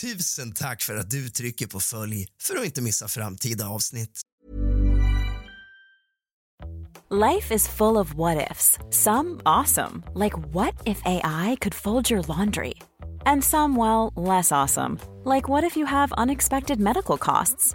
Tusen tack för att du trycker på följ för att inte missa framtida avsnitt. Life is full of what ifs. Some awesome, like what if AI could fold your laundry? And some, well, less awesome, like what if you have unexpected medical costs?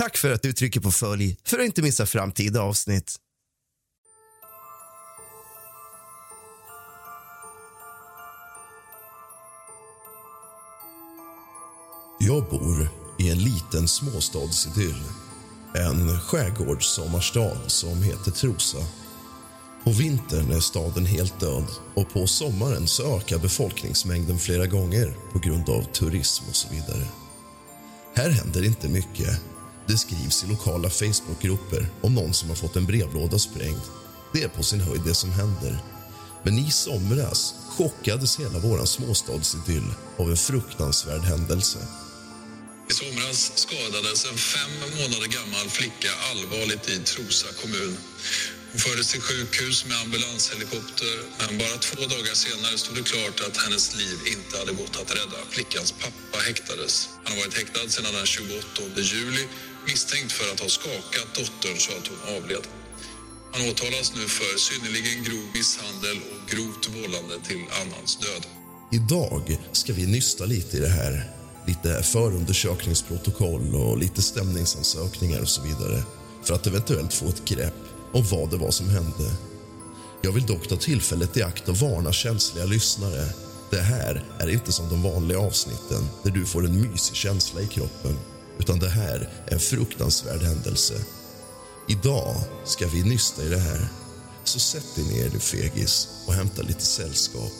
Tack för att du trycker på följ för att inte missa framtida avsnitt. Jag bor i en liten småstadsidyll. En skärgårdssommarstad som heter Trosa. På vintern är staden helt död och på sommaren så ökar befolkningsmängden flera gånger på grund av turism och så vidare. Här händer inte mycket. Det skrivs i lokala Facebookgrupper om någon som har fått en brevlåda sprängd. Det är på sin höjd det som händer. Men i somras chockades hela vår småstadsidyll av en fruktansvärd händelse. I somras skadades en fem månader gammal flicka allvarligt i Trosa kommun. Hon fördes till sjukhus med ambulanshelikopter men bara två dagar senare stod det klart att hennes liv inte hade gått att rädda. Flickans pappa häktades. Han har varit häktad sedan den 28 juli misstänkt för att ha skakat dottern så att hon avled. Han åtalas nu för synnerligen grov misshandel och grovt vållande till annans död. Idag ska vi nysta lite i det här. Lite förundersökningsprotokoll och lite stämningsansökningar och så vidare för att eventuellt få ett grepp om vad det var som hände. Jag vill dock ta tillfället i akt och varna känsliga lyssnare. Det här är inte som de vanliga avsnitten där du får en mysig känsla i kroppen utan det här är en fruktansvärd händelse. Idag ska vi nysta i det här. Så sätt dig ner, du fegis, och hämta lite sällskap.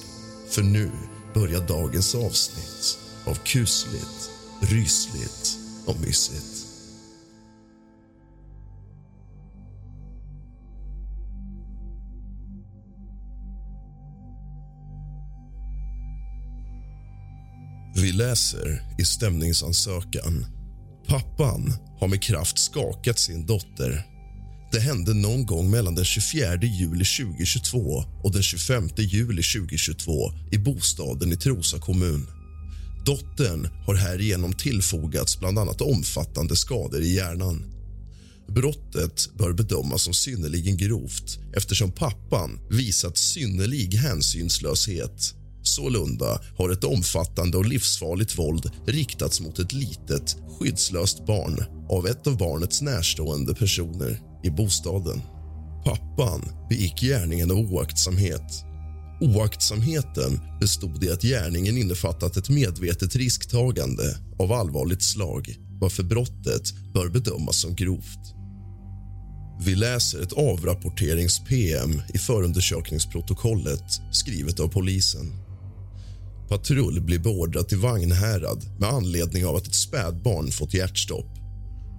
För nu börjar dagens avsnitt av kusligt, rysligt och mysigt. Vi läser i stämningsansökan. Pappan har med kraft skakat sin dotter. Det hände någon gång mellan den 24 juli 2022 och den 25 juli 2022 i bostaden i Trosa kommun. Dottern har härigenom tillfogats bland annat omfattande skador i hjärnan. Brottet bör bedömas som synnerligen grovt eftersom pappan visat synnerlig hänsynslöshet. Sålunda har ett omfattande och livsfarligt våld riktats mot ett litet, skyddslöst barn av ett av barnets närstående personer i bostaden. Pappan begick gärningen av oaktsamhet. Oaktsamheten bestod i att gärningen innefattat ett medvetet risktagande av allvarligt slag varför brottet bör bedömas som grovt. Vi läser ett avrapporterings-PM i förundersökningsprotokollet skrivet av polisen. Patrull blir beordrad till Vagnhärad med anledning av att ett spädbarn fått hjärtstopp.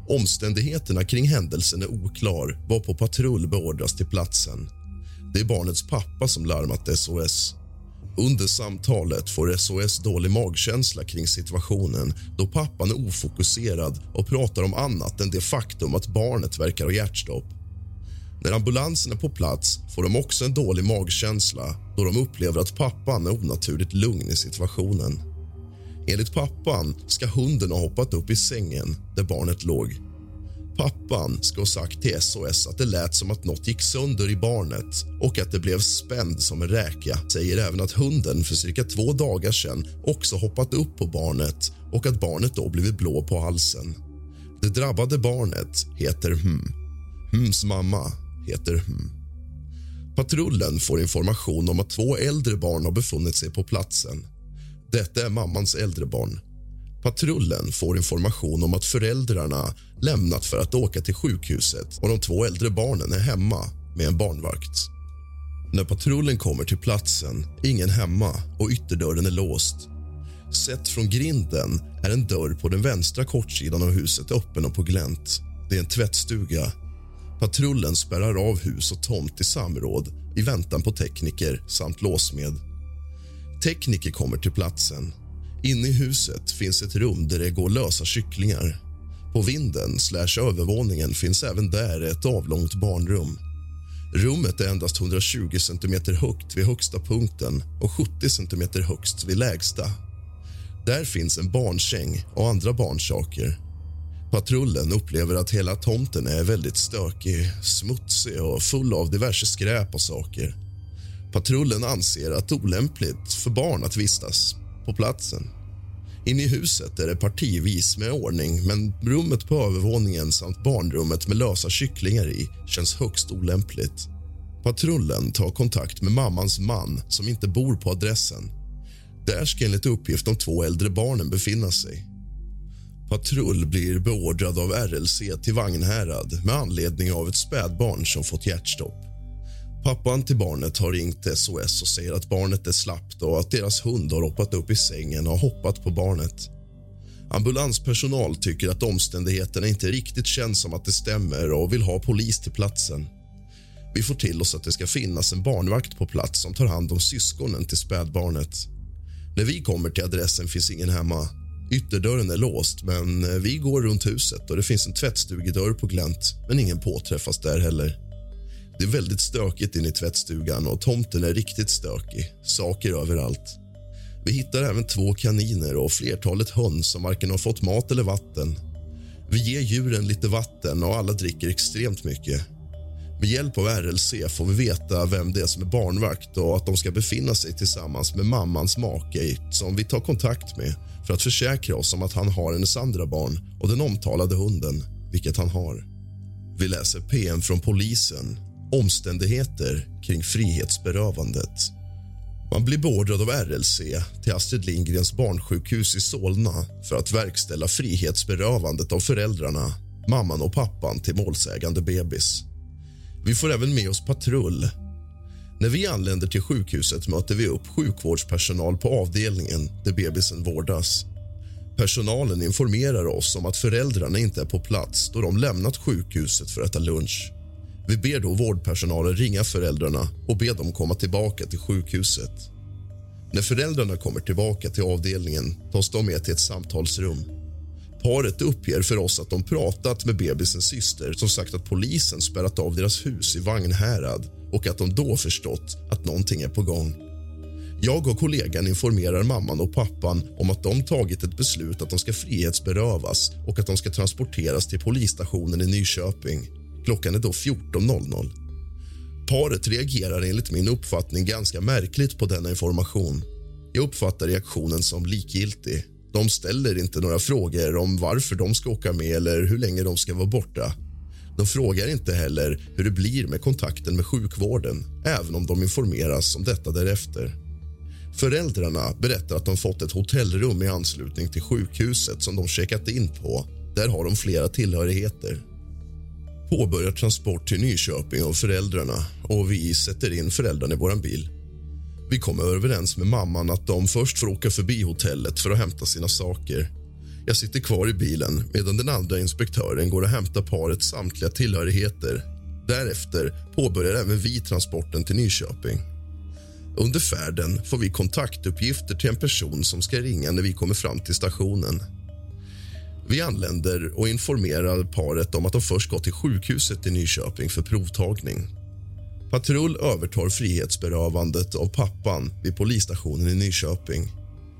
Omständigheterna kring händelsen är oklar varpå patrull beordras till platsen. Det är barnets pappa som larmat SOS. Under samtalet får SOS dålig magkänsla kring situationen då pappan är ofokuserad och pratar om annat än det faktum att barnet verkar ha hjärtstopp. När ambulansen är på plats får de också en dålig magkänsla då de upplever att pappan är onaturligt lugn i situationen. Enligt pappan ska hunden ha hoppat upp i sängen där barnet låg. Pappan ska ha sagt till SOS att det lät som att nåt gick sönder i barnet och att det blev spänd som en räka. Säger även att hunden för cirka två dagar sedan också hoppat upp på barnet och att barnet då blivit blå på halsen. Det drabbade barnet heter Hm. Hms mamma heter hmm. Patrullen får information om att två äldre barn har befunnit sig på platsen. Detta är mammans äldre barn. Patrullen får information om att föräldrarna lämnat för att åka till sjukhuset och de två äldre barnen är hemma med en barnvakt. När patrullen kommer till platsen är ingen hemma och ytterdörren är låst. Sett från grinden är en dörr på den vänstra kortsidan av huset öppen och på glänt. Det är en tvättstuga. Patrullen spärrar av hus och tomt i samråd i väntan på tekniker samt låsmed. Tekniker kommer till platsen. Inne i huset finns ett rum där det går lösa kycklingar. På vinden slash övervåningen finns även där ett avlångt barnrum. Rummet är endast 120 cm högt vid högsta punkten och 70 cm högst vid lägsta. Där finns en barnsäng och andra barnsaker. Patrullen upplever att hela tomten är väldigt stökig, smutsig och full av diverse skräp och saker. Patrullen anser att det är olämpligt för barn att vistas på platsen. Inne i huset är det partivis med ordning men rummet på övervåningen samt barnrummet med lösa kycklingar i känns högst olämpligt. Patrullen tar kontakt med mammans man som inte bor på adressen. Där ska enligt uppgift de två äldre barnen befinna sig. Patrull blir beordrad av RLC till Vagnhärad med anledning av ett spädbarn som fått hjärtstopp. Pappan till barnet har ringt SOS och säger att barnet är slappt och att deras hund har hoppat upp i sängen och hoppat på barnet. Ambulanspersonal tycker att omständigheterna inte riktigt känns som att det stämmer och vill ha polis till platsen. Vi får till oss att det ska finnas en barnvakt på plats som tar hand om syskonen till spädbarnet. När vi kommer till adressen finns ingen hemma. Ytterdörren är låst, men eh, vi går runt huset och det finns en tvättstugedörr på glänt, men ingen påträffas där heller. Det är väldigt stökigt inne i tvättstugan och tomten är riktigt stökig. Saker överallt. Vi hittar även två kaniner och flertalet höns som varken har fått mat eller vatten. Vi ger djuren lite vatten och alla dricker extremt mycket. Med hjälp av RLC får vi veta vem det är som är barnvakt och att de ska befinna sig tillsammans med mammans make som vi tar kontakt med för att försäkra oss om att han har hennes andra barn och den omtalade hunden, vilket han har. Vi läser PM från polisen omständigheter kring frihetsberövandet. Man blir beordrad av RLC till Astrid Lindgrens barnsjukhus i Solna för att verkställa frihetsberövandet av föräldrarna, mamman och pappan till målsägande bebis. Vi får även med oss patrull. När vi anländer till sjukhuset möter vi upp sjukvårdspersonal på avdelningen där bebisen vårdas. Personalen informerar oss om att föräldrarna inte är på plats då de lämnat sjukhuset för att äta lunch. Vi ber då vårdpersonalen ringa föräldrarna och be dem komma tillbaka till sjukhuset. När föräldrarna kommer tillbaka till avdelningen tas de med till ett samtalsrum. Paret uppger för oss att de pratat med bebisens syster som sagt att polisen spärrat av deras hus i Vagnhärad och att de då förstått att någonting är på gång. Jag och kollegan informerar mamman och pappan om att de tagit ett beslut att de ska frihetsberövas och att de ska transporteras till polisstationen i Nyköping. Klockan är då 14.00. Paret reagerar enligt min uppfattning ganska märkligt på denna information. Jag uppfattar reaktionen som likgiltig. De ställer inte några frågor om varför de ska åka med eller hur länge de ska vara borta. De frågar inte heller hur det blir med kontakten med sjukvården även om de informeras om detta därefter. Föräldrarna berättar att de fått ett hotellrum i anslutning till sjukhuset som de checkat in på. Där har de flera tillhörigheter påbörjar transport till Nyköping av föräldrarna och vi sätter in föräldrarna i vår bil. Vi kommer överens med mamman att de först får åka förbi hotellet för att hämta sina saker. Jag sitter kvar i bilen medan den andra inspektören går och hämtar parets samtliga tillhörigheter. Därefter påbörjar även vi transporten till Nyköping. Under färden får vi kontaktuppgifter till en person som ska ringa när vi kommer fram till stationen. Vi anländer och informerar paret om att de först gått till sjukhuset i Nyköping för provtagning. Patrull övertar frihetsberövandet av pappan vid polisstationen i Nyköping.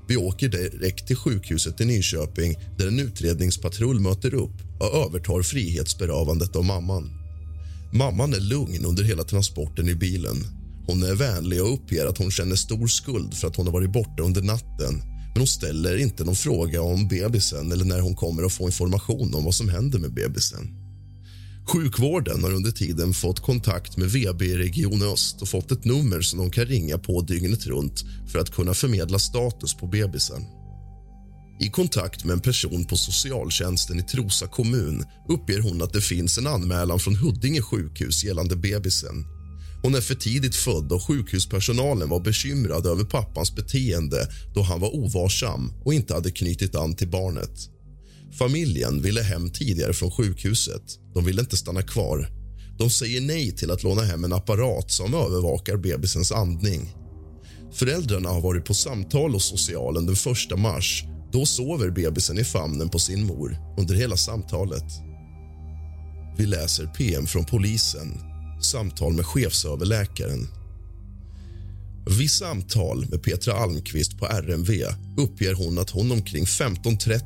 Vi åker direkt till sjukhuset i Nyköping där en utredningspatrull möter upp och övertar frihetsberövandet av mamman. Mamman är lugn under hela transporten i bilen. Hon är vänlig och uppger att hon känner stor skuld för att hon har varit borta under natten men hon ställer inte någon fråga om bebisen eller när hon kommer att få information om vad som händer med bebisen. Sjukvården har under tiden fått kontakt med VB i Region Öst och fått ett nummer som de kan ringa på dygnet runt för att kunna förmedla status på bebisen. I kontakt med en person på socialtjänsten i Trosa kommun uppger hon att det finns en anmälan från Huddinge sjukhus gällande bebisen. Hon är för tidigt född och sjukhuspersonalen var bekymrad över pappans beteende då han var ovarsam och inte hade knutit an till barnet. Familjen ville hem tidigare från sjukhuset. De vill inte stanna kvar. De säger nej till att låna hem en apparat som övervakar bebisens andning. Föräldrarna har varit på samtal hos socialen den 1 mars. Då sover bebisen i famnen på sin mor under hela samtalet. Vi läser PM från polisen, samtal med chefsöverläkaren. Vid samtal med Petra Almqvist på RMV uppger hon att hon omkring 15.30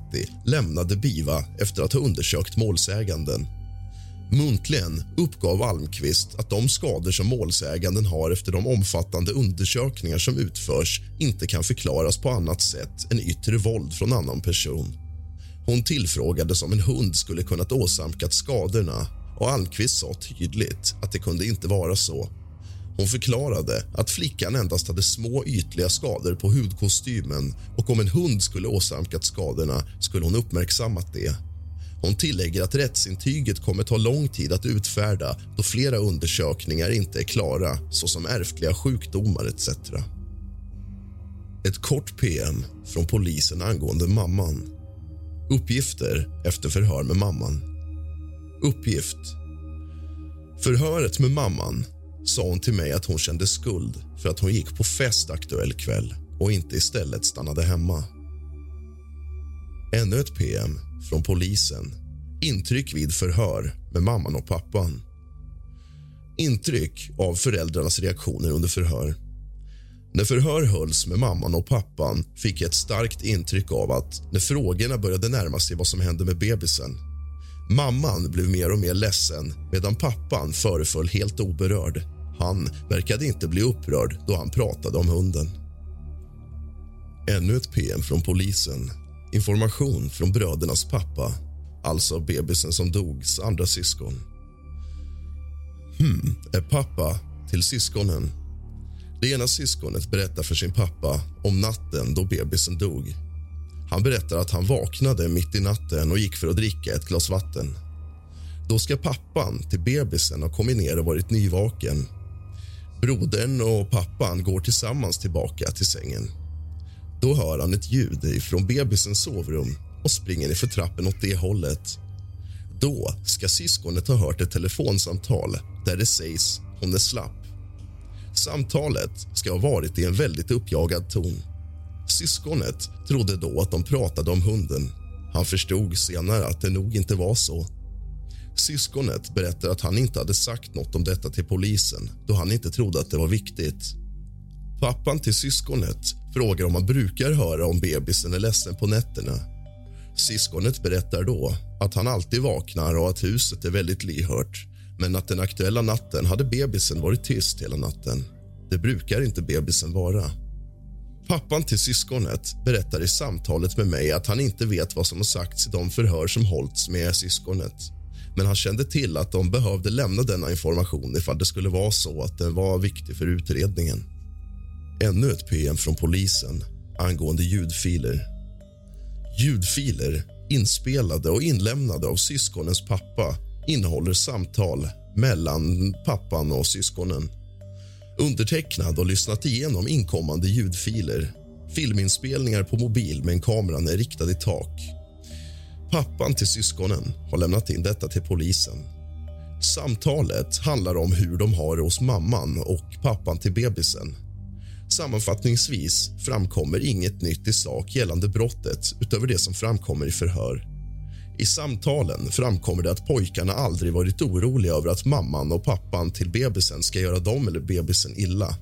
lämnade BIVA efter att ha undersökt målsäganden. Muntligen uppgav Almqvist att de skador som målsäganden har efter de omfattande undersökningar som utförs inte kan förklaras på annat sätt än yttre våld från annan person. Hon tillfrågades om en hund skulle kunnat åsamkat skadorna och Almqvist sa tydligt att det kunde inte vara så. Hon förklarade att flickan endast hade små ytliga skador på hudkostymen och om en hund skulle åsamkat skadorna skulle hon uppmärksammat det. Hon tillägger att rättsintyget kommer ta lång tid att utfärda då flera undersökningar inte är klara såsom ärftliga sjukdomar etc. Ett kort PM från polisen angående mamman. Uppgifter efter förhör med mamman. Uppgift. Förhöret med mamman sa hon till mig att hon kände skuld för att hon gick på fest aktuell kväll och inte istället stannade hemma. Ännu ett PM från polisen. Intryck vid förhör med mamman och pappan. Intryck av föräldrarnas reaktioner under förhör. När förhör hölls med mamman och pappan fick jag ett starkt intryck av att när frågorna började närma sig vad som hände med bebisen Mamman blev mer och mer ledsen medan pappan föreföll helt oberörd. Han verkade inte bli upprörd då han pratade om hunden. Ännu ett PM från polisen. Information från brödernas pappa, alltså bebisen som dogs andra syskon. Hmm, är pappa till syskonen. Det ena syskonet berättar för sin pappa om natten då bebisen dog. Han berättar att han vaknade mitt i natten och gick för att dricka ett glas vatten. Då ska pappan till bebisen ha kommit ner och varit nyvaken. Brodern och pappan går tillsammans tillbaka till sängen. Då hör han ett ljud från bebisens sovrum och springer för trappen åt det hållet. Då ska syskonet ha hört ett telefonsamtal där det sägs hon är slapp. Samtalet ska ha varit i en väldigt uppjagad ton. Syskonet trodde då att de pratade om hunden. Han förstod senare att det nog inte var så. Syskonet berättar att han inte hade sagt något om detta till polisen då han inte trodde att det var viktigt. Pappan till syskonet frågar om han brukar höra om bebisen är ledsen på nätterna. Syskonet berättar då att han alltid vaknar och att huset är väldigt lyhört men att den aktuella natten hade bebisen varit tyst hela natten. Det brukar inte bebisen vara. Pappan till syskonet berättar i samtalet med mig att han inte vet vad som har sagts i de förhör som hållits med syskonet. Men han kände till att de behövde lämna denna information ifall det skulle vara så att den var viktig för utredningen. Ännu ett PM från polisen angående ljudfiler. Ljudfiler inspelade och inlämnade av syskonens pappa innehåller samtal mellan pappan och syskonen undertecknad och lyssnat igenom inkommande ljudfiler. Filminspelningar på mobil med en kameran är riktad i tak. Pappan till syskonen har lämnat in detta till polisen. Samtalet handlar om hur de har det hos mamman och pappan till bebisen. Sammanfattningsvis framkommer inget nytt i sak gällande brottet utöver det som framkommer i förhör. I samtalen framkommer det att pojkarna aldrig varit oroliga över att mamman och pappan till bebisen ska göra dem eller bebisen illa.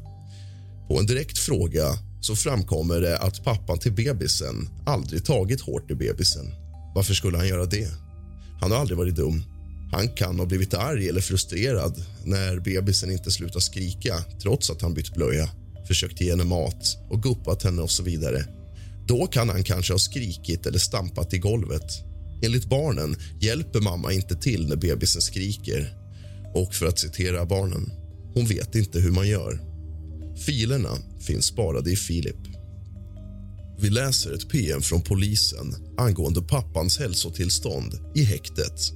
På en direkt fråga så framkommer det att pappan till bebisen aldrig tagit hårt i bebisen. Varför skulle han göra det? Han har aldrig varit dum. Han kan ha blivit arg eller frustrerad när bebisen inte slutar skrika trots att han bytt blöja, försökt ge henne mat och guppat henne och så vidare. Då kan han kanske ha skrikit eller stampat i golvet. Enligt barnen hjälper mamma inte till när bebisen skriker. Och för att citera barnen, hon vet inte hur man gör. Filerna finns sparade i Filip. Vi läser ett PM från polisen angående pappans hälsotillstånd i häktet.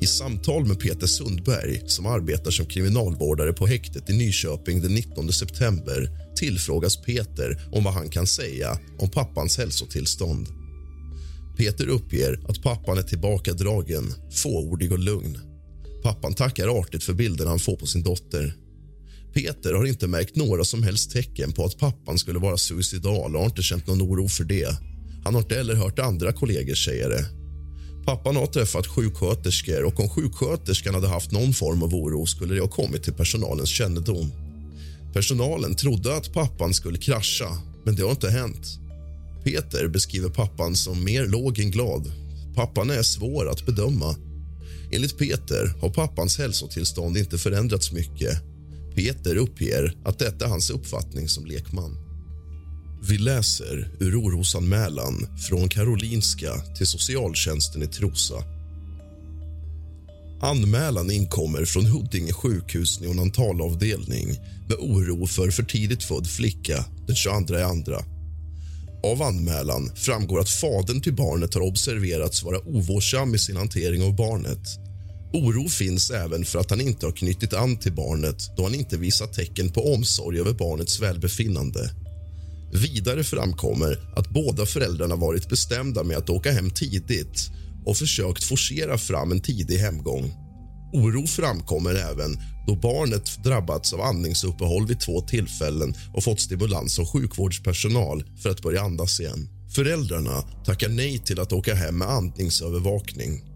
I samtal med Peter Sundberg, som arbetar som kriminalvårdare på häktet i Nyköping den 19 september tillfrågas Peter om vad han kan säga om pappans hälsotillstånd. Peter uppger att pappan är tillbakadragen, fåordig och lugn. Pappan tackar artigt för bilderna han får på sin dotter. Peter har inte märkt några som helst tecken på att pappan skulle vara suicidal och har inte känt någon oro för det. Han har inte heller hört andra kollegor säga det. Pappan har träffat sjuksköterskor och om sjuksköterskan hade haft någon form av oro skulle det ha kommit till personalens kännedom. Personalen trodde att pappan skulle krascha, men det har inte hänt. Peter beskriver pappan som mer låg än glad. Pappan är svår att bedöma. Enligt Peter har pappans hälsotillstånd inte förändrats mycket. Peter uppger att detta är hans uppfattning som lekman. Vi läser ur orosanmälan från Karolinska till socialtjänsten i Trosa. Anmälan inkommer från Huddinge sjukhus neonatalavdelning med oro för för tidigt född flicka den 22 andra. Av anmälan framgår att fadern till barnet har observerats vara ovårdsam i sin hantering av barnet. Oro finns även för att han inte har knutit an till barnet då han inte visat tecken på omsorg över barnets välbefinnande. Vidare framkommer att båda föräldrarna varit bestämda med att åka hem tidigt och försökt forcera fram en tidig hemgång. Oro framkommer även då barnet drabbats av andningsuppehåll vid två tillfällen och fått stimulans av sjukvårdspersonal för att börja andas igen. Föräldrarna tackar nej till att åka hem med andningsövervakning.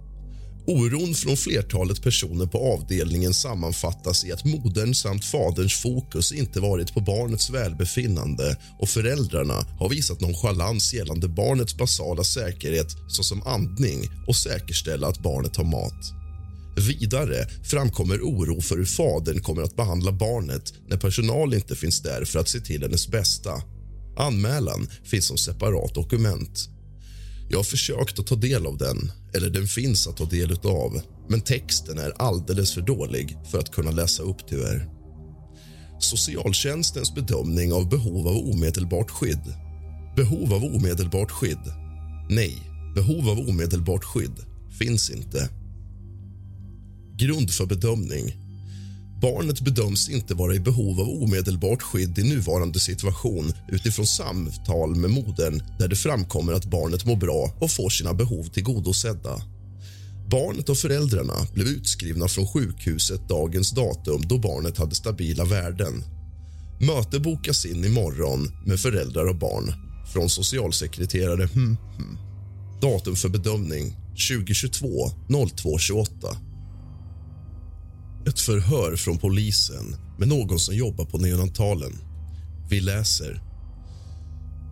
Oron från flertalet personer på avdelningen sammanfattas i att modern samt faderns fokus inte varit på barnets välbefinnande och föräldrarna har visat nonchalans gällande barnets basala säkerhet såsom andning och säkerställa att barnet har mat. Vidare framkommer oro för hur fadern kommer att behandla barnet när personal inte finns där för att se till hennes bästa. Anmälan finns som separat dokument. Jag har försökt att ta del av den, eller den finns att ta del av men texten är alldeles för dålig för att kunna läsa upp, tyvärr. Socialtjänstens bedömning av behov av omedelbart skydd. Behov av omedelbart skydd? Nej, behov av omedelbart skydd finns inte. Grund för bedömning. Barnet bedöms inte vara i behov av omedelbart skydd i nuvarande situation utifrån samtal med modern där det framkommer att barnet mår bra och får sina behov tillgodosedda. Barnet och föräldrarna blev utskrivna från sjukhuset dagens datum då barnet hade stabila värden. Möte bokas in imorgon med föräldrar och barn från socialsekreterare hmm, hmm. Datum för bedömning 2022 02 28. Ett förhör från polisen med någon som jobbar på neonatalen. Vi läser.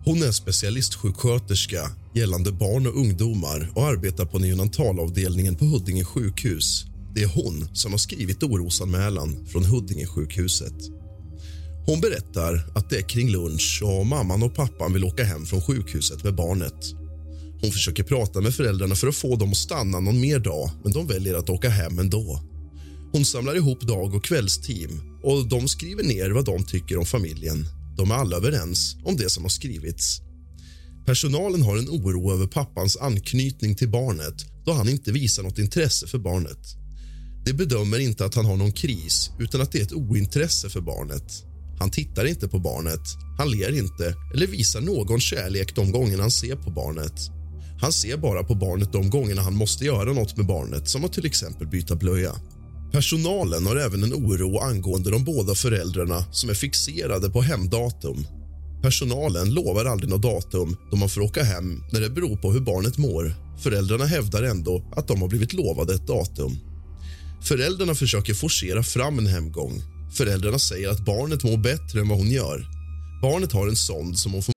Hon är specialistsjuksköterska gällande barn och ungdomar och arbetar på neonatalavdelningen på Huddinge sjukhus. Det är hon som har skrivit orosanmälan från Huddinge sjukhuset. Hon berättar att det är kring lunch och mamman och pappan vill åka hem från sjukhuset med barnet. Hon försöker prata med föräldrarna för att få dem att stanna någon mer dag men de väljer att åka hem ändå. Hon samlar ihop dag och kvällsteam och de skriver ner vad de tycker om familjen. De är alla överens om det som har skrivits. Personalen har en oro över pappans anknytning till barnet då han inte visar något intresse för barnet. De bedömer inte att han har någon kris utan att det är ett ointresse för barnet. Han tittar inte på barnet, han ler inte eller visar någon kärlek de gånger han ser på barnet. Han ser bara på barnet de gångerna han måste göra något med barnet som att till exempel byta blöja. Personalen har även en oro angående de båda föräldrarna som är fixerade på hemdatum. Personalen lovar aldrig något datum då man får åka hem när det beror på hur barnet mår. Föräldrarna hävdar ändå att de har blivit lovade ett datum. Föräldrarna försöker forcera fram en hemgång. Föräldrarna säger att barnet mår bättre än vad hon gör. Barnet har en sond som hon får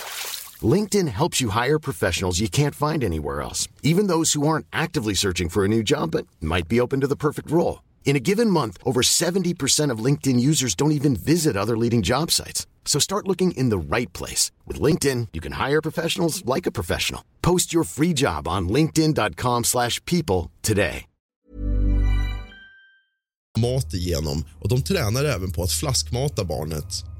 LinkedIn helps you hire professionals you can't find anywhere else, even those who aren't actively searching for a new job but might be open to the perfect role. In a given month, over 70% of LinkedIn users don't even visit other leading job sites. So start looking in the right place. With LinkedIn, you can hire professionals like a professional. Post your free job on linkedin.com slash people today. mat igenom och de tränar även på att flaskmata barnet.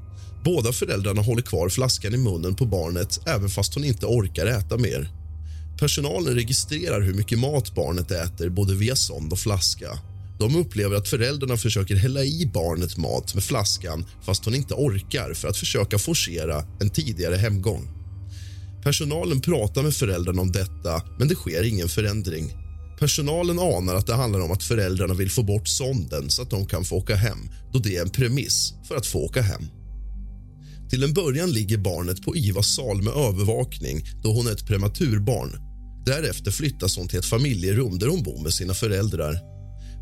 Båda föräldrarna håller kvar flaskan i munnen på barnet även fast hon inte orkar äta mer. Personalen registrerar hur mycket mat barnet äter både via sond och flaska. De upplever att föräldrarna försöker hälla i barnet mat med flaskan fast hon inte orkar för att försöka forcera en tidigare hemgång. Personalen pratar med föräldrarna om detta, men det sker ingen förändring. Personalen anar att det handlar om att föräldrarna vill få bort sonden så att de kan få åka hem då det är en premiss för att få åka hem. Till en början ligger barnet på Ivas sal med övervakning då hon är ett prematurbarn. Därefter flyttas hon till ett familjerum där hon bor med sina föräldrar.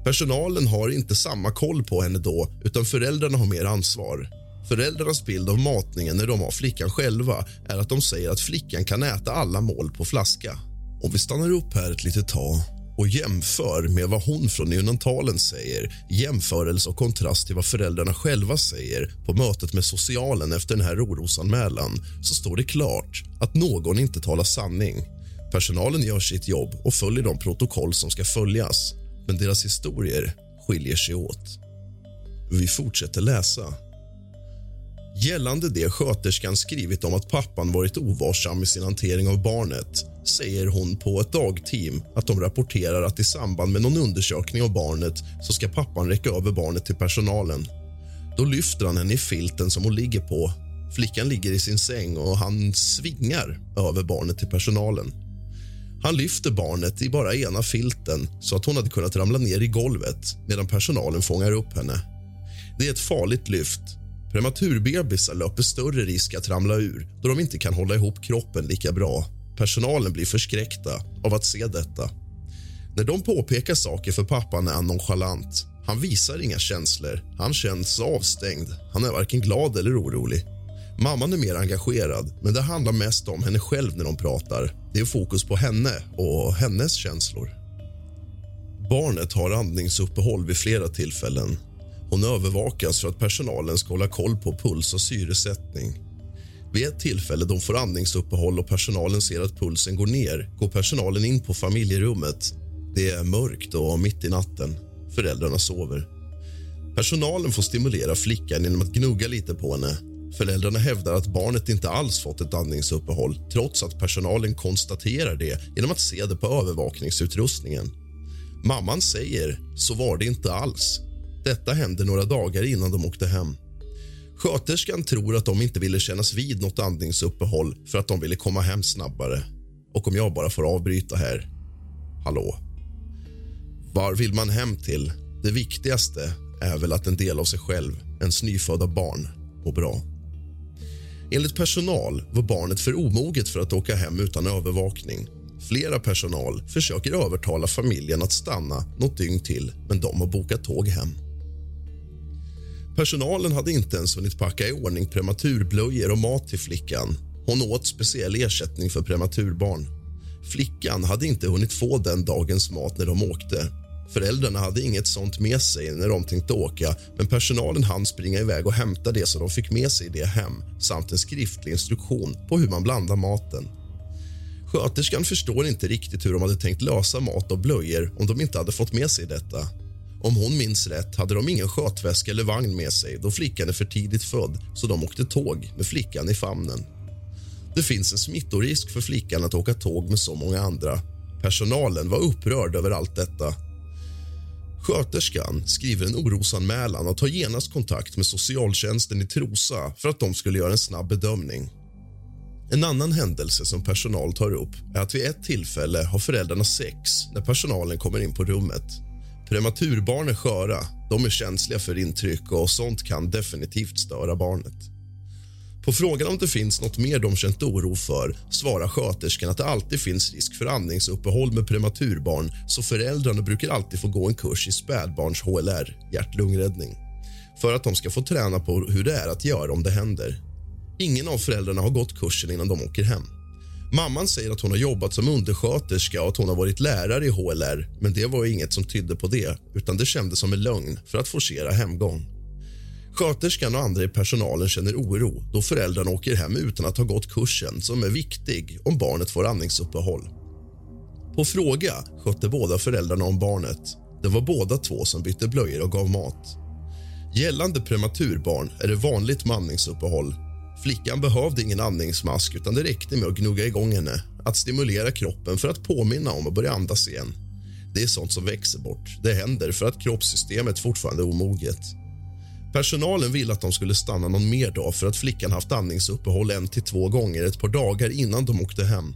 Personalen har inte samma koll på henne då, utan föräldrarna har mer ansvar. Föräldrarnas bild av matningen när de har flickan själva är att de säger att flickan kan äta alla mål på flaska. Om vi stannar upp här ett litet tag och jämför med vad hon från neonatalen säger jämförelse och kontrast till vad föräldrarna själva säger på mötet med socialen efter den här orosanmälan så står det klart att någon inte talar sanning. Personalen gör sitt jobb och följer de protokoll som ska följas men deras historier skiljer sig åt. Vi fortsätter läsa. Gällande det sköterskan skrivit om att pappan varit ovarsam i sin hantering av barnet säger hon på ett dagteam att de rapporterar att i samband med någon undersökning av barnet så ska pappan räcka över barnet till personalen. Då lyfter han henne i filten som hon ligger på. Flickan ligger i sin säng och han svingar över barnet till personalen. Han lyfter barnet i bara ena filten så att hon hade kunnat ramla ner i golvet medan personalen fångar upp henne. Det är ett farligt lyft. Prematurbebisar löper större risk att ramla ur då de inte kan hålla ihop kroppen lika bra. Personalen blir förskräckta av att se detta. När de påpekar saker för pappan är han nonchalant. Han visar inga känslor. Han känns avstängd. Han är varken glad eller orolig. Mamman är mer engagerad, men det handlar mest om henne själv när de pratar. Det är fokus på henne och hennes känslor. Barnet har andningsuppehåll vid flera tillfällen. Hon övervakas för att personalen ska hålla koll på puls och syresättning. Vid ett tillfälle då hon får andningsuppehåll och personalen ser att pulsen går ner går personalen in på familjerummet. Det är mörkt och mitt i natten. Föräldrarna sover. Personalen får stimulera flickan genom att gnugga lite på henne. Föräldrarna hävdar att barnet inte alls fått ett andningsuppehåll trots att personalen konstaterar det genom att se det på övervakningsutrustningen. Mamman säger så var det inte alls. Detta hände några dagar innan de åkte hem. Sköterskan tror att de inte ville kännas vid något andningsuppehåll för att de ville komma hem snabbare. Och om jag bara får avbryta här. Hallå? Var vill man hem till? Det viktigaste är väl att en del av sig själv, ens nyfödda barn, mår bra. Enligt personal var barnet för omoget för att åka hem utan övervakning. Flera personal försöker övertala familjen att stanna något dygn till men de har bokat tåg hem. Personalen hade inte ens hunnit packa i ordning prematurblöjor och mat till flickan. Hon åt speciell ersättning för prematurbarn. Flickan hade inte hunnit få den dagens mat när de åkte. Föräldrarna hade inget sånt med sig när de tänkte åka men personalen hann springa iväg och hämta det som de fick med sig i det hem samt en skriftlig instruktion på hur man blandar maten. Sköterskan förstår inte riktigt hur de hade tänkt lösa mat och blöjor om de inte hade fått med sig detta. Om hon minns rätt hade de ingen skötväska eller vagn med sig då flickan är för tidigt född så de åkte tåg med flickan i famnen. Det finns en smittorisk för flickan att åka tåg med så många andra. Personalen var upprörd över allt detta. Sköterskan skriver en orosanmälan och tar genast kontakt med socialtjänsten i Trosa för att de skulle göra en snabb bedömning. En annan händelse som personal tar upp är att vid ett tillfälle har föräldrarna sex när personalen kommer in på rummet. Prematurbarn är sköra, de är känsliga för intryck och sånt kan definitivt störa barnet. På frågan om det finns något mer de känt oro för svarar sköterskan att det alltid finns risk för andningsuppehåll med prematurbarn så föräldrarna brukar alltid få gå en kurs i spädbarns HLR, hjärt-lungräddning för att de ska få träna på hur det är att göra om det händer. Ingen av föräldrarna har gått kursen innan de åker hem. Mamman säger att hon har jobbat som undersköterska och att hon har varit lärare i HLR men det var inget som tydde på det, utan det kändes som en lögn för att forcera hemgång. Sköterskan och andra i personalen känner oro då föräldrarna åker hem utan att ha gått kursen som är viktig om barnet får andningsuppehåll. På fråga skötte båda föräldrarna om barnet. Det var båda två som bytte blöjor och gav mat. Gällande prematurbarn är det vanligt med andningsuppehåll Flickan behövde ingen andningsmask utan det räckte med att gnugga igång henne att stimulera kroppen för att påminna om att börja andas igen. Det är sånt som växer bort. Det händer för att kroppssystemet fortfarande är omoget. Personalen ville att de skulle stanna någon mer dag för att flickan haft andningsuppehåll en till två gånger ett par dagar innan de åkte hem.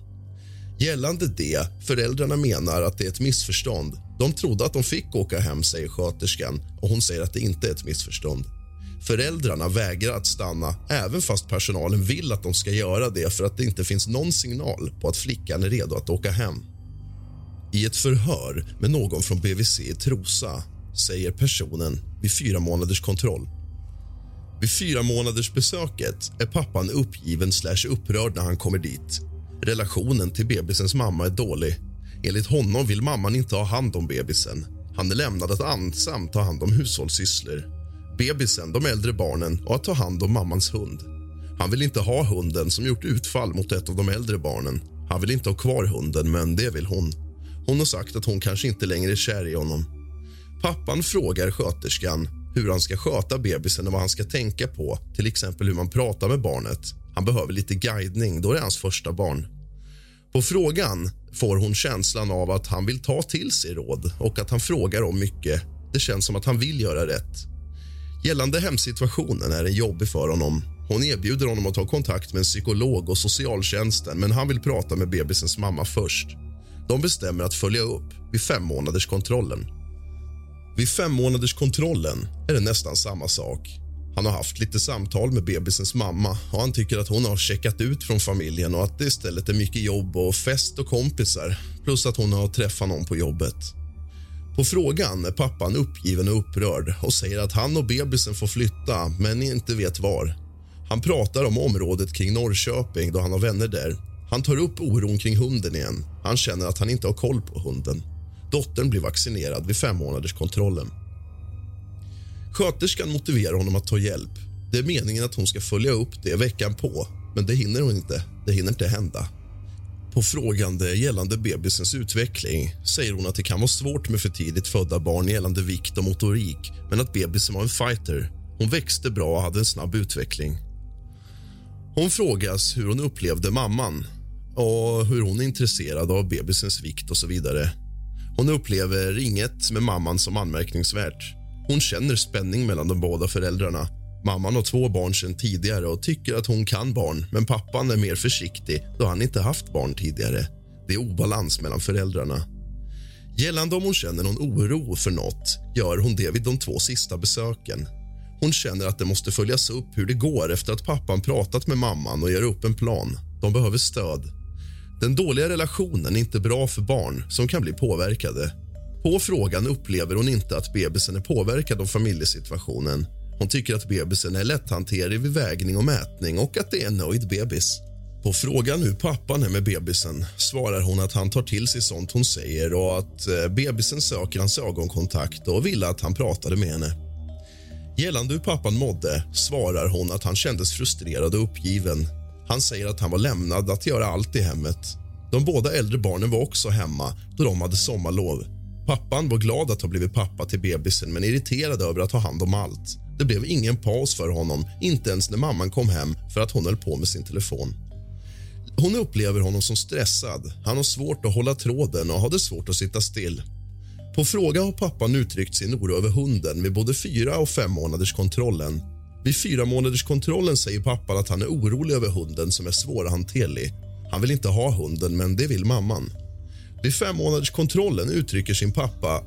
Gällande det, föräldrarna menar att det är ett missförstånd. De trodde att de fick åka hem, säger sköterskan och hon säger att det inte är ett missförstånd. Föräldrarna vägrar att stanna även fast personalen vill att de ska göra det för att det inte finns någon signal på att flickan är redo att åka hem. I ett förhör med någon från BVC i Trosa säger personen vid fyra månaders kontroll. Vid fyra månaders besöket är pappan uppgiven slash upprörd när han kommer dit. Relationen till bebisens mamma är dålig. Enligt honom vill mamman inte ha hand om bebisen. Han är lämnad att ensam ta hand om hushållssysslor bebisen, de äldre barnen och att ta hand om mammans hund. Han vill inte ha hunden som gjort utfall mot ett av de äldre barnen. Han vill inte ha kvar hunden, men det vill hon. Hon har sagt att hon kanske inte längre är kär i honom. Pappan frågar sköterskan hur han ska sköta bebisen och vad han ska tänka på, till exempel hur man pratar med barnet. Han behöver lite guidning, då är det hans första barn. På frågan får hon känslan av att han vill ta till sig råd och att han frågar om mycket. Det känns som att han vill göra rätt. Gällande hemsituationen är den jobbig för honom. Hon erbjuder honom att ta kontakt med en psykolog och socialtjänsten men han vill prata med bebisens mamma först. De bestämmer att följa upp vid fem månaders kontrollen. Vid fem månaders kontrollen är det nästan samma sak. Han har haft lite samtal med bebisens mamma och han tycker att hon har checkat ut från familjen och att det istället är mycket jobb och fest och kompisar plus att hon har träffat någon på jobbet. På frågan är pappan uppgiven och upprörd och säger att han och bebisen får flytta, men inte vet var. Han pratar om området kring Norrköping då han har vänner där. Han tar upp oron kring hunden igen. Han känner att han inte har koll på hunden. Dottern blir vaccinerad vid fem månaders kontrollen. Sköterskan motiverar honom att ta hjälp. Det är meningen att hon ska följa upp det veckan på, men det hinner hon inte. Det hinner inte hända. På frågande gällande bebisens utveckling säger hon att det kan vara svårt med för tidigt födda barn gällande vikt och motorik men att bebisen var en fighter. Hon växte bra och hade en snabb utveckling. Hon frågas hur hon upplevde mamman och hur hon är intresserad av bebisens vikt och så vidare. Hon upplever inget med mamman som anmärkningsvärt. Hon känner spänning mellan de båda föräldrarna Mamman har två barn sedan tidigare och tycker att hon kan barn men pappan är mer försiktig då han inte haft barn tidigare. Det är obalans mellan föräldrarna. Gällande om hon känner någon oro för nåt gör hon det vid de två sista besöken. Hon känner att det måste följas upp hur det går efter att pappan pratat med mamman och gör upp en plan. De behöver stöd. Den dåliga relationen är inte bra för barn som kan bli påverkade. På frågan upplever hon inte att bebisen är påverkad av familjesituationen. Hon tycker att bebisen är lätthanterlig vid vägning och mätning och att det är en nöjd bebis. På frågan hur pappan är med bebisen svarar hon att han tar till sig sånt hon säger och att eh, bebisen söker hans ögonkontakt och ville att han pratade med henne. Gällande hur pappan mådde svarar hon att han kändes frustrerad och uppgiven. Han säger att han var lämnad att göra allt i hemmet. De båda äldre barnen var också hemma då de hade sommarlov. Pappan var glad att ha blivit pappa till bebisen men irriterad över att ha hand om allt. Det blev ingen paus för honom, inte ens när mamman kom hem för att hon höll på med sin telefon. Hon upplever honom som stressad. Han har svårt att hålla tråden och hade svårt att sitta still. På fråga har pappan uttryckt sin oro över hunden vid både fyra och fem månaders kontrollen. Vid fyra månaders kontrollen säger pappan att han är orolig över hunden som är svårhanterlig. Han vill inte ha hunden, men det vill mamman. Vid fem månaders kontrollen uttrycker sin pappa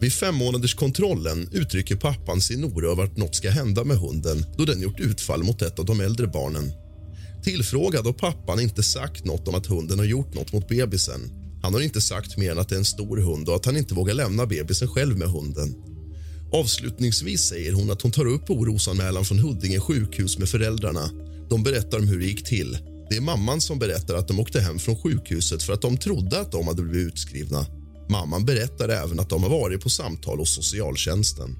vid fem månaders kontrollen uttrycker pappan sin oro över att något ska hända med hunden då den gjort utfall mot ett av de äldre barnen. Tillfrågad har pappan inte sagt något om att hunden har gjort något mot bebisen. Han har inte sagt mer än att det är en stor hund och att han inte vågar lämna bebisen själv med hunden. Avslutningsvis säger hon att hon tar upp orosanmälan från Huddinge sjukhus med föräldrarna. De berättar om hur det gick till. Det är mamman som berättar att de åkte hem från sjukhuset för att de trodde att de hade blivit utskrivna. Mamman berättar även att de har varit på samtal hos socialtjänsten.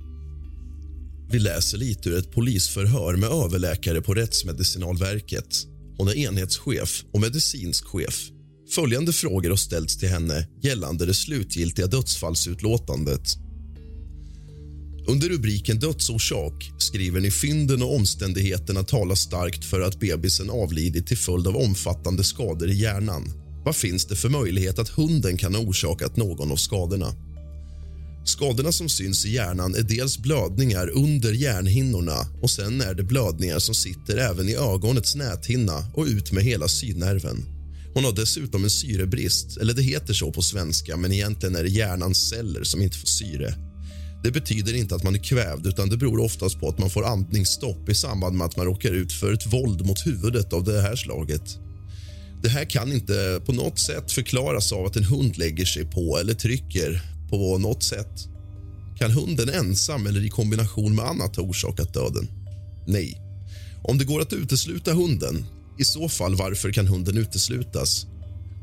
Vi läser lite ur ett polisförhör med överläkare på Rättsmedicinalverket. Hon är enhetschef och medicinsk chef. Följande frågor har ställts till henne gällande det slutgiltiga dödsfallsutlåtandet. Under rubriken Dödsorsak skriver ni fynden och omständigheterna talar starkt för att bebisen avlidit till följd av omfattande skador i hjärnan. Vad finns det för möjlighet att hunden kan ha orsakat någon av skadorna? Skadorna som syns i hjärnan är dels blödningar under hjärnhinnorna och sen är det blödningar som sitter även i ögonets näthinna och ut med hela synnerven. Hon har dessutom en syrebrist, eller det heter så på svenska men egentligen är det hjärnans celler som inte får syre. Det betyder inte att man är kvävd utan det beror oftast på att man får andningsstopp i samband med att man råkar ut för ett våld mot huvudet av det här slaget. Det här kan inte på något sätt förklaras av att en hund lägger sig på eller trycker på något sätt. Kan hunden ensam eller i kombination med annat ha orsakat döden? Nej. Om det går att utesluta hunden, i så fall varför kan hunden uteslutas?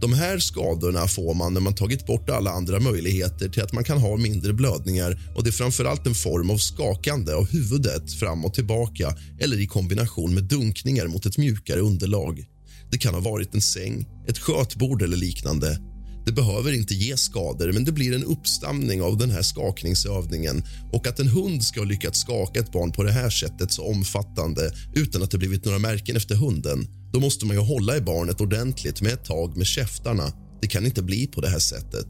De här skadorna får man när man tagit bort alla andra möjligheter till att man kan ha mindre blödningar och det är framförallt en form av skakande av huvudet fram och tillbaka eller i kombination med dunkningar mot ett mjukare underlag. Det kan ha varit en säng, ett skötbord eller liknande. Det behöver inte ge skador, men det blir en uppstamning av den här skakningsövningen och att en hund ska ha lyckats skaka ett barn på det här sättet så omfattande utan att det blivit några märken efter hunden, då måste man ju hålla i barnet ordentligt med ett tag med käftarna. Det kan inte bli på det här sättet.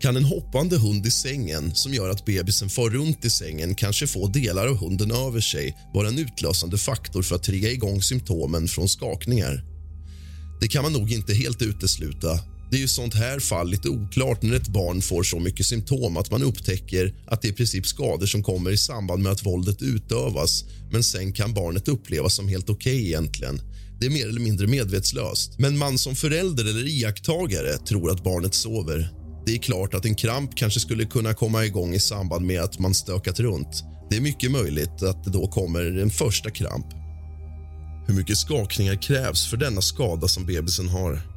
Kan en hoppande hund i sängen som gör att bebisen far runt i sängen kanske få delar av hunden över sig vara en utlösande faktor för att trigga igång symptomen från skakningar? Det kan man nog inte helt utesluta. Det är ju sånt här fall lite oklart när ett barn får så mycket symptom att man upptäcker att det är i princip skador som kommer i samband med att våldet utövas men sen kan barnet upplevas som helt okej okay egentligen. Det är mer eller mindre medvetslöst. Men man som förälder eller iakttagare tror att barnet sover. Det är klart att en kramp kanske skulle kunna komma igång i samband med att man stökat runt. Det är mycket möjligt att det då kommer en första kramp. Hur mycket skakningar krävs för denna skada som bebisen har?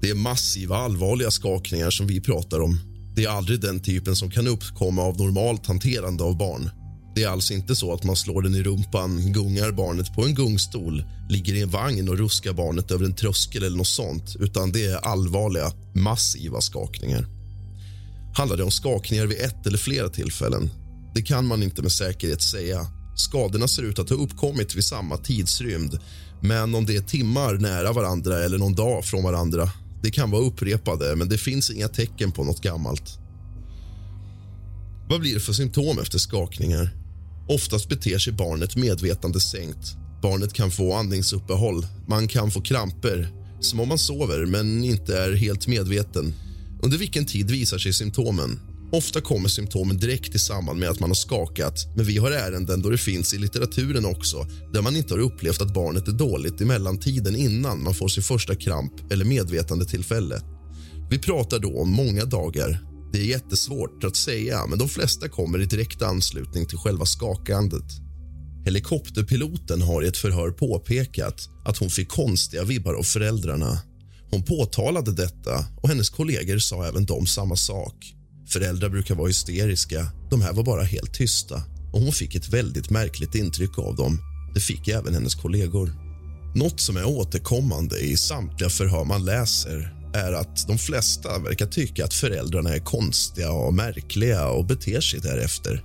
Det är massiva, allvarliga skakningar som vi pratar om. Det är aldrig den typen som kan uppkomma av normalt hanterande av barn. Det är alltså inte så att man slår den i rumpan, gungar barnet på en gungstol ligger i en vagn och ruskar barnet över en tröskel eller något sånt utan det är allvarliga, massiva skakningar. Handlar det om skakningar vid ett eller flera tillfällen? Det kan man inte med säkerhet säga. Skadorna ser ut att ha uppkommit vid samma tidsrymd men om det är timmar nära varandra eller någon dag från varandra det kan vara upprepade, men det finns inga tecken på något gammalt. Vad blir det för symptom efter skakningar? Oftast beter sig barnet medvetande sänkt. Barnet kan få andningsuppehåll, man kan få kramper som om man sover men inte är helt medveten. Under vilken tid visar sig symptomen? Ofta kommer symptomen direkt i samband med att man har skakat men vi har ärenden då det finns i litteraturen också där man inte har upplevt att barnet är dåligt i mellantiden innan man får sin första kramp eller medvetandetillfälle. Vi pratar då om många dagar. Det är jättesvårt att säga, men de flesta kommer i direkt anslutning till själva skakandet. Helikopterpiloten har i ett förhör påpekat att hon fick konstiga vibbar av föräldrarna. Hon påtalade detta och hennes kollegor sa även de samma sak. Föräldrar brukar vara hysteriska. De här var bara helt tysta. Och Hon fick ett väldigt märkligt intryck av dem. Det fick även hennes kollegor. Något som är återkommande i samtliga förhör man läser är att de flesta verkar tycka att föräldrarna är konstiga och märkliga och beter sig därefter.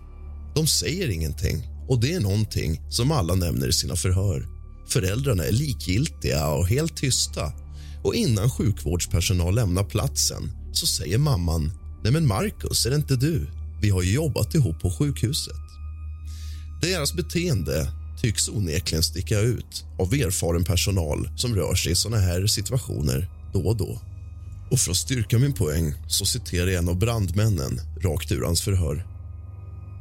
De säger ingenting, och det är någonting som alla nämner i sina förhör. Föräldrarna är likgiltiga och helt tysta. Och Innan sjukvårdspersonal lämnar platsen så säger mamman Nej men Marcus, är det inte du? Vi har ju jobbat ihop på sjukhuset. Deras beteende tycks onekligen sticka ut av erfaren personal som rör sig i såna här situationer då och då. Och För att styrka min poäng så citerar jag en av brandmännen rakt ur hans förhör.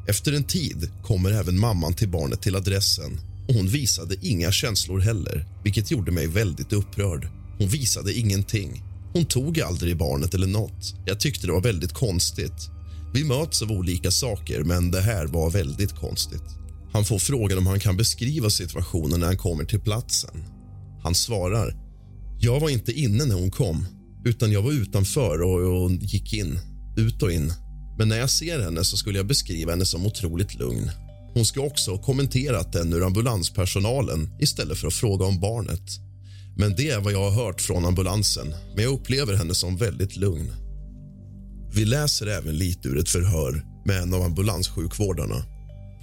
Efter en tid kommer även mamman till barnet till adressen och hon visade inga känslor heller, vilket gjorde mig väldigt upprörd. Hon visade ingenting hon tog aldrig barnet eller nåt. Jag tyckte det var väldigt konstigt. Vi möts av olika saker, men det här var väldigt konstigt. Han får frågan om han kan beskriva situationen när han kommer till platsen. Han svarar. Jag var inte inne när hon kom, utan jag var utanför och, och gick in. Ut och in. Men när jag ser henne så skulle jag beskriva henne som otroligt lugn. Hon ska också ha kommenterat den ur ambulanspersonalen istället för att fråga om barnet. Men det är vad jag har hört från ambulansen. Men jag upplever henne som väldigt lugn. Vi läser även lite ur ett förhör med en av ambulanssjukvårdarna.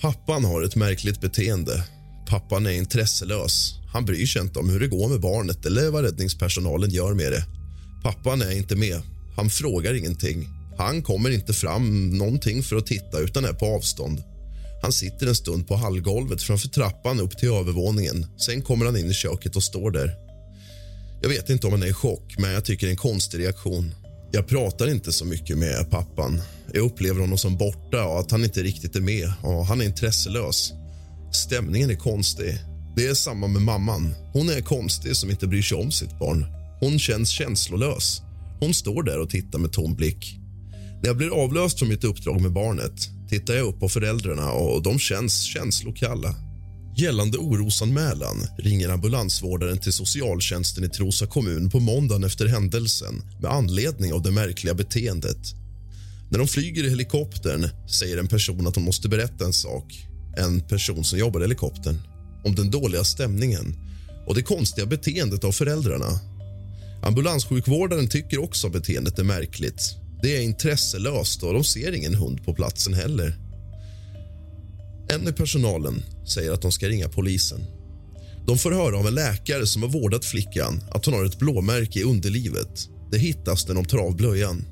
Pappan har ett märkligt beteende. Pappan är intresselös. Han bryr sig inte om hur det går med barnet eller vad räddningspersonalen gör med det. Pappan är inte med. Han frågar ingenting. Han kommer inte fram någonting för att titta utan är på avstånd. Han sitter en stund på hallgolvet framför trappan upp till övervåningen. Sen kommer han in i köket och står där. Jag vet inte om han är i chock, men jag tycker det är en konstig reaktion. Jag pratar inte så mycket med pappan. Jag upplever honom som borta och att han inte riktigt är med. och Han är intresselös. Stämningen är konstig. Det är samma med mamman. Hon är konstig som inte bryr sig om sitt barn. Hon känns känslolös. Hon står där och tittar med tom blick. När jag blir avlöst från mitt uppdrag med barnet tittar jag upp på föräldrarna och de känns känslokalla. Gällande orosanmälan ringer ambulansvårdaren till socialtjänsten i Trosa kommun på måndagen efter händelsen med anledning av det märkliga beteendet. När de flyger i helikoptern säger en person att de måste berätta en sak en person som jobbar i helikoptern om den dåliga stämningen och det konstiga beteendet av föräldrarna. Ambulanssjukvårdaren tycker också att beteendet är märkligt. Det är intresselöst och de ser ingen hund på platsen heller. En i personalen säger att de ska ringa polisen. De får höra av en läkare som har vårdat flickan att hon har ett blåmärke i underlivet. Det hittas när de tar av blöjan.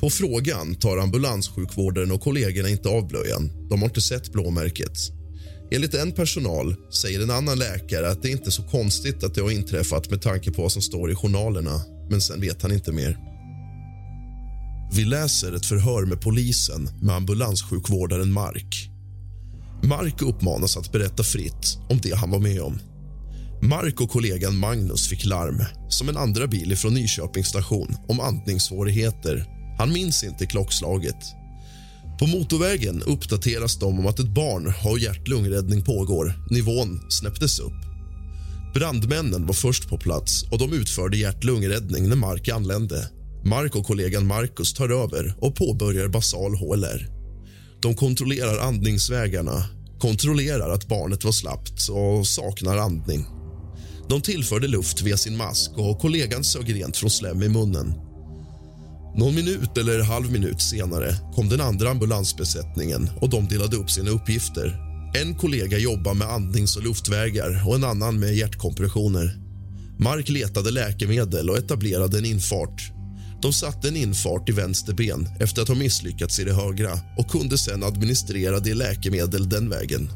På frågan tar ambulanssjukvårdaren och kollegorna inte av blöjan. De har inte sett blåmärket. Enligt en personal säger en annan läkare att det inte är så konstigt att det har inträffat med tanke på vad som står i journalerna, men sen vet han inte mer. Vi läser ett förhör med polisen med ambulanssjukvårdaren Mark. Mark uppmanas att berätta fritt om det han var med om. Mark och kollegan Magnus fick larm som en andra bil från Nyköpings station om andningssvårigheter. Han minns inte klockslaget. På motorvägen uppdateras de om att ett barn har hjärt-lungräddning pågår. Nivån snäpptes upp. Brandmännen var först på plats och de utförde hjärt-lungräddning när Mark anlände. Mark och kollegan Marcus tar över och påbörjar basal HLR. De kontrollerar andningsvägarna, kontrollerar att barnet var slappt och saknar andning. De tillförde luft via sin mask och kollegan sög rent från slem i munnen. Någon minut eller halv minut senare kom den andra ambulansbesättningen och de delade upp sina uppgifter. En kollega jobbade med andnings och luftvägar och en annan med hjärtkompressioner. Mark letade läkemedel och etablerade en infart de satte en infart i vänster ben efter att ha misslyckats i det högra och kunde sedan administrera det läkemedel den vägen.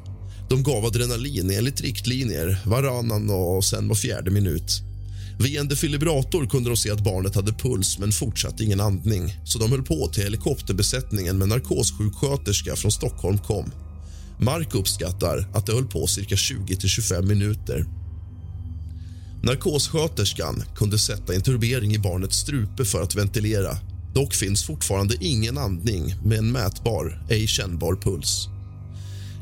De gav adrenalin enligt riktlinjer varannan och sen var fjärde minut. Via en defibrillator kunde de se att barnet hade puls men fortsatte ingen andning så de höll på till helikopterbesättningen med narkossjuksköterska från Stockholm kom. Mark uppskattar att det höll på cirka 20-25 minuter. Narkossköterskan kunde sätta en turbering i barnets strupe för att ventilera. Dock finns fortfarande ingen andning med en mätbar, ej kännbar puls.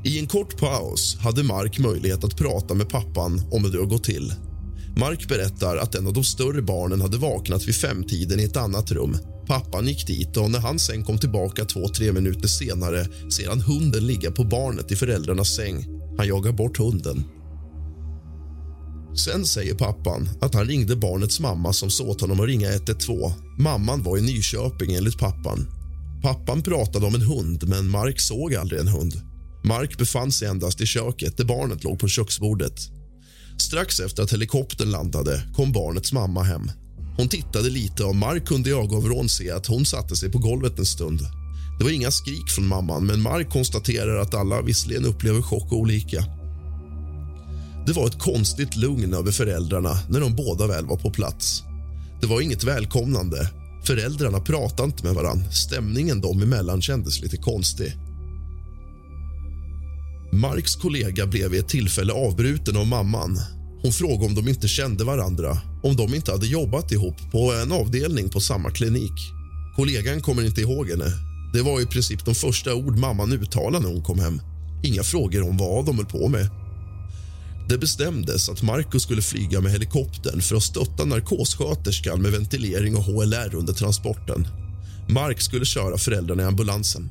I en kort paus hade Mark möjlighet att prata med pappan om hur det har gått till. Mark berättar att en av de större barnen hade vaknat vid femtiden i ett annat rum. Pappan gick dit och när han sen kom tillbaka två, tre minuter senare ser han hunden ligga på barnet i föräldrarnas säng. Han jagar bort hunden. Sen säger pappan att han ringde barnets mamma som sa åt honom att ringa 112. Mamman var i Nyköping enligt pappan. Pappan pratade om en hund, men Mark såg aldrig en hund. Mark befann sig endast i köket där barnet låg på köksbordet. Strax efter att helikoptern landade kom barnets mamma hem. Hon tittade lite och Mark kunde i ögonvrån se att hon satte sig på golvet en stund. Det var inga skrik från mamman, men Mark konstaterar att alla visserligen upplever chock olika. Det var ett konstigt lugn över föräldrarna när de båda väl var på plats. Det var inget välkomnande. Föräldrarna pratade inte med varann. Stämningen dem emellan kändes lite konstig. Marks kollega blev vid ett tillfälle avbruten av mamman. Hon frågade om de inte kände varandra, om de inte hade jobbat ihop på en avdelning på samma klinik. Kollegan kommer inte ihåg henne. Det var i princip de första ord mamman uttalade när hon kom hem. Inga frågor om vad de höll på med. Det bestämdes att Marco skulle flyga med helikoptern för att stötta narkossköterskan med ventilering och HLR under transporten. Mark skulle köra föräldrarna i ambulansen.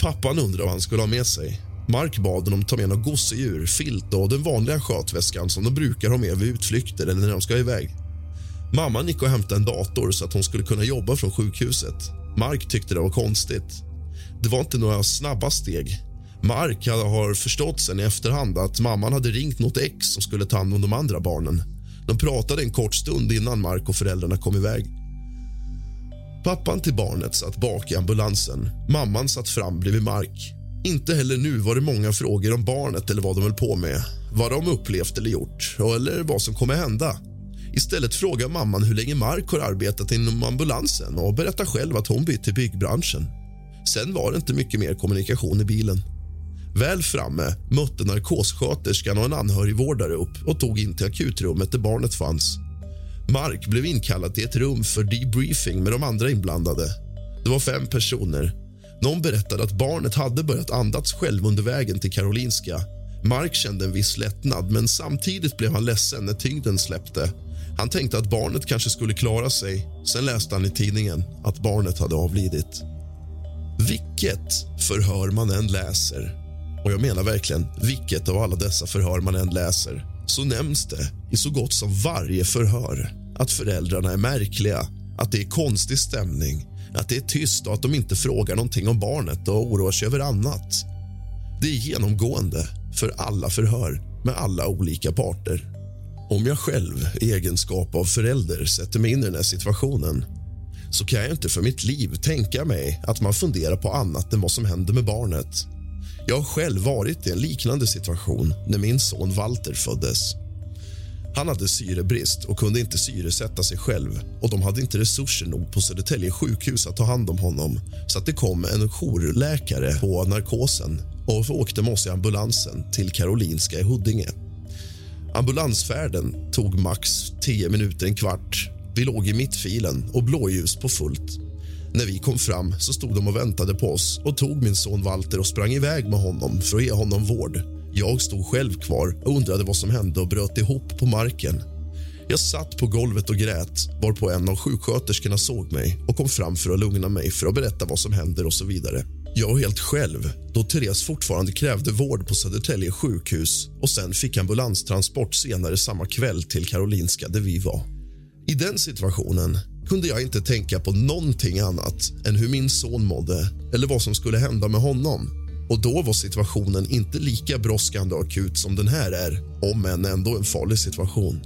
Pappan undrade vad han skulle ha med sig. Mark bad honom ta med något gosedjur, filt och den vanliga skötväskan som de brukar ha med vid utflykter eller när de ska iväg. Mamman gick och hämtade en dator så att hon skulle kunna jobba från sjukhuset. Mark tyckte det var konstigt. Det var inte några snabba steg. Mark har förstått sen i efterhand att mamman hade ringt något ex som skulle ta hand om de andra barnen. De pratade en kort stund innan Mark och föräldrarna kom iväg. Pappan till barnet satt bak i ambulansen. Mamman satt fram bredvid Mark. Inte heller nu var det många frågor om barnet eller vad de höll på med, vad de upplevt eller gjort eller vad som kommer hända. Istället frågar mamman hur länge Mark har arbetat inom ambulansen och berättar själv att hon bytt till byggbranschen. Sen var det inte mycket mer kommunikation i bilen. Väl framme mötte narkossköterskan och en anhörigvårdare upp och tog in till akutrummet där barnet fanns. Mark blev inkallad till ett rum för debriefing med de andra inblandade. Det var fem personer. Någon berättade att barnet hade börjat andas själv under vägen till Karolinska. Mark kände en viss lättnad, men samtidigt blev han ledsen när tyngden släppte. Han tänkte att barnet kanske skulle klara sig. Sen läste han i tidningen att barnet hade avlidit. Vilket förhör man än läser och jag menar verkligen vilket av alla dessa förhör man än läser så nämns det i så gott som varje förhör att föräldrarna är märkliga, att det är konstig stämning att det är tyst och att de inte frågar någonting om barnet och oroar sig över annat. Det är genomgående för alla förhör med alla olika parter. Om jag själv i egenskap av förälder sätter mig in i den här situationen så kan jag inte för mitt liv tänka mig att man funderar på annat än vad som händer med barnet. Jag har själv varit i en liknande situation när min son Walter föddes. Han hade syrebrist och kunde inte syresätta sig själv och de hade inte resurser nog på Södertälje sjukhus att ta hand om honom så att det kom en jourläkare på narkosen och åkte med oss i ambulansen till Karolinska i Huddinge. Ambulansfärden tog max 10 minuter, en kvart. Vi låg i mittfilen och blåljus på fullt. När vi kom fram så stod de och väntade på oss och tog min son Walter och sprang iväg med honom för att ge honom vård. Jag stod själv kvar och undrade vad som hände och bröt ihop på marken. Jag satt på golvet och grät varpå en av sjuksköterskorna såg mig och kom fram för att lugna mig för att berätta vad som händer och så vidare. Jag var helt själv då Therese fortfarande krävde vård på Södertälje sjukhus och sen fick ambulanstransport senare samma kväll till Karolinska där vi var. I den situationen kunde jag inte tänka på någonting annat än hur min son mådde eller vad som skulle hända med honom. Och Då var situationen inte lika brådskande och akut som den här är om än ändå en farlig situation.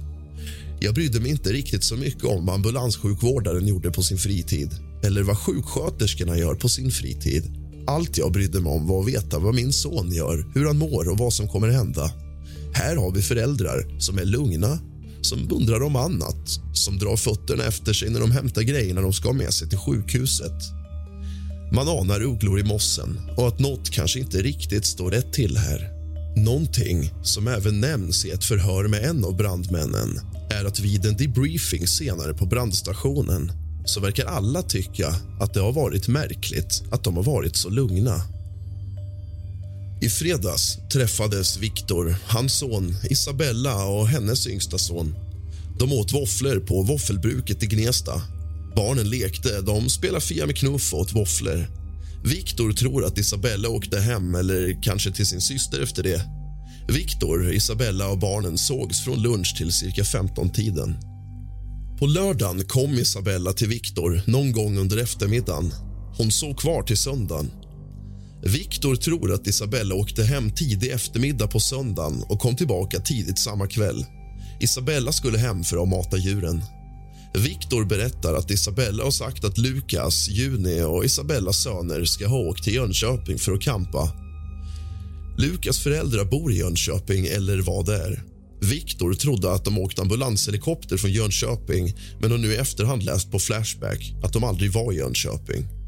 Jag brydde mig inte riktigt så mycket om vad ambulanssjukvårdaren gjorde på sin fritid eller vad sjuksköterskorna gör på sin fritid. Allt jag brydde mig om var att veta vad min son gör, hur han mår och vad som kommer hända. Här har vi föräldrar som är lugna, som undrar om annat som drar fötterna efter sig när de hämtar grejerna de ska ha med sig till sjukhuset. Man anar ugglor i mossen och att nåt kanske inte riktigt står rätt till här. Någonting som även nämns i ett förhör med en av brandmännen är att vid en debriefing senare på brandstationen så verkar alla tycka att det har varit märkligt att de har varit så lugna. I fredags träffades Viktor, hans son Isabella och hennes yngsta son. De åt våfflor på våffelbruket i Gnesta. Barnen lekte, de spelade Fia med knuff och åt våfflor. Viktor tror att Isabella åkte hem eller kanske till sin syster efter det. Viktor, Isabella och barnen sågs från lunch till cirka 15-tiden. På lördagen kom Isabella till Viktor någon gång under eftermiddagen. Hon såg kvar till söndagen. Viktor tror att Isabella åkte hem tidig eftermiddag på söndagen och kom tillbaka tidigt samma kväll. Isabella skulle hem för att mata djuren. Viktor berättar att Isabella har sagt att Lukas, Juni och Isabellas söner ska ha åkt till Jönköping för att kampa. Lukas föräldrar bor i Jönköping, eller vad det är. Viktor trodde att de åkte ambulanshelikopter från Jönköping men har nu i efterhand läst på Flashback att de aldrig var i Jönköping.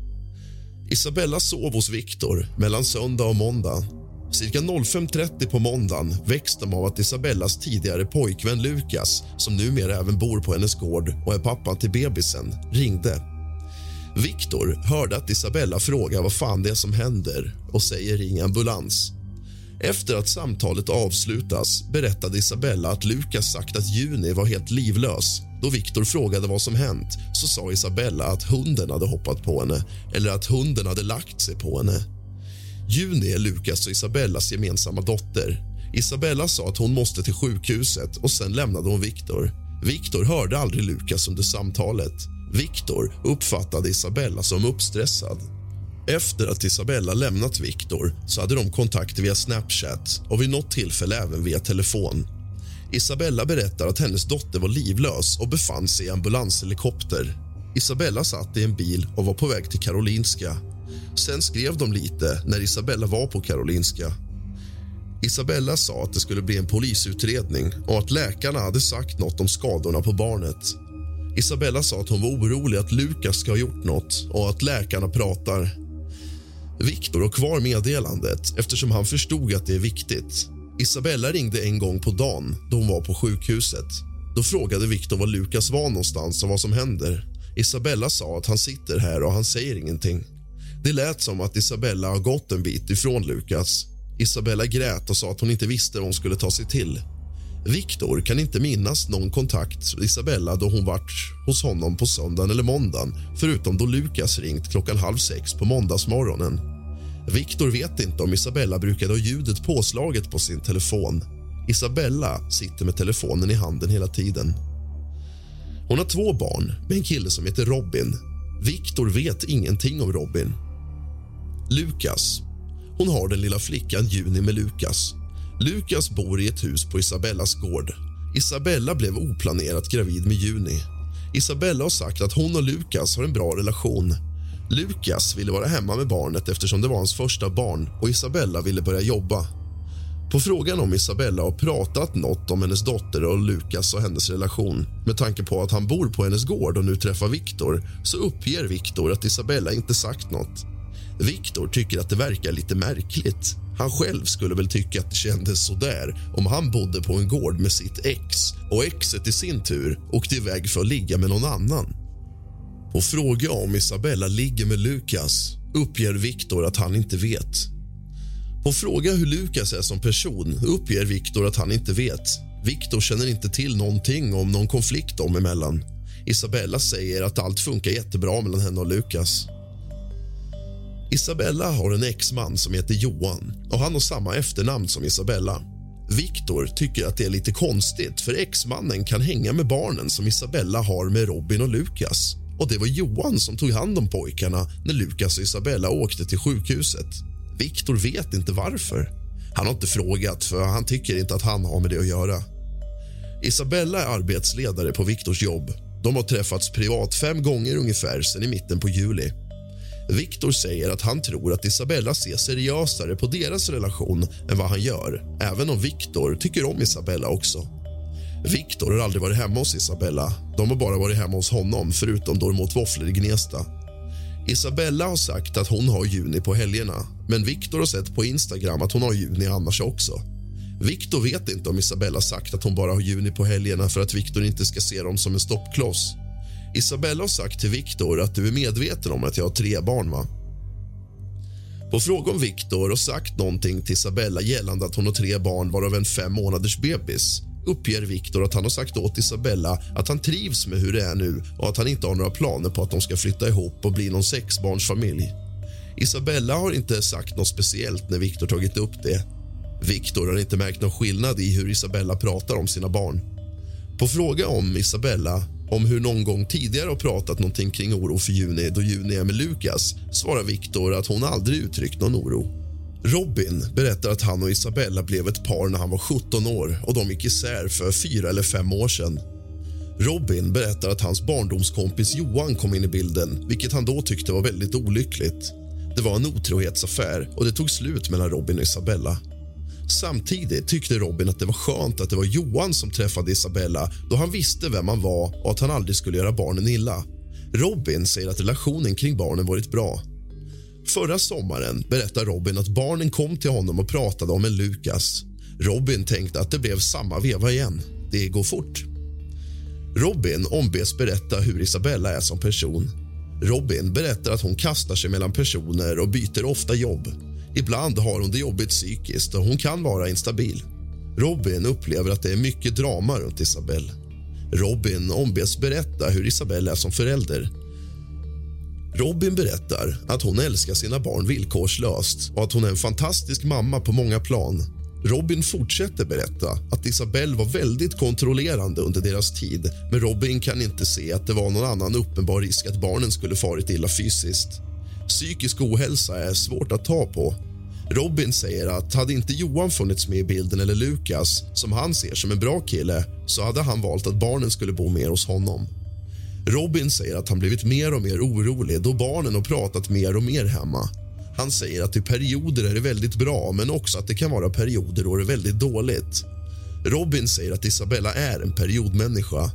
Isabella sov hos Viktor mellan söndag och måndag. Cirka 05.30 på måndagen väcks de av att Isabellas tidigare pojkvän Lukas som numera även bor på hennes gård och är pappan till bebisen, ringde. Viktor hörde att Isabella frågar vad fan det är som händer och säger ring ambulans. Efter att samtalet avslutas berättade Isabella att Lukas sagt att Juni var helt livlös. Då Viktor frågade vad som hänt så sa Isabella att hunden hade hoppat på henne eller att hunden hade lagt sig på henne. Juni är Lukas och Isabellas gemensamma dotter. Isabella sa att hon måste till sjukhuset och sen lämnade hon Viktor. Viktor hörde aldrig Lukas under samtalet. Viktor uppfattade Isabella som uppstressad. Efter att Isabella lämnat Viktor så hade de kontakt via Snapchat och vid något tillfälle även via telefon. Isabella berättar att hennes dotter var livlös och befann sig i ambulanshelikopter. Isabella satt i en bil och var på väg till Karolinska. Sen skrev de lite när Isabella var på Karolinska. Isabella sa att det skulle bli en polisutredning och att läkarna hade sagt något om skadorna på barnet. Isabella sa att hon var orolig att Lukas ska ha gjort något och att läkarna pratar. Viktor har kvar meddelandet eftersom han förstod att det är viktigt. Isabella ringde en gång på dagen då hon var på sjukhuset. Då frågade Viktor var Lukas var någonstans och vad som händer. Isabella sa att han sitter här och han säger ingenting. Det lät som att Isabella har gått en bit ifrån Lukas. Isabella grät och sa att hon inte visste vad hon skulle ta sig till. Viktor kan inte minnas någon kontakt med Isabella då hon varit hos honom på söndagen eller måndagen förutom då Lukas ringt klockan halv sex på måndagsmorgonen. Viktor vet inte om Isabella brukade ha ljudet påslaget på sin telefon. Isabella sitter med telefonen i handen hela tiden. Hon har två barn med en kille som heter Robin. Viktor vet ingenting om Robin. Lukas. Hon har den lilla flickan Juni med Lukas. Lukas bor i ett hus på Isabellas gård. Isabella blev oplanerat gravid med Juni. Isabella har sagt att hon och Lukas har en bra relation. Lukas ville vara hemma med barnet eftersom det var hans första barn och Isabella ville börja jobba. På frågan om Isabella har pratat något om hennes dotter och Lukas och hennes relation med tanke på att han bor på hennes gård och nu träffar Viktor så uppger Viktor att Isabella inte sagt något. Viktor tycker att det verkar lite märkligt. Han själv skulle väl tycka att det kändes sådär om han bodde på en gård med sitt ex och exet i sin tur åkte iväg för att ligga med någon annan. På fråga om Isabella ligger med Lukas uppger Viktor att han inte vet. På fråga hur Lukas är som person uppger Viktor att han inte vet. Viktor känner inte till någonting om någon konflikt dem emellan. Isabella säger att allt funkar jättebra mellan henne och Lukas. Isabella har en exman som heter Johan och han har samma efternamn som Isabella. Viktor tycker att det är lite konstigt för exmannen kan hänga med barnen som Isabella har med Robin och Lukas. Och Det var Johan som tog hand om pojkarna när Lukas och Isabella åkte till sjukhuset. Viktor vet inte varför. Han har inte frågat, för han tycker inte att han har med det att göra. Isabella är arbetsledare på Viktors jobb. De har träffats privat fem gånger ungefär sen i mitten på juli. Viktor säger att han tror att Isabella ser seriösare på deras relation än vad han gör även om Viktor tycker om Isabella också. Viktor har aldrig varit hemma hos Isabella. De har bara varit hemma hos honom, förutom då de åt våfflor i Gnesta. Isabella har sagt att hon har Juni på helgerna men Viktor har sett på Instagram att hon har Juni annars också. Viktor vet inte om Isabella sagt att hon bara har Juni på helgerna för att Viktor inte ska se dem som en stoppkloss. Isabella har sagt till Viktor att du är medveten om att jag har tre barn, va? På fråga om Viktor har sagt någonting till Isabella gällande att hon har tre barn varav en fem månaders bebis uppger Viktor att han har sagt åt Isabella att han trivs med hur det är nu och att han inte har några planer på att de ska flytta ihop och bli någon sexbarnsfamilj. Isabella har inte sagt något speciellt när Viktor tagit upp det. Viktor har inte märkt någon skillnad i hur Isabella pratar om sina barn. På fråga om Isabella om hur någon gång tidigare har pratat någonting kring oro för Juni då Juni är med Lukas svarar Viktor att hon aldrig uttryckt någon oro. Robin berättar att han och Isabella blev ett par när han var 17 år och de gick isär för fyra eller fem år sedan. Robin berättar att hans barndomskompis Johan kom in i bilden vilket han då tyckte var väldigt olyckligt. Det var en otrohetsaffär och det tog slut mellan Robin och Isabella. Samtidigt tyckte Robin att det var skönt att det var Johan som träffade Isabella då han visste vem han var och att han aldrig skulle göra barnen illa. Robin säger att relationen kring barnen varit bra. Förra sommaren berättar Robin att barnen kom till honom och pratade om en Lukas. Robin tänkte att det blev samma veva igen. Det går fort. Robin ombeds berätta hur Isabella är som person. Robin berättar att hon kastar sig mellan personer och byter ofta jobb. Ibland har hon det jobbigt psykiskt och hon kan vara instabil. Robin upplever att det är mycket drama runt Isabelle. Robin ombeds berätta hur Isabelle är som förälder. Robin berättar att hon älskar sina barn villkorslöst och att hon är en fantastisk mamma på många plan. Robin fortsätter berätta att Isabelle var väldigt kontrollerande under deras tid men Robin kan inte se att det var någon annan uppenbar risk att barnen skulle farit illa fysiskt. Psykisk ohälsa är svårt att ta på. Robin säger att hade inte Johan funnits med i bilden eller Lukas, som han ser som en bra kille, så hade han valt att barnen skulle bo mer hos honom. Robin säger att han blivit mer och mer orolig då barnen har pratat mer och mer hemma. Han säger att i perioder är det väldigt bra men också att det kan vara perioder då det är väldigt dåligt. Robin säger att Isabella är en periodmänniska.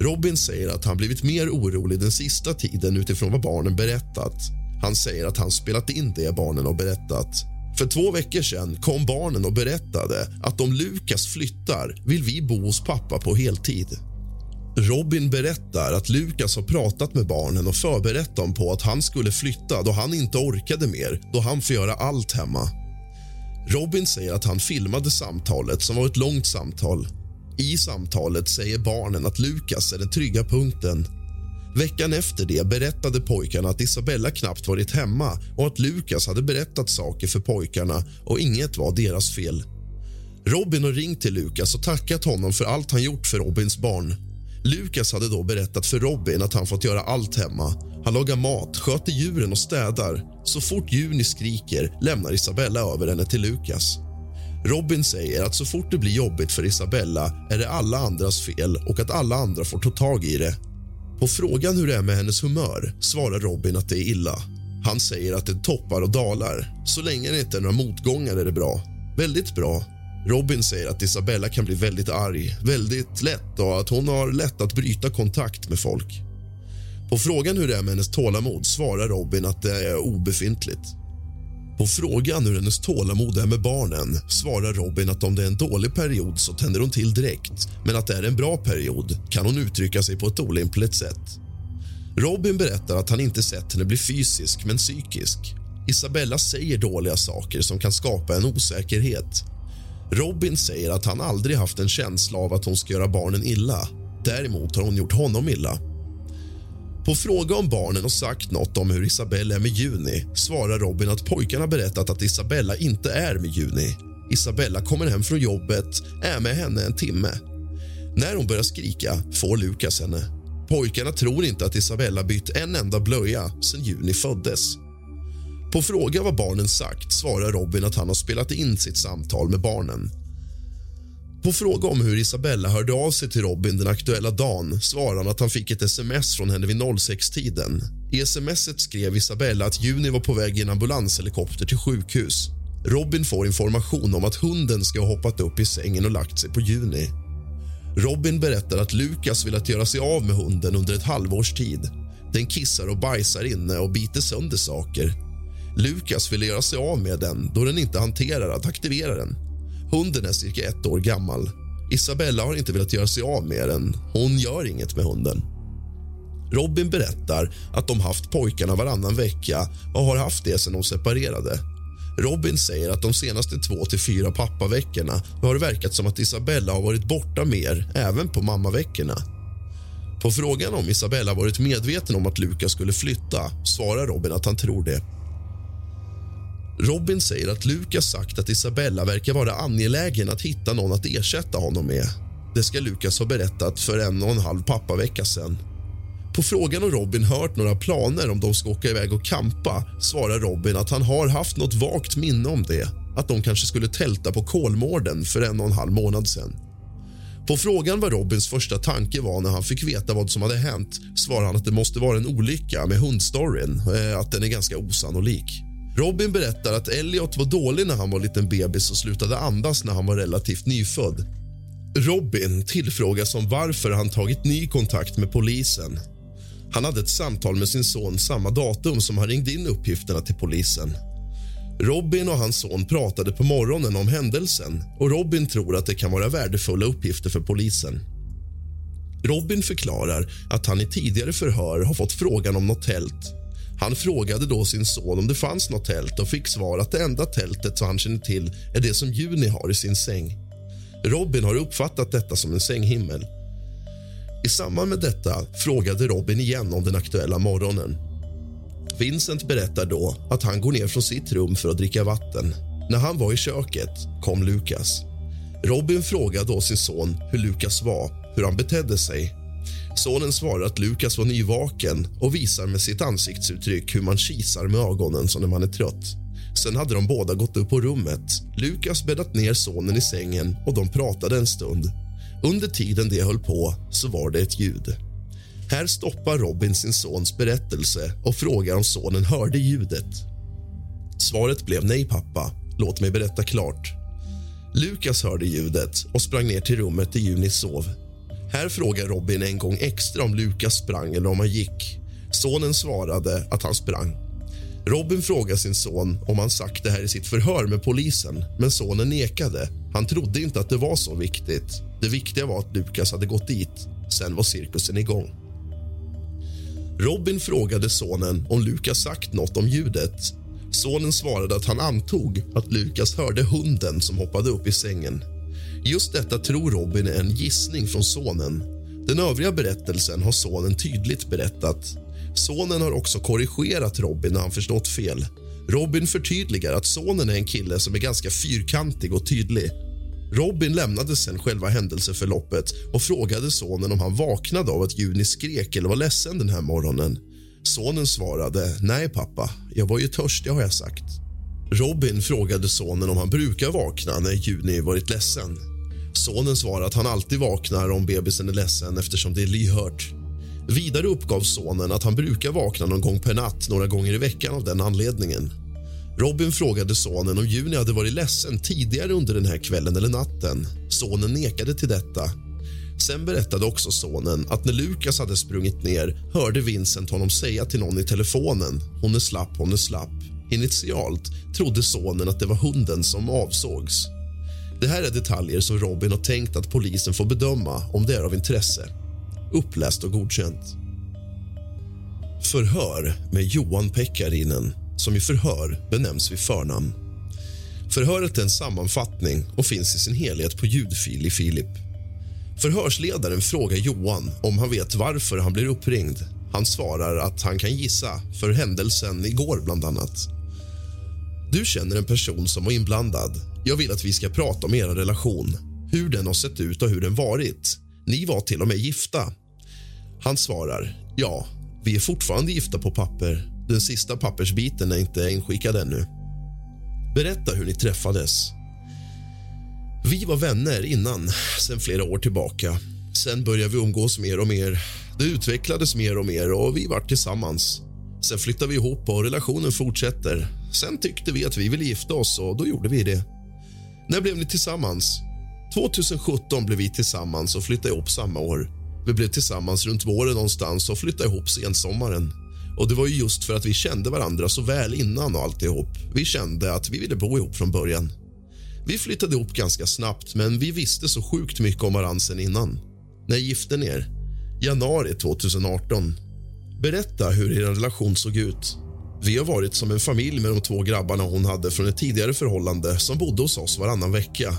Robin säger att han blivit mer orolig den sista tiden utifrån vad barnen berättat. Han säger att han spelat in det barnen har berättat. För två veckor sedan kom barnen och berättade att om Lukas flyttar vill vi bo hos pappa på heltid. Robin berättar att Lukas har pratat med barnen och förberett dem på att han skulle flytta då han inte orkade mer, då han får göra allt hemma. Robin säger att han filmade samtalet, som var ett långt samtal. I samtalet säger barnen att Lukas är den trygga punkten. Veckan efter det berättade pojkarna att Isabella knappt varit hemma och att Lukas hade berättat saker för pojkarna och inget var deras fel. Robin har ringt till Lukas och tackat honom för allt han gjort för Robins barn. Lukas hade då berättat för Robin att han fått göra allt hemma. Han lagar mat, sköter djuren och städar. Så fort Juni skriker lämnar Isabella över henne till Lukas. Robin säger att så fort det blir jobbigt för Isabella är det alla andras fel och att alla andra får ta tag i det. På frågan hur det är med hennes humör svarar Robin att det är illa. Han säger att det toppar och dalar. Så länge det inte är några motgångar är det bra. Väldigt bra. Robin säger att Isabella kan bli väldigt arg, väldigt lätt och att hon har lätt att bryta kontakt med folk. På frågan hur det är med hennes tålamod svarar Robin att det är obefintligt. På frågan hur hennes tålamod är med barnen svarar Robin att om det är en dålig period så tänder hon till direkt men att det är en bra period kan hon uttrycka sig på ett olämpligt sätt. Robin berättar att han inte sett henne bli fysisk, men psykisk. Isabella säger dåliga saker som kan skapa en osäkerhet. Robin säger att han aldrig haft en känsla av att hon ska göra barnen illa. Däremot har hon gjort honom illa. På fråga om barnen har sagt något om hur Isabella är med Juni svarar Robin att pojkarna berättat att Isabella inte är med Juni. Isabella kommer hem från jobbet, är med henne en timme. När hon börjar skrika får Lukas henne. Pojkarna tror inte att Isabella bytt en enda blöja sen Juni föddes. På fråga vad barnen sagt svarar Robin att han har spelat in sitt samtal med barnen. På fråga om hur Isabella hörde av sig till Robin den aktuella dagen svarar han att han fick ett sms från henne vid 06-tiden. I smset skrev Isabella att Juni var på väg i en ambulanshelikopter till sjukhus. Robin får information om att hunden ska ha hoppat upp i sängen och lagt sig på Juni. Robin berättar att Lukas velat göra sig av med hunden under ett halvårs tid. Den kissar och bajsar inne och biter sönder saker. Lukas ville göra sig av med den då den inte hanterar att aktivera den. Hunden är cirka ett år gammal. Isabella har inte velat göra sig av med den. Hon gör inget med hunden. Robin berättar att de haft pojkarna varannan vecka och har haft det sen de separerade. Robin säger att de senaste två till fyra pappaveckorna har det verkat som att Isabella har varit borta mer, även på mammaveckorna. På frågan om Isabella varit medveten om att Lukas skulle flytta svarar Robin att han tror det. Robin säger att Lukas sagt att Isabella verkar vara angelägen att hitta någon att ersätta honom med. Det ska Lukas ha berättat för en och en halv pappavecka sen. På frågan om Robin hört några planer om de ska åka iväg och kampa svarar Robin att han har haft något vagt minne om det. Att de kanske skulle tälta på Kolmården för en och en halv månad sen. På frågan vad Robins första tanke var när han fick veta vad som hade hänt svarar han att det måste vara en olycka med hundstoryn, eh, att den är ganska osannolik. Robin berättar att Elliot var dålig när han var liten bebis och slutade andas när han var relativt nyfödd. Robin tillfrågas om varför han tagit ny kontakt med polisen. Han hade ett samtal med sin son samma datum som han ringde in uppgifterna till polisen. Robin och hans son pratade på morgonen om händelsen och Robin tror att det kan vara värdefulla uppgifter för polisen. Robin förklarar att han i tidigare förhör har fått frågan om något tält. Han frågade då sin son om det fanns något tält och fick svar att det enda tältet som han känner till är det som Juni har i sin säng. Robin har uppfattat detta som en sänghimmel. I samband med detta frågade Robin igen om den aktuella morgonen. Vincent berättar då att han går ner från sitt rum för att dricka vatten. När han var i köket kom Lukas. Robin frågar då sin son hur Lukas var, hur han betedde sig. Sonen svarar att Lukas var nyvaken och visar med sitt ansiktsuttryck hur man kisar med ögonen som när man är trött. Sen hade de båda gått upp på rummet. Lukas bäddat ner sonen i sängen och de pratade en stund. Under tiden det höll på så var det ett ljud. Här stoppar Robin sin sons berättelse och frågar om sonen hörde ljudet. Svaret blev nej, pappa. Låt mig berätta klart. Lukas hörde ljudet och sprang ner till rummet där Juni sov. Här frågar Robin en gång extra om Lukas sprang eller om han gick. Sonen svarade att han sprang. Robin frågar sin son om han sagt det här i sitt förhör med polisen men sonen nekade. Han trodde inte att det var så viktigt. Det viktiga var att Lukas hade gått dit. Sen var cirkusen igång. Robin frågade sonen om Lukas sagt något om ljudet. Sonen svarade att han antog att Lukas hörde hunden som hoppade upp i sängen. Just detta tror Robin är en gissning från sonen. Den övriga berättelsen har sonen tydligt berättat. Sonen har också korrigerat Robin när han förstått fel. Robin förtydligar att sonen är en kille som är ganska fyrkantig och tydlig. Robin lämnade sen själva händelseförloppet och frågade sonen om han vaknade av att Juni skrek eller var ledsen den här morgonen. Sonen svarade nej pappa, jag var ju törstig har jag sagt. Robin frågade sonen om han brukar vakna när Juni varit ledsen. Sonen svarar att han alltid vaknar om bebisen är ledsen eftersom det är lyhört. Vidare uppgav sonen att han brukar vakna någon gång per natt några gånger i veckan av den anledningen. Robin frågade sonen om Juni hade varit ledsen tidigare under den här kvällen eller natten. Sonen nekade till detta. Sen berättade också sonen att när Lukas hade sprungit ner hörde Vincent honom säga till någon i telefonen hon är slapp, hon är slapp. Initialt trodde sonen att det var hunden som avsågs. Det här är detaljer som Robin har tänkt att polisen får bedöma om det är av intresse. Uppläst och godkänt. Förhör med Johan Pekkarinen, som i förhör benämns vid förnamn. Förhöret är en sammanfattning och finns i sin helhet på ljudfil i Filip. Förhörsledaren frågar Johan om han vet varför han blir uppringd. Han svarar att han kan gissa, för händelsen igår bland annat. Du känner en person som var inblandad. Jag vill att vi ska prata om er relation, hur den har sett ut och hur den varit. Ni var till och med gifta. Han svarar ja, vi är fortfarande gifta på papper. Den sista pappersbiten är inte inskickad ännu. Berätta hur ni träffades. Vi var vänner innan, sen flera år tillbaka. Sen började vi umgås mer och mer. Det utvecklades mer och mer och vi var tillsammans. Sen flyttade vi ihop och relationen fortsätter. Sen tyckte vi att vi ville gifta oss och då gjorde vi det. När blev ni tillsammans? 2017 blev vi tillsammans och flyttade ihop samma år. Vi blev tillsammans runt våren någonstans och flyttade ihop sensommaren. Och det var ju just för att vi kände varandra så väl innan och alltihop. Vi kände att vi ville bo ihop från början. Vi flyttade ihop ganska snabbt, men vi visste så sjukt mycket om varandra sen innan. När gifte ni er? Januari 2018. Berätta hur er relation såg ut. Vi har varit som en familj med de två grabbarna hon hade från ett tidigare förhållande som bodde hos oss varannan vecka.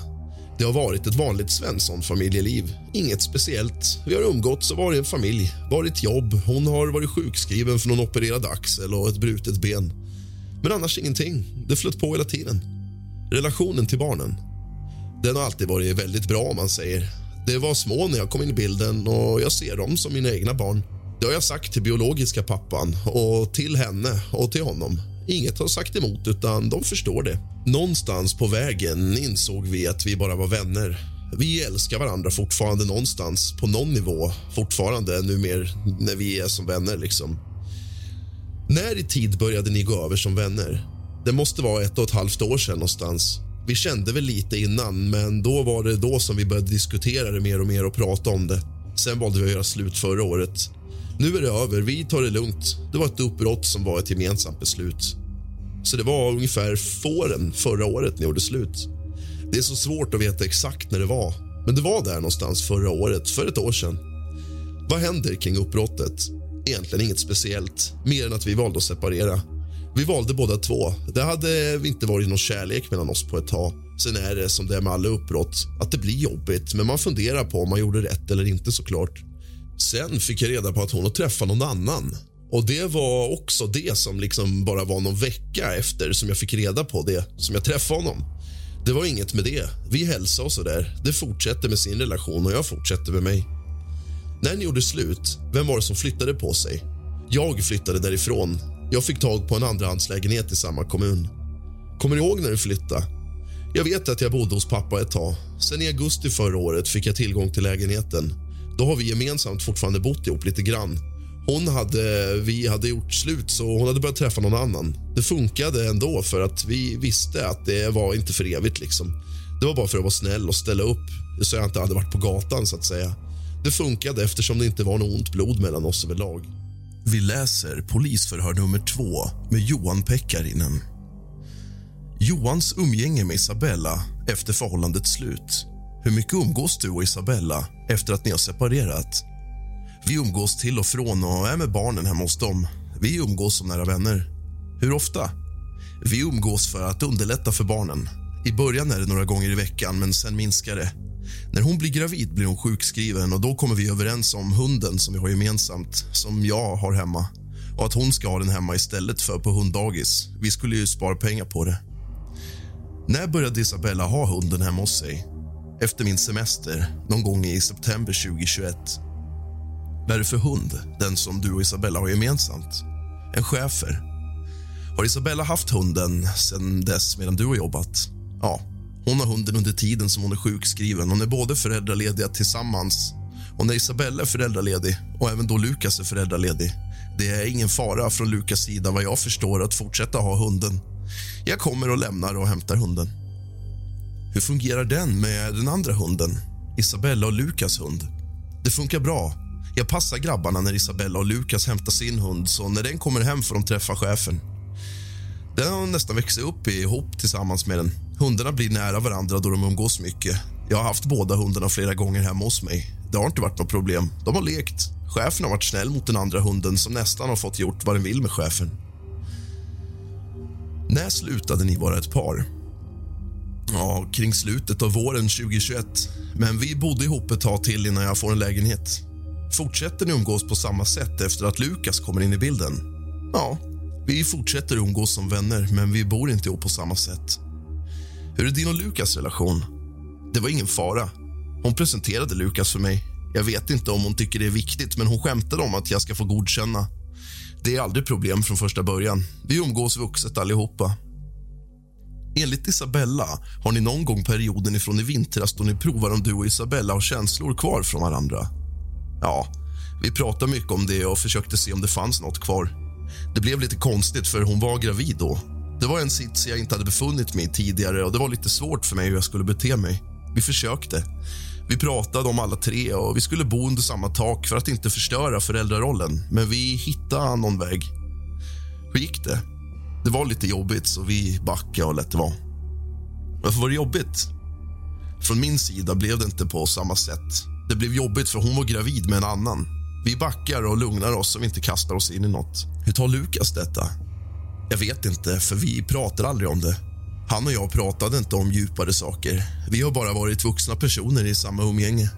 Det har varit ett vanligt Svensson-familjeliv. Inget speciellt. Vi har umgåtts och varit en familj. Varit jobb. Hon har varit sjukskriven för någon opererad axel och ett brutet ben. Men annars ingenting. Det flöt på hela tiden. Relationen till barnen. Den har alltid varit väldigt bra om man säger. Det var små när jag kom in i bilden och jag ser dem som mina egna barn. Det har jag sagt till biologiska pappan och till henne och till honom. Inget har sagt emot, utan de förstår det. Någonstans på vägen insåg vi att vi bara var vänner. Vi älskar varandra fortfarande någonstans, på någon nivå. Fortfarande, numera när vi är som vänner. liksom. När i tid började ni gå över som vänner? Det måste vara ett och ett halvt år sedan någonstans. Vi kände väl lite innan, men då var det då som vi började diskutera det mer och mer och prata om det. Sen valde vi att göra slut förra året. Nu är det över. Vi tar det lugnt. Det var ett uppbrott som var ett gemensamt beslut. Så det var ungefär fåren förra året ni gjorde slut. Det är så svårt att veta exakt när det var, men det var där någonstans förra året, för ett år sedan. Vad händer kring uppbrottet? Egentligen inget speciellt, mer än att vi valde att separera. Vi valde båda två. Det hade inte varit någon kärlek mellan oss på ett tag. Sen är det som det är med alla uppbrott, att det blir jobbigt men man funderar på om man gjorde rätt eller inte såklart. Sen fick jag reda på att hon har träffat någon annan. Och Det var också det som liksom bara var någon vecka efter som jag fick reda på det, som jag träffade honom. Det var inget med det. Vi hälsade och så där. Det fortsätter med sin relation och jag fortsätter med mig. När ni gjorde slut, vem var det som flyttade på sig? Jag flyttade därifrån. Jag fick tag på en andrahandslägenhet i samma kommun. Kommer du ihåg när du flyttade? Jag vet att jag bodde hos pappa ett tag. Sen i augusti förra året fick jag tillgång till lägenheten. Då har vi gemensamt fortfarande bott ihop lite grann. Hon hade, vi hade gjort slut, så hon hade börjat träffa någon annan. Det funkade ändå, för att vi visste att det var inte för evigt. Liksom. Det var bara för att vara snäll och ställa upp så jag inte hade varit på gatan. så att säga. Det funkade eftersom det inte var något ont blod mellan oss överlag. Vi läser polisförhör nummer två med Johan Pekkarinen. Johans umgänge med Isabella efter förhållandets slut. Hur mycket umgås du och Isabella efter att ni har separerat? Vi umgås till och från och är med barnen hemma hos dem. Vi umgås som nära vänner. Hur ofta? Vi umgås för att underlätta för barnen. I början är det några gånger i veckan, men sen minskar det. När hon blir gravid blir hon sjukskriven och då kommer vi överens om hunden som vi har gemensamt, som jag har hemma och att hon ska ha den hemma istället för på hunddagis. Vi skulle ju spara pengar på det. När började Isabella ha hunden hemma hos sig? Efter min semester, någon gång i september 2021. Vad är det för hund, den som du och Isabella har gemensamt? En schäfer. Har Isabella haft hunden sen dess medan du har jobbat? Ja, hon har hunden under tiden som hon är sjukskriven. Hon är både föräldralediga tillsammans. Och när Isabella är föräldraledig och även då Lukas är föräldraledig. Det är ingen fara från Lukas sida vad jag förstår att fortsätta ha hunden. Jag kommer och lämnar och hämtar hunden. Hur fungerar den med den andra hunden? Isabella och Lukas hund. Det funkar bra. Jag passar grabbarna när Isabella och Lukas hämtar sin hund så när den kommer hem får de träffa chefen. Den har nästan växt upp ihop tillsammans med den. Hundarna blir nära varandra då de umgås mycket. Jag har haft båda hundarna flera gånger hemma hos mig. Det har inte varit något problem. De har lekt. Chefen har varit snäll mot den andra hunden som nästan har fått gjort vad den vill med chefen. När slutade ni vara ett par? Ja, kring slutet av våren 2021. Men vi bodde ihop ett tag till innan jag får en lägenhet. Fortsätter ni umgås på samma sätt efter att Lukas kommer in i bilden? Ja, vi fortsätter umgås som vänner, men vi bor inte ihop på samma sätt. Hur är din och Lukas relation? Det var ingen fara. Hon presenterade Lukas för mig. Jag vet inte om hon tycker det är viktigt, men hon skämtade om att jag ska få godkänna. Det är aldrig problem från första början. Vi umgås vuxet allihopa. Enligt Isabella har ni någon gång perioden ifrån i vintras då ni provar om du och Isabella har känslor kvar från varandra. Ja, vi pratade mycket om det och försökte se om det fanns något kvar. Det blev lite konstigt för hon var gravid då. Det var en sits jag inte hade befunnit mig i tidigare och det var lite svårt för mig hur jag skulle bete mig. Vi försökte. Vi pratade om alla tre och vi skulle bo under samma tak för att inte förstöra föräldrarollen. Men vi hittade någon väg. Hur gick det? Det var lite jobbigt, så vi backade och lät det vara. Varför var det jobbigt? Från min sida blev det inte på samma sätt. Det blev jobbigt för hon var gravid med en annan. Vi backar och lugnar oss så vi inte kastar oss in i nåt. Hur tar Lukas detta? Jag vet inte, för vi pratar aldrig om det. Han och jag pratade inte om djupare saker. Vi har bara varit vuxna personer i samma umgänge.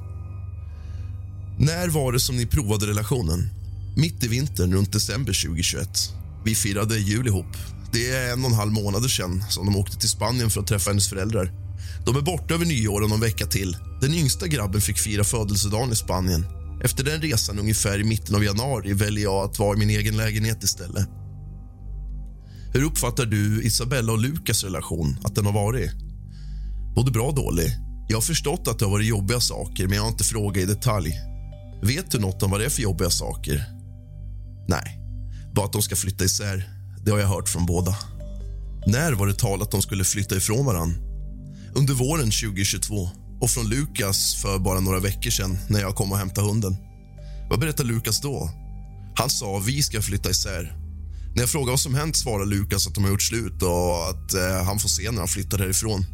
När var det som ni provade relationen? Mitt i vintern, runt december 2021. Vi firade jul ihop. Det är en och en halv månad sedan som de åkte till Spanien för att träffa hennes föräldrar. De är borta över nyår och någon vecka till. Den yngsta grabben fick fira födelsedagen i Spanien. Efter den resan ungefär i mitten av januari väljer jag att vara i min egen lägenhet istället. Hur uppfattar du Isabella och Lukas relation? att den har varit? Både bra och dålig. Jag har förstått att det har varit jobbiga saker, men jag har inte frågat i detalj. Vet du något om vad det är för jobbiga saker? Nej, bara att de ska flytta isär. Det har jag hört från båda. När var det tal att de skulle flytta ifrån varann? Under våren 2022 och från Lukas för bara några veckor sedan när jag kom och hämtade hunden. Vad berättade Lukas då? Han sa vi ska flytta isär när jag frågar vad som hänt svarar Lukas att de har gjort slut och att eh, han får se när han flyttar därifrån.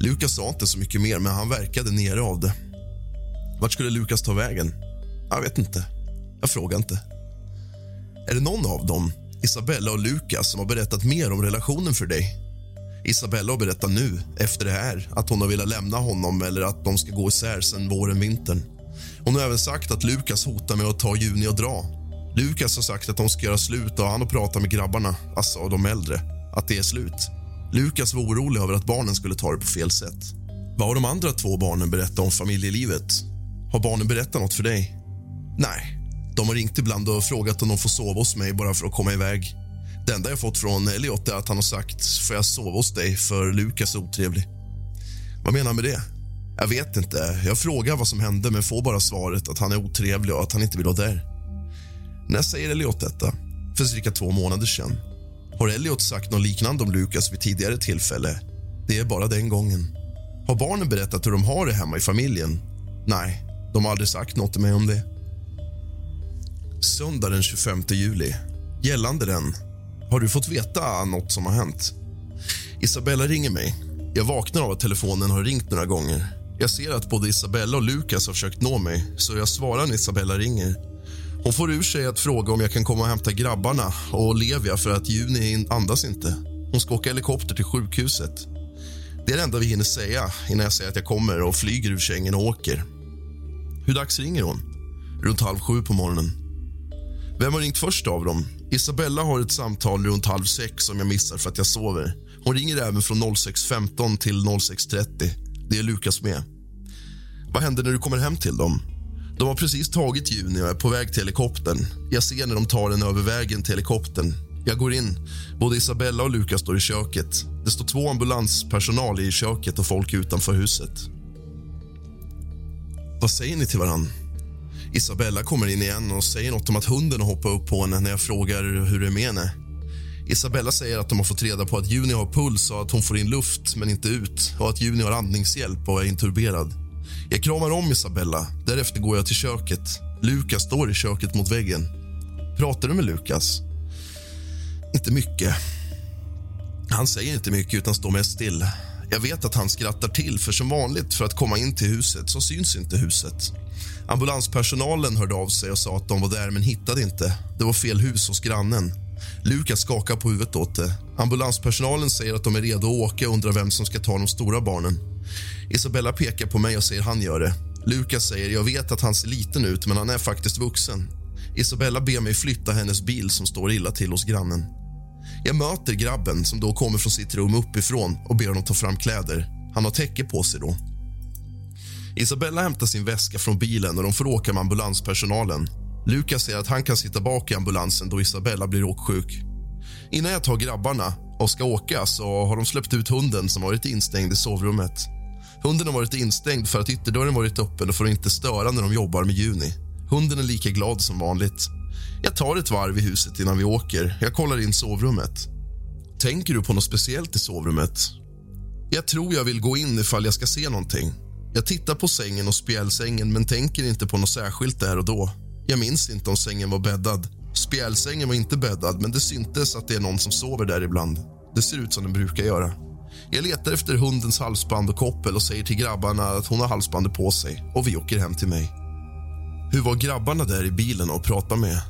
Lukas sa inte så mycket mer, men han verkade nere av det. Vart skulle Lukas ta vägen? Jag vet inte. Jag frågar inte. Är det någon av dem, Isabella och Lukas, som har berättat mer om relationen för dig? Isabella har berättat nu, efter det här, att hon har velat lämna honom eller att de ska gå isär sen våren, vintern. Hon har även sagt att Lukas hotar med att ta Juni och dra Lukas har sagt att de ska göra slut och han har pratat med grabbarna, alltså de äldre, att det är slut. Lukas var orolig över att barnen skulle ta det på fel sätt. Vad har de andra två barnen berättat om familjelivet? Har barnen berättat något för dig? Nej. De har ringt ibland och frågat om de får sova hos mig bara för att komma iväg. Det enda jag fått från Elliot är att han har sagt får jag sova hos dig för Lukas är otrevlig. Vad menar han med det? Jag vet inte. Jag frågar vad som hände men får bara svaret att han är otrevlig och att han inte vill vara där. När säger Elliot detta? För cirka två månader sedan. Har Elliot sagt något liknande om Lukas vid tidigare tillfälle? Det är bara den gången. Har barnen berättat hur de har det hemma i familjen? Nej, de har aldrig sagt något till mig om det. Söndag den 25 juli. Gällande den, har du fått veta något som har hänt? Isabella ringer mig. Jag vaknar av att telefonen har ringt några gånger. Jag ser att både Isabella och Lukas har försökt nå mig, så jag svarar när Isabella ringer. Hon får ur sig att fråga om jag kan komma och hämta grabbarna och Olivia för att Juni andas inte. Hon ska åka helikopter till sjukhuset. Det är det enda vi hinner säga innan jag säger att jag kommer och flyger ur sängen och åker. Hur dags ringer hon? Runt halv sju på morgonen. Vem har ringt först av dem? Isabella har ett samtal runt halv sex som jag missar för att jag sover. Hon ringer även från 06.15 till 06.30. Det är Lukas med. Vad händer när du kommer hem till dem? De har precis tagit Juni och är på väg till helikoptern. Jag ser när de tar den över vägen till helikoptern. Jag går in. Både Isabella och Lukas står i köket. Det står två ambulanspersonal i köket och folk utanför huset. Vad säger ni till varann? Isabella kommer in igen och säger något om att hunden har hoppat upp på henne när jag frågar hur det är med henne. Isabella säger att de har fått reda på att Juni har puls och att hon får in luft men inte ut och att Juni har andningshjälp och är intuberad. Jag kramar om Isabella. Därefter går jag till köket. Lukas står i köket mot väggen. Pratar du med Lukas? Inte mycket. Han säger inte mycket, utan står mest still. Jag vet att han skrattar till, för som vanligt för att komma in till huset så syns inte huset. Ambulanspersonalen hörde av sig och sa att de var där, men hittade inte. Det var fel hus hos grannen. Lukas skakar på huvudet åt det. Ambulanspersonalen säger att de är redo att åka och undrar vem som ska ta de stora barnen. Isabella pekar på mig och säger han gör det. Lukas säger jag vet att han ser liten ut, men han är faktiskt vuxen. Isabella ber mig flytta hennes bil som står illa till hos grannen. Jag möter grabben som då kommer från sitt rum uppifrån och ber honom ta fram kläder. Han har täcke på sig då. Isabella hämtar sin väska från bilen och de får åka med ambulanspersonalen. Lukas säger att han kan sitta bak i ambulansen då Isabella blir åksjuk. Innan jag tar grabbarna och ska åka så har de släppt ut hunden som varit instängd i sovrummet. Hunden har varit instängd för att ytterdörren varit öppen och får inte störa när de jobbar med Juni. Hunden är lika glad som vanligt. Jag tar ett varv i huset innan vi åker. Jag kollar in sovrummet. Tänker du på något speciellt i sovrummet? Jag tror jag vill gå in ifall jag ska se någonting. Jag tittar på sängen och spjälsängen men tänker inte på något särskilt där och då. Jag minns inte om sängen var bäddad. Spjälsängen var inte bäddad, men det syntes att det är någon som sover där ibland. Det ser ut som den brukar göra. Jag letar efter hundens halsband och koppel och säger till grabbarna att hon har halsbandet på sig och vi åker hem till mig. Hur var grabbarna där i bilen och pratade med?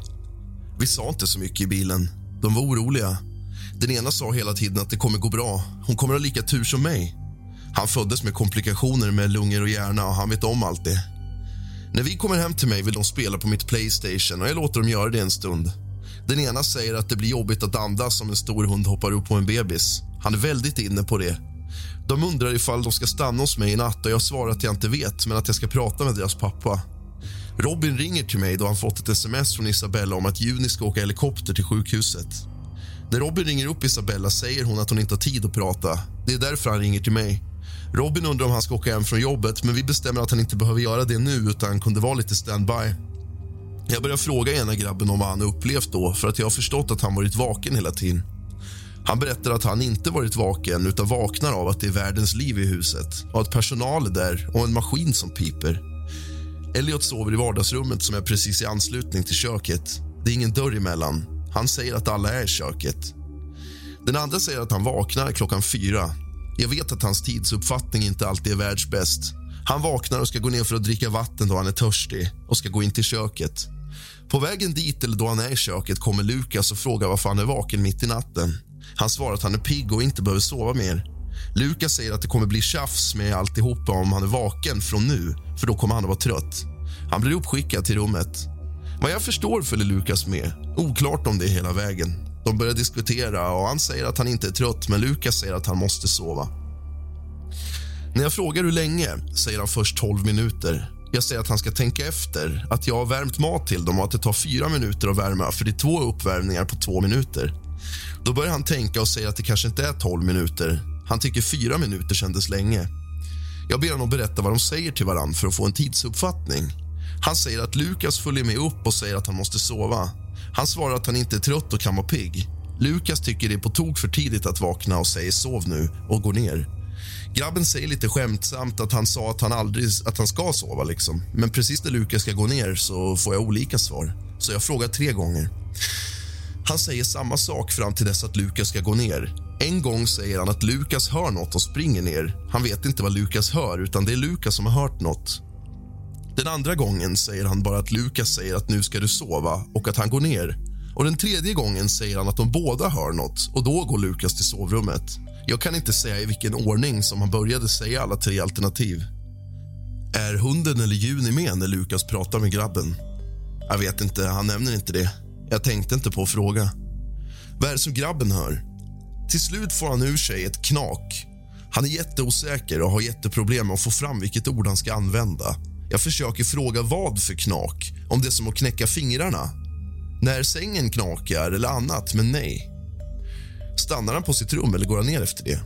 Vi sa inte så mycket i bilen. De var oroliga. Den ena sa hela tiden att det kommer gå bra. Hon kommer ha lika tur som mig. Han föddes med komplikationer med lungor och hjärna och han vet om allt det. När vi kommer hem till mig vill de spela på mitt Playstation och jag låter dem göra det en stund. Den ena säger att det blir jobbigt att andas om en stor hund hoppar upp på en bebis. Han är väldigt inne på det. De undrar ifall de ska stanna hos mig i natt och jag svarar att jag inte vet, men att jag ska prata med deras pappa. Robin ringer till mig då han fått ett sms från Isabella om att Juni ska åka helikopter till sjukhuset. När Robin ringer upp Isabella säger hon att hon inte har tid att prata. Det är därför han ringer till mig. Robin undrar om han ska åka hem från jobbet men vi bestämmer att han inte behöver göra det nu utan kunde vara lite standby. Jag börjar fråga ena grabben om vad han upplevt då för att jag har förstått att han varit vaken hela tiden. Han berättar att han inte varit vaken utan vaknar av att det är världens liv i huset och att personal är där och en maskin som piper. Elliot sover i vardagsrummet som är precis i anslutning till köket. Det är ingen dörr emellan. Han säger att alla är i köket. Den andra säger att han vaknar klockan fyra. Jag vet att hans tidsuppfattning inte alltid är världsbäst. Han vaknar och ska gå ner för att dricka vatten då han är törstig och ska gå in till köket. På vägen dit eller då han är i köket kommer Lukas och frågar varför han är vaken mitt i natten. Han svarar att han är pigg och inte behöver sova mer. Lukas säger att det kommer bli tjafs med alltihopa om han är vaken från nu, för då kommer han att vara trött. Han blir uppskickad till rummet. Vad jag förstår följer Lukas med. Oklart om det är hela vägen. De börjar diskutera och han säger att han inte är trött men Lukas säger att han måste sova. När jag frågar hur länge säger han först 12 minuter. Jag säger att han ska tänka efter, att jag har värmt mat till dem och att det tar fyra minuter att värma för det är två uppvärmningar på två minuter. Då börjar han tänka och säger att det kanske inte är 12 minuter. Han tycker fyra minuter kändes länge. Jag ber honom berätta vad de säger till varann för att få en tidsuppfattning. Han säger att Lukas följer med upp och säger att han måste sova. Han svarar att han inte är trött och kan vara pigg. Lukas tycker det är på tok för tidigt att vakna och säger sov nu och går ner. Grabben säger lite skämtsamt att han sa att han aldrig att han ska sova. liksom. Men precis när Lukas ska gå ner så får jag olika svar. Så jag frågar tre gånger. Han säger samma sak fram till dess att Lukas ska gå ner. En gång säger han att Lukas hör nåt och springer ner. Han vet inte vad Lukas hör, utan det är Lukas som har hört nåt. Den andra gången säger han bara att Lukas säger att nu ska du sova och att han går ner. Och Den tredje gången säger han att de båda hör nåt och då går Lukas till sovrummet. Jag kan inte säga i vilken ordning som han började säga alla tre alternativ. Är hunden eller Juni med när Lukas pratar med grabben? Jag vet inte, han nämner inte det. Jag tänkte inte på att fråga. Vad är det som grabben hör? Till slut får han ur sig ett knak. Han är jätteosäker och har jätteproblem med att få fram vilket ord han ska använda. Jag försöker fråga vad för knak, om det är som att knäcka fingrarna. När sängen knakar eller annat, men nej. Stannar han på sitt rum eller går han ner efter det?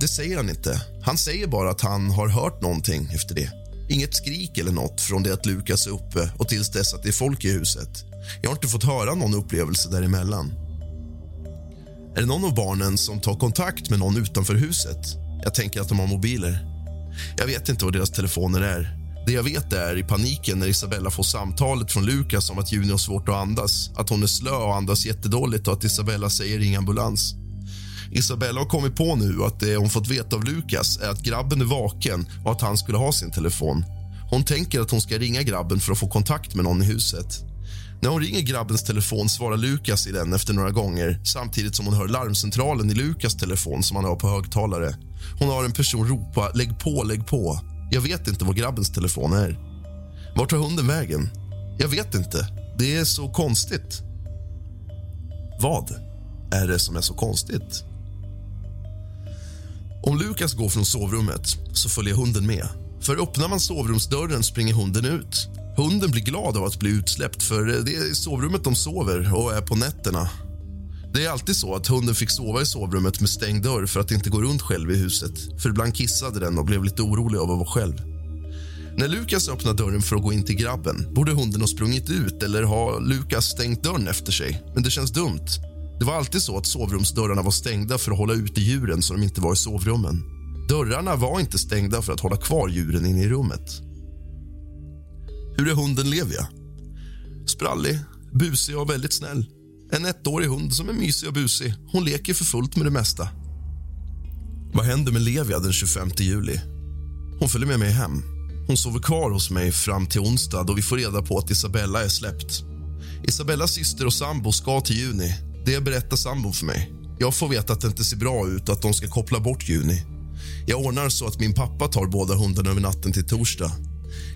Det säger han inte. Han säger bara att han har hört någonting efter det. Inget skrik eller nåt från det att Lukas är uppe och tills dess att det är folk i huset. Jag har inte fått höra någon upplevelse däremellan. Är det någon av barnen som tar kontakt med någon utanför huset? Jag tänker att de har mobiler. Jag vet inte vad deras telefoner är. Det jag vet är i paniken när Isabella får samtalet från Lukas om att Juni har svårt att andas, att hon är slö och andas jättedåligt och att Isabella säger ring ambulans. Isabella har kommit på nu att det hon fått veta av Lukas är att grabben är vaken och att han skulle ha sin telefon. Hon tänker att hon ska ringa grabben för att få kontakt med någon i huset. När hon ringer grabbens telefon svarar Lukas i den efter några gånger samtidigt som hon hör larmcentralen i Lukas telefon som han har på högtalare. Hon har en person ropa “lägg på, lägg på”. Jag vet inte var grabbens telefon är. Vart tar hunden vägen? Jag vet inte. Det är så konstigt. Vad är det som är så konstigt? Om Lukas går från sovrummet så följer hunden med. För öppnar man sovrumsdörren springer hunden ut. Hunden blir glad av att bli utsläppt, för det är i sovrummet de sover och är på nätterna. Det är alltid så att hunden fick sova i sovrummet med stängd dörr för att inte gå runt själv i huset. För Ibland kissade den och blev lite orolig av att vara själv. När Lukas öppnar dörren för att gå in till grabben borde hunden ha sprungit ut eller ha Lukas stängt dörren efter sig. Men det känns dumt. Det var alltid så att sovrumsdörrarna var stängda för att hålla ute djuren så de inte var i sovrummen. Dörrarna var inte stängda för att hålla kvar djuren inne i rummet. Hur är hunden Levia? Sprallig, busig och väldigt snäll. En ettårig hund som är mysig och busig. Hon leker för fullt med det mesta. Vad händer med Levia den 25 juli? Hon följer med mig hem. Hon sover kvar hos mig fram till onsdag då vi får reda på att Isabella är släppt. Isabellas syster och sambo ska till Juni. Det berättar sambon för mig. Jag får veta att det inte ser bra ut och att de ska koppla bort Juni. Jag ordnar så att min pappa tar båda hundarna över natten till torsdag.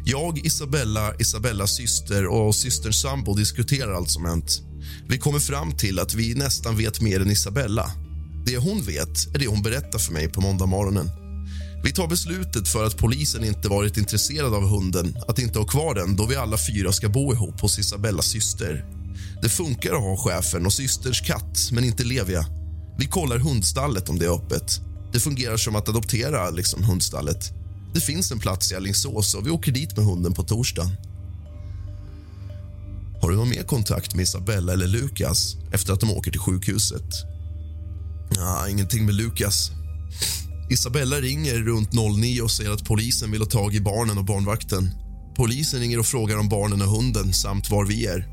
Jag, Isabella, Isabellas syster och systerns sambo diskuterar allt som hänt. Vi kommer fram till att vi nästan vet mer än Isabella. Det hon vet är det hon berättar för mig på måndag morgonen. Vi tar beslutet för att polisen inte varit intresserad av hunden att inte ha kvar den då vi alla fyra ska bo ihop hos Isabellas syster. Det funkar att ha chefen och systerns katt, men inte Levia. Vi kollar hundstallet om det är öppet. Det fungerar som att adoptera liksom, hundstallet. Det finns en plats i Alingsås och vi åker dit med hunden på torsdagen. Har du någon mer kontakt med Isabella eller Lukas efter att de åker till sjukhuset? Ja, ingenting med Lukas. Isabella ringer runt 09 och säger att polisen vill ha tag i barnen och barnvakten. Polisen ringer och frågar om barnen och hunden samt var vi är.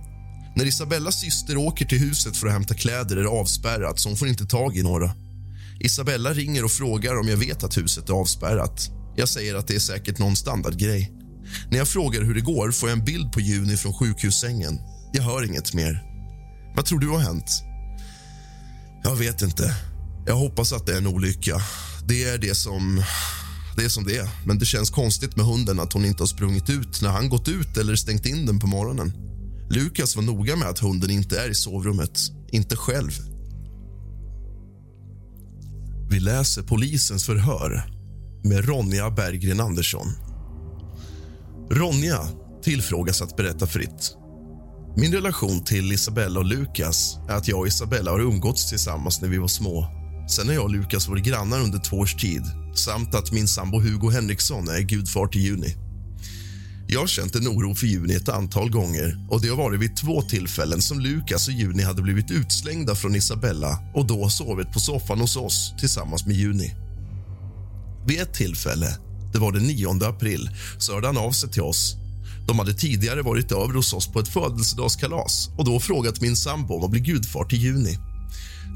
När Isabellas syster åker till huset för att hämta kläder är det avspärrat så hon får inte tag i några. Isabella ringer och frågar om jag vet att huset är avspärrat. Jag säger att det är säkert någon standardgrej. När jag frågar hur det går får jag en bild på Juni från sjukhussängen. Jag hör inget mer. Vad tror du har hänt? Jag vet inte. Jag hoppas att det är en olycka. Det är det som det är som det är. Men det känns konstigt med hunden att hon inte har sprungit ut när han gått ut eller stängt in den på morgonen. Lukas var noga med att hunden inte är i sovrummet. Inte själv. Vi läser polisens förhör med Ronja Berggren Andersson. Ronja tillfrågas att berätta fritt. Min relation till Isabella och Lukas är att jag och Isabella har umgåtts tillsammans när vi var små. Sen har jag och Lukas varit grannar under två års tid samt att min sambo Hugo Henriksson är gudfar till Juni. Jag har känt en oro för Juni ett antal gånger och det har varit vid två tillfällen som Lukas och Juni hade blivit utslängda från Isabella och då sovit på soffan hos oss tillsammans med Juni. Vid ett tillfälle, det var den 9 april, så hörde han av sig till oss. De hade tidigare varit över hos oss på ett födelsedagskalas och då frågat min sambo om att bli gudfar till Juni.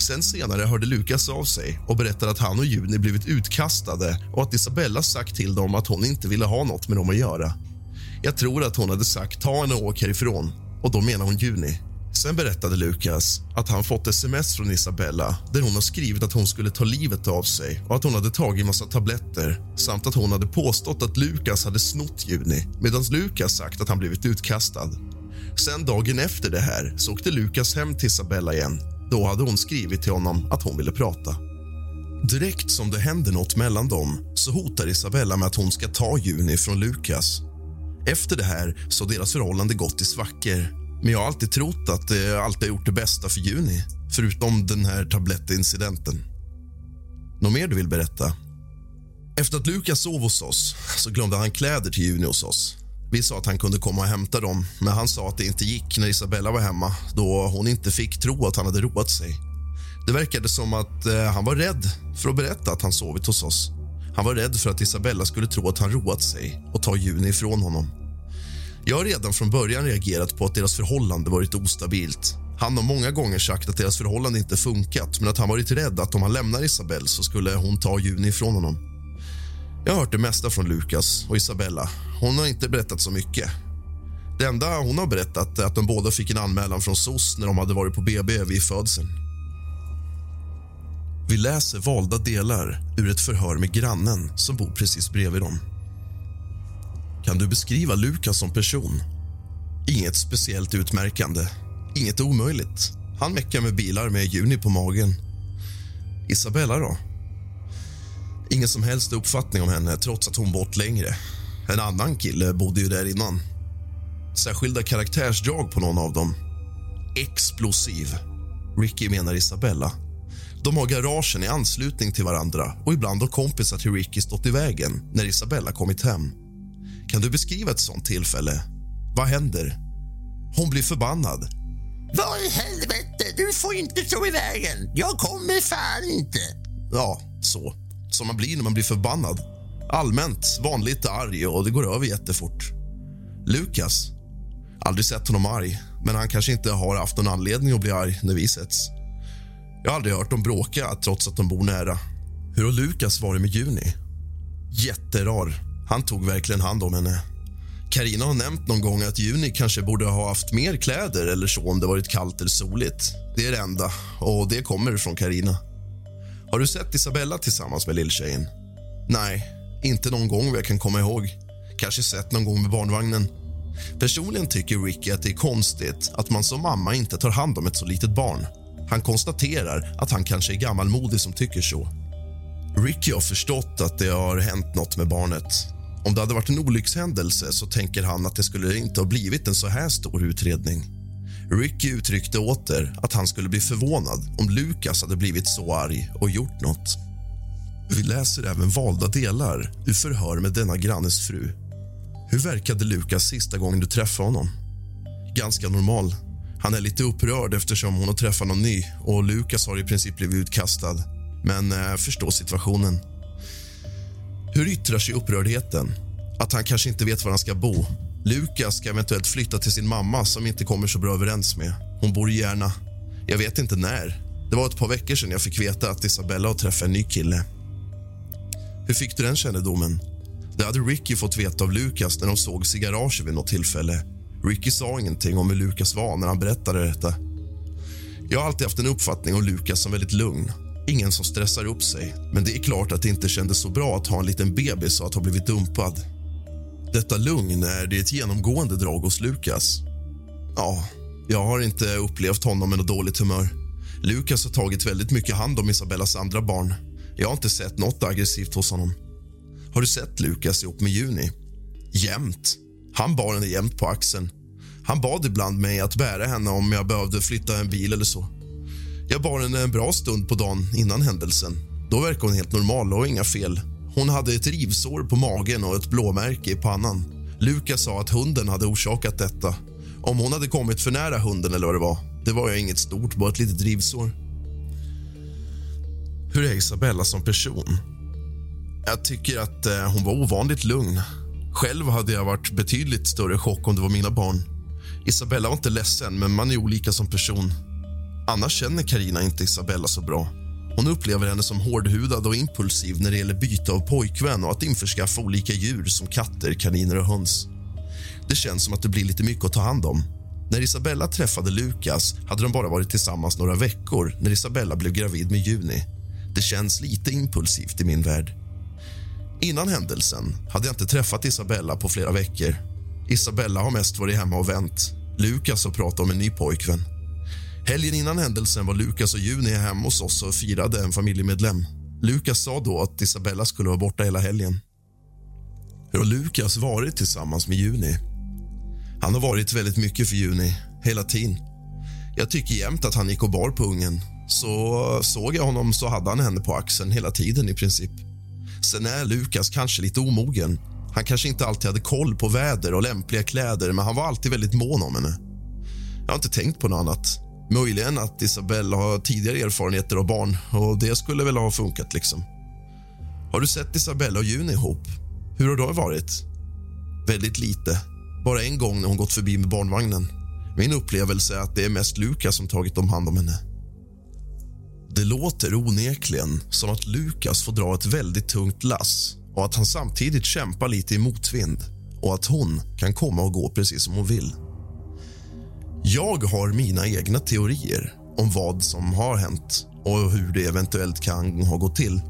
Sen senare hörde Lukas av sig och berättade att han och Juni blivit utkastade och att Isabella sagt till dem att hon inte ville ha något med dem att göra. Jag tror att hon hade sagt ta henne och åk härifrån och då menar hon Juni. Sen berättade Lukas att han fått sms från Isabella där hon har skrivit att hon skulle ta livet av sig och att hon hade tagit massa tabletter samt att hon hade påstått att Lukas hade snott Juni medan Lukas sagt att han blivit utkastad. Sen dagen efter det här så åkte Lukas hem till Isabella igen. Då hade hon skrivit till honom att hon ville prata. Direkt som det händer något mellan dem så hotar Isabella med att hon ska ta Juni från Lukas. Efter det här så har deras förhållande gått i svackor men jag har alltid trott att eh, jag alltid har gjort det bästa för Juni förutom den här tablettincidenten. Något mer du vill berätta? Efter att Lukas sov hos oss så glömde han kläder till Juni hos oss. Vi sa att han kunde komma och hämta dem, men han sa att det inte gick när Isabella var hemma då hon inte fick tro att han hade roat sig. Det verkade som att eh, han var rädd för att berätta att han sovit hos oss. Han var rädd för att Isabella skulle tro att han roat sig och ta Juni ifrån honom. Jag har redan från början reagerat på att deras förhållande varit ostabilt. Han har många gånger sagt att deras förhållande inte funkat men att han varit rädd att om han lämnar Isabelle så skulle hon ta Juni ifrån honom. Jag har hört det mesta från Lukas och Isabella. Hon har inte berättat så mycket. Det enda hon har berättat är att de båda fick en anmälan från SOS när de hade varit på BB vid födseln. Vi läser valda delar ur ett förhör med grannen som bor precis bredvid dem. Kan du beskriva Lukas som person? Inget speciellt utmärkande. Inget omöjligt. Han meckar med bilar med Juni på magen. Isabella, då? Ingen som helst uppfattning om henne, trots att hon bott längre. En annan kille bodde ju där innan. Särskilda karaktärsdrag på någon av dem. Explosiv. Ricky menar Isabella. De har garagen i anslutning till varandra och ibland har kompisar till Ricky stått i vägen när Isabella kommit hem. Kan du beskriva ett sånt tillfälle? Vad händer? Hon blir förbannad. Vad i helvete, du får inte stå i vägen. Jag kommer fan inte. Ja, så. som man blir när man blir förbannad. Allmänt vanligt arg och det går över jättefort. Lukas, aldrig sett honom arg, men han kanske inte har haft någon anledning att bli arg när vi setts. Jag har aldrig hört dem bråka trots att de bor nära. Hur har Lukas varit med Juni? Jätterar. Han tog verkligen hand om henne. Karina har nämnt någon gång att Juni kanske borde ha haft mer kläder eller så om det varit kallt eller soligt. Det är det enda, och det kommer från Karina. Har du sett Isabella tillsammans med lilltjejen? Nej, inte någon gång vad jag kan komma ihåg. Kanske sett någon gång med barnvagnen. Personligen tycker Ricky att det är konstigt att man som mamma inte tar hand om ett så litet barn. Han konstaterar att han kanske är gammalmodig som tycker så. Ricky har förstått att det har hänt nåt med barnet. Om det hade varit en olyckshändelse så tänker han att det skulle inte ha blivit en så här stor utredning. Ricky uttryckte åter att han skulle bli förvånad om Lukas hade blivit så arg och gjort nåt. Vi läser även valda delar ur förhör med denna grannes fru. Hur verkade Lukas sista gången du träffade honom? Ganska normal. Han är lite upprörd eftersom hon har träffat någon ny och Lukas har i princip blivit utkastad. Men eh, förstår situationen. Hur yttrar sig upprördheten? Att han kanske inte vet var han ska bo. Lukas ska eventuellt flytta till sin mamma som inte kommer så bra överens med. Hon bor i Järna. Jag vet inte när. Det var ett par veckor sedan jag fick veta att Isabella har träffat en ny kille. Hur fick du den kännedomen? Det hade Ricky fått veta av Lukas när de sågs i garaget vid något tillfälle. Ricky sa ingenting om hur Lukas var när han berättade detta. Jag har alltid haft en uppfattning om Lukas som väldigt lugn. Ingen som stressar upp sig, men det är klart att det inte kändes så bra att ha en liten bebis och att ha blivit dumpad. Detta lugn är det ett genomgående drag hos Lukas. Ja, jag har inte upplevt honom med något dåligt humör. Lukas har tagit väldigt mycket hand om Isabellas andra barn. Jag har inte sett något aggressivt hos honom. Har du sett Lukas ihop med Juni? Jämt. Han bar henne jämt på axeln. Han bad ibland mig att bära henne om jag behövde flytta en bil eller så. Jag bar henne en bra stund på dagen innan händelsen. Då verkade hon helt normal och inga fel. Hon hade ett rivsår på magen och ett blåmärke i pannan. Lukas sa att hunden hade orsakat detta. Om hon hade kommit för nära hunden eller vad det var, det var ju inget stort, bara ett litet rivsår. Hur är Isabella som person? Jag tycker att eh, hon var ovanligt lugn. Själv hade jag varit betydligt större chock om det var mina barn. Isabella var inte ledsen, men man är olika som person. Annars känner Karina inte Isabella så bra. Hon upplever henne som hårdhudad och impulsiv när det gäller byte av pojkvän och att införskaffa olika djur som katter, kaniner och höns. Det känns som att det blir lite mycket att ta hand om. När Isabella träffade Lukas hade de bara varit tillsammans några veckor när Isabella blev gravid med Juni. Det känns lite impulsivt i min värld. Innan händelsen hade jag inte träffat Isabella på flera veckor. Isabella har mest varit hemma och vänt. Lukas har pratat om en ny pojkvän. Helgen innan händelsen var Lukas och Juni hemma hos oss och firade en familjemedlem. Lukas sa då att Isabella skulle vara borta hela helgen. Hur har Lukas varit tillsammans med Juni? Han har varit väldigt mycket för Juni, hela tiden. Jag tycker jämt att han gick och bar på ungen. Så såg jag honom så hade han henne på axeln hela tiden i princip. Sen är Lukas kanske lite omogen. Han kanske inte alltid hade koll på väder och lämpliga kläder men han var alltid väldigt mån om henne. Jag har inte tänkt på något annat. Möjligen att Isabella har tidigare erfarenheter av barn och det skulle väl ha funkat. liksom. Har du sett Isabella och Juni ihop? Hur har det varit? Väldigt lite. Bara en gång när hon gått förbi med barnvagnen. Min upplevelse är att det är mest Lukas som tagit om hand om henne. Det låter onekligen som att Lukas får dra ett väldigt tungt lass och att han samtidigt kämpar lite i motvind och att hon kan komma och gå precis som hon vill. Jag har mina egna teorier om vad som har hänt och hur det eventuellt kan ha gått till.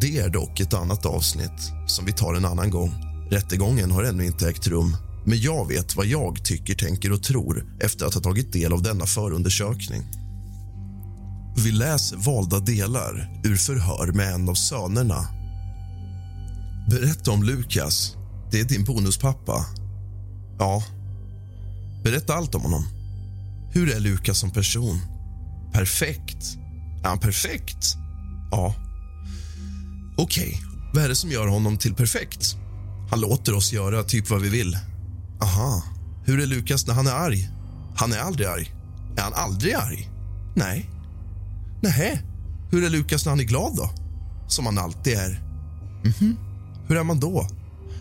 Det är dock ett annat avsnitt som vi tar en annan gång. Rättegången har ännu inte ägt rum men jag vet vad jag tycker, tänker och tror efter att ha tagit del av denna förundersökning. Vi läser valda delar ur förhör med en av sönerna. Berätta om Lukas. Det är din bonuspappa. Ja. Berätta allt om honom. Hur är Lukas som person? Perfekt. Är han perfekt? Ja. Okej, okay. vad är det som gör honom till perfekt? Han låter oss göra typ vad vi vill. Aha. Hur är Lukas när han är arg? Han är aldrig arg. Är han aldrig arg? Nej. Nähä, hur är Lukas när han är glad då? som han alltid är. Mhm, hur är man då?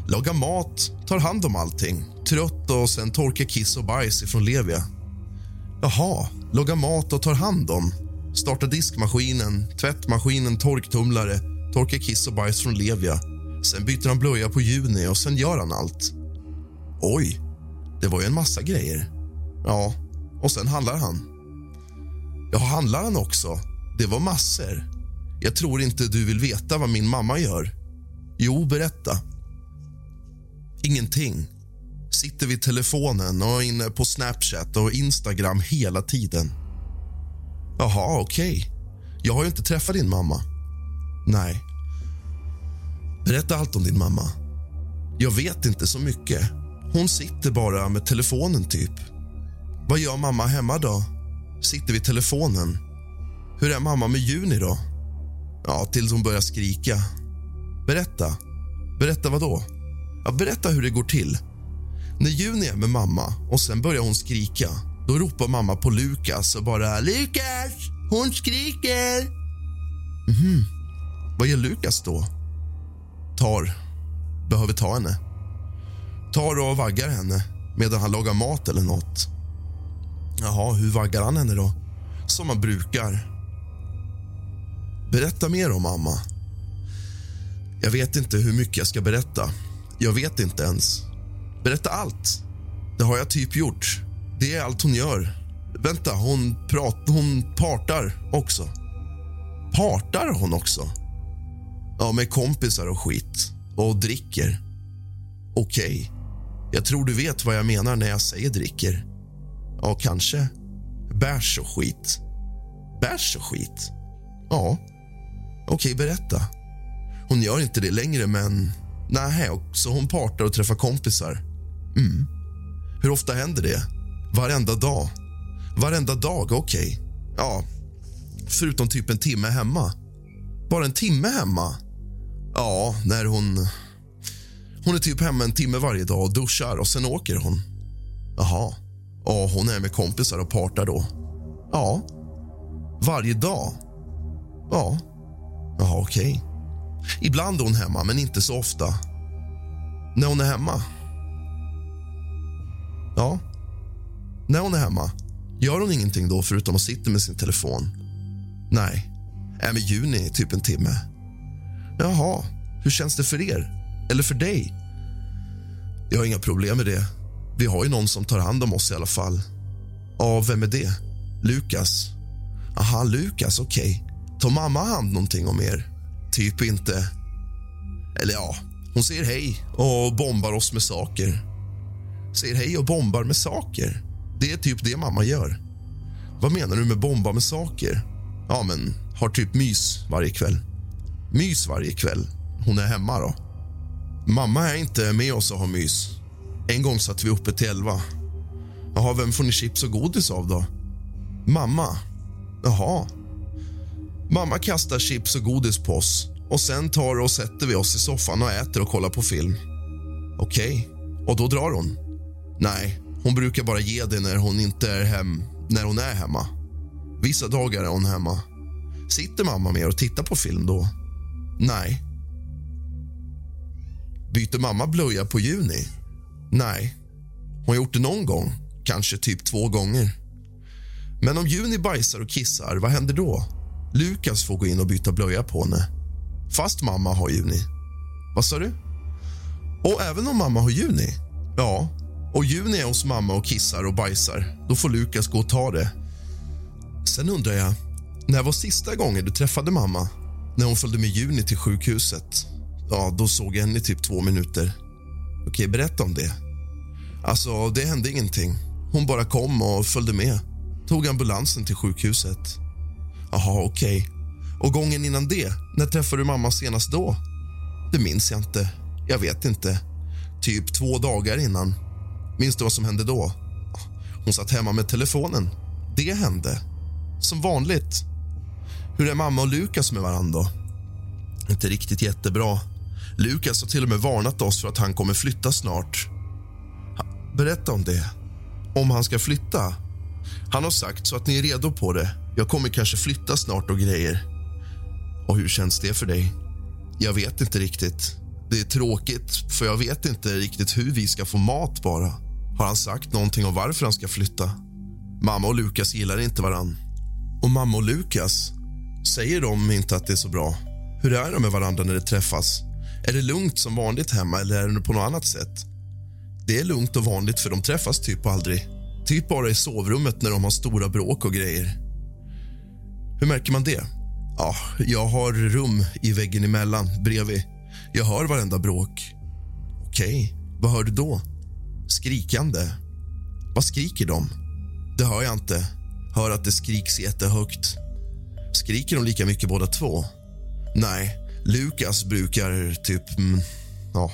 Lagar mat, tar hand om allting, trött och sen torkar kiss och bajs ifrån Levia. Jaha, lagar mat och tar hand om. Startar diskmaskinen, tvättmaskinen, torktumlare, torkar kiss och bajs från Levia. Sen byter han blöja på Juni och sen gör han allt. Oj, det var ju en massa grejer. Ja, och sen handlar han. Ja, handlar han också? Det var massor. Jag tror inte du vill veta vad min mamma gör. Jo, berätta. Ingenting. Sitter vid telefonen och är inne på Snapchat och Instagram hela tiden. Jaha, okej. Okay. Jag har ju inte träffat din mamma. Nej. Berätta allt om din mamma. Jag vet inte så mycket. Hon sitter bara med telefonen, typ. Vad gör mamma hemma då? Sitter vid telefonen. Hur är mamma med Juni då? Ja, tills hon börjar skrika. Berätta. Berätta vad då? Ja, berätta hur det går till. När Juni är med mamma och sen börjar hon skrika då ropar mamma på Lukas och bara “Lukas, hon skriker!” Mhm. Vad gör Lukas då? Tar. Behöver ta henne. Tar och vaggar henne medan han lagar mat eller nåt. Jaha, hur vaggar han henne då? Som man brukar. Berätta mer om mamma. Jag vet inte hur mycket jag ska berätta. Jag vet inte ens. Berätta allt. Det har jag typ gjort. Det är allt hon gör. Vänta, hon, prat, hon partar också. Partar hon också? Ja, med kompisar och skit. Och dricker. Okej. Okay. Jag tror du vet vad jag menar när jag säger dricker. Ja, kanske. Bärs och skit. Bärs och skit? Ja. Okej, okay, berätta. Hon gör inte det längre, men... Nej, så hon partar och träffar kompisar. Mm. Hur ofta händer det? Varenda dag. Varenda dag, okej. Okay. Ja, förutom typ en timme hemma. Bara en timme hemma? Ja, när hon... Hon är typ hemma en timme varje dag och duschar och sen åker hon. Jaha. Ja, hon är med kompisar och partar då. Ja. Varje dag? Ja. Jaha, okej. Okay. Ibland är hon hemma, men inte så ofta. När hon är hemma? Ja. När hon är hemma, gör hon ingenting då förutom att sitta med sin telefon? Nej. Är med Juni typ en timme. Jaha, hur känns det för er? Eller för dig? Jag har inga problem med det. Vi har ju någon som tar hand om oss i alla fall. Ja, vem är det? Lukas. Aha, Lukas, okej. Okay. Tar mamma hand någonting om er? Typ inte. Eller ja, hon säger hej och bombar oss med saker. Säger hej och bombar med saker. Det är typ det mamma gör. Vad menar du med bomba med saker? Ja, men har typ mys varje kväll. Mys varje kväll? Hon är hemma då? Mamma är inte med oss och har mys. En gång satt vi uppe till elva. Jaha, vem får ni chips och godis av då? Mamma. Jaha. Mamma kastar chips och godis på oss och sen tar och sätter vi oss i soffan och äter och kollar på film. Okej, okay. och då drar hon? Nej, hon brukar bara ge det när hon inte är hem, när hon är hemma. Vissa dagar är hon hemma. Sitter mamma med och tittar på film då? Nej. Byter mamma blöja på Juni? Nej. Hon har gjort det någon gång, kanske typ två gånger. Men om Juni bajsar och kissar, vad händer då? Lukas får gå in och byta blöja på henne. Fast mamma har Juni. Vad sa du? Och även om mamma har Juni? Ja, och Juni är hos mamma och kissar och bajsar, då får Lukas gå och ta det. Sen undrar jag, när var sista gången du träffade mamma? När hon följde med Juni till sjukhuset? Ja, då såg jag henne i typ två minuter. Okej, berätta om det. Alltså, det hände ingenting. Hon bara kom och följde med. Tog ambulansen till sjukhuset. Jaha, okej. Och gången innan det, när träffade du mamma senast då? Det minns jag inte. Jag vet inte. Typ två dagar innan. Minns du vad som hände då? Hon satt hemma med telefonen. Det hände. Som vanligt. Hur är mamma och Lukas med varandra? Inte riktigt jättebra. Lukas har till och med varnat oss för att han kommer flytta snart. Berätta om det. Om han ska flytta? Han har sagt så att ni är redo på det. Jag kommer kanske flytta snart och grejer. Och hur känns det för dig? Jag vet inte riktigt. Det är tråkigt, för jag vet inte riktigt hur vi ska få mat bara. Har han sagt någonting om varför han ska flytta? Mamma och Lukas gillar inte varann. Och mamma och Lukas, säger de inte att det är så bra? Hur är de med varandra när de träffas? Är det lugnt som vanligt hemma eller är det på något annat sätt? Det är lugnt och vanligt för de träffas typ aldrig. Typ bara i sovrummet när de har stora bråk och grejer. Hur märker man det? Ja, jag har rum i väggen emellan, bredvid. Jag hör varenda bråk. Okej, vad hör du då? Skrikande. Vad skriker de? Det hör jag inte. Hör att det skriks jättehögt. Skriker de lika mycket båda två? Nej, Lukas brukar typ... Mm, ja,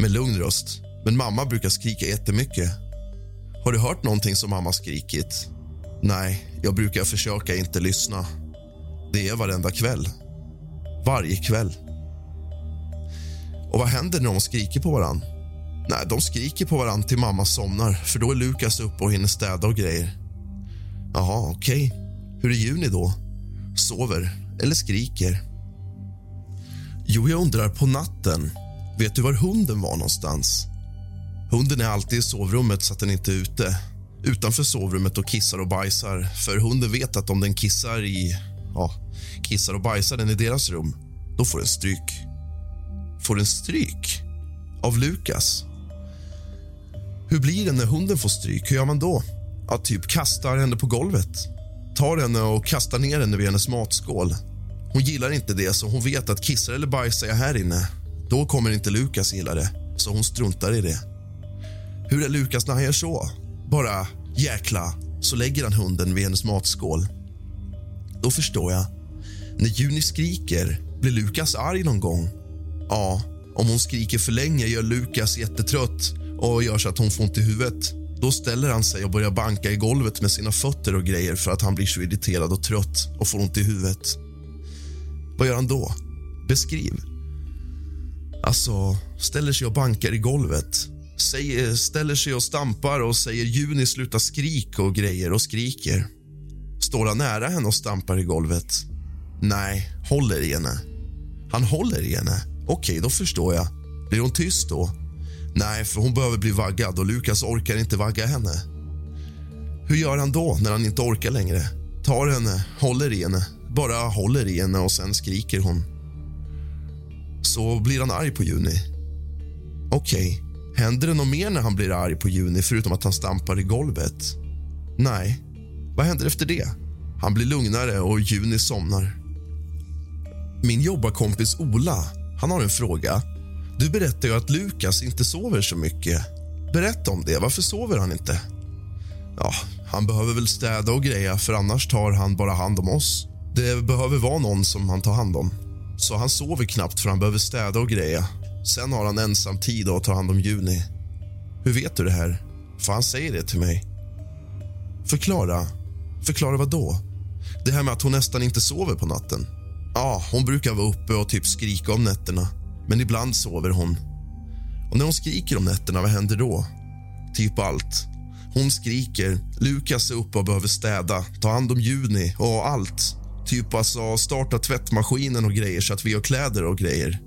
med lugn röst. Men mamma brukar skrika jättemycket. Har du hört någonting som mamma skrikit? Nej, jag brukar försöka inte lyssna. Det är varenda kväll. Varje kväll. Och vad händer när de skriker på varann? Nej, de skriker på varann till mamma somnar för då är Lukas uppe och hinner städa och grejer. Jaha, okej. Okay. Hur är Juni då? Sover eller skriker? Jo, jag undrar på natten. Vet du var hunden var någonstans? Hunden är alltid i sovrummet så att den inte är ute. Utanför sovrummet och kissar och bajsar. För hunden vet att om den kissar i... Ja, kissar och bajsar den i deras rum, då får den stryk. Får den stryk? Av Lukas? Hur blir det när hunden får stryk? Hur gör man då? Att typ kastar henne på golvet. Tar henne och kastar ner henne vid hennes matskål. Hon gillar inte det, så hon vet att kissar eller bajsar jag här inne, då kommer inte Lukas gilla det. Så hon struntar i det. Hur är Lukas när han gör så? Bara jäkla, så lägger han hunden vid hennes matskål. Då förstår jag. När Juni skriker, blir Lukas arg någon gång? Ja, om hon skriker för länge gör Lukas jättetrött och gör så att hon får ont i huvudet. Då ställer han sig och börjar banka i golvet med sina fötter och grejer för att han blir så irriterad och trött och får ont i huvudet. Vad gör han då? Beskriv. Alltså, ställer sig och bankar i golvet. Säger, ställer sig och stampar och säger Juni sluta skrik och grejer och skriker. Står han nära henne och stampar i golvet? Nej, håller i henne. Han håller i henne. Okej, då förstår jag. Blir hon tyst då? Nej, för hon behöver bli vaggad och Lukas orkar inte vagga henne. Hur gör han då när han inte orkar längre? Tar henne, håller i henne, bara håller i henne och sen skriker hon. Så blir han arg på Juni. Okej, händer det något mer när han blir arg på Juni förutom att han stampar i golvet? Nej. Vad händer efter det? Han blir lugnare och Juni somnar. Min jobbarkompis Ola han har en fråga. Du berättar ju att Lukas inte sover så mycket. Berätta om det. Varför sover han inte? Ja, han behöver väl städa och greja, för annars tar han bara hand om oss. Det behöver vara någon som han tar hand om. Så han sover knappt för han behöver städa och greja. Sen har han ensam tid att ta hand om Juni. Hur vet du det här? För han säger det till mig. Förklara. Förklara vad då? Det här med att hon nästan inte sover på natten. Ja, hon brukar vara uppe och typ skrika om nätterna. Men ibland sover hon. Och när hon skriker om nätterna, vad händer då? Typ allt. Hon skriker, Lukas är uppe och behöver städa, ta hand om Juni och allt. Typ alltså starta tvättmaskinen och grejer så att vi har kläder och grejer.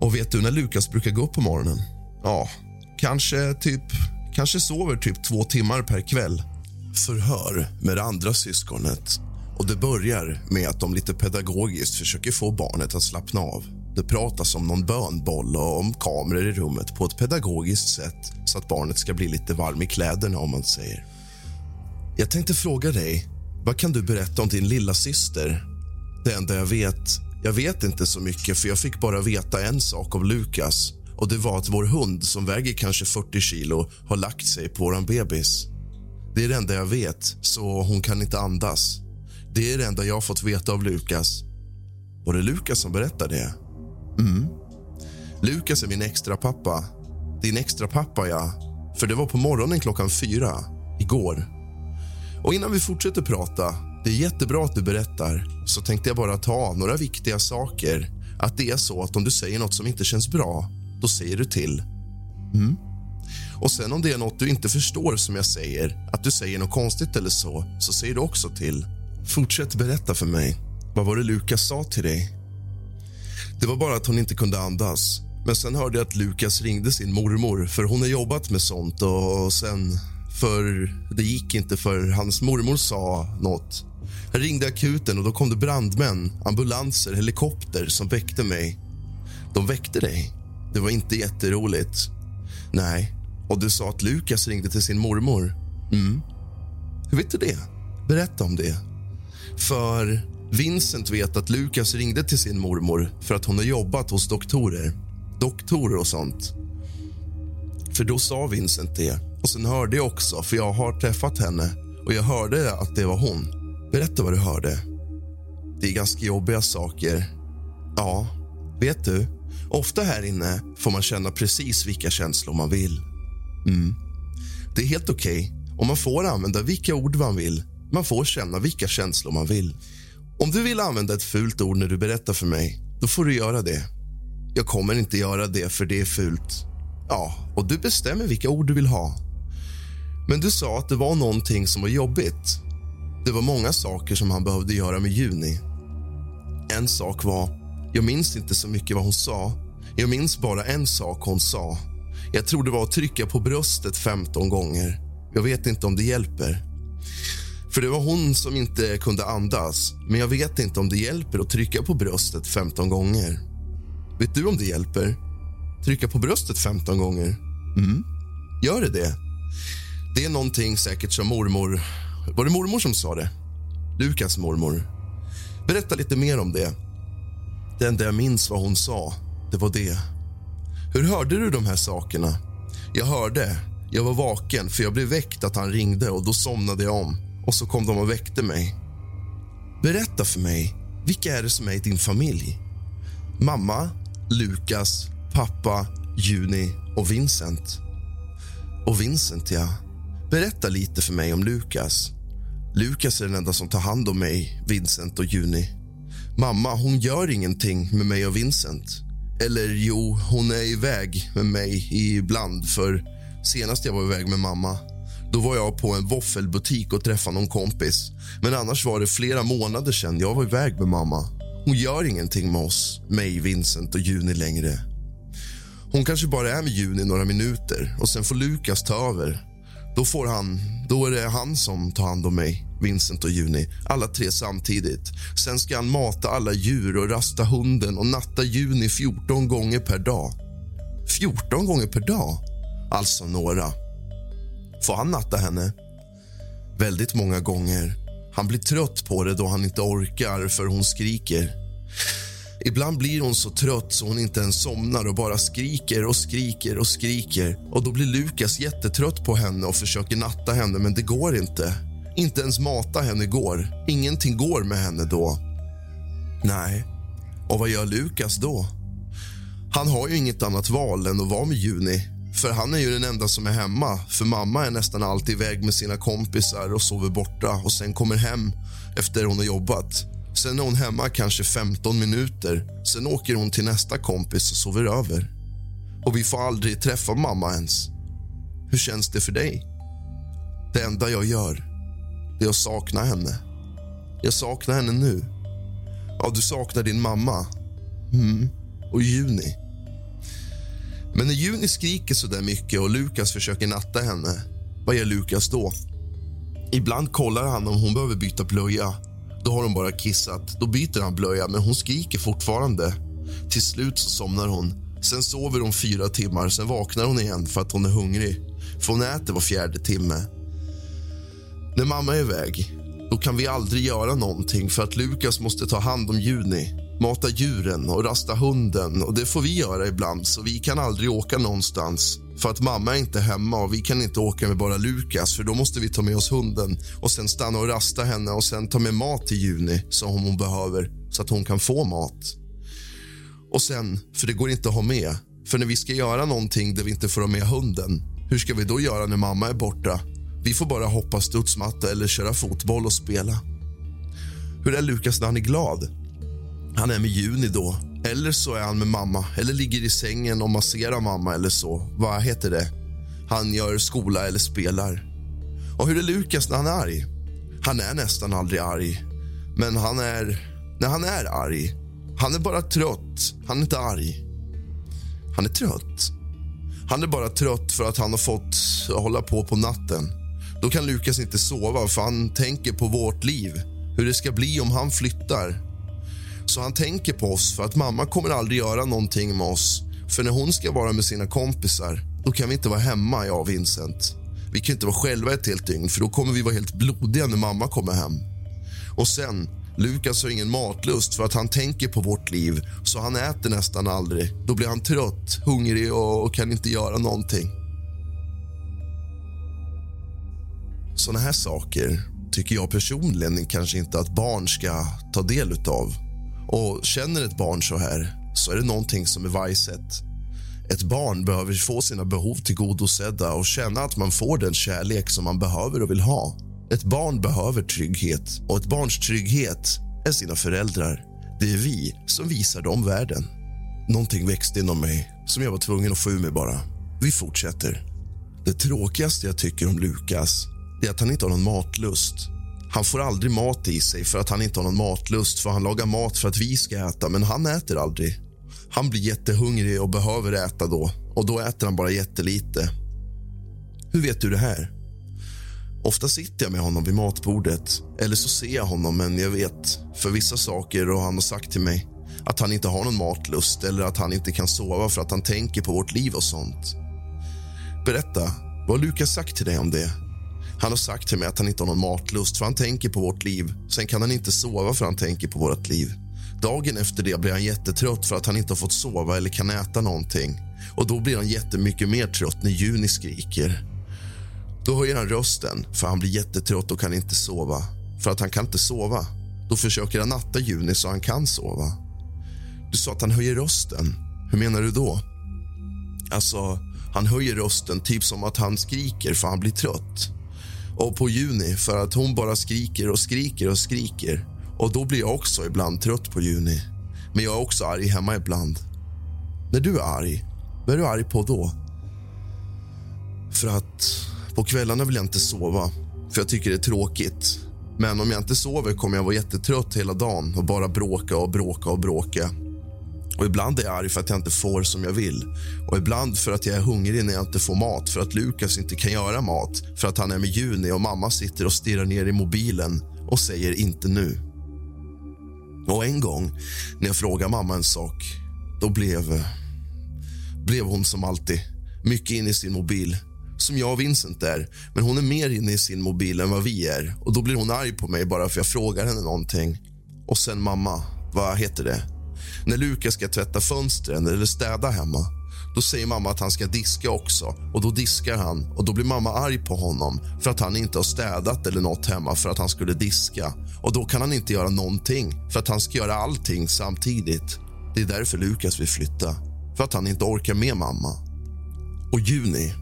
Och vet du när Lukas brukar gå upp på morgonen? Ja, kanske typ kanske sover typ två timmar per kväll. Förhör med det andra syskonet. Och Det börjar med att de lite pedagogiskt försöker få barnet att slappna av. Det pratas om någon bönboll och om kameror i rummet på ett pedagogiskt sätt så att barnet ska bli lite varm i kläderna. om man säger. Jag tänkte fråga dig, vad kan du berätta om din lilla syster? Det enda jag vet, jag vet inte så mycket för jag fick bara veta en sak av Lukas och det var att vår hund som väger kanske 40 kilo har lagt sig på våran bebis. Det är det enda jag vet, så hon kan inte andas. Det är det enda jag har fått veta av Lukas. Var det Lukas som berättade det? Mm. Lukas är min extra pappa. Din extra pappa, ja. För det var på morgonen klockan fyra, igår. Och innan vi fortsätter prata, det är jättebra att du berättar, så tänkte jag bara ta några viktiga saker. Att det är så att om du säger nåt som inte känns bra, då säger du till. Mm. Och sen om det är nåt du inte förstår som jag säger, att du säger något konstigt eller så, så säger du också till. Fortsätt berätta för mig. Vad var det Lukas sa till dig? Det var bara att hon inte kunde andas. Men sen hörde jag att Lukas ringde sin mormor, för hon har jobbat med sånt. Och sen... För det gick inte, för hans mormor sa nåt. Jag ringde akuten och då kom det brandmän, ambulanser, helikopter som väckte mig. De väckte dig. Det var inte jätteroligt. Nej. Och du sa att Lukas ringde till sin mormor. Mm. Hur vet du det? Berätta om det. För Vincent vet att Lukas ringde till sin mormor för att hon har jobbat hos doktorer. Doktorer och sånt. För då sa Vincent det. Och sen hörde jag också, för jag har träffat henne och jag hörde att det var hon. Berätta vad du hörde. Det är ganska jobbiga saker. Ja, vet du? Ofta här inne får man känna precis vilka känslor man vill. Mm. Det är helt okej okay. och man får använda vilka ord man vill. Man får känna vilka känslor man vill. Om du vill använda ett fult ord när du berättar för mig, då får du göra det. Jag kommer inte göra det, för det är fult. Ja, och du bestämmer vilka ord du vill ha. Men du sa att det var någonting som var jobbigt. Det var många saker som han behövde göra med Juni. En sak var... Jag minns inte så mycket vad hon sa. Jag minns bara en sak hon sa. Jag tror det var att trycka på bröstet 15 gånger. Jag vet inte om det hjälper. För det var hon som inte kunde andas. Men jag vet inte om det hjälper att trycka på bröstet 15 gånger. Vet du om det hjälper? Trycka på bröstet 15 gånger? Mm. Gör det det? Det är någonting säkert som mormor... Var det mormor som sa det? Lukas mormor. Berätta lite mer om det. Det enda jag minns vad hon sa, det var det. Hur hörde du de här sakerna? Jag hörde. Jag var vaken, för jag blev väckt att han ringde och då somnade jag om. Och så kom de och väckte mig. Berätta för mig, vilka är det som är i din familj? Mamma, Lukas, pappa, Juni och Vincent. Och Vincent, ja. Berätta lite för mig om Lukas. Lukas är den enda som tar hand om mig, Vincent och Juni. Mamma hon gör ingenting med mig och Vincent. Eller jo, hon är iväg med mig ibland. För Senast jag var iväg med mamma då var jag på en våffelbutik och träffade någon kompis. Men annars var det flera månader sedan jag var iväg med mamma. Hon gör ingenting med oss, mig, Vincent och Juni längre. Hon kanske bara är med Juni några minuter och sen får Lukas ta över. Då, får han, då är det han som tar hand om mig, Vincent och Juni. Alla tre samtidigt. Sen ska han mata alla djur och rasta hunden och natta Juni 14 gånger per dag. 14 gånger per dag? Alltså några. Får han natta henne? Väldigt många gånger. Han blir trött på det då han inte orkar för hon skriker. Ibland blir hon så trött så hon inte ens somnar och bara skriker och skriker och skriker. Och Då blir Lukas jättetrött på henne och försöker natta henne, men det går inte. Inte ens mata henne går. Ingenting går med henne då. Nej. Och vad gör Lukas då? Han har ju inget annat val än att vara med Juni för han är ju den enda som är hemma. För mamma är nästan alltid iväg med sina kompisar och sover borta och sen kommer hem efter hon har jobbat. Sen är hon hemma kanske 15 minuter. Sen åker hon till nästa kompis och sover över. Och vi får aldrig träffa mamma ens. Hur känns det för dig? Det enda jag gör det är att sakna henne. Jag saknar henne nu. Ja, du saknar din mamma. Mm. Och Juni. Men när Juni skriker så där mycket och Lukas försöker natta henne, vad gör Lukas då? Ibland kollar han om hon behöver byta blöja. Då har hon bara kissat. Då byter han blöja, men hon skriker fortfarande. Till slut så somnar hon. Sen sover hon fyra timmar, sen vaknar hon igen för att hon är hungrig. För hon äter var fjärde timme. När mamma är iväg, då kan vi aldrig göra någonting för att Lukas måste ta hand om Juni mata djuren och rasta hunden. Och Det får vi göra ibland, så vi kan aldrig åka någonstans. För att mamma är inte hemma och vi kan inte åka med bara Lukas för då måste vi ta med oss hunden och sen stanna och rasta henne och sen ta med mat till Juni som hon behöver så att hon kan få mat. Och sen, för det går inte att ha med. För när vi ska göra någonting där vi inte får ha med hunden, hur ska vi då göra när mamma är borta? Vi får bara hoppa studsmatta eller köra fotboll och spela. Hur är Lukas när han är glad? Han är med Juni då. Eller så är han med mamma, eller ligger i sängen och masserar mamma eller så. Vad heter det? Han gör skola eller spelar. Och hur är Lukas när han är arg? Han är nästan aldrig arg. Men han är... när han är arg. Han är bara trött. Han är inte arg. Han är trött. Han är bara trött för att han har fått hålla på på natten. Då kan Lukas inte sova för han tänker på vårt liv. Hur det ska bli om han flyttar. Så han tänker på oss för att mamma kommer aldrig göra någonting med oss. För när hon ska vara med sina kompisar, då kan vi inte vara hemma, jag och Vincent. Vi kan inte vara själva ett helt dygn för då kommer vi vara helt blodiga när mamma kommer hem. Och sen, Lukas har ingen matlust för att han tänker på vårt liv så han äter nästan aldrig. Då blir han trött, hungrig och, och kan inte göra någonting. Såna här saker tycker jag personligen kanske inte att barn ska ta del av. Och känner ett barn så här, så är det någonting som är vajset. Ett barn behöver få sina behov tillgodosedda och känna att man får den kärlek som man behöver och vill ha. Ett barn behöver trygghet och ett barns trygghet är sina föräldrar. Det är vi som visar dem världen. Någonting växte inom mig som jag var tvungen att få ur mig bara. Vi fortsätter. Det tråkigaste jag tycker om Lukas är att han inte har någon matlust. Han får aldrig mat i sig för att han inte har någon matlust för han lagar mat för att vi ska äta, men han äter aldrig. Han blir jättehungrig och behöver äta då och då äter han bara jättelite. Hur vet du det här? Ofta sitter jag med honom vid matbordet eller så ser jag honom men jag vet för vissa saker och han har sagt till mig att han inte har någon matlust eller att han inte kan sova för att han tänker på vårt liv och sånt. Berätta, vad har Lukas sagt till dig om det? Han har sagt till mig att han inte har någon matlust för han tänker på vårt liv. Sen kan han inte sova för han tänker på vårt liv. Dagen efter det blir han jättetrött för att han inte har fått sova eller kan äta någonting. Och då blir han jättemycket mer trött när Juni skriker. Då höjer han rösten för han blir jättetrött och kan inte sova. För att han kan inte sova. Då försöker han natta Juni så han kan sova. Du sa att han höjer rösten. Hur menar du då? Alltså, han höjer rösten typ som att han skriker för han blir trött. Och på Juni för att hon bara skriker och skriker och skriker. Och då blir jag också ibland trött på Juni. Men jag är också arg hemma ibland. När du är arg, vad är du arg på då? För att på kvällarna vill jag inte sova, för jag tycker det är tråkigt. Men om jag inte sover kommer jag vara jättetrött hela dagen och bara bråka och bråka och bråka. Och Ibland är jag arg för att jag inte får som jag vill. Och Ibland för att jag är hungrig när jag inte får mat, för att Lukas inte kan göra mat för att han är med Juni och mamma sitter och stirrar ner i mobilen och säger inte nu. Och en gång när jag frågade mamma en sak, då blev, blev hon som alltid mycket inne i sin mobil. Som jag och Vincent är, men hon är mer inne i sin mobil än vad vi är. Och Då blir hon arg på mig bara för jag frågar henne någonting. Och sen mamma, vad heter det? När Lukas ska tvätta fönstren eller städa hemma då säger mamma att han ska diska också och då diskar han och då blir mamma arg på honom för att han inte har städat eller något hemma för att han skulle diska. Och då kan han inte göra någonting för att han ska göra allting samtidigt. Det är därför Lukas vill flytta, för att han inte orkar med mamma. Och Juni.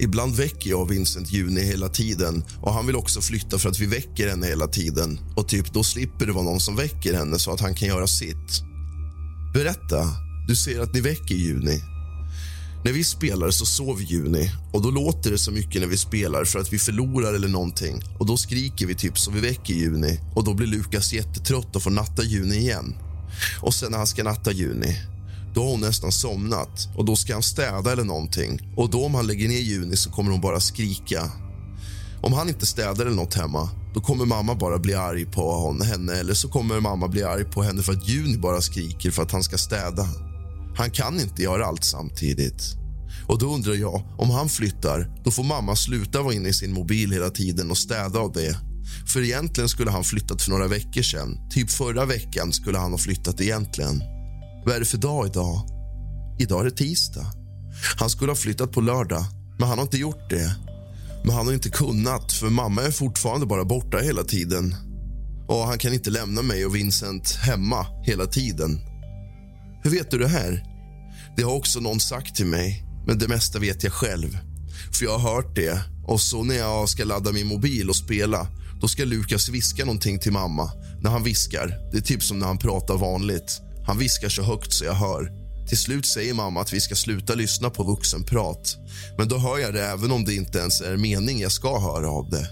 Ibland väcker jag Vincent Juni hela tiden och han vill också flytta för att vi väcker henne hela tiden. Och typ då slipper det vara någon som väcker henne så att han kan göra sitt. Berätta. Du säger att ni väcker Juni. När vi spelar så sover Juni och då låter det så mycket när vi spelar för att vi förlorar eller någonting. Och Då skriker vi typ så vi väcker Juni och då blir Lukas jättetrött och får natta Juni igen. Och sen när han ska natta Juni, då har hon nästan somnat och då ska han städa eller någonting. Och då om han lägger ner Juni så kommer hon bara skrika. Om han inte städar eller något hemma, då kommer mamma bara bli arg på henne eller så kommer mamma bli arg på henne för att Juni bara skriker för att han ska städa. Han kan inte göra allt samtidigt. Och då undrar jag, om han flyttar, då får mamma sluta vara inne i sin mobil hela tiden och städa av det. För egentligen skulle han flyttat för några veckor sedan. Typ förra veckan skulle han ha flyttat egentligen. Vad är det för dag idag? Idag är det tisdag. Han skulle ha flyttat på lördag, men han har inte gjort det. Men han har inte kunnat, för mamma är fortfarande bara borta hela tiden. Och han kan inte lämna mig och Vincent hemma hela tiden. Hur vet du det här? Det har också någon sagt till mig, men det mesta vet jag själv. För jag har hört det. Och så när jag ska ladda min mobil och spela, då ska Lukas viska någonting till mamma. När han viskar, det är typ som när han pratar vanligt. Han viskar så högt så jag hör. Till slut säger mamma att vi ska sluta lyssna på vuxenprat. Men då hör jag det även om det inte ens är mening jag ska höra av det.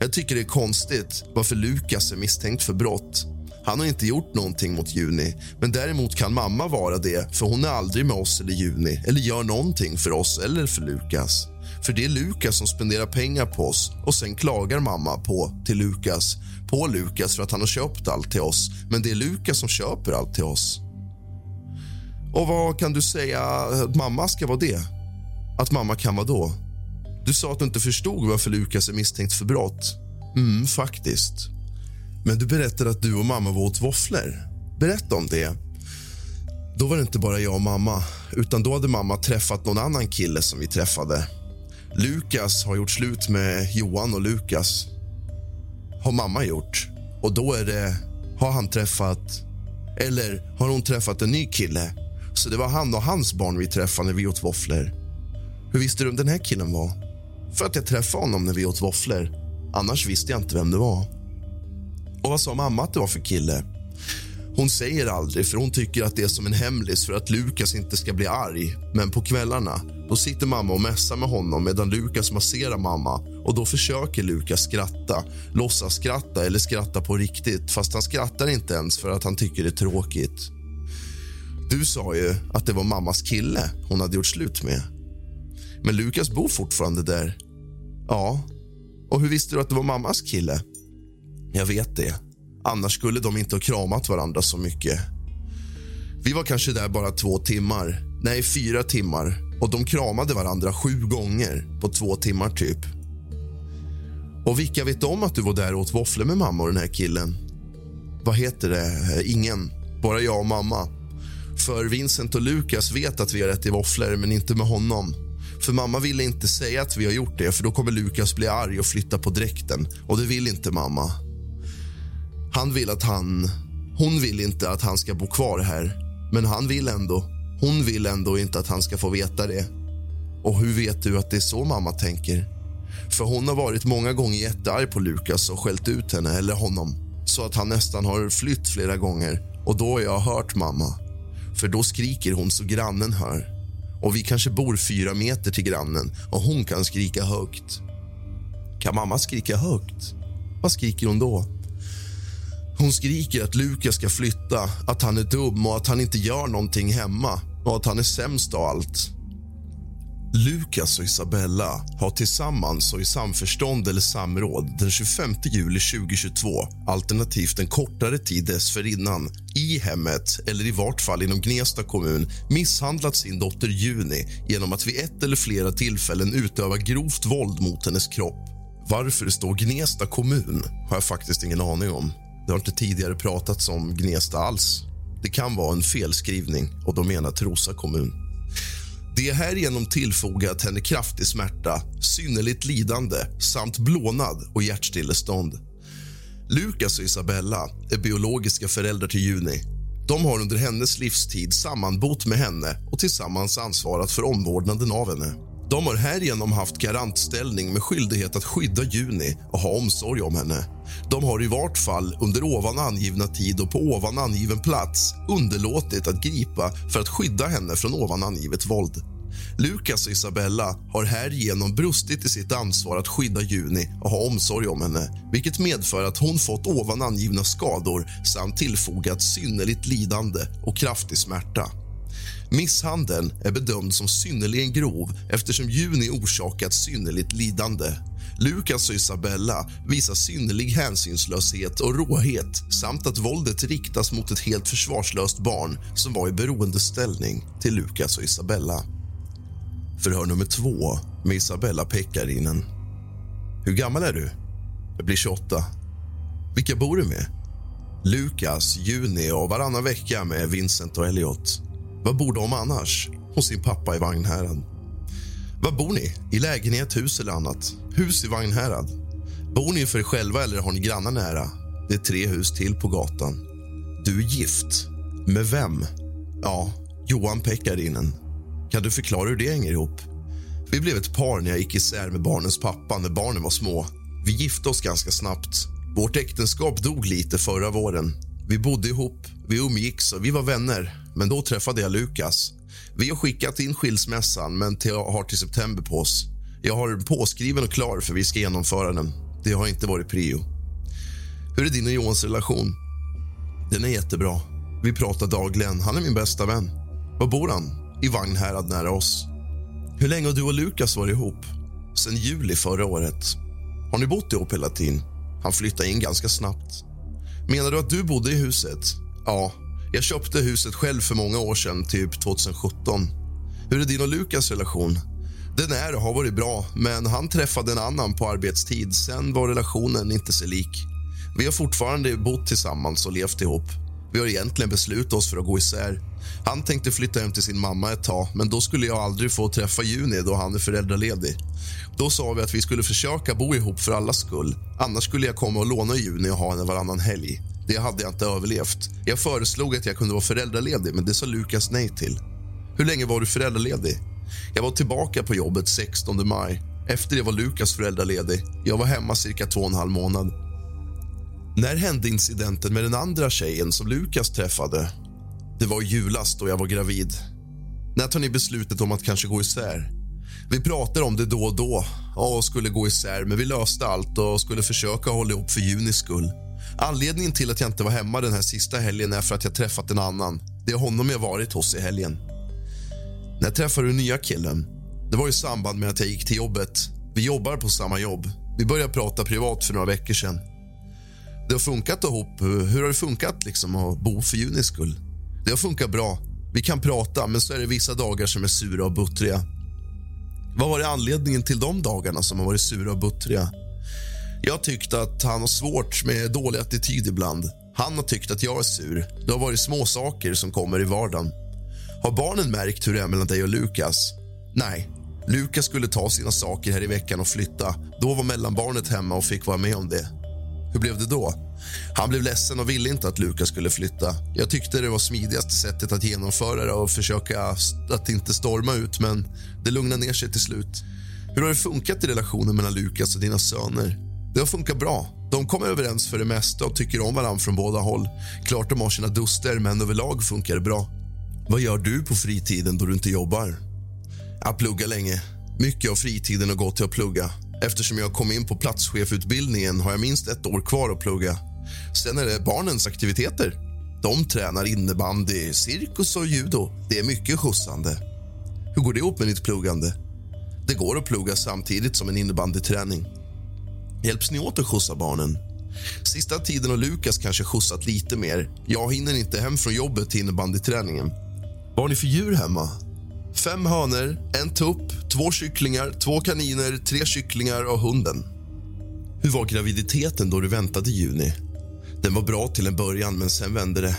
Jag tycker det är konstigt varför Lukas är misstänkt för brott. Han har inte gjort någonting mot Juni, men däremot kan mamma vara det för hon är aldrig med oss eller Juni eller gör någonting för oss eller för Lukas. För det är Lukas som spenderar pengar på oss och sen klagar mamma på till Lukas på Lukas för att han har köpt allt till oss, men det är Lukas som köper allt till oss. Och vad kan du säga att mamma ska vara det? Att mamma kan vara då? Du sa att du inte förstod varför Lukas är misstänkt för brott. Mm, faktiskt. Men du berättade att du och mamma var åt våfflor. Berätta om det. Då var det inte bara jag och mamma, utan då hade mamma träffat någon annan kille som vi träffade. Lukas har gjort slut med Johan och Lukas. Har mamma gjort. Och då är det... Har han träffat... Eller har hon träffat en ny kille? Så det var han och hans barn vi träffade när vi åt våfflor. Hur visste du om den här killen var? För att jag träffade honom när vi åt våfflor. Annars visste jag inte vem det var. Och vad sa mamma att det var för kille? Hon säger aldrig, för hon tycker att det är som en hemlis för att Lukas inte ska bli arg. Men på kvällarna då sitter mamma och mässar med honom medan Lukas masserar mamma. Och Då försöker Lukas skratta, låtsas skratta eller skratta på riktigt fast han skrattar inte ens för att han tycker det är tråkigt. Du sa ju att det var mammas kille hon hade gjort slut med. Men Lukas bor fortfarande där. Ja. Och hur visste du att det var mammas kille? Jag vet det. Annars skulle de inte ha kramat varandra så mycket. Vi var kanske där bara två timmar. Nej, fyra timmar. Och de kramade varandra sju gånger på två timmar typ. Och vilka vet om att du var där och åt våfflor med mamma och den här killen? Vad heter det? Ingen. Bara jag och mamma. För Vincent och Lukas vet att vi har ätit våfflor, men inte med honom. För mamma ville inte säga att vi har gjort det, för då kommer Lukas bli arg och flytta på dräkten. Och det vill inte mamma. Han vill att han... Hon vill inte att han ska bo kvar här, men han vill ändå. Hon vill ändå inte att han ska få veta det. Och hur vet du att det är så mamma tänker? För hon har varit många gånger jättearg på Lukas och skällt ut henne eller honom så att han nästan har flytt flera gånger. Och då har jag hört mamma. För då skriker hon så grannen hör. Och vi kanske bor fyra meter till grannen och hon kan skrika högt. Kan mamma skrika högt? Vad skriker hon då? Hon skriker att Lukas ska flytta, att han är dum och att han inte gör någonting hemma och att han är sämst av allt. Lukas och Isabella har tillsammans och i samförstånd eller samråd den 25 juli 2022 alternativt en kortare tid dessförinnan i hemmet eller i vart fall inom Gnesta kommun misshandlat sin dotter Juni genom att vid ett eller flera tillfällen utöva grovt våld mot hennes kropp. Varför det står Gnesta kommun har jag faktiskt ingen aning om. Det har inte tidigare pratats om Gnesta alls. Det kan vara en felskrivning och de menar Trosa kommun. Det är härigenom tillfogat henne kraftig smärta, synnerligt lidande samt blånad och hjärtstillestånd. Lukas och Isabella är biologiska föräldrar till Juni. De har under hennes livstid sammanbott med henne och tillsammans ansvarat för omvårdnaden av henne. De har härigenom haft garantställning med skyldighet att skydda Juni och ha omsorg om henne. De har i vart fall under ovan angivna tid och på ovan angiven plats underlåtit att gripa för att skydda henne från ovan angivet våld. Lukas och Isabella har härigenom brustit i sitt ansvar att skydda Juni och ha omsorg om henne vilket medför att hon fått ovan angivna skador samt tillfogat synnerligt lidande och kraftig smärta. Misshandeln är bedömd som synnerligen grov eftersom Juni orsakat synnerligt lidande. Lukas och Isabella visar synnerlig hänsynslöshet och råhet samt att våldet riktas mot ett helt försvarslöst barn som var i beroendeställning till Lukas och Isabella. Förhör nummer två med Isabella Pekkarinen. Hur gammal är du? Jag blir 28. Vilka bor du med? Lukas, Juni och varannan vecka med Vincent och Elliot. Vad bor de annars? Hos sin pappa i Vagnhärad. Var bor ni? I lägenhet, hus eller annat? Hus i Vagnhärad. Bor ni för er själva eller har ni grannar nära? Det är tre hus till på gatan. Du är gift. Med vem? Ja, Johan Pekkarinen. Kan du förklara hur det hänger ihop? Vi blev ett par när jag gick isär med barnens pappa när barnen var små. Vi gifte oss ganska snabbt. Vårt äktenskap dog lite förra våren. Vi bodde ihop, vi umgicks och vi var vänner. Men då träffade jag Lukas. Vi har skickat in skilsmässan, men till, har till september på oss. Jag har den påskriven och klar, för vi ska genomföra den. Det har inte varit prio. Hur är din och Johans relation? Den är jättebra. Vi pratar dagligen. Han är min bästa vän. Var bor han? I Vagnhärad nära oss. Hur länge har du och Lukas varit ihop? Sen juli förra året. Har ni bott ihop hela tiden? Han flyttade in ganska snabbt. Menar du att du bodde i huset? Ja, jag köpte huset själv för många år sedan, typ 2017. Hur är din och Lukas relation? Den är och har varit bra, men han träffade en annan på arbetstid. Sen var relationen inte sig lik. Vi har fortfarande bott tillsammans och levt ihop. Vi har egentligen beslutat oss för att gå isär. Han tänkte flytta hem till sin mamma ett tag, men då skulle jag aldrig få träffa Juni då han är föräldraledig. Då sa vi att vi skulle försöka bo ihop för allas skull. Annars skulle jag komma och låna Juni och ha henne varannan helg. Det hade jag inte överlevt. Jag föreslog att jag kunde vara föräldraledig, men det sa Lukas nej till. Hur länge var du föräldraledig? Jag var tillbaka på jobbet 16 maj. Efter det var Lukas föräldraledig. Jag var hemma cirka två och en halv månad. När hände incidenten med den andra tjejen som Lukas träffade? Det var i julas då jag var gravid. När tar ni beslutet om att kanske gå isär? Vi pratade om det då och då och skulle gå isär, men vi löste allt och skulle försöka hålla ihop för Junis skull. Anledningen till att jag inte var hemma den här sista helgen är för att jag träffat en annan. Det är honom jag varit hos i helgen. När träffade du nya killen? Det var i samband med att jag gick till jobbet. Vi jobbar på samma jobb. Vi började prata privat för några veckor sedan. Det har funkat ihop. Hur har det funkat liksom att bo för Junis skull? Det har funkat bra. Vi kan prata, men så är det vissa dagar som är sura och buttriga. Vad var det anledningen till de dagarna som har varit sura och buttriga? Jag tyckte att han har svårt med dålig attityd ibland. Han har tyckt att jag är sur. Det har varit små saker som kommer i vardagen. Har barnen märkt hur det är mellan dig och Lukas? Nej. Lukas skulle ta sina saker här i veckan och flytta. Då var mellanbarnet hemma och fick vara med om det. Hur blev det då? Han blev ledsen och ville inte att Lukas skulle flytta. Jag tyckte det var smidigaste sättet att genomföra det och försöka att inte storma ut, men det lugnade ner sig till slut. Hur har det funkat i relationen mellan Lukas och dina söner? Det har funkat bra. De kommer överens för det mesta och tycker om varandra från båda håll. Klart de har sina duster, men överlag funkar det bra. Vad gör du på fritiden då du inte jobbar? Jag pluggar länge. Mycket av fritiden har gått till att plugga. Eftersom jag kom in på platschefutbildningen har jag minst ett år kvar att plugga. Sen är det barnens aktiviteter. De tränar innebandy, cirkus och judo. Det är mycket skjutsande. Hur går det ihop med ditt pluggande? Det går att plugga samtidigt som en innebandyträning. Hjälps ni åt att skjutsa barnen? Sista tiden har Lukas kanske skjutsat lite mer. Jag hinner inte hem från jobbet till innebandyträningen. Vad har ni för djur hemma? Fem hönor, en tupp, två kycklingar, två kaniner, tre kycklingar och hunden. Hur var graviditeten då du väntade i juni? Den var bra till en början, men sen vände det.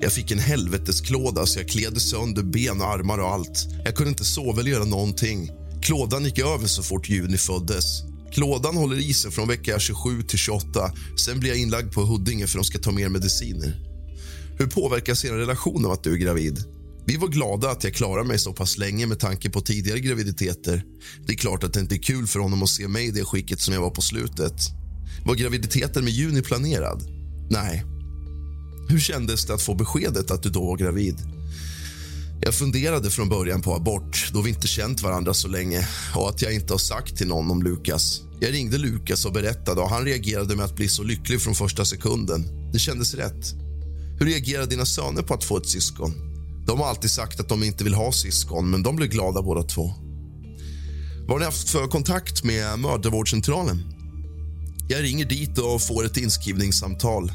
Jag fick en helvetesklåda så jag klädde sönder ben och armar och allt. Jag kunde inte sova eller göra någonting. Klådan gick över så fort Juni föddes. Klådan håller i sig från vecka 27 till 28. Sen blir jag inlagd på Huddinge för de ska ta mer mediciner. Hur påverkas er relation av att du är gravid? Vi var glada att jag klarade mig så pass länge med tanke på tidigare graviditeter. Det är klart att det inte är kul för honom att se mig i det skicket som jag var på slutet. Var graviditeten med Juni planerad? Nej. Hur kändes det att få beskedet att du då var gravid? Jag funderade från början på abort då vi inte känt varandra så länge och att jag inte har sagt till någon om Lukas. Jag ringde Lukas och berättade och han reagerade med att bli så lycklig från första sekunden. Det kändes rätt. Hur reagerar dina söner på att få ett syskon? De har alltid sagt att de inte vill ha syskon, men de blev glada båda två. Vad har ni haft för kontakt med mödravårdscentralen? Jag ringer dit och får ett inskrivningssamtal.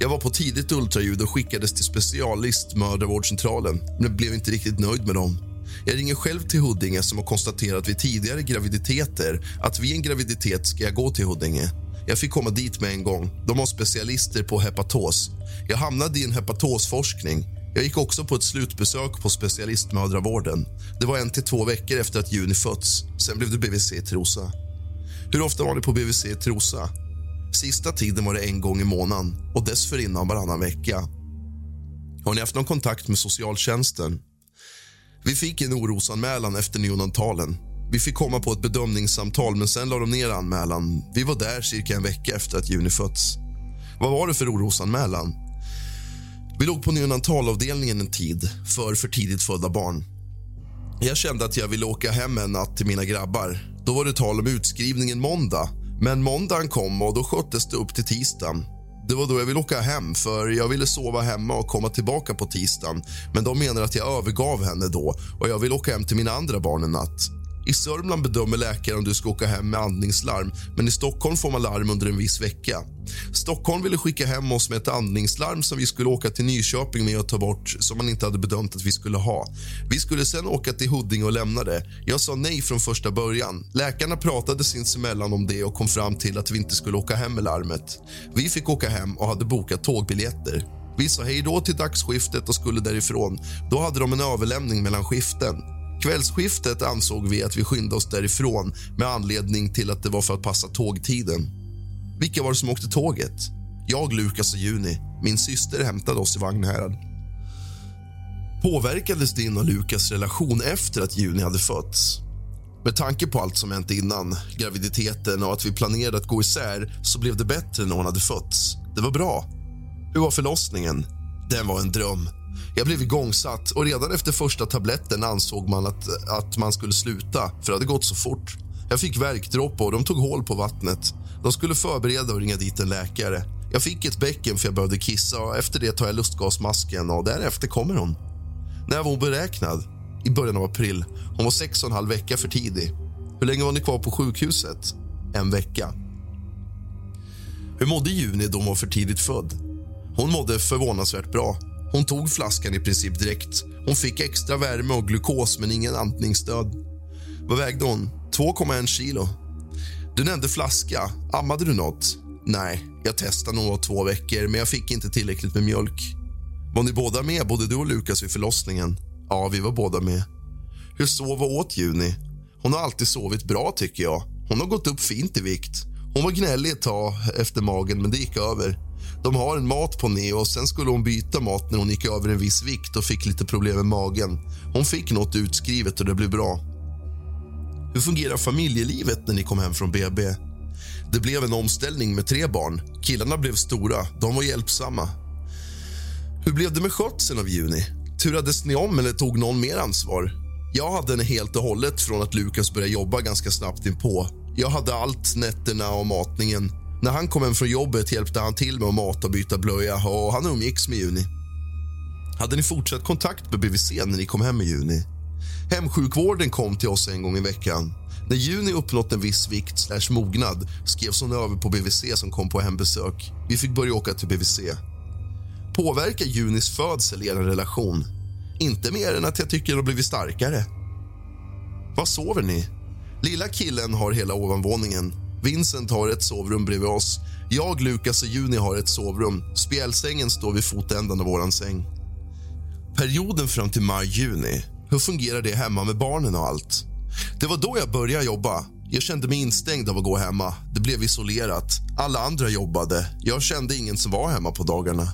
Jag var på tidigt ultraljud och skickades till specialist mödravårdscentralen men blev inte riktigt nöjd med dem. Jag ringer själv till Huddinge som har konstaterat vid tidigare graviditeter att vid en graviditet ska jag gå till Huddinge. Jag fick komma dit med en gång. De har specialister på hepatos. Jag hamnade i en hepatosforskning. Jag gick också på ett slutbesök på specialistmödravården. Det var en till två veckor efter att Juni fötts. Sen blev det BVC i Trosa. Hur ofta var ni på BVC i Trosa? Sista tiden var det en gång i månaden och dessförinnan varannan vecka. Har ni haft någon kontakt med socialtjänsten? Vi fick en orosanmälan efter neonatalen. Vi fick komma på ett bedömningssamtal, men sen la de ner anmälan. Vi var där cirka en vecka efter att Juni fötts. Vad var det för orosanmälan? Vi låg på neonatalavdelningen en tid för för tidigt födda barn. Jag kände att jag ville åka hem en natt till mina grabbar. Då var det tal om utskrivningen måndag men måndagen kom och då sköttes det upp till tisdagen. Det var då jag ville åka hem, för jag ville sova hemma och komma tillbaka på tisdagen. Men de menar att jag övergav henne då och jag vill åka hem till mina andra barn en natt. I Sörmland bedömer läkaren om du ska åka hem med andningslarm men i Stockholm får man larm under en viss vecka. Stockholm ville skicka hem oss med ett andningslarm som vi skulle åka till Nyköping med och ta bort som man inte hade bedömt att vi skulle ha. Vi skulle sen åka till Huddinge och lämna det. Jag sa nej från första början. Läkarna pratade sinsemellan om det och kom fram till att vi inte skulle åka hem med larmet. Vi fick åka hem och hade bokat tågbiljetter. Vi sa hej då till dagsskiftet och skulle därifrån. Då hade de en överlämning mellan skiften. Kvällsskiftet ansåg vi att vi skyndade oss därifrån med anledning till att det var för att passa tågtiden. Vilka var det som åkte tåget? Jag, Lukas och Juni. Min syster hämtade oss i Vagnhärad. Påverkades din och Lukas relation efter att Juni hade fötts? Med tanke på allt som hänt innan, graviditeten och att vi planerade att gå isär så blev det bättre när hon hade fötts. Det var bra. Hur var förlossningen? Den var en dröm. Jag blev igångsatt och redan efter första tabletten ansåg man att, att man skulle sluta för det hade gått så fort. Jag fick värkdropp och de tog hål på vattnet. De skulle förbereda och ringa dit en läkare. Jag fick ett bäcken för jag behövde kissa och efter det tar jag lustgasmasken och därefter kommer hon. När var hon beräknad? I början av april. Hon var sex och en halv vecka för tidig. Hur länge var ni kvar på sjukhuset? En vecka. Hur mådde Juni då hon var för tidigt född? Hon mådde förvånansvärt bra. Hon tog flaskan i princip direkt. Hon fick extra värme och glukos, men ingen andningsstöd. Vad vägde hon? 2,1 kilo. Du nämnde flaska. Ammade du nåt? Nej, jag testade nog var två veckor, men jag fick inte tillräckligt med mjölk. Var ni båda med, både du och Lukas, vid förlossningen? Ja, vi var båda med. Hur sov och åt Juni? Hon har alltid sovit bra, tycker jag. Hon har gått upp fint i vikt. Hon var gnällig ett tag efter magen, men det gick över. De har en mat på Neo och sen skulle hon byta mat när hon gick över en viss vikt och fick lite problem med magen. Hon fick något utskrivet och det blev bra. Hur fungerar familjelivet när ni kom hem från BB? Det blev en omställning med tre barn. Killarna blev stora, de var hjälpsamma. Hur blev det med skötseln av Juni? Turades ni om eller tog någon mer ansvar? Jag hade henne helt och hållet från att Lukas började jobba ganska snabbt inpå. Jag hade allt, nätterna och matningen. När han kom hem från jobbet hjälpte han till med att mata och byta blöja och han umgicks med Juni. Hade ni fortsatt kontakt med BVC när ni kom hem i juni? Hemsjukvården kom till oss en gång i veckan. När Juni uppnått en viss vikt slash mognad skrevs hon över på BVC som kom på hembesök. Vi fick börja åka till BVC. Påverkar Junis födsel er relation? Inte mer än att jag tycker den har blivit starkare. Var sover ni? Lilla killen har hela ovanvåningen. Vincent har ett sovrum bredvid oss. Jag, Lukas och Juni har ett sovrum. Spjälsängen står vid fotändan av vår säng. Perioden fram till maj-juni, hur fungerar det hemma med barnen och allt? Det var då jag började jobba. Jag kände mig instängd av att gå hemma. Det blev isolerat. Alla andra jobbade. Jag kände ingen som var hemma på dagarna.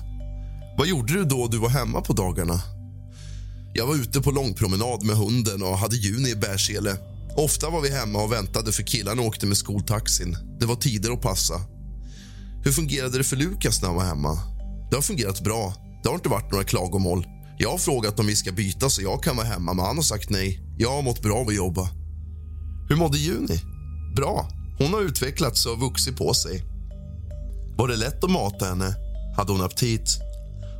Vad gjorde du då du var hemma på dagarna? Jag var ute på långpromenad med hunden och hade Juni i bärsele. Ofta var vi hemma och väntade för killarna åkte med skoltaxin. Det var tider att passa. Hur fungerade det för Lukas när han var hemma? Det har fungerat bra. Det har inte varit några klagomål. Jag har frågat om vi ska byta så jag kan vara hemma, men han har sagt nej. Jag har mått bra av att jobba. Hur mådde Juni? Bra. Hon har utvecklats och vuxit på sig. Var det lätt att mata henne? Hade hon aptit?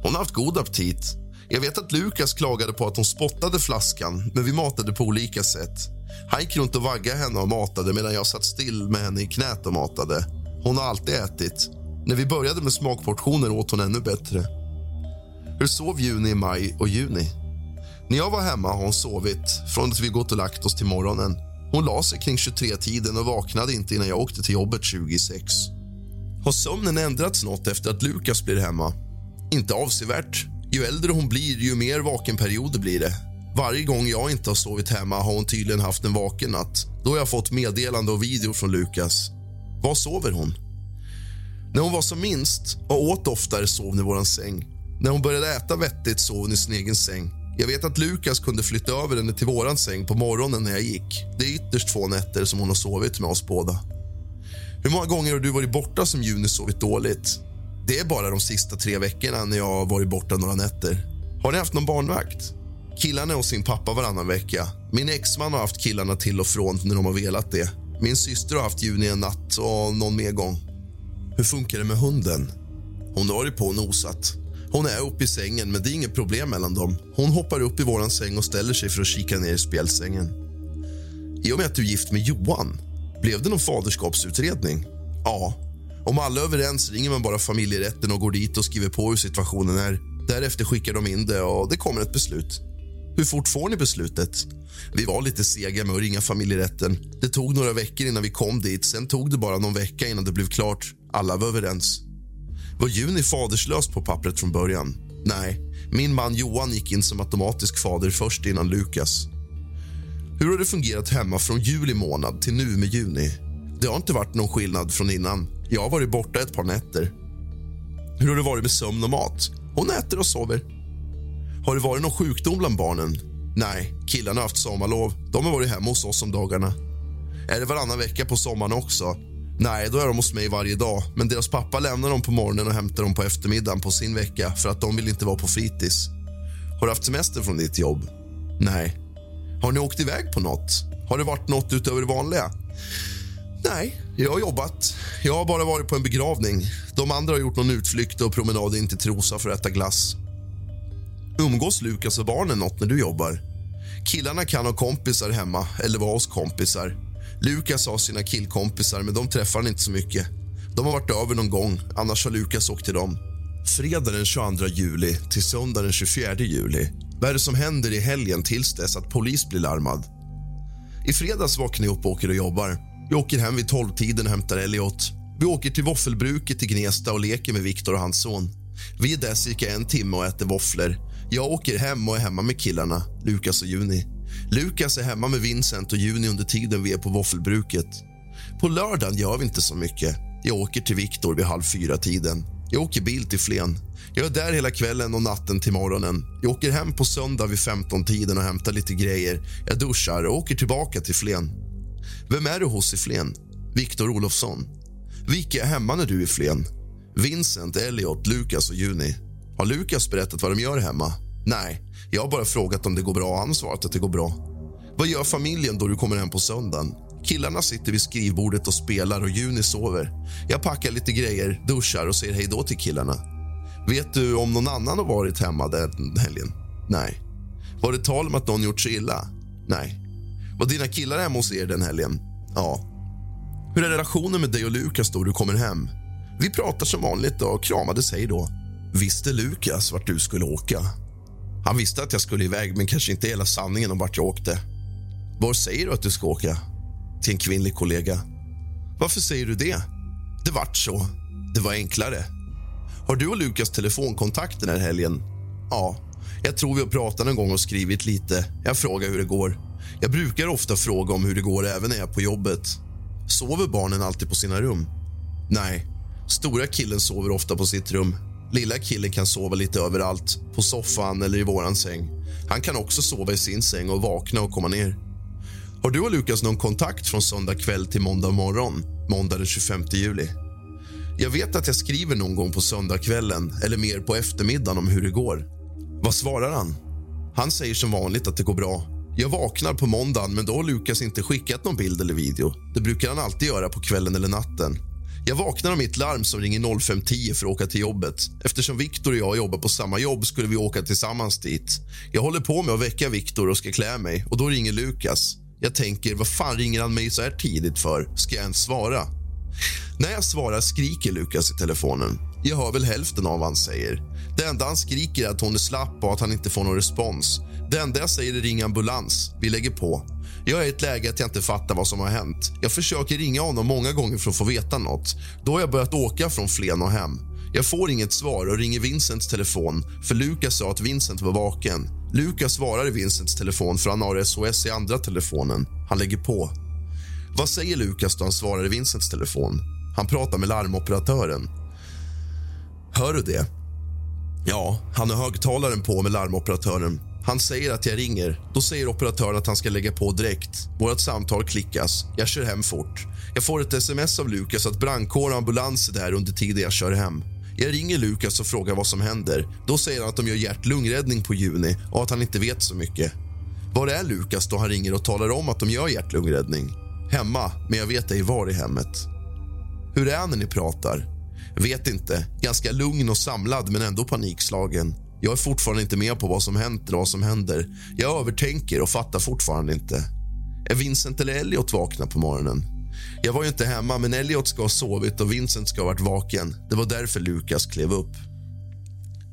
Hon har haft god aptit. Jag vet att Lukas klagade på att hon spottade flaskan, men vi matade på olika sätt. Han gick runt och vaggade henne och matade medan jag satt still med henne i knät och matade. Hon har alltid ätit. När vi började med smakportioner åt hon ännu bättre. Hur sov Juni i maj och juni? När jag var hemma har hon sovit från att vi gått och lagt oss till morgonen. Hon la sig kring 23-tiden och vaknade inte innan jag åkte till jobbet 26. Har sömnen ändrats något efter att Lukas blir hemma? Inte avsevärt. Ju äldre hon blir, ju mer vakenperioder blir det. Varje gång jag inte har sovit hemma har hon tydligen haft en vaken natt. Då har jag fått meddelande och video från Lukas. Var sover hon? När hon var som minst och åt oftare sov hon i vår säng. När hon började äta vettigt sov hon i sin egen säng. Jag vet att Lukas kunde flytta över henne till våran säng på morgonen när jag gick. Det är ytterst två nätter som hon har sovit med oss båda. Hur många gånger har du varit borta som Juni sovit dåligt? Det är bara de sista tre veckorna när jag har varit borta några nätter. Har ni haft någon barnvakt? Killarna är hos sin pappa varannan vecka. Min exman har haft killarna till och från när de har velat det. Min syster har haft Juni en natt och någon mer gång. Hur funkar det med hunden? Hon har varit på och nosat. Hon är uppe i sängen, men det är inget problem mellan dem. Hon hoppar upp i våran säng och ställer sig för att kika ner i spjälsängen. I och med att du är gift med Johan, blev det någon faderskapsutredning? Ja. Om alla är överens ringer man bara familjerätten och går dit och skriver på hur situationen är. Därefter skickar de in det och det kommer ett beslut. Hur fort får ni beslutet? Vi var lite sega med att ringa familjerätten. Det tog några veckor innan vi kom dit. Sen tog det bara någon vecka innan det blev klart. Alla var överens. Var Juni faderslös på pappret från början? Nej, min man Johan gick in som automatisk fader först innan Lukas. Hur har det fungerat hemma från juli månad till nu med juni? Det har inte varit någon skillnad från innan. Jag har varit borta ett par nätter. Hur har det varit med sömn och mat? Hon äter och sover. Har det varit någon sjukdom bland barnen? Nej, killarna har haft sommarlov. De har varit hemma hos oss om dagarna. Är det varannan vecka på sommaren också? Nej, då är de hos mig varje dag. Men deras pappa lämnar dem på morgonen och hämtar dem på eftermiddagen på sin vecka för att de vill inte vara på fritids. Har du haft semester från ditt jobb? Nej. Har ni åkt iväg på nåt? Har det varit nåt utöver det vanliga? Nej, jag har jobbat. Jag har bara varit på en begravning. De andra har gjort någon utflykt och promenad in till Trosa för att äta glass. Umgås Lukas och barnen något när du jobbar? Killarna kan ha kompisar hemma eller vara hos kompisar. Lukas har sina killkompisar, men de träffar han inte så mycket. De har varit över någon gång, annars har Lukas åkt till dem. Fredag den 22 juli till söndag den 24 juli. Vad är det som händer i helgen tills dess att polis blir larmad? I fredags vaknar jag upp och åker och jobbar. Vi åker hem vid tolvtiden och hämtar Elliot. Vi åker till våffelbruket i Gnesta och leker med Viktor och hans son. Vi är där cirka en timme och äter våfflor. Jag åker hem och är hemma med killarna, Lukas och Juni. Lukas är hemma med Vincent och Juni under tiden vi är på våffelbruket. På lördagen gör vi inte så mycket. Jag åker till Viktor vid halv fyra-tiden. Jag åker bil till Flen. Jag är där hela kvällen och natten till morgonen. Jag åker hem på söndag vid 15-tiden och hämtar lite grejer. Jag duschar och åker tillbaka till Flen. Vem är du hos i Flen? Viktor Olofsson. Vilka är hemma när du är i Flen? Vincent, Elliot, Lukas och Juni. Har Lukas berättat vad de gör hemma? Nej, jag har bara frågat om det går bra. och Han har svarat att det går bra. Vad gör familjen då du kommer hem på söndagen? Killarna sitter vid skrivbordet och spelar och Juni sover. Jag packar lite grejer, duschar och säger hej då till killarna. Vet du om någon annan har varit hemma den helgen? Nej. Var det tal om att någon gjort sig illa? Nej. Var dina killar hemma hos er den helgen? Ja. Hur är relationen med dig och Lukas då du kommer hem? Vi pratar som vanligt och kramades hej då. Visste Lukas vart du skulle åka? Han visste att jag skulle iväg, men kanske inte hela sanningen om vart jag åkte. Var säger du att du ska åka? Till en kvinnlig kollega. Varför säger du det? Det vart så. Det var enklare. Har du och Lukas telefonkontakt den här helgen? Ja. Jag tror vi har pratat en gång och skrivit lite. Jag frågar hur det går. Jag brukar ofta fråga om hur det går även när jag är på jobbet. Sover barnen alltid på sina rum? Nej. Stora killen sover ofta på sitt rum. Lilla killen kan sova lite överallt, på soffan eller i våran säng. Han kan också sova i sin säng och vakna och komma ner. Har du och Lukas någon kontakt från söndag kväll till måndag morgon, måndag den 25 juli? Jag vet att jag skriver någon gång på söndagskvällen eller mer på eftermiddagen om hur det går. Vad svarar han? Han säger som vanligt att det går bra. Jag vaknar på måndagen, men då har Lukas inte skickat någon bild eller video. Det brukar han alltid göra på kvällen eller natten. Jag vaknar av mitt larm som ringer 05.10 för att åka till jobbet. Eftersom Viktor och jag jobbar på samma jobb skulle vi åka tillsammans dit. Jag håller på med att väcka Viktor och ska klä mig och då ringer Lukas. Jag tänker, vad fan ringer han mig så här tidigt för? Ska jag ens svara? När jag svarar skriker Lukas i telefonen. Jag hör väl hälften av vad han säger. Det enda han skriker är att hon är slapp och att han inte får någon respons. Det enda jag säger är ring ambulans. Vi lägger på. Jag är i ett läge att jag inte fattar vad som har hänt. Jag försöker ringa honom många gånger för att få veta något. Då har jag börjat åka från Flen och hem. Jag får inget svar och ringer Vincents telefon för Lukas sa att Vincent var vaken. Lukas svarar i Vincents telefon för han har SOS i andra telefonen. Han lägger på. Vad säger Lukas då han svarar i Vincents telefon? Han pratar med larmoperatören. Hör du det? Ja, han har högtalaren på med larmoperatören. Han säger att jag ringer. Då säger operatören att han ska lägga på direkt. Vårt samtal klickas. Jag kör hem fort. Jag får ett sms av Lukas att brandkår och ambulans är där under tiden jag kör hem. Jag ringer Lukas och frågar vad som händer. Då säger han att de gör hjärt-lungräddning på Juni och att han inte vet så mycket. Var är Lukas då han ringer och talar om att de gör hjärt-lungräddning? Hemma, men jag vet ej var i hemmet. Hur är han när ni pratar? Vet inte. Ganska lugn och samlad, men ändå panikslagen. Jag är fortfarande inte med på vad som hänt eller vad som händer. Jag övertänker och fattar fortfarande inte. Är Vincent eller Elliot vakna på morgonen? Jag var ju inte hemma, men Elliot ska ha sovit och Vincent ska ha varit vaken. Det var därför Lukas klev upp.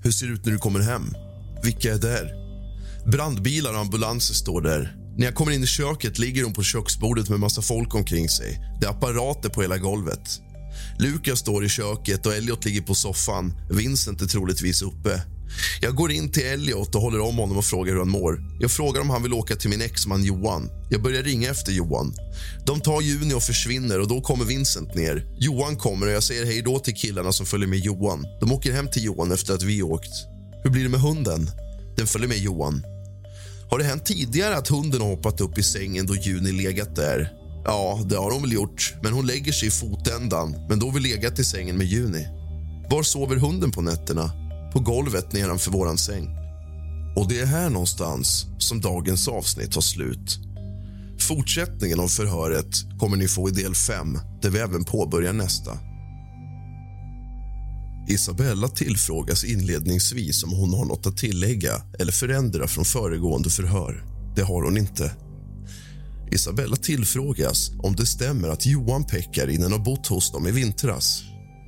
Hur ser det ut när du kommer hem? Vilka är där? Brandbilar och ambulanser står där. När jag kommer in i köket ligger hon på köksbordet med massa folk omkring sig. Det är apparater på hela golvet. Lukas står i köket och Elliot ligger på soffan. Vincent är troligtvis uppe. Jag går in till Elliot och håller om honom och frågar hur han mår. Jag frågar om han vill åka till min exman Johan. Jag börjar ringa efter Johan. De tar Juni och försvinner och då kommer Vincent ner. Johan kommer och jag säger hej då till killarna som följer med Johan. De åker hem till Johan efter att vi åkt. Hur blir det med hunden? Den följer med Johan. Har det hänt tidigare att hunden har hoppat upp i sängen då Juni legat där? Ja, det har hon väl gjort, men hon lägger sig i fotändan. Men då har vi legat i sängen med Juni. Var sover hunden på nätterna? På golvet nedanför våran säng. Och det är här någonstans som dagens avsnitt tar slut. Fortsättningen av förhöret kommer ni få i del 5 där vi även påbörjar nästa. Isabella tillfrågas inledningsvis om hon har något att tillägga eller förändra från föregående förhör. Det har hon inte. Isabella tillfrågas om det stämmer att Johan Pekkarinen har bott hos dem i vintras.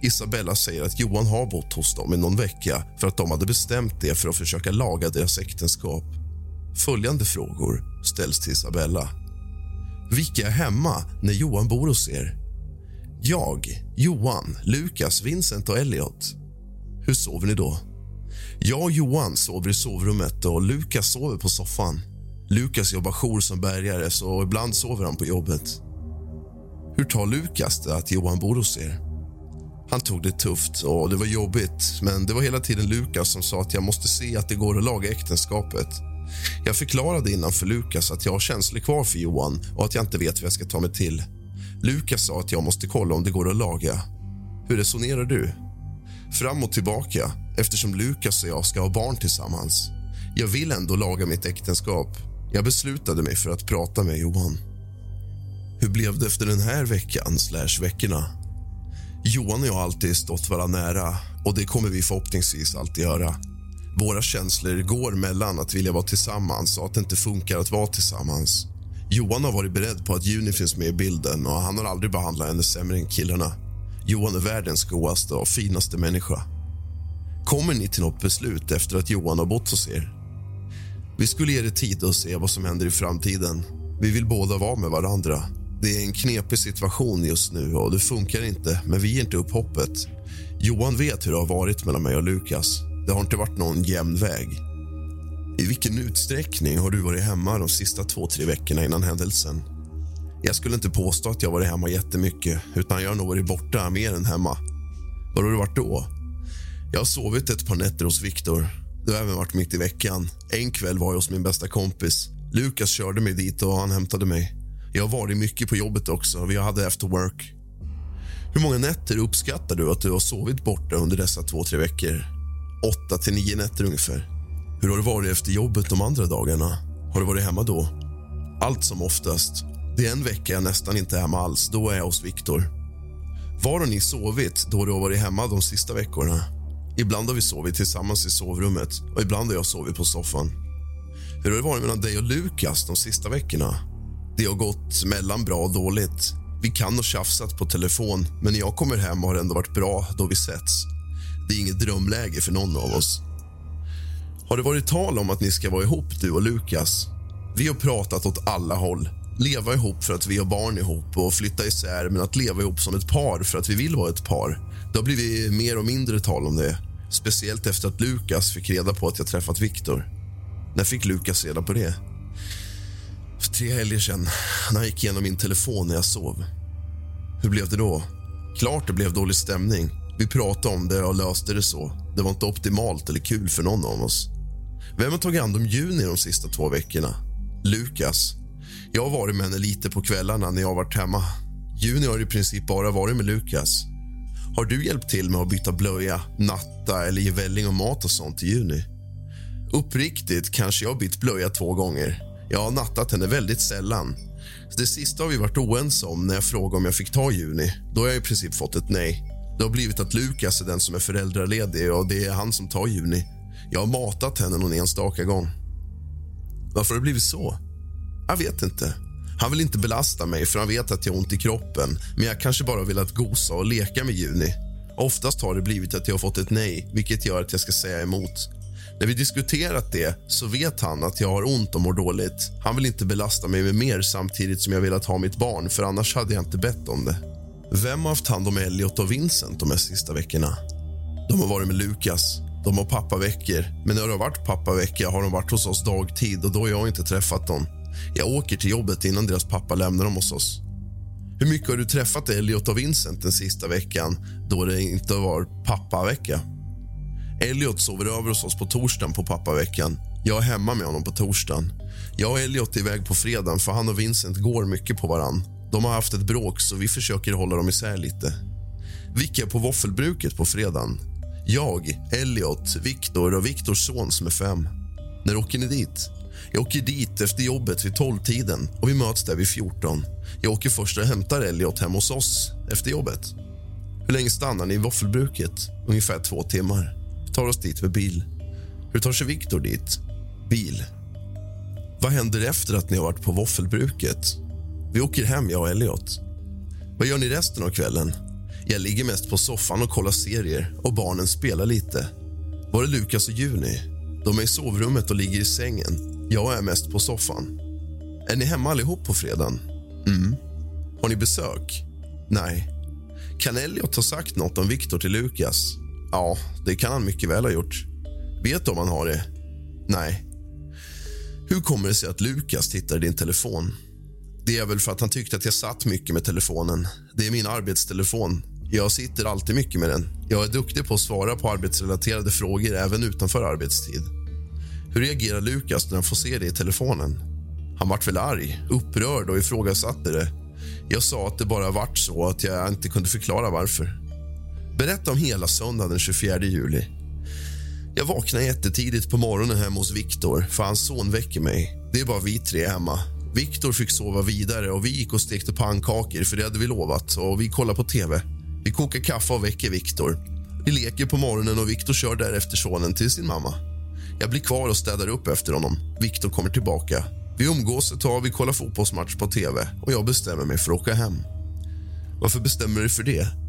Isabella säger att Johan har bott hos dem i någon vecka för att de hade bestämt det för att försöka laga deras äktenskap. Följande frågor ställs till Isabella. Vilka är hemma när Johan bor hos er? Jag, Johan, Lukas, Vincent och Elliot. Hur sover ni då? Jag och Johan sover i sovrummet och Lukas sover på soffan. Lukas jobbar jour som bärgare, så ibland sover han på jobbet. Hur tar Lukas det att Johan bor hos er? Han tog det tufft och det var jobbigt men det var hela tiden Lukas som sa att jag måste se att det går att laga äktenskapet. Jag förklarade innan för Lukas att jag har känslor kvar för Johan och att jag inte vet vad jag ska ta mig till. Lukas sa att jag måste kolla om det går att laga. Hur resonerar du? Fram och tillbaka eftersom Lukas och jag ska ha barn tillsammans. Jag vill ändå laga mitt äktenskap. Jag beslutade mig för att prata med Johan. Hur blev det efter den här veckan slash veckorna? Johan och jag har alltid stått varandra nära och det kommer vi förhoppningsvis alltid göra. Våra känslor går mellan att vilja vara tillsammans och att det inte funkar att vara tillsammans. Johan har varit beredd på att Juni finns med i bilden och han har aldrig behandlat henne sämre än killarna. Johan är världens godaste och finaste människa. Kommer ni till något beslut efter att Johan har bott hos er? Vi skulle ge det tid att se vad som händer i framtiden. Vi vill båda vara med varandra. Det är en knepig situation just nu och det funkar inte, men vi ger inte upp hoppet. Johan vet hur det har varit mellan mig och Lukas. Det har inte varit någon jämn väg. I vilken utsträckning har du varit hemma de sista två, tre veckorna innan händelsen? Jag skulle inte påstå att jag varit hemma jättemycket, utan jag har nog varit borta mer än hemma. Var har du varit då? Jag har sovit ett par nätter hos Viktor. Det har även varit mitt i veckan. En kväll var jag hos min bästa kompis. Lukas körde mig dit och han hämtade mig. Jag har varit mycket på jobbet också. Vi hade after work. Hur många nätter uppskattar du att du har sovit borta under dessa två, tre veckor? Åtta till nio nätter ungefär. Hur har det varit efter jobbet de andra dagarna? Har du varit hemma då? Allt som oftast. Det är en vecka jag nästan inte är hemma alls. Då är jag hos Viktor. Var har ni sovit då du har varit hemma de sista veckorna? Ibland har vi sovit tillsammans i sovrummet och ibland har jag sovit på soffan. Hur har det varit mellan dig och Lukas de sista veckorna? Det har gått mellan bra och dåligt. Vi kan ha tjafsat på telefon, men när jag kommer hem har det ändå varit bra då vi setts. Det är inget drömläge för någon av oss. Har det varit tal om att ni ska vara ihop, du och Lukas? Vi har pratat åt alla håll. Leva ihop för att vi har barn ihop och flytta isär men att leva ihop som ett par för att vi vill vara ett par. Det har blivit mer och mindre tal om det. Speciellt efter att Lukas fick reda på att jag träffat Viktor. När fick Lukas reda på det? För tre helger sedan. Han gick igenom min telefon när jag sov. Hur blev det då? Klart det blev dålig stämning. Vi pratade om det och löste det så. Det var inte optimalt eller kul för någon av oss. Vem har tagit hand om Juni de sista två veckorna? Lukas. Jag har varit med henne lite på kvällarna när jag har varit hemma. Juni har i princip bara varit med Lukas. Har du hjälpt till med att byta blöja, natta eller ge välling och mat och sånt till Juni? Uppriktigt kanske jag har bytt blöja två gånger. Jag har nattat henne väldigt sällan. Det sista har vi varit oense om när jag frågade om jag fick ta Juni. Då har jag i princip fått ett nej. Det har blivit att Lukas är den som är föräldraledig och det är han som tar Juni. Jag har matat henne någon enstaka gång. Varför har det blivit så? Jag vet inte. Han vill inte belasta mig för han vet att jag har ont i kroppen men jag kanske bara velat gosa och leka med Juni. Oftast har det blivit att jag har fått ett nej, vilket gör att jag ska säga emot. När vi diskuterat det så vet han att jag har ont och mår dåligt. Han vill inte belasta mig med mer samtidigt som jag velat ha mitt barn för annars hade jag inte bett om det. Vem har haft hand om Elliot och Vincent de här sista veckorna? De har varit med Lukas. De har pappaveckor, men när det har varit pappavecka har de varit hos oss dagtid och då har jag inte träffat dem. Jag åker till jobbet innan deras pappa lämnar dem hos oss. Hur mycket har du träffat Elliot och Vincent den sista veckan då det inte var pappavecka? Elliot sover över hos oss på torsdagen på pappaveckan. Jag är hemma med honom på torsdagen. Jag och Elliot är iväg på fredagen för han och Vincent går mycket på varann. De har haft ett bråk så vi försöker hålla dem isär lite. Vicky är på våffelbruket på fredagen? Jag, Elliot, Viktor och Viktors son som är fem. När åker ni dit? Jag åker dit efter jobbet vid 12-tiden och vi möts där vid 14. Jag åker först och hämtar Elliot hem hos oss efter jobbet. Hur länge stannar ni i våffelbruket? Ungefär två timmar. Tar oss dit med bil. Hur tar sig Viktor dit? Bil. Vad händer efter att ni har varit på våffelbruket? Vi åker hem, jag och Elliot. Vad gör ni resten av kvällen? Jag ligger mest på soffan och kollar serier och barnen spelar lite. Var är Lukas och Juni? De är i sovrummet och ligger i sängen. Jag är mest på soffan. Är ni hemma allihop på fredagen? Mm. Har ni besök? Nej. Kan Elliot ha sagt något om Viktor till Lukas? Ja, det kan han mycket väl ha gjort. Vet du om han har det? Nej. Hur kommer det sig att Lukas tittar i din telefon? Det är väl för att han tyckte att jag satt mycket med telefonen. Det är min arbetstelefon. Jag sitter alltid mycket med den. Jag är duktig på att svara på arbetsrelaterade frågor även utanför arbetstid. Hur reagerar Lukas när han får se det i telefonen? Han vart väl arg, upprörd och ifrågasatte det. Jag sa att det bara vart så att jag inte kunde förklara varför. Berätta om hela söndagen den 24 juli. Jag vaknar jättetidigt på morgonen hemma hos Viktor för hans son väcker mig. Det är bara vi tre hemma. Viktor fick sova vidare och vi gick och stekte pannkakor för det hade vi lovat och vi kollar på tv. Vi kokar kaffe och väcker Viktor. Vi leker på morgonen och Viktor kör därefter sonen till sin mamma. Jag blir kvar och städar upp efter honom. Viktor kommer tillbaka. Vi umgås ett tag, vi kollar fotbollsmatch på tv och jag bestämmer mig för att åka hem. Varför bestämmer du för det?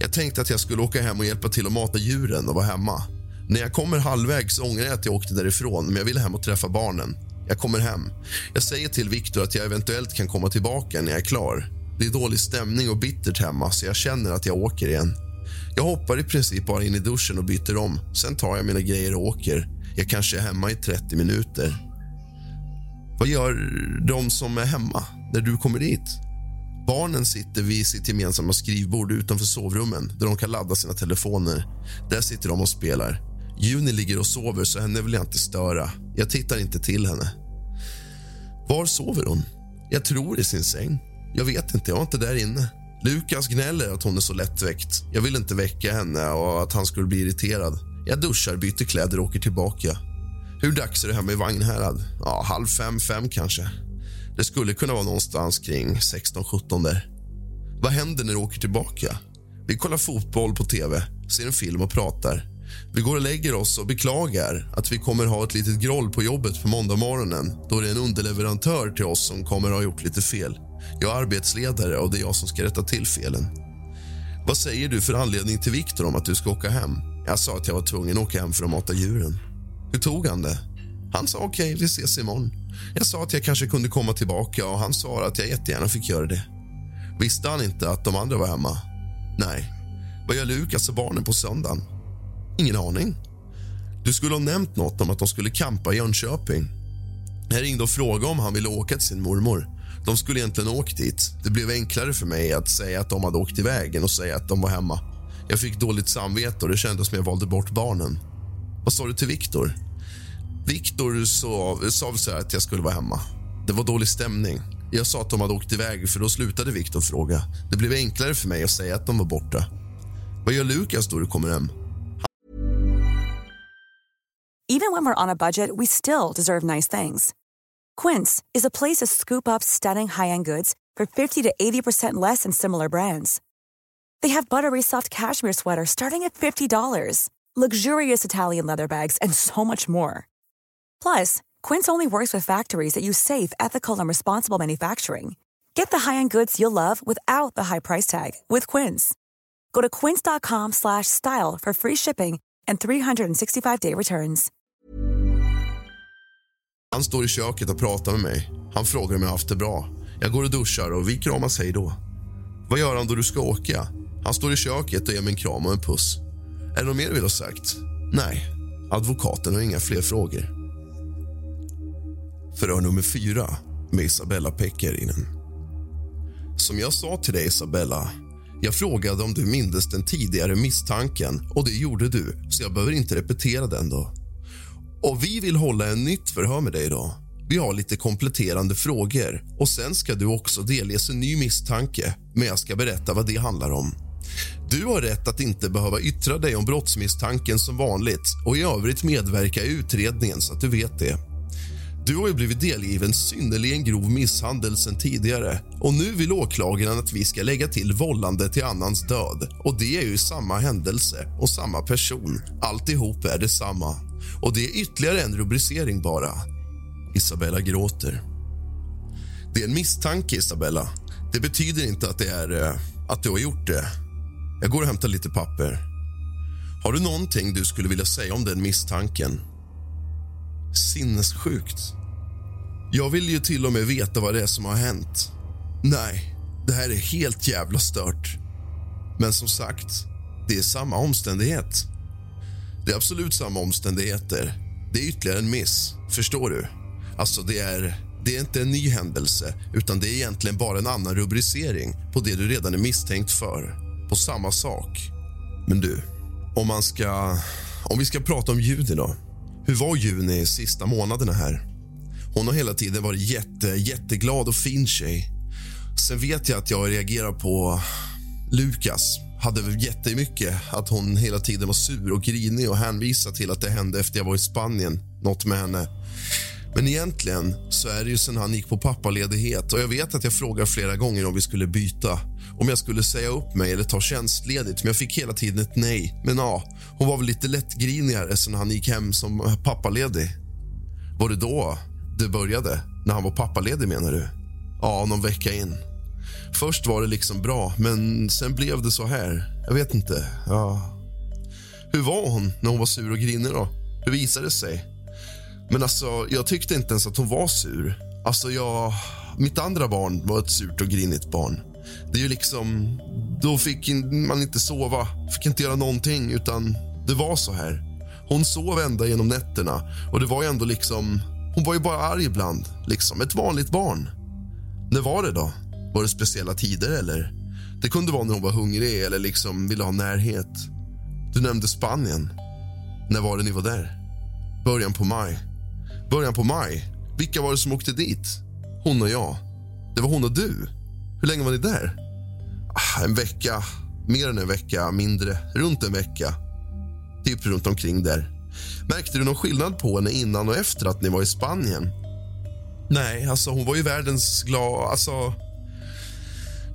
Jag tänkte att jag skulle åka hem och hjälpa till att mata djuren och vara hemma. När jag kommer halvvägs ångrar jag att jag åkte därifrån, men jag ville hem och träffa barnen. Jag kommer hem. Jag säger till Viktor att jag eventuellt kan komma tillbaka när jag är klar. Det är dålig stämning och bittert hemma, så jag känner att jag åker igen. Jag hoppar i princip bara in i duschen och byter om. Sen tar jag mina grejer och åker. Jag kanske är hemma i 30 minuter. Vad gör de som är hemma när du kommer dit? Barnen sitter vid sitt gemensamma skrivbord utanför sovrummen där de kan ladda sina telefoner. Där sitter de och spelar. Juni ligger och sover, så henne vill jag inte störa. Jag tittar inte till henne. Var sover hon? Jag tror i sin säng. Jag vet inte, jag var inte där inne. Lukas gnäller att hon är så lättväckt. Jag vill inte väcka henne och att han skulle bli irriterad. Jag duschar, byter kläder och åker tillbaka. Hur dags är det hemma i Vagnhärad? Ja, halv fem, fem kanske. Det skulle kunna vara någonstans kring 16-17 där. Vad händer när du åker tillbaka? Vi kollar fotboll på tv, ser en film och pratar. Vi går och lägger oss och beklagar att vi kommer ha ett litet groll på jobbet på måndag morgonen då det är en underleverantör till oss som kommer ha gjort lite fel. Jag är arbetsledare och det är jag som ska rätta till felen. Vad säger du för anledning till Viktor om att du ska åka hem? Jag sa att jag var tvungen att åka hem för att mata djuren. Hur tog han det? Han sa okej, okay, vi ses imorgon. Jag sa att jag kanske kunde komma tillbaka och han sa att jag jättegärna fick göra det. Visste han inte att de andra var hemma? Nej. Vad gör Lukas och barnen på söndagen? Ingen aning. Du skulle ha nämnt något om att de skulle kampa i Jönköping. Jag ringde och frågade om han ville åka till sin mormor. De skulle egentligen åkt dit. Det blev enklare för mig att säga att de hade åkt iväg än att säga att de var hemma. Jag fick dåligt samvete och det kändes som jag valde bort barnen. Vad sa du till Viktor? Viktor sa, sa så att jag skulle vara hemma. Det var dålig stämning. Jag sa att de hade åkt iväg, för då slutade Viktor fråga. Det blev enklare för mig att säga att de var borta. Vad gör Lukas då du kommer hem? Even when we're on a budget we still deserve nice things. Quince is a place to scoop up stunning high-end goods for 50 to 80% less than similar brands. They have buttery soft cashmere sweaters starting at $50, luxurious Italian leather bags, and so much more. Plus, Quince only works with factories that use safe, ethical, and responsible manufacturing. Get the high-end goods you'll love without the high price tag with Quince. Go to quince.com/style for free shipping and 365-day returns. Han står i köket och pratar med mig. Han frågar om jag haft det bra. Jag går och duschar och vi kramas hej då. Vad gör han då du ska åka? Han står i köket och ger mig en kram och en puss. Är det något mer du vill ha sagt? Nej. Advokaten har inga fler frågor. Förhör nummer fyra med Isabella Pekkarinen. Som jag sa till dig, Isabella, jag frågade om du mindes den tidigare misstanken och det gjorde du, så jag behöver inte repetera den. då. Och Vi vill hålla en nytt förhör med dig idag. Vi har lite kompletterande frågor och sen ska du också delges en ny misstanke, men jag ska berätta vad det handlar om. Du har rätt att inte behöva yttra dig om brottsmisstanken som vanligt och i övrigt medverka i utredningen så att du vet det. Du har ju blivit delgiven synnerligen grov misshandel sen tidigare och nu vill åklagaren att vi ska lägga till vållande till annans död. Och Det är ju samma händelse och samma person. Alltihop är detsamma. Och det är ytterligare en rubricering bara. Isabella gråter. Det är en misstanke, Isabella. Det betyder inte att det är eh, att du har gjort det. Jag går och hämtar lite papper. Har du någonting du skulle vilja säga om den misstanken? Sinnessjukt. Jag vill ju till och med veta vad det är som har hänt. Nej, det här är helt jävla stört. Men som sagt, det är samma omständighet. Det är absolut samma omständigheter. Det är ytterligare en miss. Förstår du? Alltså, det är, det är inte en ny händelse utan det är egentligen bara en annan rubricering på det du redan är misstänkt för. På samma sak. Men du, om man ska... Om vi ska prata om ljud då. Hur var Juni sista månaderna här? Hon har hela tiden varit jätte, jätteglad och fin tjej. Sen vet jag att jag reagerar på Lukas. Hade jättemycket att hon hela tiden var sur och grinig och hänvisade till att det hände efter jag var i Spanien. Något med henne. Men egentligen så är det ju sen han gick på pappaledighet och jag vet att jag frågar flera gånger om vi skulle byta. Om jag skulle säga upp mig eller ta tjänstledigt, men jag fick hela tiden ett nej. Men ja, hon var väl lite lättgrinigare sen han gick hem som pappaledig. Var det då det började? När han var pappaledig menar du? Ja, någon vecka in. Först var det liksom bra, men sen blev det så här. Jag vet inte. Ja. Hur var hon när hon var sur och grinig då? Hur visade det sig? Men alltså, jag tyckte inte ens att hon var sur. Alltså, jag... Mitt andra barn var ett surt och grinigt barn. Det är ju liksom... Då fick man inte sova, fick inte göra någonting, utan det var så här. Hon sov ända genom nätterna och det var ju ändå liksom... Hon var ju bara arg ibland, liksom. Ett vanligt barn. När var det då? Var det speciella tider eller? Det kunde vara när hon var hungrig eller liksom ville ha närhet. Du nämnde Spanien. När var det ni var där? Början på maj. Början på maj? Vilka var det som åkte dit? Hon och jag. Det var hon och du. Hur länge var ni där? Ah, en vecka. Mer än en vecka, mindre. Runt en vecka. Typ runt omkring där. Märkte du någon skillnad på henne innan och efter att ni var i Spanien? Nej, alltså hon var ju världens glad... Alltså...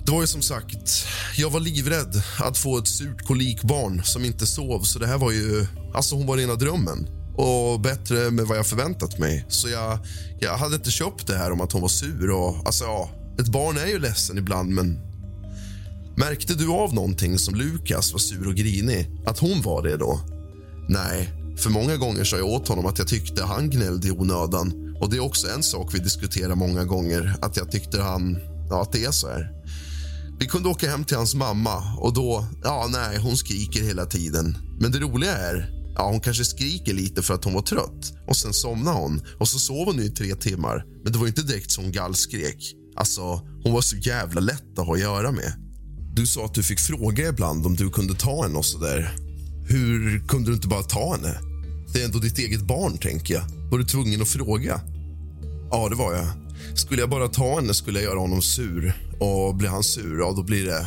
Det var ju som sagt, jag var livrädd att få ett surt kolikbarn som inte sov. Så det här var ju, alltså hon var rena drömmen och bättre med vad jag förväntat mig. Så jag, jag hade inte köpt det här om att hon var sur. Och, alltså, ja, ett barn är ju ledsen ibland, men... Märkte du av någonting som Lukas var sur och grinig? Att hon var det då? Nej, för många gånger sa jag åt honom att jag tyckte han gnällde i onödan. Och det är också en sak vi diskuterar många gånger, att jag tyckte han... Ja, att det är så här. Vi kunde åka hem till hans mamma och då... Ja, nej, hon skriker hela tiden. Men det roliga är Ja, hon kanske skriker lite för att hon var trött. Och Sen somnar hon och så sov hon i tre timmar. Men det var inte direkt som hon gallskrek. Alltså, hon var så jävla lätt att ha att göra med. Du sa att du fick fråga ibland om du kunde ta henne och så där. Hur kunde du inte bara ta henne? Det är ändå ditt eget barn, tänker jag. Var du tvungen att fråga? Ja, det var jag. Skulle jag bara ta henne skulle jag göra honom sur. Och blir han sur, ja, då blir det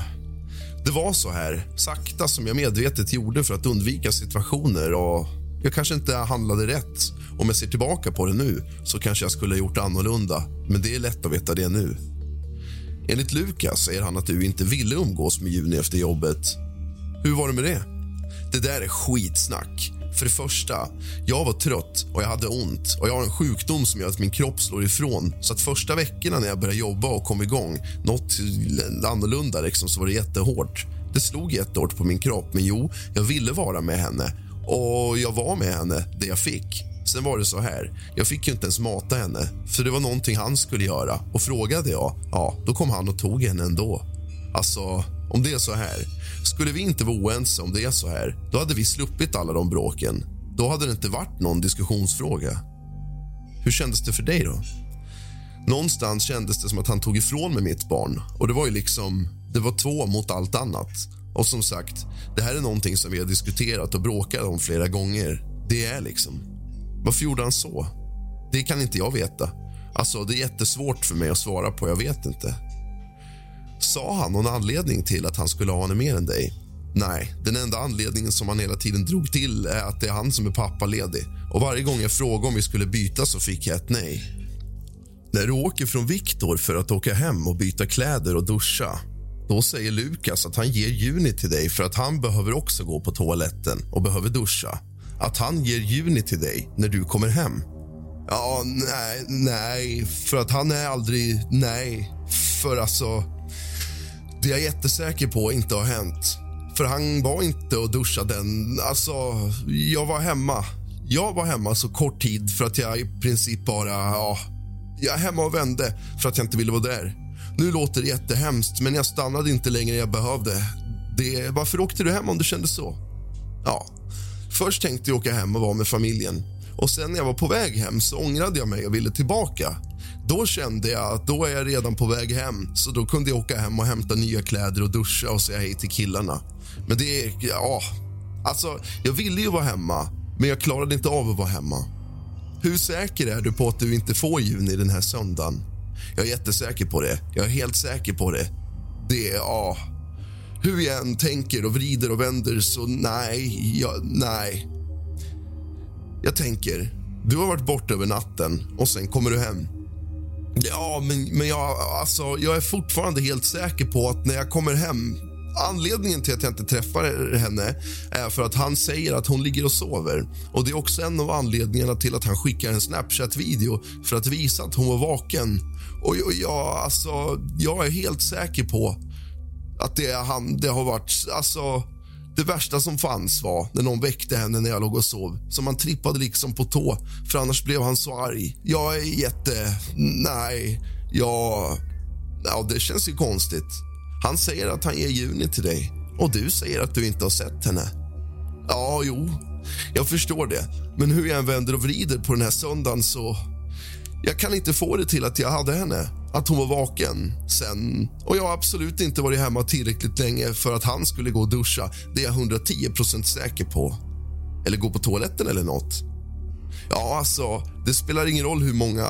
det var så här, sakta som jag medvetet gjorde för att undvika situationer och jag kanske inte handlade rätt. Om jag ser tillbaka på det nu så kanske jag skulle ha gjort annorlunda, men det är lätt att veta det nu. Enligt Lukas säger han att du inte ville umgås med Juni efter jobbet. Hur var det med det? Det där är skitsnack. För det första, jag var trött och jag hade ont och jag har en sjukdom som gör att min kropp slår ifrån. Så att första veckorna när jag började jobba och kom igång, något annorlunda liksom, så var det jättehårt. Det slog jättehårt på min kropp, men jo, jag ville vara med henne. Och jag var med henne, det jag fick. Sen var det så här, jag fick ju inte ens mata henne, för det var någonting han skulle göra. Och frågade jag, ja, då kom han och tog henne ändå. Alltså, om det är så här, skulle vi inte vara oense om det är så här, då hade vi sluppit alla de bråken. Då hade det inte varit någon diskussionsfråga. Hur kändes det för dig då? Någonstans kändes det som att han tog ifrån mig mitt barn. Och det var ju liksom, det var två mot allt annat. Och som sagt, det här är någonting som vi har diskuterat och bråkat om flera gånger. Det är liksom. Varför gjorde han så? Det kan inte jag veta. Alltså, det är jättesvårt för mig att svara på. Jag vet inte. Sa han någon anledning till att han skulle ha henne mer än dig? Nej, den enda anledningen som han hela tiden drog till är att det är han som är pappaledig. Och varje gång jag frågade om vi skulle byta så fick jag ett nej. När du åker från Viktor för att åka hem och byta kläder och duscha då säger Lukas att han ger Juni till dig för att han behöver också gå på toaletten och behöver duscha. Att han ger Juni till dig när du kommer hem. Ja, nej, nej, för att han är aldrig... Nej, för alltså... Det jag är jättesäker på inte har hänt. För han var inte och duschade den. Alltså, jag var hemma. Jag var hemma så kort tid för att jag i princip bara... Ja, jag är hemma och vände för att jag inte ville vara där. Nu låter det jättehemskt, men jag stannade inte längre än jag behövde. Det, varför åkte du hem om du kände så? Ja, först tänkte jag åka hem och vara med familjen. Och sen när jag var på väg hem så ångrade jag mig och ville tillbaka. Då kände jag att då är jag redan på väg hem så då kunde jag åka hem och hämta nya kläder och duscha och säga hej till killarna. Men det. Ja, alltså, jag ville ju vara hemma, men jag klarade inte av att vara hemma. Hur säker är du på att du inte får juni den här söndagen? Jag är jättesäker på det. Jag är helt säker på det. Det är... Ja. Hur jag än tänker och vrider och vänder så nej, jag, nej. Jag tänker, du har varit borta över natten och sen kommer du hem. Ja, men, men jag, alltså, jag är fortfarande helt säker på att när jag kommer hem Anledningen till att jag inte träffar henne är för att han säger att hon ligger och sover. Och Det är också en av anledningarna till att han skickar en Snapchat-video för att visa att hon var vaken. Och, och jag, alltså, jag är helt säker på att det, han, det har varit... Alltså, det värsta som fanns var när någon väckte henne när jag låg och sov. Så man trippade liksom på tå, för annars blev han så arg. Jag är jätte... Nej, jag... Ja, det känns ju konstigt. Han säger att han ger Juni till dig och du säger att du inte har sett henne. Ja, jo, jag förstår det. Men hur jag än vänder och vrider på den här söndagen så... Jag kan inte få det till att jag hade henne, att hon var vaken sen. Och jag har absolut inte varit hemma tillräckligt länge för att han skulle gå och duscha. Det är jag 110% säker på. Eller gå på toaletten eller nåt. Ja, alltså, det spelar ingen roll hur många,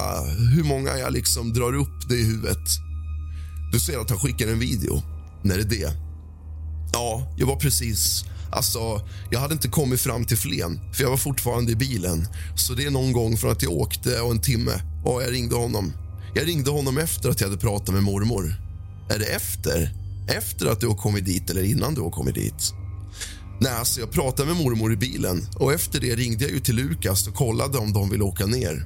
hur många jag liksom drar upp det i huvudet. Du ser att han skickar en video. När är det? Ja, jag var precis... Alltså, jag hade inte kommit fram till Flen, för jag var fortfarande i bilen. Så det är någon gång från att jag åkte och en timme Ja, jag ringde honom. Jag ringde honom efter att jag hade pratat med mormor. Är det efter? Efter att du har kommit dit eller innan du har kommit dit? Nej, alltså jag pratade med mormor i bilen och efter det ringde jag ju till Lukas och kollade om de ville åka ner.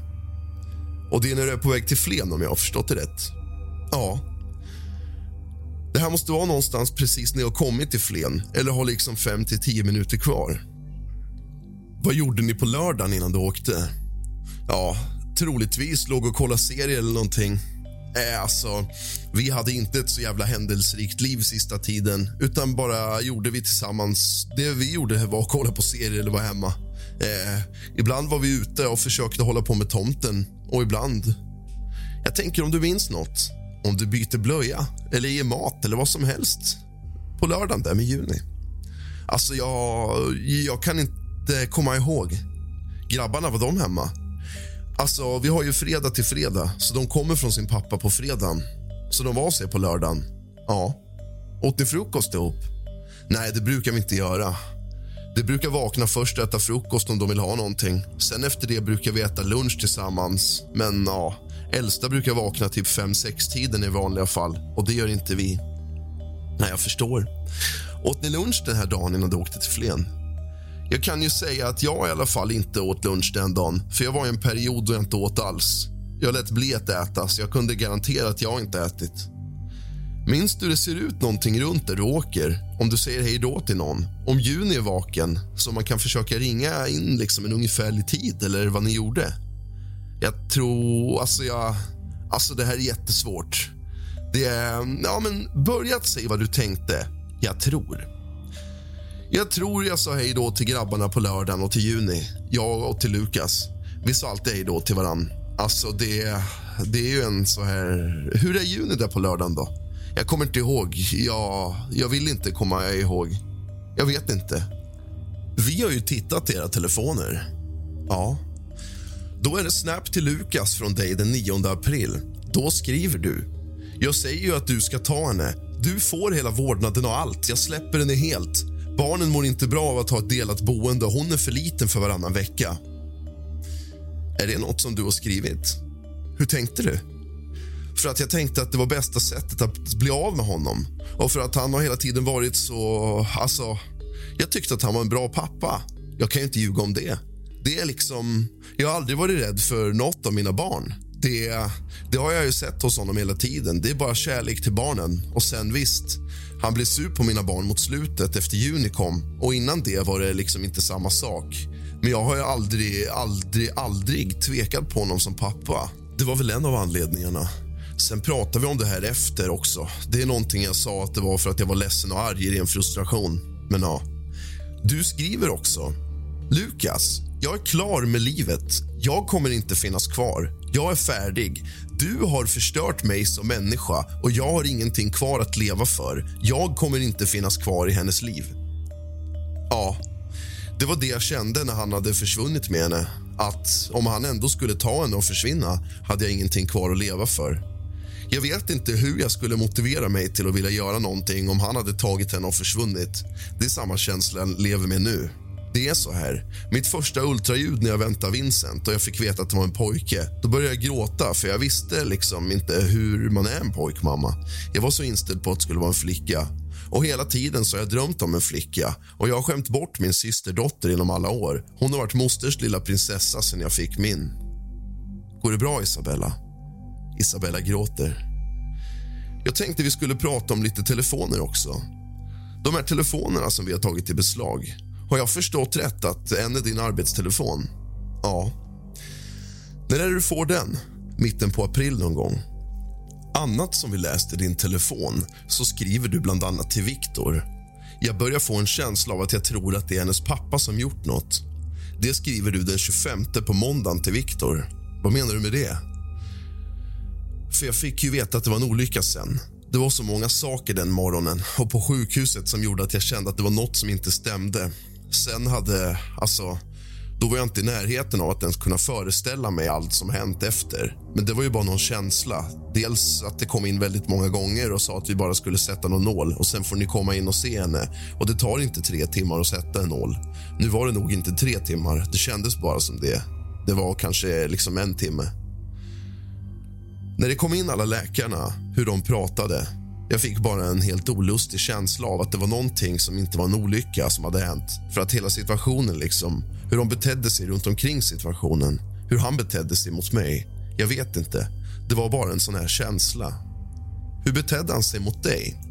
Och det är när du är på väg till Flen om jag har förstått det rätt? Ja, det här måste vara någonstans precis när jag kommit till Flen eller har liksom 5 till 10 minuter kvar. Vad gjorde ni på lördagen innan du åkte? Ja, troligtvis låg och kollade serier eller någonting. Äh, alltså, vi hade inte ett så jävla händelserikt liv sista tiden utan bara gjorde vi tillsammans... Det vi gjorde var att kolla på serier eller vara hemma. Äh, ibland var vi ute och försökte hålla på med tomten och ibland... Jag tänker om du minns nåt om du byter blöja eller ger mat eller vad som helst på lördagen där med juni. Alltså, jag, jag kan inte komma ihåg. Grabbarna, var de hemma? Alltså, vi har ju fredag till fredag, så de kommer från sin pappa på fredagen. Så de var sig på lördagen. Ja. Åt ni frukost ihop? Nej, det brukar vi inte göra. Det brukar vakna först och äta frukost om de vill ha någonting. Sen efter det brukar vi äta lunch tillsammans. Men ja, Äldsta brukar vakna typ 5-6-tiden i vanliga fall och det gör inte vi. Nej, jag förstår. Åt ni lunch den här dagen innan du åkte till Flen? Jag kan ju säga att jag i alla fall inte åt lunch den dagen för jag var i en period då jag inte åt alls. Jag lät bli att äta, så jag kunde garantera att jag inte ätit. Minns du det ser ut någonting runt där du åker? Om du säger hej då till någon? Om Juni är vaken, så man kan försöka ringa in liksom en ungefärlig tid eller vad ni gjorde? Jag tror... Alltså, jag... Alltså, det här är jättesvårt. Det är... Ja, men börja att säga vad du tänkte. Jag tror. Jag tror jag sa hej då till grabbarna på lördagen och till Juni. Jag och till Lukas. Vi sa alltid hej då till varann. Alltså, det, det är ju en så här... Hur är Juni där på lördagen då? Jag kommer inte ihåg. Jag, jag vill inte komma ihåg. Jag vet inte. Vi har ju tittat i era telefoner. Ja. Då är det snap till Lukas från dig den 9 april. Då skriver du. Jag säger ju att du ska ta henne. Du får hela vårdnaden och allt. Jag släpper henne helt. Barnen mår inte bra av att ha ett delat boende. och Hon är för liten för varannan vecka. Är det något som du har skrivit? Hur tänkte du? För att jag tänkte att det var bästa sättet att bli av med honom. Och för att han har hela tiden varit så... Alltså, jag tyckte att han var en bra pappa. Jag kan ju inte ljuga om det. Det är liksom... Jag har aldrig varit rädd för något av mina barn. Det, det har jag ju sett hos honom hela tiden. Det är bara kärlek till barnen. Och sen visst, han blev sur på mina barn mot slutet efter juni kom. Och innan det var det liksom inte samma sak. Men jag har ju aldrig, aldrig, aldrig tvekat på honom som pappa. Det var väl en av anledningarna. Sen pratade vi om det här efter också. Det är någonting jag sa att det var för att jag var ledsen och arg i ren frustration. Men ja. Du skriver också. Lukas, jag är klar med livet. Jag kommer inte finnas kvar. Jag är färdig. Du har förstört mig som människa och jag har ingenting kvar att leva för. Jag kommer inte finnas kvar i hennes liv. Ja, det var det jag kände när han hade försvunnit med henne. Att om han ändå skulle ta henne och försvinna hade jag ingenting kvar att leva för. Jag vet inte hur jag skulle motivera mig till att vilja göra någonting om han hade tagit henne och försvunnit. Det är samma känsla jag lever med nu. Det är så här. Mitt första ultraljud när jag väntade Vincent och jag fick veta att det var en pojke, då började jag gråta för jag visste liksom inte hur man är en pojkmamma. Jag var så inställd på att det skulle vara en flicka. Och hela tiden så har jag drömt om en flicka och jag har skämt bort min systerdotter inom alla år. Hon har varit mosters lilla prinsessa sen jag fick min. Går det bra, Isabella? Isabella gråter. Jag tänkte vi skulle prata om lite telefoner också. De här telefonerna som vi har tagit i beslag. Har jag förstått rätt att en är din arbetstelefon? Ja. När är det du får den? Mitten på april någon gång. Annat som vi läste i din telefon så skriver du bland annat till Viktor. Jag börjar få en känsla av att jag tror att det är hennes pappa som gjort något. Det skriver du den 25 på måndagen till Viktor. Vad menar du med det? För jag fick ju veta att det var en olycka sen. Det var så många saker den morgonen och på sjukhuset som gjorde att jag kände att det var något som inte stämde. Sen hade, alltså, då var jag inte i närheten av att ens kunna föreställa mig allt som hänt efter. Men det var ju bara någon känsla. Dels att det kom in väldigt många gånger och sa att vi bara skulle sätta någon nål och sen får ni komma in och se henne. Och det tar inte tre timmar att sätta en nål. Nu var det nog inte tre timmar, det kändes bara som det. Det var kanske liksom en timme. När det kom in alla läkarna, hur de pratade jag fick bara en helt olustig känsla av att det var någonting som inte var en olycka som hade hänt. För att hela situationen, liksom, hur de betedde sig runt omkring situationen, hur han betedde sig mot mig. Jag vet inte. Det var bara en sån här känsla. Hur betedde han sig mot dig?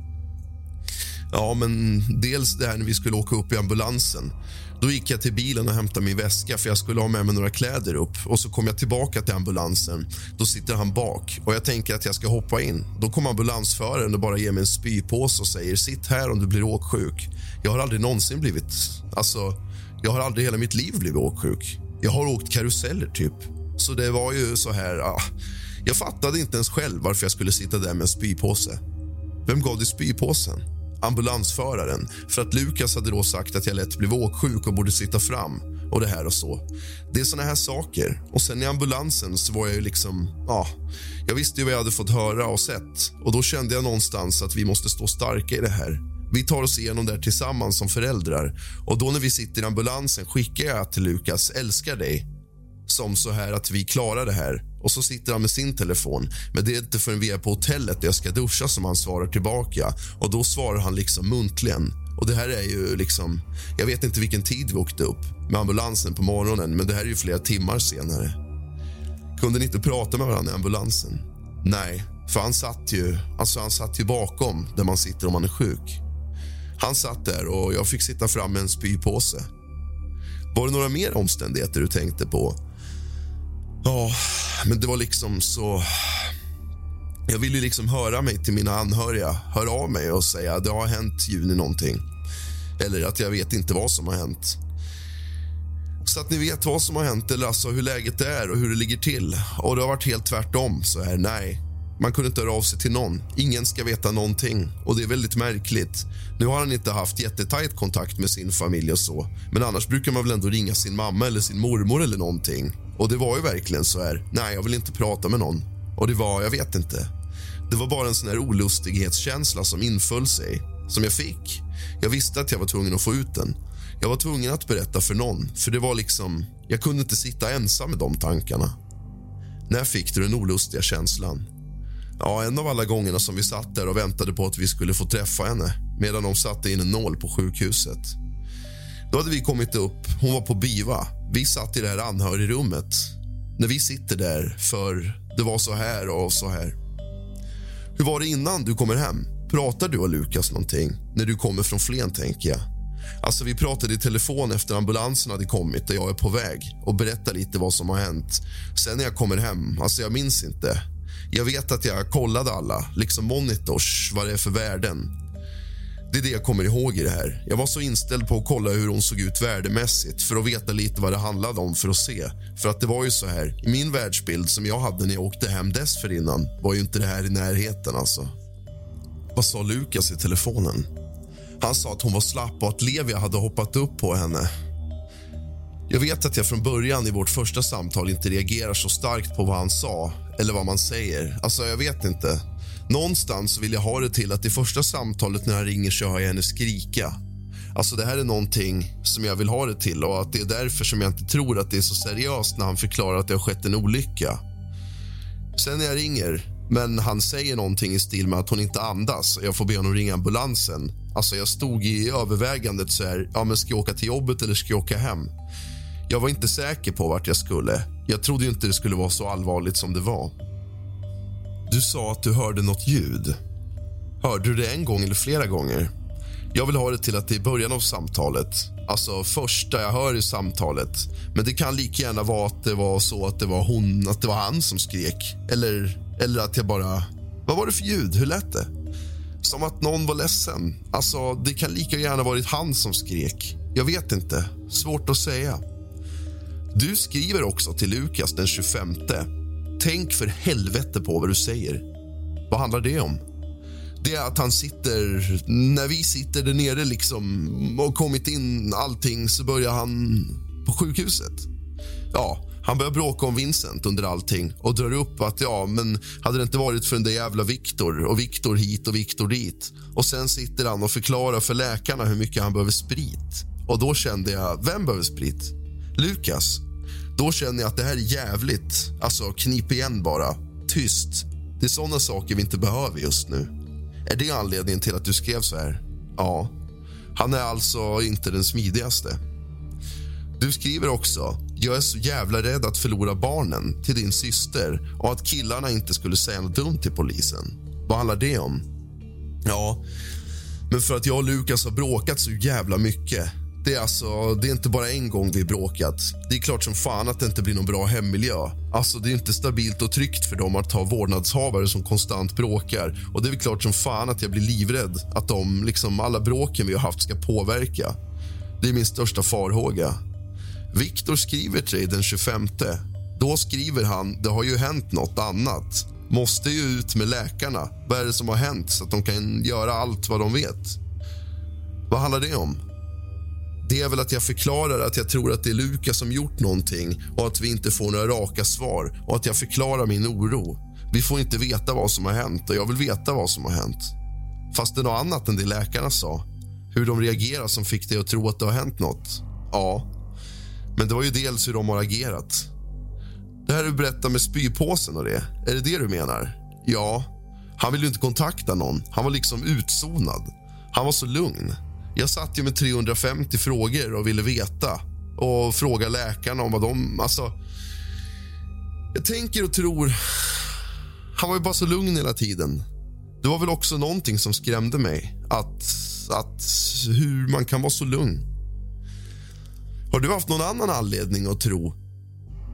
Ja, men dels det här när vi skulle åka upp i ambulansen. Då gick jag till bilen och hämtade min väska för jag skulle ha med mig några kläder upp. Och så kom jag tillbaka till ambulansen. Då sitter han bak och jag tänker att jag ska hoppa in. Då kommer ambulansföraren och bara ger mig en spypåse och säger sitt här om du blir åksjuk. Jag har aldrig någonsin blivit... Alltså, jag har aldrig hela mitt liv blivit åksjuk. Jag har åkt karuseller, typ. Så det var ju så här... Ah, jag fattade inte ens själv varför jag skulle sitta där med en spypåse. Vem gav dig spypåsen? Ambulansföraren för att Lukas hade då sagt att jag lätt blev åksjuk och borde sitta fram och det här och så. Det är såna här saker. Och sen i ambulansen så var jag ju liksom, ja, jag visste ju vad jag hade fått höra och sett och då kände jag någonstans att vi måste stå starka i det här. Vi tar oss igenom det här tillsammans som föräldrar och då när vi sitter i ambulansen skickar jag till Lukas, älskar dig som så här att vi klarar det här. Och så sitter han med sin telefon. Men det är inte förrän vi är på hotellet där jag ska duscha som han svarar tillbaka. Och då svarar han liksom muntligen. Och det här är ju liksom... Jag vet inte vilken tid vi åkte upp med ambulansen på morgonen, men det här är ju flera timmar senare. Kunde ni inte prata med varandra i ambulansen? Nej, för han satt ju, alltså han satt ju bakom där man sitter om man är sjuk. Han satt där och jag fick sitta fram med en spypåse. Var det några mer omständigheter du tänkte på? Ja, men det var liksom så... Jag ville liksom höra mig till mina anhöriga, höra av mig och säga att det har hänt Juni någonting. Eller att jag vet inte vad som har hänt. Så att ni vet vad som har hänt eller alltså hur läget är och hur det ligger till. Och det har varit helt tvärtom. Så här, nej, man kunde inte höra av sig till någon. Ingen ska veta någonting. Och det är väldigt märkligt. Nu har han inte haft jättetajt kontakt med sin familj och så. Men annars brukar man väl ändå ringa sin mamma eller sin mormor eller någonting. Och det var ju verkligen så här. Nej, jag vill inte prata med någon. Och det var, jag vet inte. Det var bara en sån här olustighetskänsla som inföll sig, som jag fick. Jag visste att jag var tvungen att få ut den. Jag var tvungen att berätta för någon, för det var liksom... Jag kunde inte sitta ensam med de tankarna. När fick du den olustiga känslan? Ja, en av alla gångerna som vi satt där och väntade på att vi skulle få träffa henne medan de satte in en nål på sjukhuset. Då hade vi kommit upp. Hon var på BIVA. Vi satt i det här anhörigrummet. När vi sitter där, för det var så här och så här. Hur var det innan du kommer hem? Pratar du och Lukas någonting när du kommer från Flen, tänker jag? Alltså, vi pratade i telefon efter ambulansen hade kommit där jag är på väg och berättar lite vad som har hänt. Sen när jag kommer hem, alltså jag minns inte. Jag vet att jag kollade alla, liksom monitors, vad det är för värden. Det är det jag kommer ihåg i det här. Jag var så inställd på att kolla hur hon såg ut värdemässigt för att veta lite vad det handlade om för att se. För att det var ju så här, i min världsbild som jag hade när jag åkte hem dessförinnan var ju inte det här i närheten alltså. Vad sa Lukas i telefonen? Han sa att hon var slapp och att Levia hade hoppat upp på henne. Jag vet att jag från början i vårt första samtal inte reagerar så starkt på vad han sa eller vad man säger. Alltså, jag vet inte. Någonstans vill jag ha det till att i första samtalet när han ringer så hör jag henne skrika. Alltså det här är någonting som jag vill ha det till och att det är därför som jag inte tror att det är så seriöst när han förklarar att det har skett en olycka. Sen när jag ringer, men han säger någonting i stil med att hon inte andas och jag får be honom ringa ambulansen. Alltså jag stod i övervägandet så här, ja men ska jag åka till jobbet eller ska jag åka hem? Jag var inte säker på vart jag skulle. Jag trodde inte det skulle vara så allvarligt som det var. Du sa att du hörde något ljud. Hörde du det en gång eller flera gånger? Jag vill ha det till att det är början av samtalet. Alltså första jag hör i samtalet. Men det kan lika gärna vara att det var så att det var hon, att det var han som skrek. Eller, eller att jag bara... Vad var det för ljud? Hur lät det? Som att någon var ledsen. Alltså, det kan lika gärna varit han som skrek. Jag vet inte. Svårt att säga. Du skriver också till Lukas den 25. Tänk för helvete på vad du säger. Vad handlar det om? Det är att han sitter... När vi sitter där nere liksom och kommit in allting så börjar han på sjukhuset. Ja, han börjar bråka om Vincent under allting och drar upp att ja, men hade det inte varit för den där jävla Viktor och Viktor hit och Viktor dit. Och sen sitter han och förklarar för läkarna hur mycket han behöver sprit. Och då kände jag, vem behöver sprit? Lukas. Då känner jag att det här är jävligt. Alltså, knip igen bara. Tyst. Det är såna saker vi inte behöver just nu. Är det anledningen till att du skrev så här? Ja. Han är alltså inte den smidigaste. Du skriver också jag är så jävla rädd att förlora barnen till din syster och att killarna inte skulle säga något dumt till polisen. Vad handlar det om? Ja, men för att jag och Lukas har bråkat så jävla mycket det är, alltså, det är inte bara en gång vi bråkat. Det är klart som fan att det inte blir någon bra hemmiljö. Alltså, det är inte stabilt och tryggt för dem att ha vårdnadshavare som konstant bråkar. Och det är klart som fan att jag blir livrädd att de, liksom alla bråken vi har haft ska påverka. Det är min största farhåga. Viktor skriver till dig den 25. Då skriver han det har ju hänt något annat. Måste ju ut med läkarna. Vad är det som har hänt så att de kan göra allt vad de vet? Vad handlar det om? Det är väl att jag förklarar att jag tror att det är Lukas som gjort någonting och att vi inte får några raka svar och att jag förklarar min oro. Vi får inte veta vad som har hänt och jag vill veta vad som har hänt. Fast det är något annat än det läkarna sa. Hur de reagerar som fick dig att tro att det har hänt något. Ja, men det var ju dels hur de har agerat. Det här du berättar med spypåsen och det, är det det du menar? Ja. Han ville inte kontakta någon. Han var liksom utzonad. Han var så lugn. Jag satt ju med 350 frågor och ville veta och fråga läkarna om vad de... Alltså, jag tänker och tror... Han var ju bara så lugn hela tiden. Det var väl också någonting som skrämde mig. Att, att hur man kan vara så lugn. Har du haft någon annan anledning att tro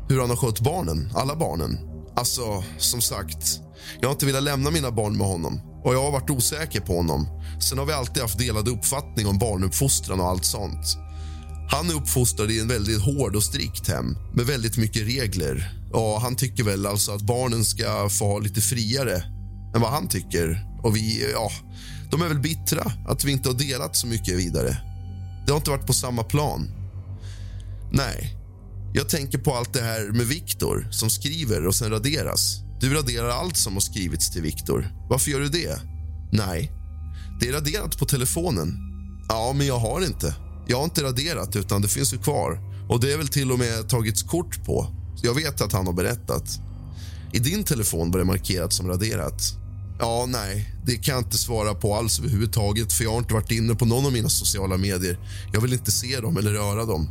hur han har skött barnen, alla barnen? Alltså, som sagt, jag har inte velat lämna mina barn med honom och jag har varit osäker på honom. Sen har vi alltid haft delade uppfattning om barnuppfostran och allt sånt. Han är uppfostrad i en väldigt hård och strikt hem med väldigt mycket regler. Ja, Han tycker väl alltså att barnen ska få ha lite friare än vad han tycker. Och vi, ja, De är väl bittra att vi inte har delat så mycket vidare. Det har inte varit på samma plan. Nej, jag tänker på allt det här med Viktor som skriver och sen raderas. Du raderar allt som har skrivits till Viktor. Varför gör du det? Nej, det är raderat på telefonen. Ja, men jag har inte. Jag har inte raderat, utan det finns ju kvar. Och Det är väl till och med tagits kort på. Så jag vet att han har berättat. I din telefon var det markerat som raderat. Ja, nej, det kan jag inte svara på alls överhuvudtaget för jag har inte varit inne på någon av mina sociala medier. Jag vill inte se dem eller röra dem.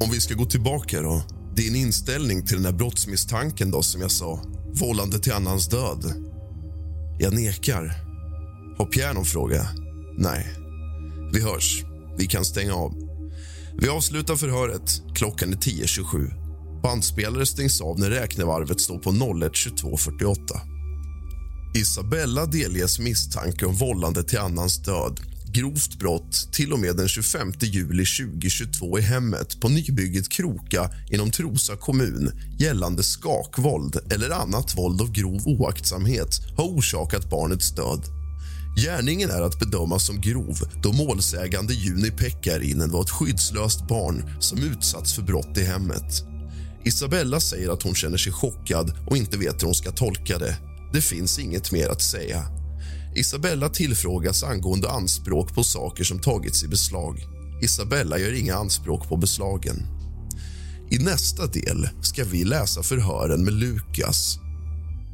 Om vi ska gå tillbaka då. Din inställning till den här brottsmisstanken då, som jag sa. Vållande till annans död. Jag nekar. Har Pierre någon fråga? Nej. Vi hörs. Vi kan stänga av. Vi avslutar förhöret. Klockan är 10.27. Bandspelare stängs av när räknevarvet står på 01.22.48. Isabella delges misstanke om vållande till annans död grovt brott till och med den 25 juli 2022 i hemmet på nybygget Kroka inom Trosa kommun gällande skakvåld eller annat våld av grov oaktsamhet har orsakat barnets död. Gärningen är att bedöma som grov då målsägande Juni Pekkarinen var ett skyddslöst barn som utsatts för brott i hemmet. Isabella säger att hon känner sig chockad och inte vet hur hon ska tolka det. Det finns inget mer att säga. Isabella tillfrågas angående anspråk på saker som tagits i beslag. Isabella gör inga anspråk på beslagen. I nästa del ska vi läsa förhören med Lukas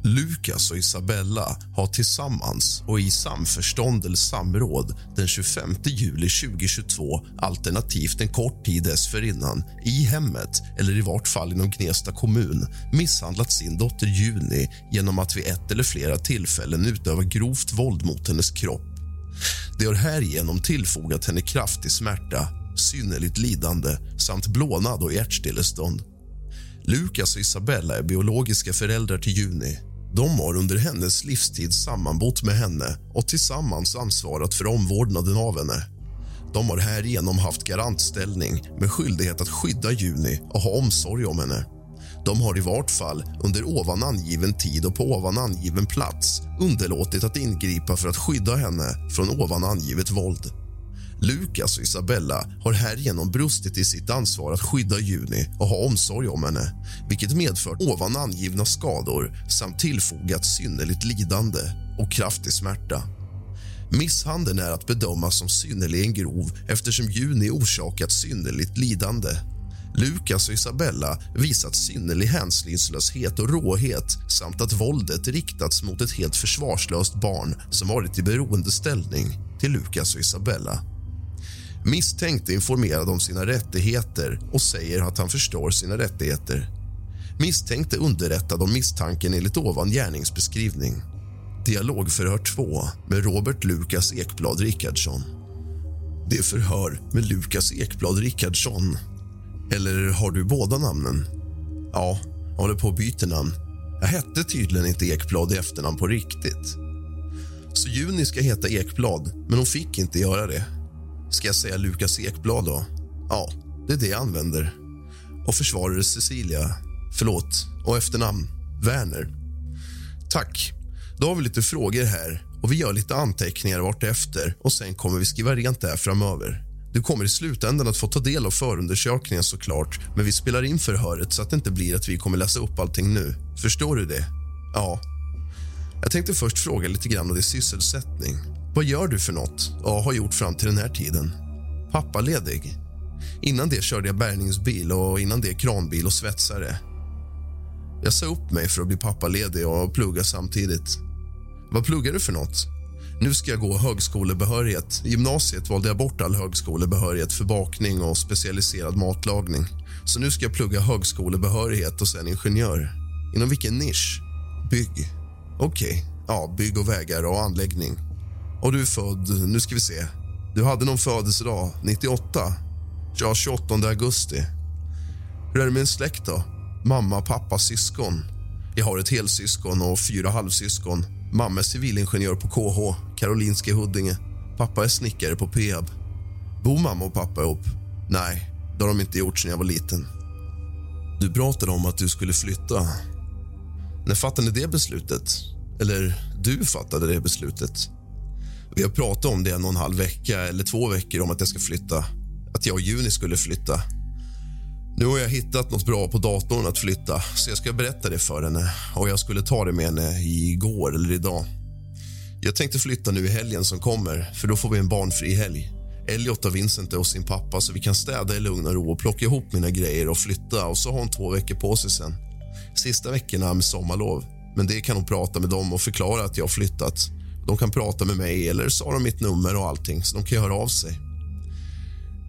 Lukas och Isabella har tillsammans och i samförstånd eller samråd den 25 juli 2022 alternativt en kort tid dessförinnan i hemmet eller i vart fall inom Gnesta kommun misshandlat sin dotter Juni genom att vid ett eller flera tillfällen utöva grovt våld mot hennes kropp. De har härigenom tillfogat henne kraftig smärta, synnerligt lidande samt blånad och hjärtstillestånd. Lukas och Isabella är biologiska föräldrar till Juni de har under hennes livstid sammanbott med henne och tillsammans ansvarat för omvårdnaden av henne. De har härigenom haft garantställning med skyldighet att skydda Juni och ha omsorg om henne. De har i vart fall under ovan angiven tid och på ovan angiven plats underlåtit att ingripa för att skydda henne från ovan angivet våld. Lukas och Isabella har härigenom brustit i sitt ansvar att skydda Juni och ha omsorg om henne vilket medfört ovan angivna skador samt tillfogat synnerligt lidande och kraftig smärta. Misshandeln är att bedöma som synnerligen grov eftersom Juni orsakat synnerligt lidande. Lukas och Isabella visat synnerlig hänsynslöshet och råhet samt att våldet riktats mot ett helt försvarslöst barn som varit i beroendeställning till Lukas och Isabella. Misstänkt är informerad om sina rättigheter och säger att han förstår sina rättigheter. Misstänkt är underrättad om misstanken enligt ovan gärningsbeskrivning. Dialogförhör 2 med Robert Lukas Ekblad Rickardsson. Det är förhör med Lukas Ekblad Rickardsson. Eller har du båda namnen? Ja, jag håller på att byta namn. Jag hette tydligen inte Ekblad i efternamn på riktigt. Så Juni ska heta Ekblad, men hon fick inte göra det. Ska jag säga Lukas Ekblad då? Ja, det är det jag använder. Och försvarare Cecilia. Förlåt. Och efternamn Werner. Tack. Då har vi lite frågor här och vi gör lite anteckningar vartefter och sen kommer vi skriva rent det här framöver. Du kommer i slutändan att få ta del av förundersökningen såklart men vi spelar in förhöret så att det inte blir att vi kommer läsa upp allting nu. Förstår du det? Ja. Jag tänkte först fråga lite grann om din sysselsättning. Vad gör du för något och har gjort fram till den här tiden? Pappaledig? Innan det körde jag bärgningsbil och innan det kranbil och svetsare. Jag sa upp mig för att bli pappaledig och plugga samtidigt. Vad pluggar du för något? Nu ska jag gå högskolebehörighet. I gymnasiet valde jag bort all högskolebehörighet för bakning och specialiserad matlagning. Så nu ska jag plugga högskolebehörighet och sen ingenjör. Inom vilken nisch? Bygg. Okej. Okay. Ja, bygg och vägar och anläggning. Och du är född... Nu ska vi se. Du hade någon födelsedag. 98? Ja, 28 augusti. Hur är det med en släkt då? Mamma, pappa, syskon? Jag har ett helsyskon och fyra halvsyskon. Mamma är civilingenjör på KH, Karolinska i Huddinge. Pappa är snickare på Peab. Bor mamma och pappa ihop? Nej, det har de inte gjort sedan jag var liten. Du pratade om att du skulle flytta. När fattade ni det beslutet? Eller du fattade det beslutet? Vi har pratat om det en och en halv vecka eller två veckor om att jag ska flytta. Att jag och Juni skulle flytta. Nu har jag hittat något bra på datorn att flytta så jag ska berätta det för henne. Och Jag skulle ta det med henne igår eller idag. Jag tänkte flytta nu i helgen som kommer, för då får vi en barnfri helg. Elliot och Vincent är hos sin pappa så vi kan städa i lugn och ro och plocka ihop mina grejer och flytta och så har hon två veckor på sig sen. Sista veckorna med sommarlov. Men det kan hon prata med dem och förklara att jag har flyttat. De kan prata med mig eller så har de mitt nummer och allting så de kan höra av sig.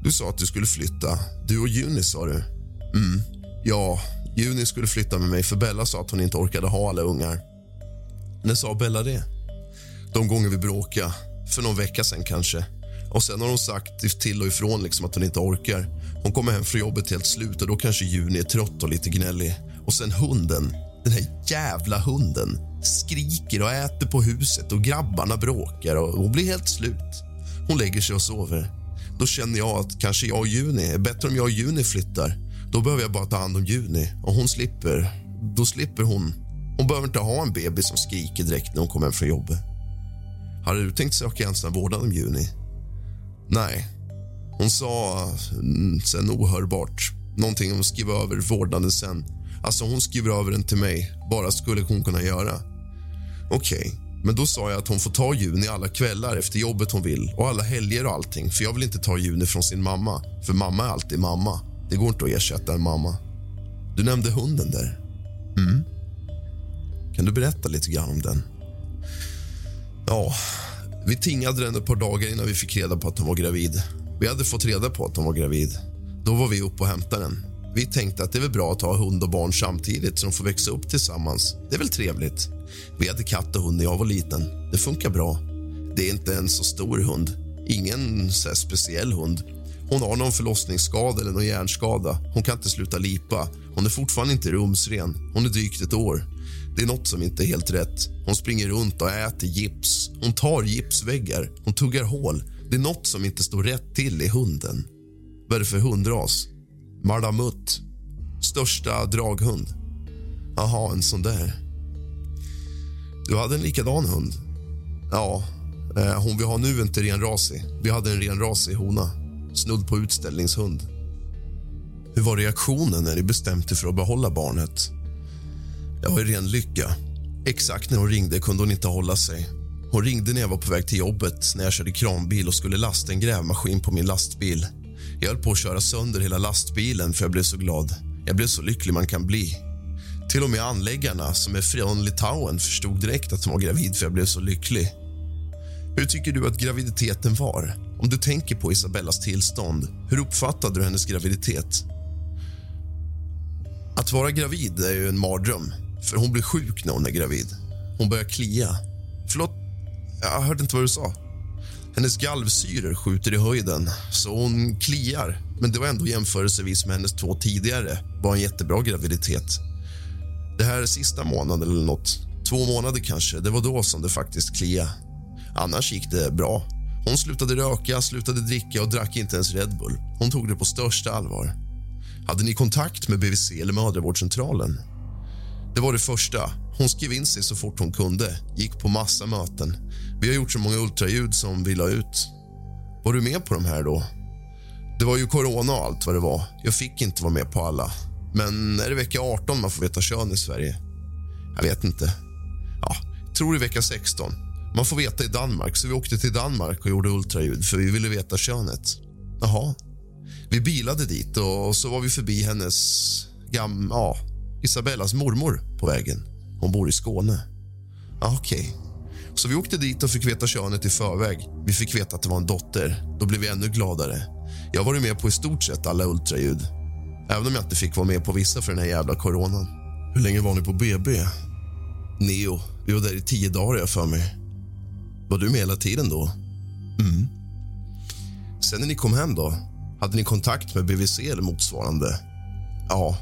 Du sa att du skulle flytta. Du och Juni sa du. Mm. Ja, Juni skulle flytta med mig för Bella sa att hon inte orkade ha alla ungar. När sa Bella det? De gånger vi bråkade. För någon vecka sen kanske. Och Sen har hon sagt till och ifrån liksom att hon inte orkar. Hon kommer hem från jobbet helt slut och då kanske Juni är trött och lite gnällig. Och sen hunden, den här jävla hunden skriker och äter på huset och grabbarna bråkar och hon blir helt slut. Hon lägger sig och sover. Då känner jag att kanske jag och Juni är bättre om jag och Juni flyttar. Då behöver jag bara ta hand om Juni och hon slipper. Då slipper hon. Hon behöver inte ha en bebis som skriker direkt när hon kommer hem från jobbet. Hade du tänkt söka ensam vårdnad om Juni? Nej. Hon sa mm, sen ohörbart någonting om att skriva över vårdnaden sen. Alltså hon skriver över den till mig, bara skulle hon kunna göra. Okej, okay. men då sa jag att hon får ta Juni alla kvällar efter jobbet hon vill och alla helger och allting för jag vill inte ta Juni från sin mamma, för mamma är alltid mamma. Det går inte att ersätta en mamma. Du nämnde hunden där. Mm. Kan du berätta lite grann om den? Ja, vi tingade den ett par dagar innan vi fick reda på att hon var gravid. Vi hade fått reda på att hon var gravid. Då var vi uppe och hämtade den. Vi tänkte att det är väl bra att ha hund och barn samtidigt så de får växa upp tillsammans. Det är väl trevligt. Vi hade katt och hund när jag var liten. Det funkar bra. Det är inte en så stor hund. Ingen så speciell hund. Hon har någon förlossningsskada eller någon hjärnskada. Hon kan inte sluta lipa. Hon är fortfarande inte rumsren. Hon är drygt ett år. Det är nåt som inte är helt rätt. Hon springer runt och äter gips. Hon tar gipsväggar. Hon tuggar hål. Det är nåt som inte står rätt till i hunden. Vad är det för hundras? Malamut. Största draghund. Jaha, en sån där. Du hade en likadan hund? Ja, eh, hon vi har nu är inte renrasig. Vi hade en renrasig hona. Snudd på utställningshund. Hur var reaktionen när ni bestämde för att behålla barnet? Jag var i ren lycka. Exakt när hon ringde kunde hon inte hålla sig. Hon ringde när jag var på väg till jobbet när jag körde kranbil och skulle lasta en grävmaskin på min lastbil. Jag höll på att köra sönder hela lastbilen för jag blev så glad. Jag blev så lycklig man kan bli. Till och med anläggarna, som är från Litauen, förstod direkt att hon var gravid för jag blev så lycklig. Hur tycker du att graviditeten var? Om du tänker på Isabellas tillstånd, hur uppfattade du hennes graviditet? Att vara gravid är ju en mardröm, för hon blir sjuk när hon är gravid. Hon börjar klia. Förlåt, jag hörde inte vad du sa. Hennes galvsyror skjuter i höjden, så hon kliar. Men det var ändå jämförelsevis med hennes två tidigare var en jättebra graviditet. Det här sista månaden eller nåt, två månader kanske, det var då som det faktiskt kliade. Annars gick det bra. Hon slutade röka, slutade dricka och drack inte ens Red Bull. Hon tog det på största allvar. Hade ni kontakt med BVC eller mödravårdscentralen? Det var det första. Hon skrev in sig så fort hon kunde, gick på massa möten. Vi har gjort så många ultraljud som vi la ut. Var du med på de här då? Det var ju corona och allt vad det var. Jag fick inte vara med på alla. Men är det vecka 18 man får veta kön i Sverige? Jag vet inte. Ja, tror det är vecka 16. Man får veta i Danmark, så vi åkte till Danmark och gjorde ultraljud för vi ville veta könet. Jaha. Vi bilade dit och så var vi förbi hennes gam, ja, Isabellas mormor på vägen. Hon bor i Skåne. Ah, Okej. Okay. Så vi åkte dit och fick veta könet i förväg. Vi fick veta att det var en dotter. Då blev vi ännu gladare. Jag var med på i stort sett alla ultraljud. Även om jag inte fick vara med på vissa för den här jävla coronan. Hur länge var ni på BB? Neo. Vi var där i tio dagar, jag för mig. Var du med hela tiden då? Mm. Sen när ni kom hem, då? Hade ni kontakt med BVC eller motsvarande? Ja,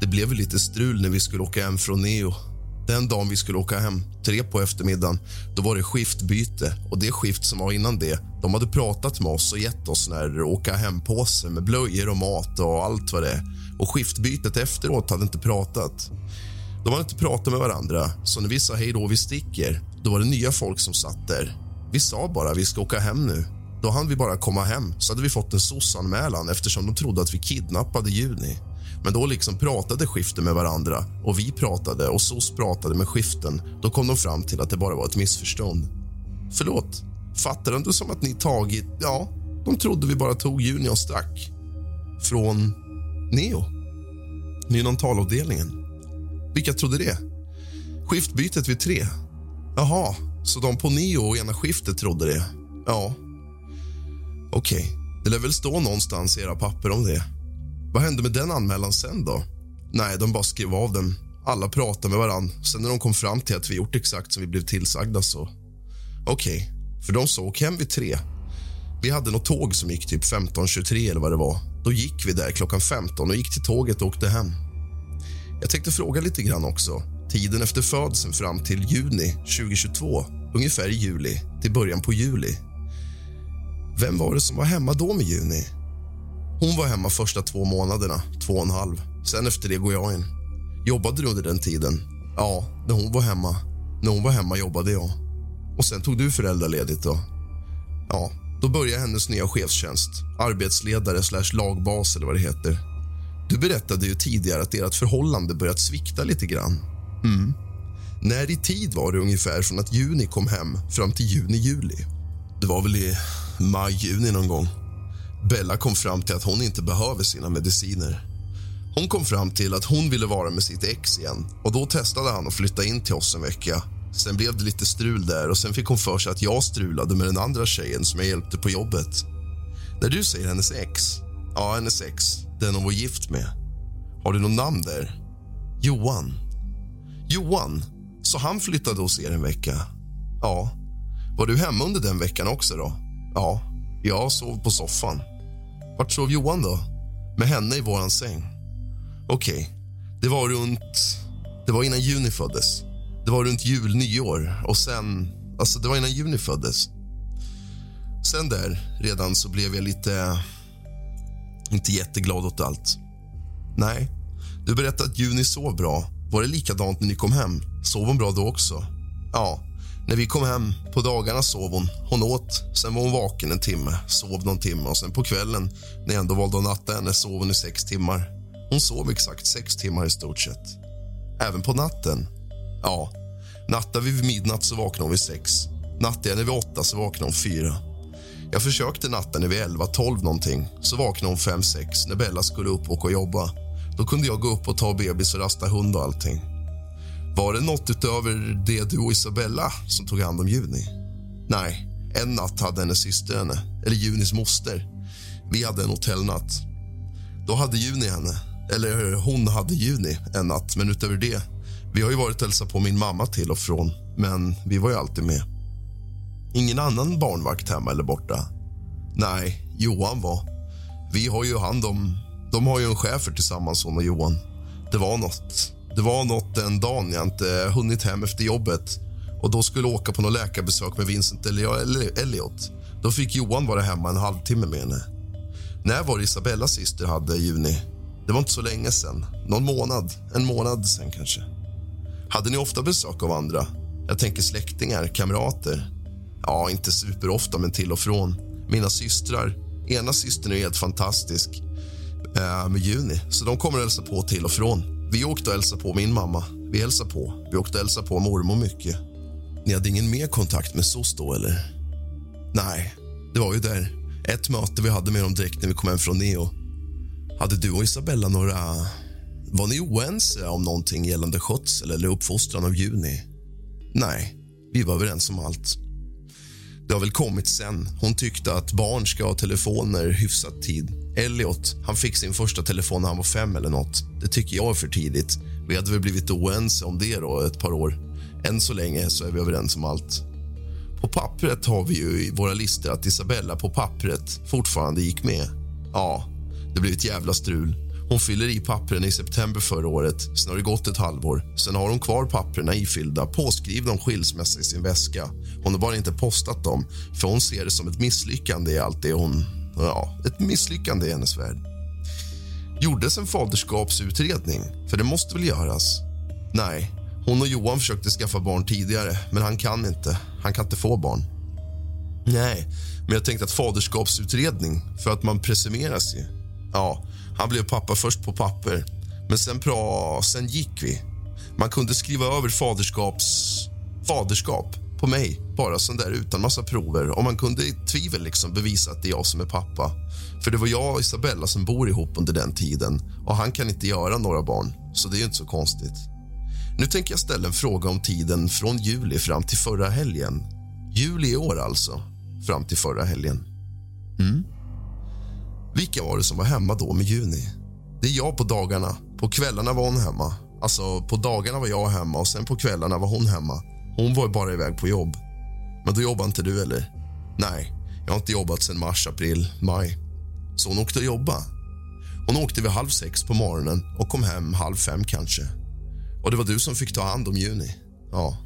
det blev lite strul när vi skulle åka hem från Neo. Den dagen vi skulle åka hem, tre på eftermiddagen, då var det skiftbyte. Och det skift som var innan det, de hade pratat med oss och gett oss när åka hem-påse med blöjor och mat och allt vad det är. Och skiftbytet efteråt hade inte pratat. De hade inte pratat med varandra, så när vi sa hej då, vi sticker, då var det nya folk som satt där. Vi sa bara vi ska åka hem nu. Då hann vi bara komma hem, så hade vi fått en SOS-anmälan eftersom de trodde att vi kidnappade Juni. Men då liksom pratade skiften med varandra och vi pratade och SOS pratade med skiften. Då kom de fram till att det bara var ett missförstånd. Förlåt, fattar du inte som att ni tagit... Ja, de trodde vi bara tog Juni och stack. Från Neo. Neonatalavdelningen. Vilka trodde det? Skiftbytet vid tre. Jaha, så de på Neo och ena skiftet trodde det? Ja. Okej, okay. det lär väl stå någonstans i era papper om det. Vad hände med den anmälan sen då? Nej, de bara skrev av den. Alla pratade med varann. Sen när de kom fram till att vi gjort exakt som vi blev tillsagda så... Okej, okay. för de sa åk hem vid tre. Vi hade något tåg som gick typ 15.23 eller vad det var. Då gick vi där klockan 15 och gick till tåget och åkte hem. Jag tänkte fråga lite grann också. Tiden efter födseln fram till juni 2022, ungefär i juli till början på juli. Vem var det som var hemma då med Juni? Hon var hemma första två månaderna, två och en halv. Sen efter det går jag in. Jobbade du under den tiden? Ja, när hon var hemma. När hon var hemma jobbade jag. Och sen tog du föräldraledigt då? Ja, då började hennes nya chefstjänst. Arbetsledare slash lagbas eller vad det heter. Du berättade ju tidigare att ert förhållande börjat svikta lite grann. Mm. När i tid var det ungefär från att juni kom hem fram till juni-juli? Det var väl i maj-juni någon gång. Bella kom fram till att hon inte behöver sina mediciner. Hon kom fram till att hon ville vara med sitt ex igen och då testade han att flytta in till oss en vecka. Sen blev det lite strul där och sen fick hon för sig att jag strulade med den andra tjejen som jag hjälpte på jobbet. När du säger hennes ex, ja, hennes ex, den hon var gift med. Har du något namn där? Johan. Johan, så han flyttade hos er en vecka? Ja. Var du hemma under den veckan också då? Ja, jag sov på soffan. Vart sov Johan då? Med henne i våran säng. Okej, okay. det var runt... Det var innan Juni föddes. Det var runt jul, nyår och sen... Alltså, det var innan Juni föddes. Sen där, redan så blev jag lite... Inte jätteglad åt allt. Nej, du berättade att Juni sov bra. Var det likadant när ni kom hem? Sov hon bra då också? Ja, när vi kom hem på dagarna sov hon. Hon åt, sen var hon vaken en timme, sov någon timme och sen på kvällen när jag ändå valde att natta henne sov hon i sex timmar. Hon sov exakt sex timmar i stort sett. Även på natten. Ja, nattar vi vid midnatt så vaknar hon vid sex. Nattar jag vid åtta så vaknar hon fyra. Jag försökte natta när vid elva, tolv någonting. Så vaknade hon fem, sex när Bella skulle upp och åka och jobba. Då kunde jag gå upp och ta bebis och rasta hund och allting. Var det nåt utöver det du och Isabella som tog hand om Juni? Nej, en natt hade hennes syster henne, eller Junis moster. Vi hade en hotellnatt. Då hade Juni henne, eller hon hade Juni en natt, men utöver det... Vi har ju varit och hälsat på min mamma till och från, men vi var ju alltid med. Ingen annan barnvakt hemma eller borta? Nej, Johan var. Vi har ju hand om... De har ju en chefer tillsammans, hon och Johan. Det var nåt. Det var nåt den dagen jag inte hunnit hem efter jobbet och då skulle åka på något läkarbesök med Vincent eller Elliot. Då fick Johan vara hemma en halvtimme med henne. När var det Isabellas syster hade juni? Det var inte så länge sen. Någon månad. En månad sen kanske. Hade ni ofta besök av andra? Jag tänker släktingar, kamrater. Ja, inte superofta, men till och från. Mina systrar. Ena systern är helt fantastisk äh, med Juni, så de kommer att hälsa på till och från. Vi åkte och hälsade på min mamma. Vi hälsade på. Vi åkte och hälsade på mormor mycket. Ni hade ingen mer kontakt med SOS då, eller? Nej, det var ju där. Ett möte vi hade med dem direkt när vi kom hem från Neo. Hade du och Isabella några... Var ni oense om någonting gällande skötsel eller uppfostran av Juni? Nej, vi var överens om allt. Det har väl kommit sen. Hon tyckte att barn ska ha telefoner hyfsat tid. Elliot han fick sin första telefon när han var fem eller nåt. Det tycker jag är för tidigt. Vi hade väl blivit oense om det då ett par år. Än så länge så är vi överens om allt. På pappret har vi ju i våra listor att Isabella på pappret fortfarande gick med. Ja, det blev ett jävla strul. Hon fyller i pappren i september förra året. Sen har det gått ett halvår. Sen har hon kvar papperna ifyllda, påskrivna om skilsmässa i sin väska. Hon har bara inte postat dem, för hon ser det som ett misslyckande i allt det hon... Ja, ett misslyckande i hennes värld. Gjordes en faderskapsutredning? För det måste väl göras? Nej, hon och Johan försökte skaffa barn tidigare, men han kan inte. Han kan inte få barn. Nej, men jag tänkte att faderskapsutredning, för att man presumeras ju. Ja, han blev pappa först på papper, men sen, pra, sen gick vi. Man kunde skriva över faderskaps... faderskap på mig, bara sån där utan massa prover. Och man kunde i tvivel liksom bevisa att det är jag som är pappa. För det var jag och Isabella som bor ihop under den tiden och han kan inte göra några barn, så det är inte så konstigt. Nu tänker jag ställa en fråga om tiden från juli fram till förra helgen. Juli i år alltså, fram till förra helgen. Mm. Vilka var det som var hemma då med Juni? Det är jag på dagarna. På kvällarna var hon hemma. Alltså, på dagarna var jag hemma och sen på kvällarna var hon hemma. Hon var bara iväg på jobb. Men då jobbar inte du, eller? Nej, jag har inte jobbat sen mars, april, maj. Så hon åkte och jobba. Hon åkte vid halv sex på morgonen och kom hem halv fem kanske. Och det var du som fick ta hand om Juni. Ja.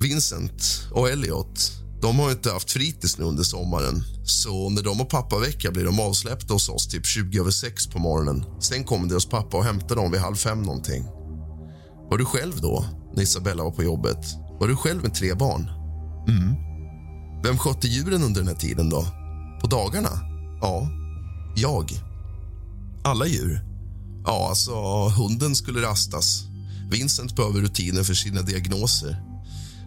Vincent och Elliot de har inte haft fritids nu under sommaren. Så när de har pappavecka blir de avsläppta hos oss typ 20 över 6 på morgonen. Sen kommer deras pappa och hämtar dem vid halv fem någonting. Var du själv då, när Isabella var på jobbet? Var du själv med tre barn? Mm. Vem skötte djuren under den här tiden då? På dagarna? Ja, jag. Alla djur? Ja, alltså hunden skulle rastas. Vincent behöver rutiner för sina diagnoser.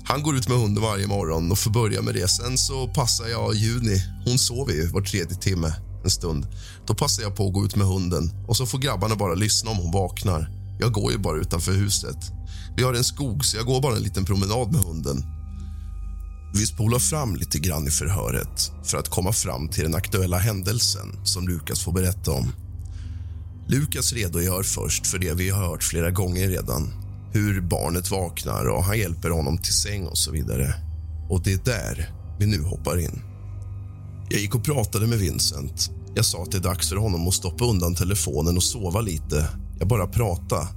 Han går ut med hunden varje morgon och får börja med det. Sen så passar jag Juni. Hon sover ju var tredje timme en stund. Då passar jag på att gå ut med hunden och så får grabbarna bara lyssna om hon vaknar. Jag går ju bara utanför huset. Vi har en skog, så jag går bara en liten promenad med hunden. Vi spolar fram lite grann i förhöret för att komma fram till den aktuella händelsen som Lukas får berätta om. Lukas redogör först för det vi har hört flera gånger redan hur barnet vaknar och han hjälper honom till säng och så vidare. Och det är där vi nu hoppar in. Jag gick och pratade med Vincent. Jag sa att det är dags för honom att stoppa undan telefonen och sova lite. Jag bara prata.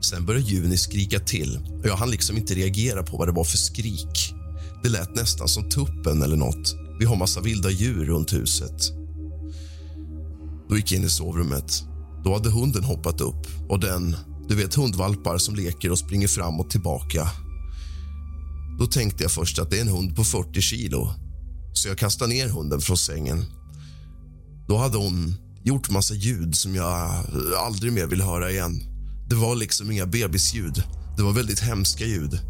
Sen började Juni skrika till och jag hann liksom inte reagera på vad det var för skrik. Det lät nästan som tuppen eller nåt. Vi har massa vilda djur runt huset. Då gick jag in i sovrummet. Då hade hunden hoppat upp och den du vet hundvalpar som leker och springer fram och tillbaka. Då tänkte jag först att det är en hund på 40 kilo, så jag kastade ner hunden från sängen. Då hade hon gjort massa ljud som jag aldrig mer vill höra igen. Det var liksom inga bebisljud. Det var väldigt hemska ljud.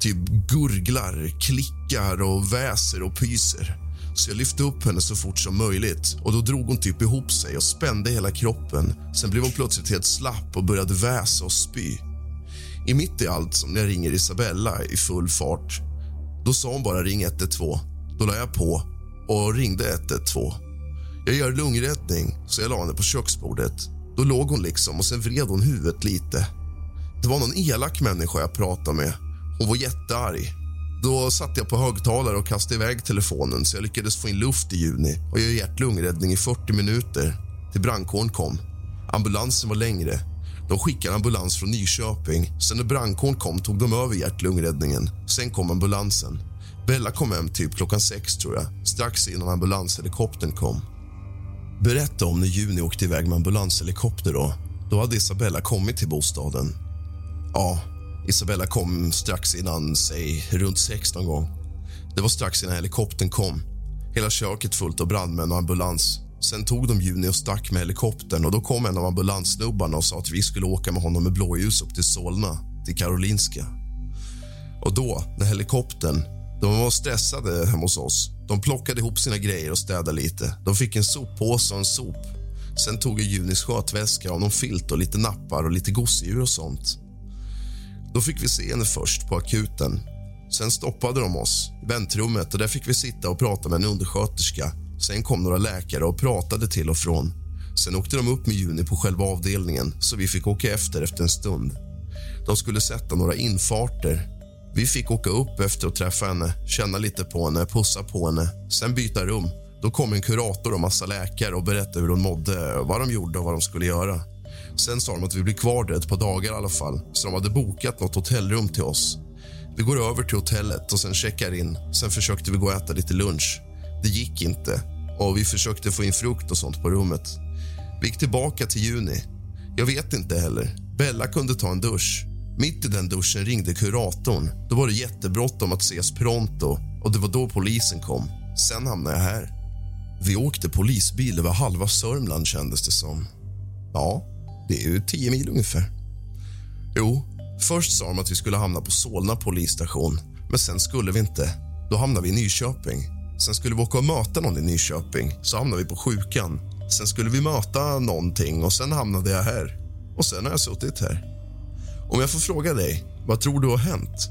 Typ gurglar, klickar och väser och pyser. Så jag lyfte upp henne så fort som möjligt och då drog hon typ ihop sig och spände hela kroppen. Sen blev hon plötsligt helt slapp och började väsa och spy. I mitt i allt som när jag ringer Isabella i full fart. Då sa hon bara ring 112. Då la jag på och ringde 112. Jag gör lungräddning, så jag la henne på köksbordet. Då låg hon liksom och sen vred hon huvudet lite. Det var någon elak människa jag pratade med. Hon var jättearg. Då satte jag på högtalare och kastade iväg telefonen så jag lyckades få in luft i juni och göra hjärt-lungräddning i 40 minuter till brandkåren kom. Ambulansen var längre. De skickade ambulans från Nyköping. Sen när brandkåren kom tog de över hjärt-lungräddningen. Sen kom ambulansen. Bella kom hem typ klockan sex, tror jag. strax innan ambulanshelikoptern kom. Berätta om när Juni åkte iväg med ambulanshelikopter. Då, då hade Isabella kommit till bostaden. Ja, Isabella kom strax innan, säg runt sex någon gång. Det var strax innan helikoptern kom. Hela köket fullt av brandmän och ambulans. Sen tog de Juni och stack med helikoptern och då kom en av ambulanssnubbarna och sa att vi skulle åka med honom med blåljus upp till Solna, till Karolinska. Och då, när helikoptern... De var stressade hemma hos oss. De plockade ihop sina grejer och städade lite. De fick en soppåse och en sop. Sen tog jag Junis skötväska och någon filt och lite nappar och lite gosedjur och sånt. Då fick vi se henne först på akuten. Sen stoppade de oss i väntrummet och där fick vi sitta och prata med en undersköterska. Sen kom några läkare och pratade till och från. Sen åkte de upp med Juni på själva avdelningen så vi fick åka efter efter en stund. De skulle sätta några infarter. Vi fick åka upp efter att träffa henne, känna lite på henne, pussa på henne, sen byta rum. Då kom en kurator och massa läkare och berättade hur hon mådde, vad de gjorde och vad de skulle göra. Sen sa de att vi blir kvar där ett par dagar i alla fall, så de hade bokat något hotellrum till oss. Vi går över till hotellet och sen checkar in. Sen försökte vi gå och äta lite lunch. Det gick inte och vi försökte få in frukt och sånt på rummet. Vi gick tillbaka till juni. Jag vet inte heller. Bella kunde ta en dusch. Mitt i den duschen ringde kuratorn. Då var det jättebråttom att ses pronto och det var då polisen kom. Sen hamnade jag här. Vi åkte polisbil över halva Sörmland kändes det som. Ja, det är ju tio mil ungefär. Jo, först sa de att vi skulle hamna på Solna polisstation, men sen skulle vi inte. Då hamnade vi i Nyköping. Sen skulle vi åka och möta någon i Nyköping, så hamnade vi på sjukan. Sen skulle vi möta någonting och sen hamnade jag här. Och sen har jag suttit här. Om jag får fråga dig, vad tror du har hänt?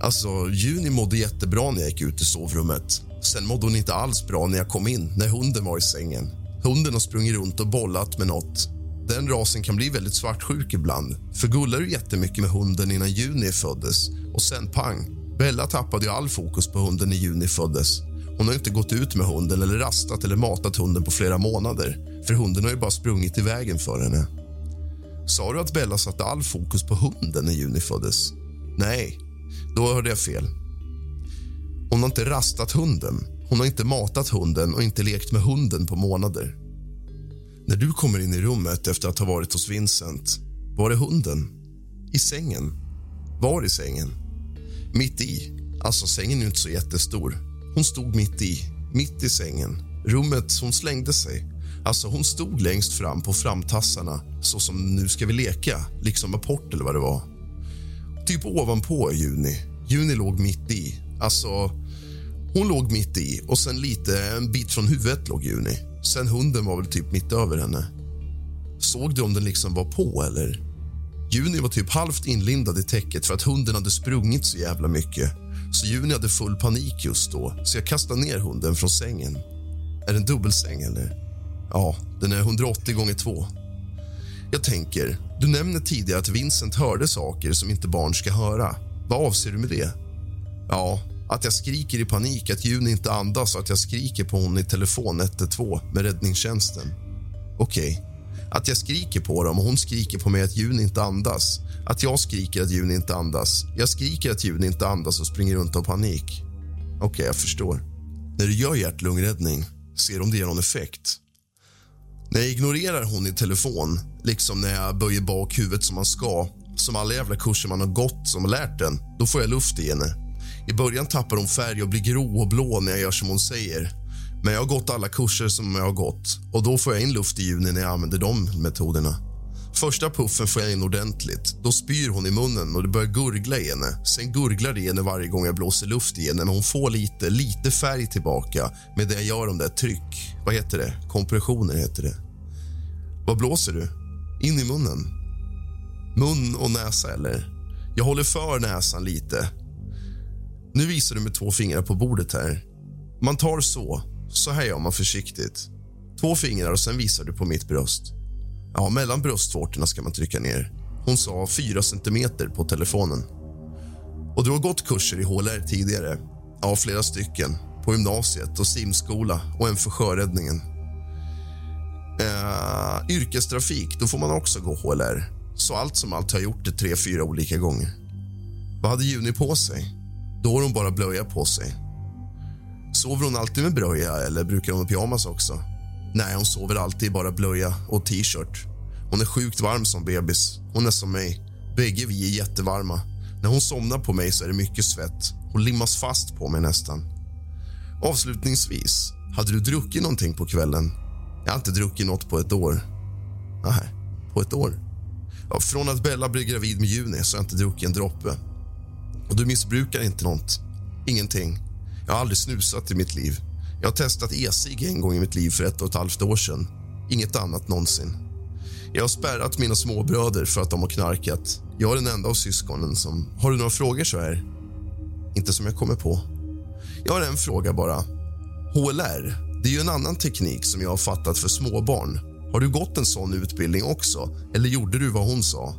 Alltså, Juni mådde jättebra när jag gick ut i sovrummet. Sen mådde hon inte alls bra när jag kom in, när hunden var i sängen. Hunden har sprungit runt och bollat med nåt. Den rasen kan bli väldigt svartsjuk ibland. För gullar du jättemycket med hunden innan Juni föddes och sen pang. Bella tappade ju all fokus på hunden när Juni föddes. Hon har inte gått ut med hunden eller rastat eller matat hunden på flera månader. För hunden har ju bara sprungit i vägen för henne. Sa du att Bella satte all fokus på hunden när Juni föddes? Nej, då hörde jag fel. Hon har inte rastat hunden, hon har inte matat hunden och inte lekt med hunden på månader. När du kommer in i rummet efter att ha varit hos Vincent, var är hunden? I sängen? Var i sängen? Mitt i. Alltså, sängen är inte så jättestor. Hon stod mitt i, mitt i sängen. Rummet, hon slängde sig. Alltså, hon stod längst fram på framtassarna så som nu ska vi leka, liksom apport eller vad det var. Typ ovanpå Juni. Juni låg mitt i. Alltså, hon låg mitt i och sen lite en bit från huvudet låg Juni. Sen hunden var väl typ mitt över henne. Såg du om den liksom var på eller? Juni var typ halvt inlindad i täcket för att hunden hade sprungit så jävla mycket. Så Juni hade full panik just då, så jag kastade ner hunden från sängen. Är det en dubbelsäng eller? Ja, den är 180 gånger 2. Jag tänker, du nämnde tidigare att Vincent hörde saker som inte barn ska höra. Vad avser du med det? Ja, att jag skriker i panik, att Juni inte andas och att jag skriker på hon i telefon 112 med räddningstjänsten. Okej. Okay. Att jag skriker på dem och hon skriker på mig att Juni inte andas. Att jag skriker att Juni inte andas. Jag skriker att Juni inte andas och springer runt av panik. Okej, okay, jag förstår. När du gör hjärt-lungräddning, ser om det ger någon effekt? När jag ignorerar hon i telefon, liksom när jag böjer bak huvudet som man ska som alla jävla kurser man har gått som har lärt den, då får jag luft i henne. I början tappar hon färg och blir grå och blå när jag gör som hon säger. Men jag har gått alla kurser som jag har gått och då får jag in luft i juni när jag använder de metoderna. Första puffen får jag in ordentligt. Då spyr hon i munnen och det börjar gurgla i henne. Sen gurglar det i henne varje gång jag blåser luft i henne men hon får lite, lite färg tillbaka med det jag gör om det tryck. Vad heter det? Kompressioner heter det. Vad blåser du? In i munnen? Mun och näsa, eller? Jag håller för näsan lite. Nu visar du med två fingrar på bordet här. Man tar så. Så här gör man försiktigt. Två fingrar och sen visar du på mitt bröst. Ja, mellan bröstvårtorna ska man trycka ner. Hon sa fyra centimeter på telefonen. Och du har gått kurser i HLR tidigare? Ja, flera stycken. På gymnasiet och simskola och en för sjöräddningen. Eh, yrkestrafik, då får man också gå HLR. Så allt som allt har jag gjort det tre, fyra olika gånger. Vad hade Juni på sig? Då har hon bara blöja på sig. Sover hon alltid med blöja eller brukar hon ha pyjamas också? Nej, hon sover alltid bara blöja och t-shirt. Hon är sjukt varm som bebis. Hon är som mig. Bägge vi är jättevarma. När hon somnar på mig så är det mycket svett. Hon limmas fast på mig nästan. Avslutningsvis, hade du druckit någonting på kvällen? Jag har inte druckit något på ett år. Nej, på ett år? Ja, från att Bella blev gravid med Juni så har jag inte druckit en droppe. Och du missbrukar inte något? Ingenting? Jag har aldrig snusat i mitt liv. Jag har testat e-cigg en gång i mitt liv för ett och ett halvt år sedan. Inget annat någonsin. Jag har spärrat mina småbröder för att de har knarkat. Jag är den enda av syskonen som... Har du några frågor så här? Inte som jag kommer på. Jag har en fråga bara. HLR, det är ju en annan teknik som jag har fattat för småbarn. Har du gått en sån utbildning också? Eller gjorde du vad hon sa?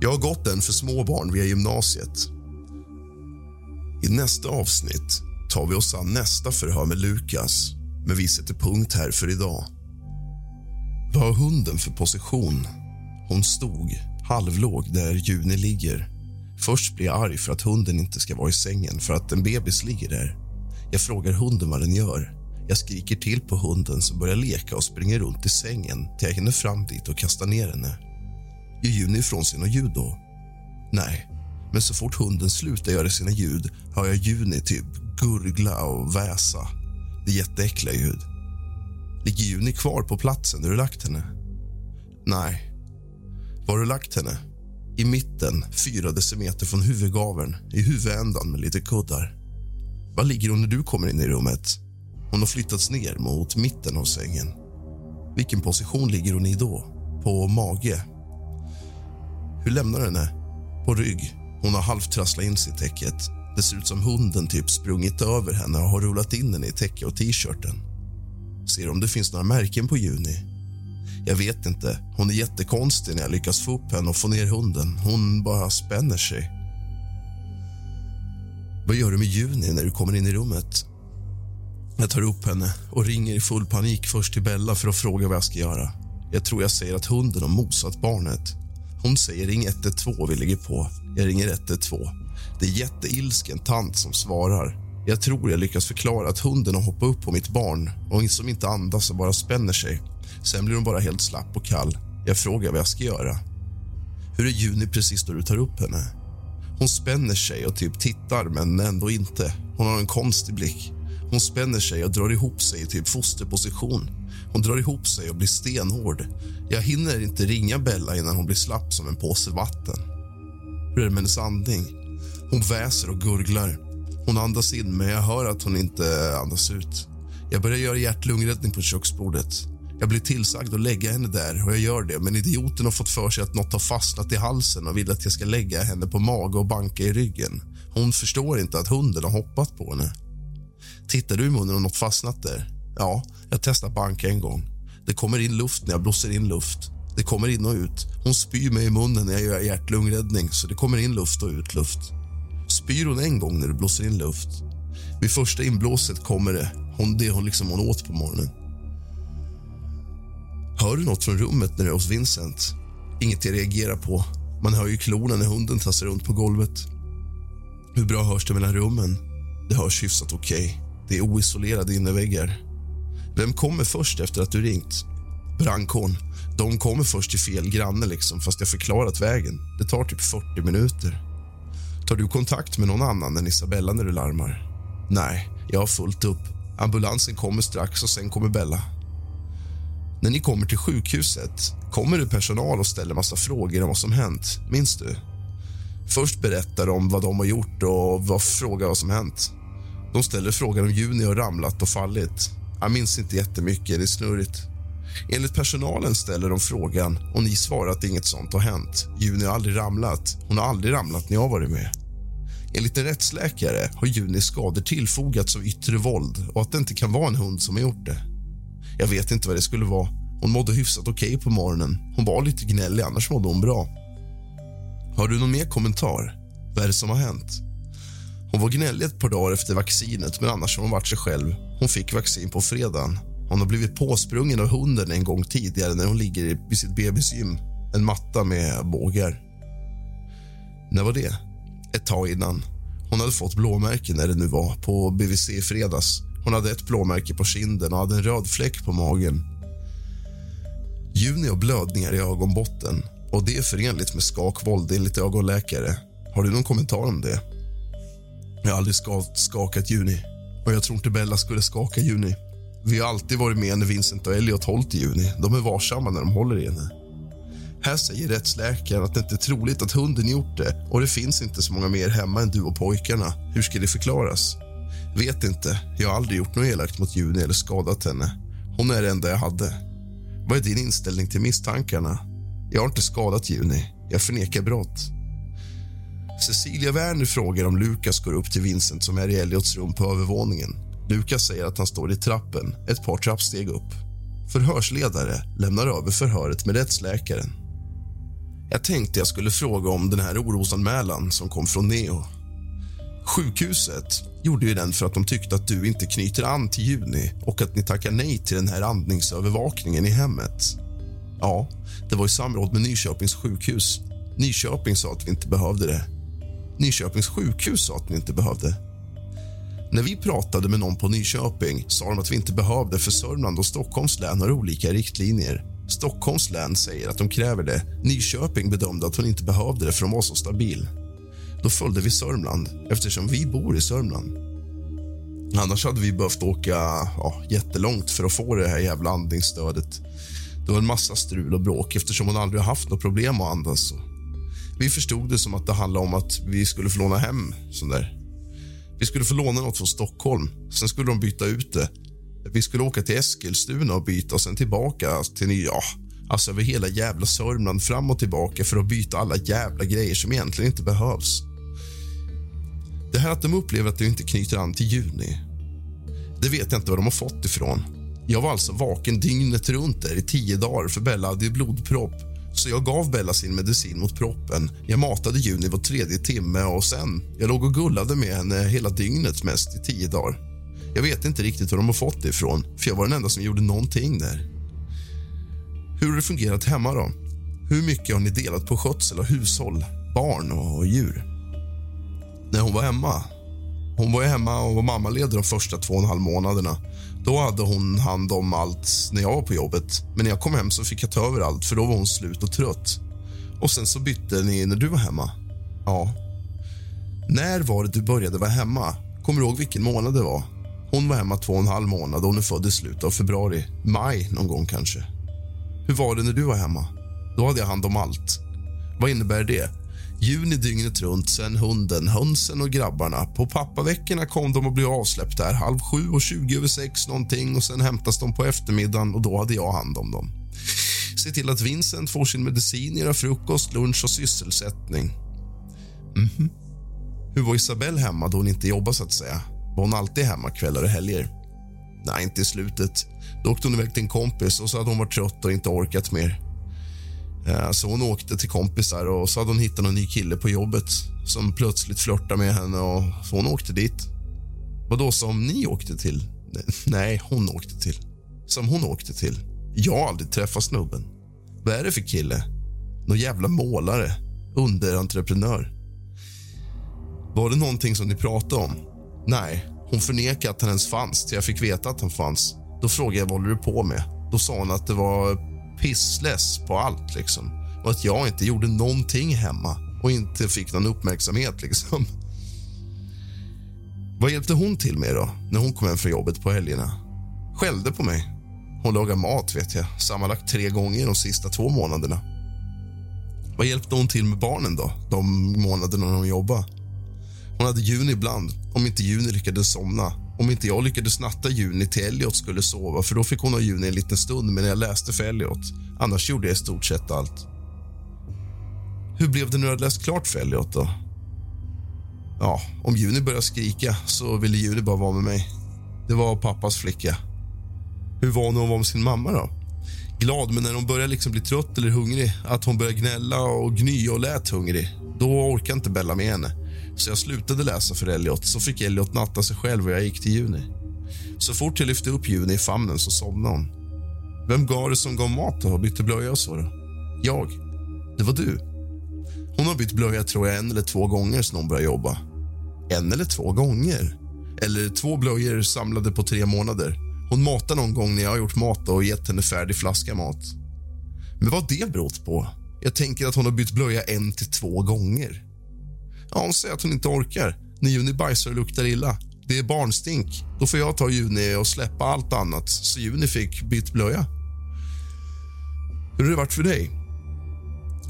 Jag har gått den för småbarn via gymnasiet. I nästa avsnitt tar vi oss an nästa förhör med Lukas men vi sätter punkt här för idag. Vad har hunden för position? Hon stod halvlåg där Juni ligger. Först blir jag arg för att hunden inte ska vara i sängen för att en bebis ligger där. Jag frågar hunden vad den gör. Jag skriker till på hunden som börjar leka och springer runt i sängen till jag hinner fram dit och kastar ner henne. Gör Juni ifrån sig något ljud då? Nej, men så fort hunden slutar göra sina ljud hör jag Juni typ gurgla och väsa. Det är jätteäckliga ljud. Ligger Juni kvar på platsen där du lagt henne? Nej. Var har du lagt henne? I mitten, fyra decimeter från huvudgaveln, i huvudändan med lite kuddar. Var ligger hon när du kommer in i rummet? Hon har flyttats ner mot mitten av sängen. Vilken position ligger hon i då? På mage? Hur lämnar du henne? På rygg. Hon har halvt trasslat in sig i täcket. Det ser ut som hunden typ sprungit över henne och har rullat in henne i täcke och t-shirten. Ser om det finns några märken på Juni. Jag vet inte. Hon är jättekonstig när jag lyckas få upp henne och få ner hunden. Hon bara spänner sig. Vad gör du med Juni när du kommer in i rummet? Jag tar upp henne och ringer i full panik först till Bella för att fråga vad jag ska göra. Jag tror jag säger att hunden har mosat barnet. Hon säger ring 112, vi lägger på. Jag ringer 112. Det är jätteilsken tant som svarar. Jag tror jag lyckas förklara att hunden har hoppat upp på mitt barn och som inte andas och bara spänner sig. Sen blir hon bara helt slapp och kall. Jag frågar vad jag ska göra. Hur är Juni precis då du tar upp henne? Hon spänner sig och typ tittar, men ändå inte. Hon har en konstig blick. Hon spänner sig och drar ihop sig i typ fosterposition. Hon drar ihop sig och blir stenhård. Jag hinner inte ringa Bella innan hon blir slapp som en påse vatten. Hur är det med hennes andning? Hon väser och gurglar. Hon andas in, men jag hör att hon inte andas ut. Jag börjar göra hjärt-lungräddning på köksbordet. Jag blir tillsagd att lägga henne där och jag gör det men idioten har fått för sig att något har fastnat i halsen och vill att jag ska lägga henne på mage och banka i ryggen. Hon förstår inte att hunden har hoppat på henne. Tittar du i munnen om något fastnat där? Ja, jag testar banka en gång. Det kommer in luft när jag blåser in luft. Det kommer in och ut. Hon spyr mig i munnen när jag gör hjärt-lungräddning så det kommer in luft och ut luft. Spyr hon en gång när du blåser in luft? Vid första inblåset kommer det. Hon, det hon liksom hon åt på morgonen. Hör du något från rummet när du är hos Vincent? Inget jag reagerar på. Man hör ju klorna när hunden tassar runt på golvet. Hur bra hörs det mellan rummen? Det hörs hyfsat okej. Okay. Det är oisolerade innerväggar. Vem kommer först efter att du ringt? Brandkåren. De kommer först till fel granne, liksom, fast jag förklarat vägen. Det tar typ 40 minuter. Tar du kontakt med någon annan än Isabella när du larmar? Nej, jag har fullt upp. Ambulansen kommer strax och sen kommer Bella. När ni kommer till sjukhuset kommer det personal och ställer massa frågor om vad som hänt. Minns du? Först berättar de vad de har gjort och vad frågar vad som hänt. De ställer frågan om Juni har ramlat och fallit. Jag minns inte jättemycket, det är snurrigt. Enligt personalen ställer de frågan och ni svarar att inget sånt har hänt. Juni har aldrig ramlat. Hon har aldrig ramlat när jag varit med. Enligt en rättsläkare har Junis skador tillfogats av yttre våld och att det inte kan vara en hund som har gjort det. Jag vet inte vad det skulle vara. Hon mådde hyfsat okej okay på morgonen. Hon var lite gnällig, annars mådde hon bra. Har du någon mer kommentar? Vad är det som har hänt? Hon var gnällig ett par dagar efter vaccinet, men annars har hon varit sig själv. Hon fick vaccin på fredagen. Hon har blivit påsprungen av hunden en gång tidigare när hon ligger vid sitt bebisgym. En matta med bågar. När var det? Ett tag innan. Hon hade fått blåmärken när det nu var, på BVC i fredags. Hon hade ett blåmärke på kinden och hade en röd fläck på magen. Juni har blödningar i ögonbotten och det är förenligt med skakvåld enligt ögonläkare. Har du någon kommentar om det? Jag har aldrig skakat Juni och jag tror inte Bella skulle skaka Juni. Vi har alltid varit med när Vincent och Elliot hållit i Juni. De är varsamma när de håller i henne. Här säger rättsläkaren att det inte är troligt att hunden gjort det och det finns inte så många mer hemma än du och pojkarna. Hur ska det förklaras? Vet inte. Jag har aldrig gjort något elakt mot Juni eller skadat henne. Hon är det enda jag hade. Vad är din inställning till misstankarna? Jag har inte skadat Juni. Jag förnekar brott. Cecilia Werner frågar om Lukas går upp till Vincent som är i Elliots rum på övervåningen. Lukas säger att han står i trappen, ett par trappsteg upp. Förhörsledare lämnar över förhöret med rättsläkaren. Jag tänkte jag skulle fråga om den här orosanmälan som kom från Neo. Sjukhuset gjorde ju den för att de tyckte att du inte knyter an till Juni och att ni tackar nej till den här andningsövervakningen i hemmet. Ja, det var i samråd med Nyköpings sjukhus. Nyköping sa att vi inte behövde det. Nyköpings sjukhus sa att ni inte behövde. När vi pratade med någon på Nyköping sa de att vi inte behövde för Sörmland och Stockholms län har olika riktlinjer. Stockholms län säger att de kräver det. Nyköping bedömde att hon inte behövde det för hon var så stabil. Då följde vi Sörmland eftersom vi bor i Sörmland. Annars hade vi behövt åka ja, jättelångt för att få det här jävla andningsstödet. Det var en massa strul och bråk eftersom hon aldrig haft något problem att andas. Vi förstod det som att det handlade om att vi skulle få låna hem sån där. Vi skulle få låna något från Stockholm. Sen skulle de byta ut det. Vi skulle åka till Eskilstuna och byta och sen tillbaka till Nya... Ja, alltså över hela jävla Sörmland fram och tillbaka för att byta alla jävla grejer som egentligen inte behövs. Det här att de upplever att det inte knyter an till juni, det vet jag inte var de har fått ifrån. Jag var alltså vaken dygnet runt där i tio dagar för Bella hade ju blodpropp. Så jag gav Bella sin medicin mot proppen. Jag matade Juni var tredje timme och sen jag låg och gullade med henne hela dygnet mest i tio dagar. Jag vet inte riktigt var de har fått det ifrån, för jag var den enda som gjorde någonting där. Hur har det fungerat hemma då? Hur mycket har ni delat på skötsel av hushåll, barn och djur? När hon var hemma hon var hemma och var mammaledig de första två och en halv månaderna. Då hade hon hand om allt när jag var på jobbet. Men när jag kom hem så fick jag ta över allt för då var hon slut och trött. Och sen så bytte ni när du var hemma. Ja. När var det du började vara hemma? Kommer du ihåg vilken månad det var? Hon var hemma två och en halv månad och hon är född i slutet av februari. Maj någon gång kanske. Hur var det när du var hemma? Då hade jag hand om allt. Vad innebär det? Juni dygnet runt, sen hunden, hönsen och grabbarna. På pappaveckorna kom de och blev avsläppta här halv sju och tjugo över sex någonting och sen hämtas de på eftermiddagen och då hade jag hand om dem. Se till att Vincent får sin medicin, göra frukost, lunch och sysselsättning. Mm -hmm. Hur var Isabelle hemma då hon inte jobbade så att säga? Var hon alltid hemma kvällar och helger? Nej, inte i slutet. Då åkte hon iväg till en kompis och så hade hon varit trött och inte orkat mer. Eh, så hon åkte till kompisar och så hade hon hittat en ny kille på jobbet som plötsligt flörtade med henne och så hon åkte dit. Vad då som ni åkte till? Nej, hon åkte till. Som hon åkte till. Jag har aldrig träffat snubben. Vad är det för kille? Någon jävla målare. Underentreprenör. Var det någonting som ni pratade om? Nej, hon förnekade att han ens fanns till jag fick veta att han fanns. Då frågade jag vad håller du på med. Då sa hon att det var pissless på allt. liksom. Och att jag inte gjorde någonting hemma och inte fick någon uppmärksamhet. liksom. Vad hjälpte hon till med då, när hon kom hem från jobbet på helgerna? Skällde på mig. Hon lagade mat, vet jag, sammanlagt tre gånger de sista två månaderna. Vad hjälpte hon till med barnen då, de månaderna hon jobbade? Hon hade Juni ibland, om inte Juni lyckades somna om inte jag lyckades natta Juni till Elliot skulle sova för då fick hon ha Juni en liten stund medan jag läste för Elliot. Annars gjorde jag i stort sett allt. Hur blev det när du hade läst klart för Elliot då? Ja, om Juni började skrika så ville Juni bara vara med mig. Det var pappas flicka. Hur var hon när hon var med sin mamma då? Glad, men när hon började liksom bli trött eller hungrig, att hon började gnälla och gny och lät hungrig, då orkade inte Bella med henne. Så jag slutade läsa för Elliot. Så fick Elliot natta sig själv och jag gick till Juni. Så fort jag lyfte upp Juni i famnen så somnade hon. Vem gav det som gav mat och bytte blöja och så? Då? Jag. Det var du. Hon har bytt blöja tror jag en eller två gånger sedan hon började jobba. En eller två gånger? Eller två blöjor samlade på tre månader. Hon matar någon gång när jag har gjort mat och gett henne färdig flaska mat. Men vad det berott på? Jag tänker att hon har bytt blöja en till två gånger. Ja, hon säger att hon inte orkar. När Juni bajsar och luktar illa. Det är barnstink. Då får jag ta Juni och släppa allt annat. Så Juni fick bytt blöja. Hur har det varit för dig?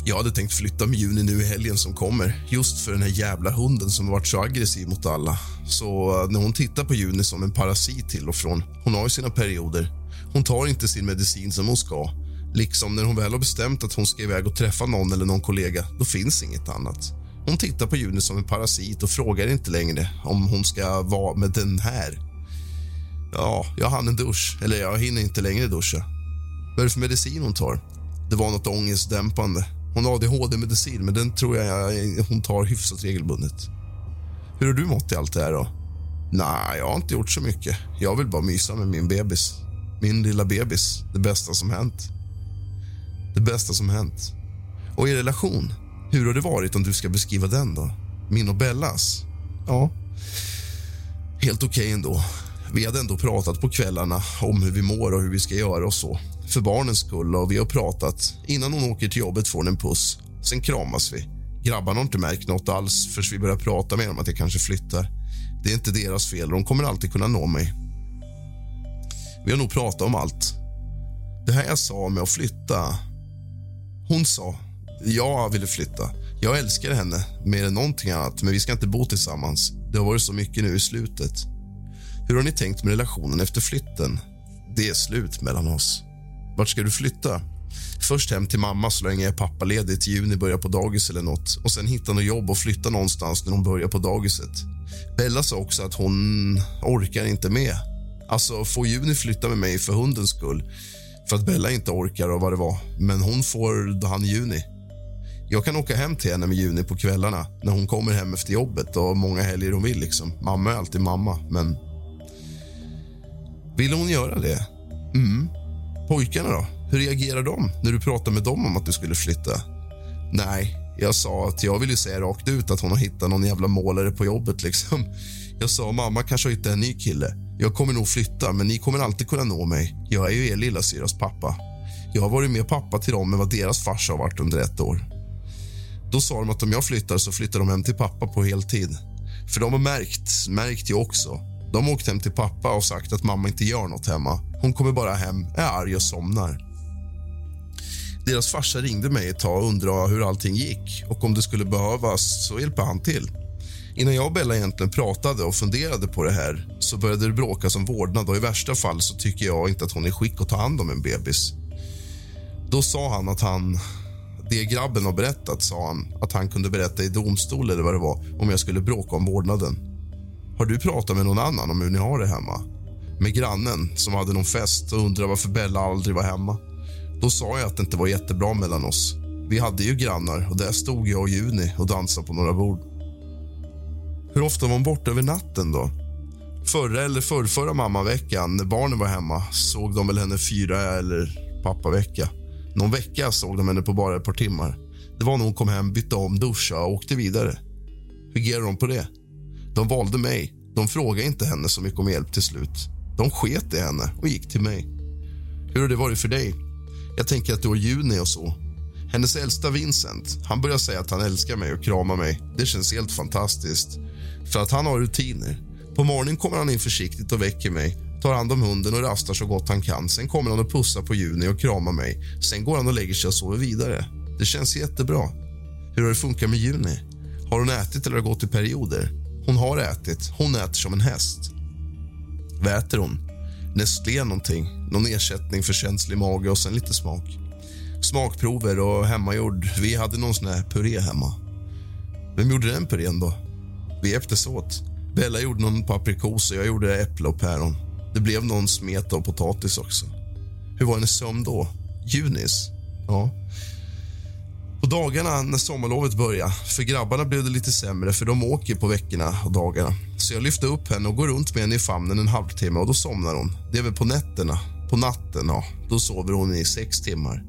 Jag hade tänkt flytta med Juni nu i helgen som kommer just för den här jävla hunden som varit så aggressiv mot alla. Så eh, när hon tittar på Juni som en parasit till och från, hon har ju sina perioder. Hon tar inte sin medicin som hon ska. Liksom när hon väl har bestämt att hon ska iväg och träffa någon eller någon kollega, då finns inget annat. Hon tittar på Juni som en parasit och frågar inte längre om hon ska vara med den här. Ja, jag hann en dusch. Eller jag hinner inte längre duscha. Vad är det för medicin hon tar? Det var något ångestdämpande. Hon har ADHD-medicin, men den tror jag hon tar hyfsat regelbundet. Hur har du mått i allt det här då? Nej, jag har inte gjort så mycket. Jag vill bara mysa med min bebis. Min lilla bebis. Det bästa som hänt. Det bästa som hänt. Och i relation, hur har det varit om du ska beskriva den då? Min och Bellas? Ja, helt okej okay ändå. Vi hade ändå pratat på kvällarna om hur vi mår och hur vi ska göra och så. För barnens skull och vi har pratat. Innan hon åker till jobbet får hon en puss. Sen kramas vi. Grabbarna har inte märkt något alls förrän vi börjar prata med dem att jag kanske flyttar. Det är inte deras fel de kommer alltid kunna nå mig. Vi har nog pratat om allt. Det här jag sa med att flytta. Hon sa, jag ville flytta. Jag älskar henne mer än någonting annat, men vi ska inte bo tillsammans. Det har varit så mycket nu i slutet. Hur har ni tänkt med relationen efter flytten? Det är slut mellan oss. Vart ska du flytta? Först hem till mamma så länge jag är pappaledig till juni börjar på dagis eller något och sen hitta något jobb och flytta någonstans när hon börjar på dagiset. Bella sa också att hon orkar inte med. Alltså, får Juni flytta med mig för hundens skull? För att Bella inte orkar och vad det var. Men hon får han juni. Jag kan åka hem till henne med Juni på kvällarna när hon kommer hem efter jobbet och många helger hon vill. Liksom. Mamma är alltid mamma, men... Vill hon göra det? Mm. Pojkarna då? Hur reagerar de när du pratar med dem om att du skulle flytta? Nej, jag sa att jag ville säga rakt ut att hon har hittat någon jävla målare på jobbet. Liksom. Jag sa mamma kanske har hittat en ny kille. Jag kommer nog flytta, men ni kommer alltid kunna nå mig. Jag är ju er lilla syras pappa. Jag har varit mer pappa till dem än vad deras farsa har varit under ett år. Då sa de att om jag flyttar så flyttar de hem till pappa på heltid. För de har märkt, märkt ju också. De har åkt hem till pappa och sagt att mamma inte gör nåt hemma. Hon kommer bara hem, är arg och somnar. Deras farsa ringde mig ett tag och undrade hur allting gick och om det skulle behövas så hjälper han till. Innan jag och Bella egentligen pratade och funderade på det här så började det bråkas om vårdnad och i värsta fall så tycker jag inte att hon är i skick att ta hand om en bebis. Då sa han att han... Det grabben har berättat, sa han, att han kunde berätta i domstol eller vad det var om jag skulle bråka om vårdnaden. Har du pratat med någon annan om hur ni har det hemma? Med grannen som hade någon fest och undrade varför Bella aldrig var hemma. Då sa jag att det inte var jättebra mellan oss. Vi hade ju grannar och där stod jag och Juni och dansade på några bord. Hur ofta var hon borta över natten då? Förra eller förrförra mammaveckan när barnen var hemma såg de väl henne fyra eller pappavecka. Någon vecka såg de henne på bara ett par timmar. Det var när hon kom hem, bytte om, duschade och åkte vidare. Hur ger de på det? De valde mig. De frågade inte henne så mycket om hjälp till slut. De sket i henne och gick till mig. Hur har det varit för dig? Jag tänker att det var Juni och så. Hennes äldsta Vincent, han börjar säga att han älskar mig och kramar mig. Det känns helt fantastiskt. För att han har rutiner. På morgonen kommer han in försiktigt och väcker mig tar hand om hunden och rastar så gott han kan. Sen kommer han och pussar på Juni och kramar mig. Sen går han och lägger sig och sover vidare. Det känns jättebra. Hur har det funkat med Juni? Har hon ätit eller har gått i perioder? Hon har ätit. Hon äter som en häst. Vad äter hon? Nestlé någonting. Någon ersättning för känslig mage och sen lite smak. Smakprover och hemmagjord. Vi hade någon sån här puré hemma. Vem gjorde den purén då? Vi hjälptes åt. Bella gjorde någon paprikos och jag gjorde äpple och päron. Det blev någon smet av potatis också. Hur var hennes sömn då? Junis? Ja. På dagarna när sommarlovet började, för grabbarna blev det lite sämre för de åker på veckorna och dagarna. Så jag lyfte upp henne och går runt med henne i famnen en halvtimme och då somnar hon. Det är väl på nätterna. På natten, ja, då sover hon i sex timmar.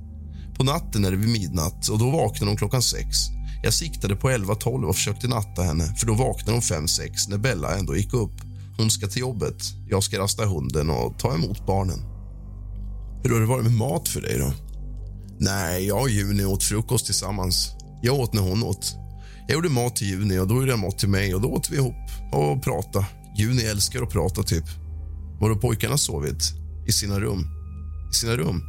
På natten är det vid midnatt och då vaknar hon klockan sex. Jag siktade på 11-12 och försökte natta henne för då vaknade hon 5-6 när Bella ändå gick upp. Hon ska till jobbet, jag ska rasta hunden och ta emot barnen. Hur har det varit med mat för dig då? Nej, jag och Juni åt frukost tillsammans. Jag åt när hon åt. Jag gjorde mat till Juni och då gjorde jag mat till mig och då åt vi ihop och pratade. Juni älskar att prata typ. Var har pojkarna sovit? I sina rum? I sina rum?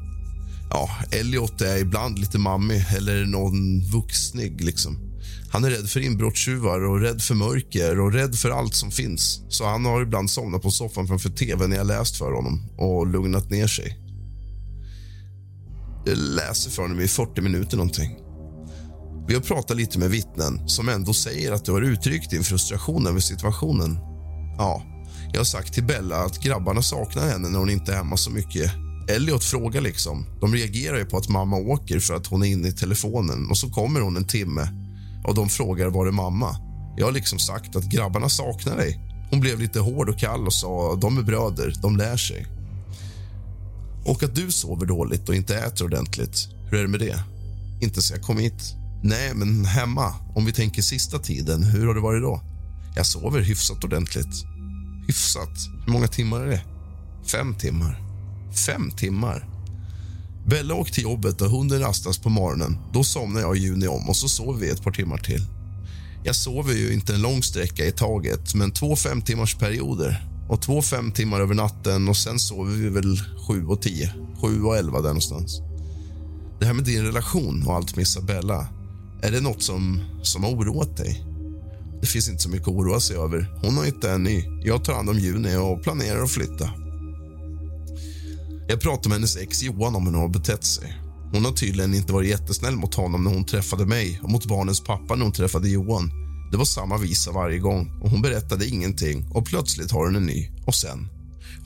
Ja, Elliot är ibland lite mammig eller någon vuxnig. Liksom. Han är rädd för inbrottstjuvar och rädd för mörker och rädd för allt som finns. Så han har ibland somnat på soffan framför TVn när jag läst för honom och lugnat ner sig. Jag läser för honom i 40 minuter någonting. Vi har pratat lite med vittnen som ändå säger att du har uttryckt din frustration över situationen. Ja, jag har sagt till Bella att grabbarna saknar henne när hon inte är hemma så mycket. Elliot frågar liksom. De reagerar ju på att mamma åker för att hon är inne i telefonen och så kommer hon en timme och de frågar var är mamma. Jag har liksom sagt att grabbarna saknar dig. Hon blev lite hård och kall och sa de är bröder, de lär sig. Och att du sover dåligt och inte äter ordentligt. Hur är det med det? Inte så jag kom hit. Nej, men hemma. Om vi tänker sista tiden, hur har det varit då? Jag sover hyfsat ordentligt. Hyfsat? Hur många timmar är det? Fem timmar. Fem timmar? Bella åkte till jobbet och hunden rastas på morgonen. Då somnar jag och Juni om och så sover vi ett par timmar till. Jag sover ju inte en lång sträcka i taget, men två fem timmars perioder. Och två fem timmar över natten och sen sover vi väl sju och tio. Sju och elva där någonstans. Det här med din relation och allt med Isabella. Är det något som, som har oroat dig? Det finns inte så mycket att oroa sig över. Hon har inte en ny. Jag tar hand om Juni och planerar att flytta. Jag pratade med hennes ex Johan om hur hon har betett sig. Hon har tydligen inte varit jättesnäll mot honom när hon träffade mig och mot barnens pappa när hon träffade Johan. Det var samma visa varje gång och hon berättade ingenting och plötsligt har hon en ny. Och sen?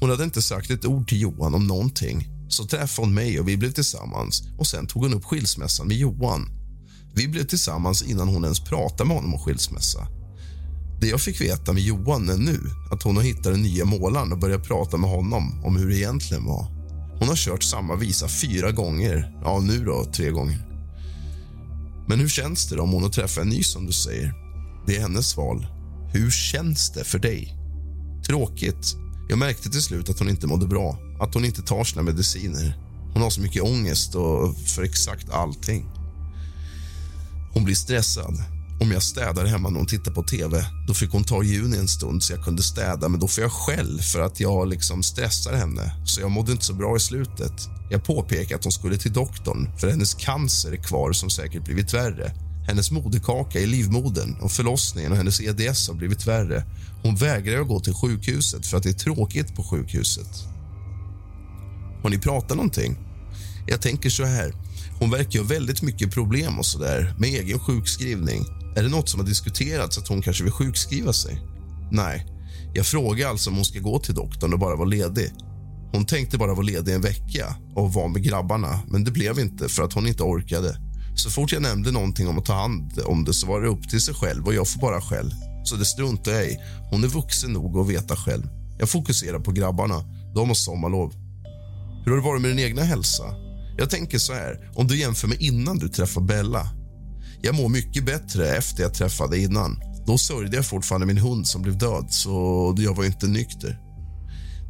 Hon hade inte sagt ett ord till Johan om någonting. Så träffade hon mig och vi blev tillsammans och sen tog hon upp skilsmässan med Johan. Vi blev tillsammans innan hon ens pratade med honom om skilsmässa. Det jag fick veta med Johan är nu att hon har hittat den nya målaren och börjat prata med honom om hur det egentligen var. Hon har kört samma visa fyra gånger. Ja, nu då tre gånger. Men hur känns det om hon har träffat en ny som du säger? Det är hennes val. Hur känns det för dig? Tråkigt. Jag märkte till slut att hon inte mådde bra. Att hon inte tar sina mediciner. Hon har så mycket ångest och för exakt allting. Hon blir stressad. Om jag städar hemma när hon tittar på tv då fick hon ta Juni en stund så jag kunde städa men då får jag skäll för att jag liksom stressar henne. Så jag mådde inte så bra i slutet. Jag påpekade att hon skulle till doktorn för hennes cancer är kvar som säkert blivit värre. Hennes moderkaka i livmodern och förlossningen och hennes EDS har blivit värre. Hon vägrar att gå till sjukhuset för att det är tråkigt på sjukhuset. Har ni pratat någonting? Jag tänker så här. Hon verkar ha väldigt mycket problem och så där med egen sjukskrivning. Är det något som har diskuterats att hon kanske vill sjukskriva sig? Nej. Jag frågar alltså om hon ska gå till doktorn och bara vara ledig. Hon tänkte bara vara ledig en vecka och vara med grabbarna, men det blev inte för att hon inte orkade. Så fort jag nämnde någonting om att ta hand om det så var det upp till sig själv och jag får bara skäll. Så det struntar jag i. Hon är vuxen nog att veta själv. Jag fokuserar på grabbarna. De har sommarlov. Hur har det varit med din egna hälsa? Jag tänker så här, om du jämför med innan du träffade Bella. Jag mår mycket bättre efter jag träffade innan. Då sörjde jag fortfarande min hund som blev död, så jag var inte nykter.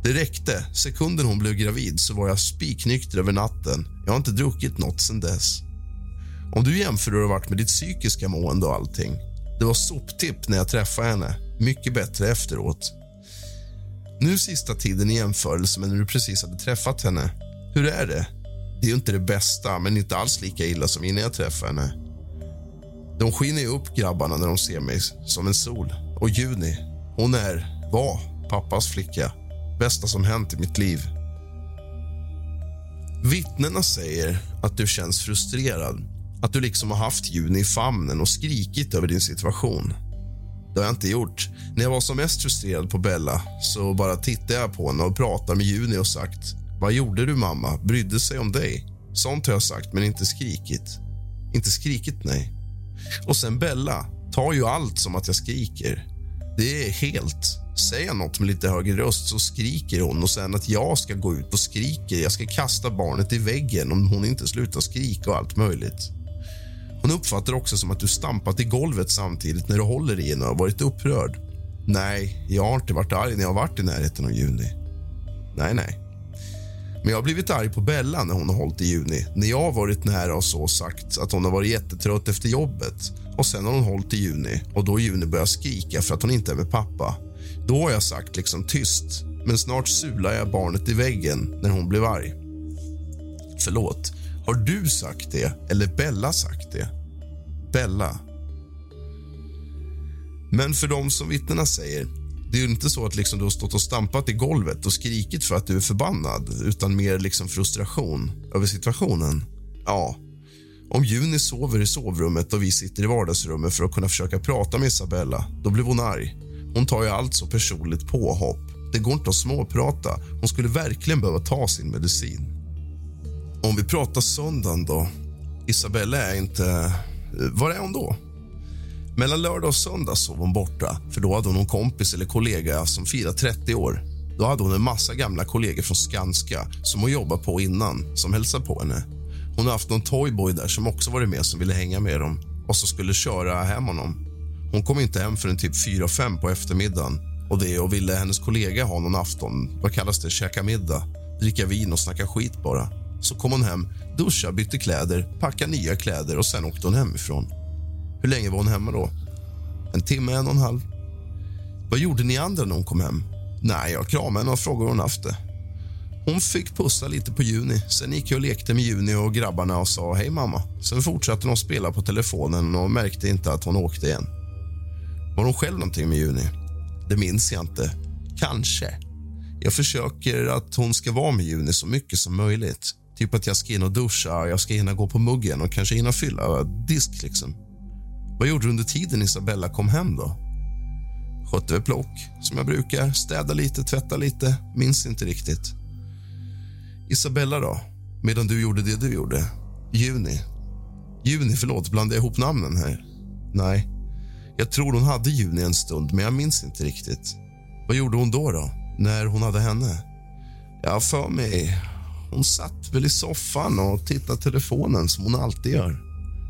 Det räckte. Sekunden hon blev gravid så var jag spiknykter över natten. Jag har inte druckit nåt sen dess. Om du jämför hur det varit med ditt psykiska mående och allting. Det var soptipp när jag träffade henne. Mycket bättre efteråt. Nu sista tiden i jämförelse med när du precis hade träffat henne. Hur är det? Det är ju inte det bästa, men inte alls lika illa som innan jag träffade henne. De skiner ju upp grabbarna när de ser mig som en sol. Och Juni, hon är, var, pappas flicka. Bästa som hänt i mitt liv. Vittnena säger att du känns frustrerad. Att du liksom har haft Juni i famnen och skrikit över din situation. Det har jag inte gjort. När jag var som mest frustrerad på Bella så bara tittade jag på henne och pratade med Juni och sagt Vad gjorde du, mamma? Brydde sig om dig? Sånt har jag sagt, men inte skrikit. Inte skrikit, nej. Och sen Bella tar ju allt som att jag skriker. Det är helt. Säger jag något med lite högre röst så skriker hon och sen att jag ska gå ut och skriker. Jag ska kasta barnet i väggen om hon inte slutar skrika och allt möjligt. Hon uppfattar också som att du stampat i golvet samtidigt när du håller i henne och varit upprörd. Nej, jag har inte varit arg när jag varit i närheten av Juni. Nej, nej. Men jag har blivit arg på Bella när hon har hållit i juni. När jag har varit nära och så sagt att hon har varit jättetrött efter jobbet. Och sen har hon hållit i juni och då Juni börjar skrika för att hon inte är med pappa. Då har jag sagt liksom tyst, men snart sular jag barnet i väggen när hon blev arg. Förlåt, Har du sagt det eller Bella sagt det? Bella. Men för dem som vittnena säger, det är ju inte så att liksom du har stått och stampat i golvet och skrikit för att du är förbannad utan mer liksom frustration över situationen. Ja, om Juni sover i sovrummet och vi sitter i vardagsrummet för att kunna försöka prata med Isabella, då blir hon arg. Hon tar ju allt så personligt påhopp. Det går inte att småprata. Hon skulle verkligen behöva ta sin medicin. Om vi pratar söndagen då. Isabella är inte... Var är hon då? Mellan lördag och söndag sov hon borta för då hade hon någon kompis eller kollega som firat 30 år. Då hade hon en massa gamla kollegor från Skanska som hon jobbat på innan som hälsade på henne. Hon har haft någon toyboy där som också varit med som ville hänga med dem och som skulle köra hem honom. Hon kom inte hem förrän typ 4-5 på eftermiddagen och det och ville hennes kollega ha någon afton, vad kallas det, käka middag, dricka vin och snacka skit bara. Så kom hon hem, duscha, bytte kläder, packa nya kläder och sen åkte hon hemifrån. Hur länge var hon hemma då? En timme, en och en halv. Vad gjorde ni andra när hon kom hem? Nej, jag kramade henne och frågade hur hon haft det. Hon fick pussa lite på Juni. Sen gick jag och lekte med Juni och grabbarna och sa hej mamma. Sen fortsatte de spela på telefonen och märkte inte att hon åkte igen. Var hon själv någonting med Juni? Det minns jag inte. Kanske. Jag försöker att hon ska vara med Juni så mycket som möjligt. Typ att jag ska in och duscha, jag ska hinna gå på muggen och kanske hinna fylla disk. liksom. Vad gjorde du under tiden Isabella kom hem? då? Skötte väl plock, som jag brukar. Städa lite, tvätta lite. Minns inte riktigt. Isabella, då? Medan du gjorde det du gjorde? Juni. Juni, förlåt, blandade jag ihop namnen här? Nej. Jag tror hon hade Juni en stund, men jag minns inte riktigt. Vad gjorde hon då, då? När hon hade henne? Jag har för mig... Hon satt väl i soffan och tittade telefonen som hon alltid gör.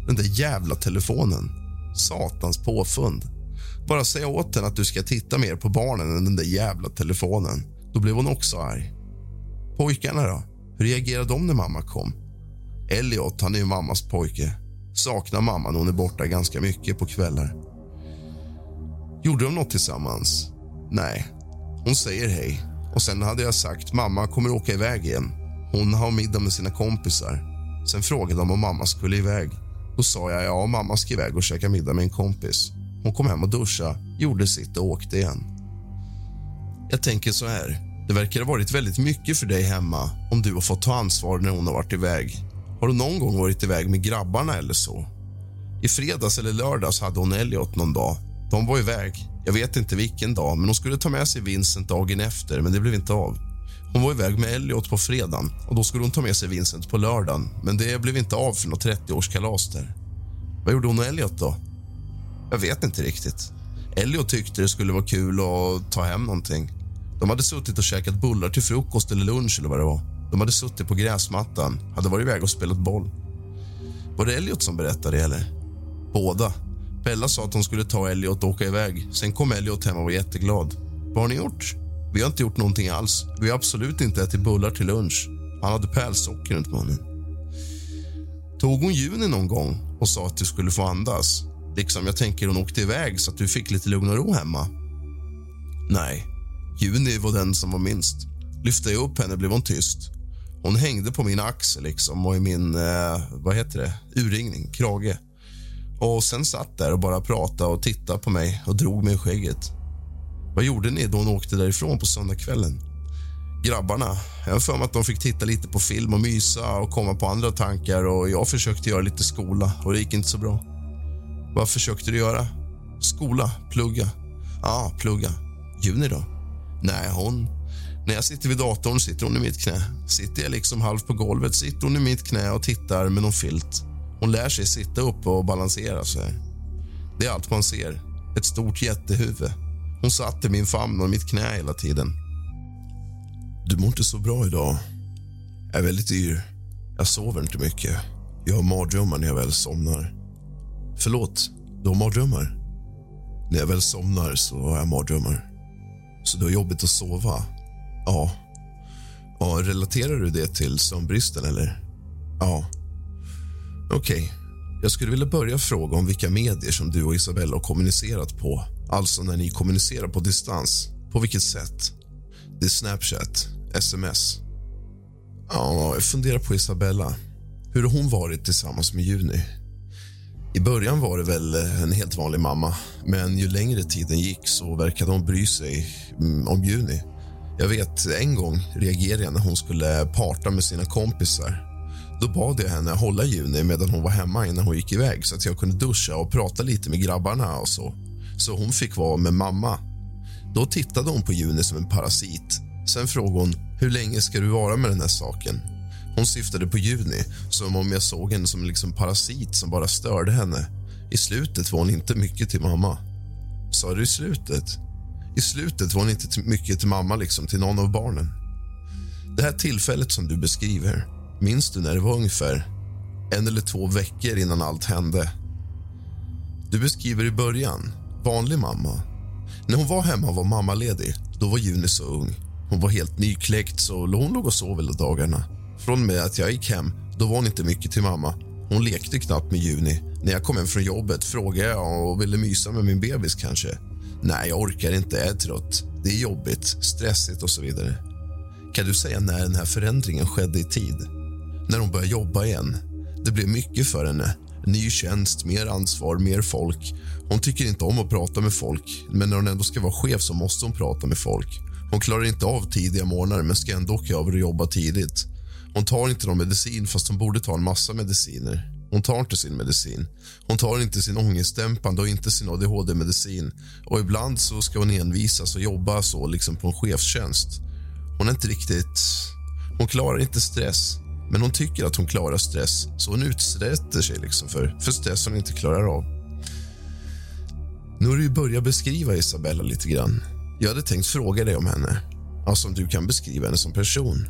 Den där jävla telefonen. Satans påfund. Bara säga åt henne att du ska titta mer på barnen än den där jävla telefonen. Då blev hon också arg. Pojkarna då? Hur reagerade de när mamma kom? Elliot, han är ju mammas pojke. Saknar mamma när hon är borta ganska mycket på kvällar. Gjorde de något tillsammans? Nej. Hon säger hej. Och Sen hade jag sagt mamma kommer åka iväg igen. Hon har middag med sina kompisar. Sen frågade de om mamma skulle iväg. Då sa jag ja, mamma ska iväg och käka middag med en kompis. Hon kom hem och duscha, gjorde sitt och åkte igen. Jag tänker så här. Det verkar ha varit väldigt mycket för dig hemma om du har fått ta ansvar när hon har varit iväg. Har du någon gång varit iväg med grabbarna eller så? I fredags eller lördags hade hon Elliot någon dag. De var iväg. Jag vet inte vilken dag, men hon skulle ta med sig Vincent dagen efter, men det blev inte av. Hon var iväg med Elliot på fredagen och då skulle hon ta med sig Vincent på lördagen, men det blev inte av för något 30-årskalas där. Vad gjorde hon och Elliot då? Jag vet inte riktigt. Elliot tyckte det skulle vara kul att ta hem någonting. De hade suttit och käkat bullar till frukost eller lunch eller vad det var. De hade suttit på gräsmattan, hade varit iväg och spelat boll. Var det Elliot som berättade eller? Båda. Bella sa att hon skulle ta Elliot och åka iväg. Sen kom Elliot hem och var jätteglad. Vad har ni gjort? Vi har inte gjort någonting alls. Vi har absolut inte ätit bullar till lunch. Han hade pärlsocker runt munnen. Tog hon Juni någon gång och sa att du skulle få andas? Liksom, jag tänker hon åkte iväg så att du fick lite lugn och ro hemma. Nej, Juni var den som var minst. Lyfte jag upp henne blev hon tyst. Hon hängde på min axel liksom och i min, eh, vad heter det, urringning, krage. Och sen satt där och bara pratade och tittade på mig och drog mig i skägget. Vad gjorde ni då hon åkte därifrån på söndagskvällen? Grabbarna, jag har för mig att de fick titta lite på film och mysa och komma på andra tankar och jag försökte göra lite skola och det gick inte så bra. Vad försökte du göra? Skola, plugga. Ja, plugga. Juni då? Nej, hon... När jag sitter vid datorn sitter hon i mitt knä. Sitter jag liksom halvt på golvet sitter hon i mitt knä och tittar med någon filt. Hon lär sig sitta upp och balansera sig. Det är allt man ser. Ett stort jättehuvud. Hon satt i min famn och mitt knä hela tiden. Du mår inte så bra idag. Jag är väldigt yr. Jag sover inte mycket. Jag har mardrömmar när jag väl somnar. Förlåt, du har mardrömmar? När jag väl somnar så har jag mardrömmar. Så du har jobbigt att sova? Ja. ja relaterar du det till sömnbristen, eller? Ja. Okej. Okay. Jag skulle vilja börja fråga om vilka medier som du och Isabella har kommunicerat på. Alltså när ni kommunicerar på distans. På vilket sätt? Det är Snapchat, sms. Ja, jag funderar på Isabella. Hur har hon varit tillsammans med Juni? I början var det väl en helt vanlig mamma men ju längre tiden gick så verkade hon bry sig mm, om Juni. Jag vet, en gång reagerade jag när hon skulle parta med sina kompisar. Då bad jag henne hålla Juni medan hon var hemma innan hon gick iväg så att jag kunde duscha och prata lite med grabbarna och så. Så hon fick vara med mamma. Då tittade hon på Juni som en parasit. Sen frågade hon hur länge ska du vara med den här saken. Hon syftade på Juni, som om jag såg henne som en liksom parasit som bara störde henne. I slutet var hon inte mycket till mamma. Sa du i slutet? I slutet var hon inte mycket till mamma, liksom till någon av barnen. Det här tillfället som du beskriver, minns du när det var ungefär en eller två veckor innan allt hände? Du beskriver i början, vanlig mamma. När hon var hemma var mammaledig. Då var Juni så ung. Hon var helt nykläckt, så hon låg och sov hela dagarna. Från med att jag gick hem, då var hon inte mycket till mamma. Hon lekte knappt med Juni. När jag kom hem från jobbet frågade jag och ville mysa med min bebis kanske. Nej, jag orkar inte, jag är trött. Det är jobbigt, stressigt och så vidare. Kan du säga när den här förändringen skedde i tid? När hon började jobba igen. Det blev mycket för henne. Ny tjänst, mer ansvar, mer folk. Hon tycker inte om att prata med folk, men när hon ändå ska vara chef så måste hon prata med folk. Hon klarar inte av tidiga morgnar men ska ändå åka över och jobba tidigt. Hon tar inte någon medicin fast hon borde ta en massa mediciner. Hon tar inte sin medicin. Hon tar inte sin ångestdämpande och inte sin adhd-medicin. Och ibland så ska hon envisas och jobba så liksom på en chefstjänst. Hon är inte riktigt... Hon klarar inte stress, men hon tycker att hon klarar stress så hon utsätter sig liksom för, för stress hon inte klarar av. Nu har du börjat beskriva Isabella lite grann. Jag hade tänkt fråga dig om henne. Alltså om du kan beskriva henne som person.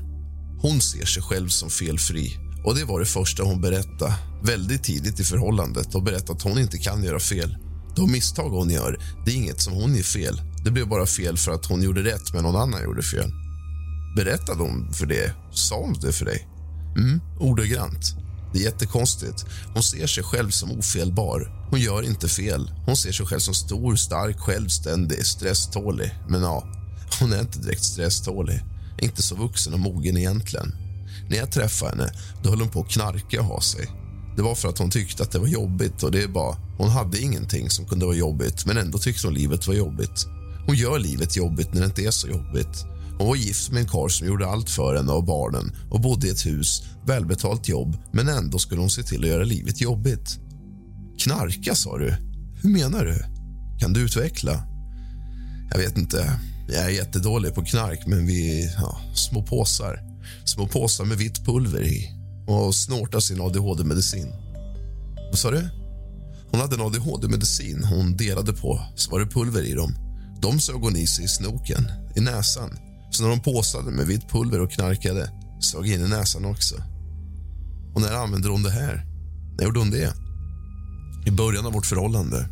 Hon ser sig själv som felfri och det var det första hon berättade väldigt tidigt i förhållandet och berättade att hon inte kan göra fel. De misstag hon gör, det är inget som hon gör fel. Det blev bara fel för att hon gjorde rätt men någon annan gjorde fel. Berättade hon för det? Sa hon det för dig? Mm, ordagrant. Det är jättekonstigt. Hon ser sig själv som ofelbar. Hon gör inte fel. Hon ser sig själv som stor, stark, självständig, stresstålig. Men ja, hon är inte direkt stresstålig. Inte så vuxen och mogen egentligen. När jag träffade henne då höll hon på att knarka och ha sig. Det var för att hon tyckte att det var jobbigt. och det är bara, Hon hade ingenting som kunde vara jobbigt, men ändå tyckte hon livet var jobbigt. Hon gör livet jobbigt när det inte är så jobbigt. Hon var gift med en karl som gjorde allt för henne och barnen och bodde i ett hus, välbetalt jobb, men ändå skulle hon se till att göra livet jobbigt. Knarka, sa du? Hur menar du? Kan du utveckla? Jag vet inte. Jag är jättedålig på knark, men vi... Ja, små påsar. Små påsar med vitt pulver i och snortar sin adhd-medicin. Vad sa du? Hon hade en adhd-medicin hon delade på, så var det pulver i dem. De sög hon i sig i snoken, i näsan. Så när de påsade med vitt pulver och knarkade sög in i näsan också. Och när använde hon det här? När gjorde hon det? I början av vårt förhållande.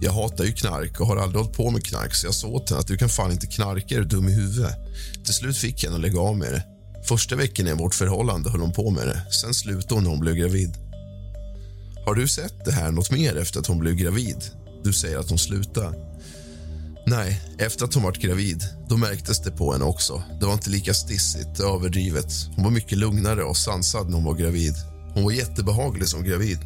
Jag hatar ju knark och har aldrig hållit på med knark så jag sa åt henne att du kan fan inte knarka, är du dum i huvudet? Till slut fick jag henne att lägga av med det. Första veckan i vårt förhållande höll hon på med det. Sen slutade hon när hon blev gravid. Har du sett det här något mer efter att hon blev gravid? Du säger att hon slutade. Nej, efter att hon var gravid då märktes det på henne också. Det var inte lika stissigt, överdrivet. Hon var mycket lugnare och sansad när hon var gravid. Hon var jättebehaglig som gravid.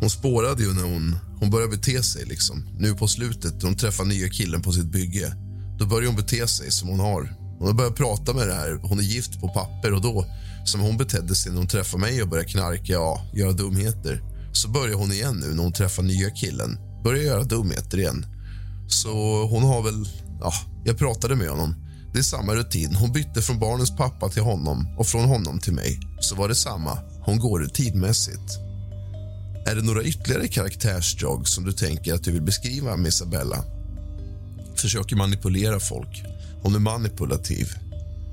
Hon spårade ju när hon, hon började bete sig. liksom. Nu på slutet, när hon träffar nya killen på sitt bygge. Då börjar hon bete sig som hon har. Hon har börjat prata med det här. Hon är gift på papper och då, som hon betedde sig när hon träffade mig och började knarka, ja, göra dumheter. Så börjar hon igen nu när hon träffar nya killen. Börjar göra dumheter igen. Så hon har väl... Ja, jag pratade med honom. Det är samma rutin. Hon bytte från barnens pappa till honom och från honom till mig. Så var det samma. Hon går rutinmässigt. Är det några ytterligare karaktärsdrag som du tänker att du vill beskriva med Isabella? Försöker manipulera folk. Hon är manipulativ.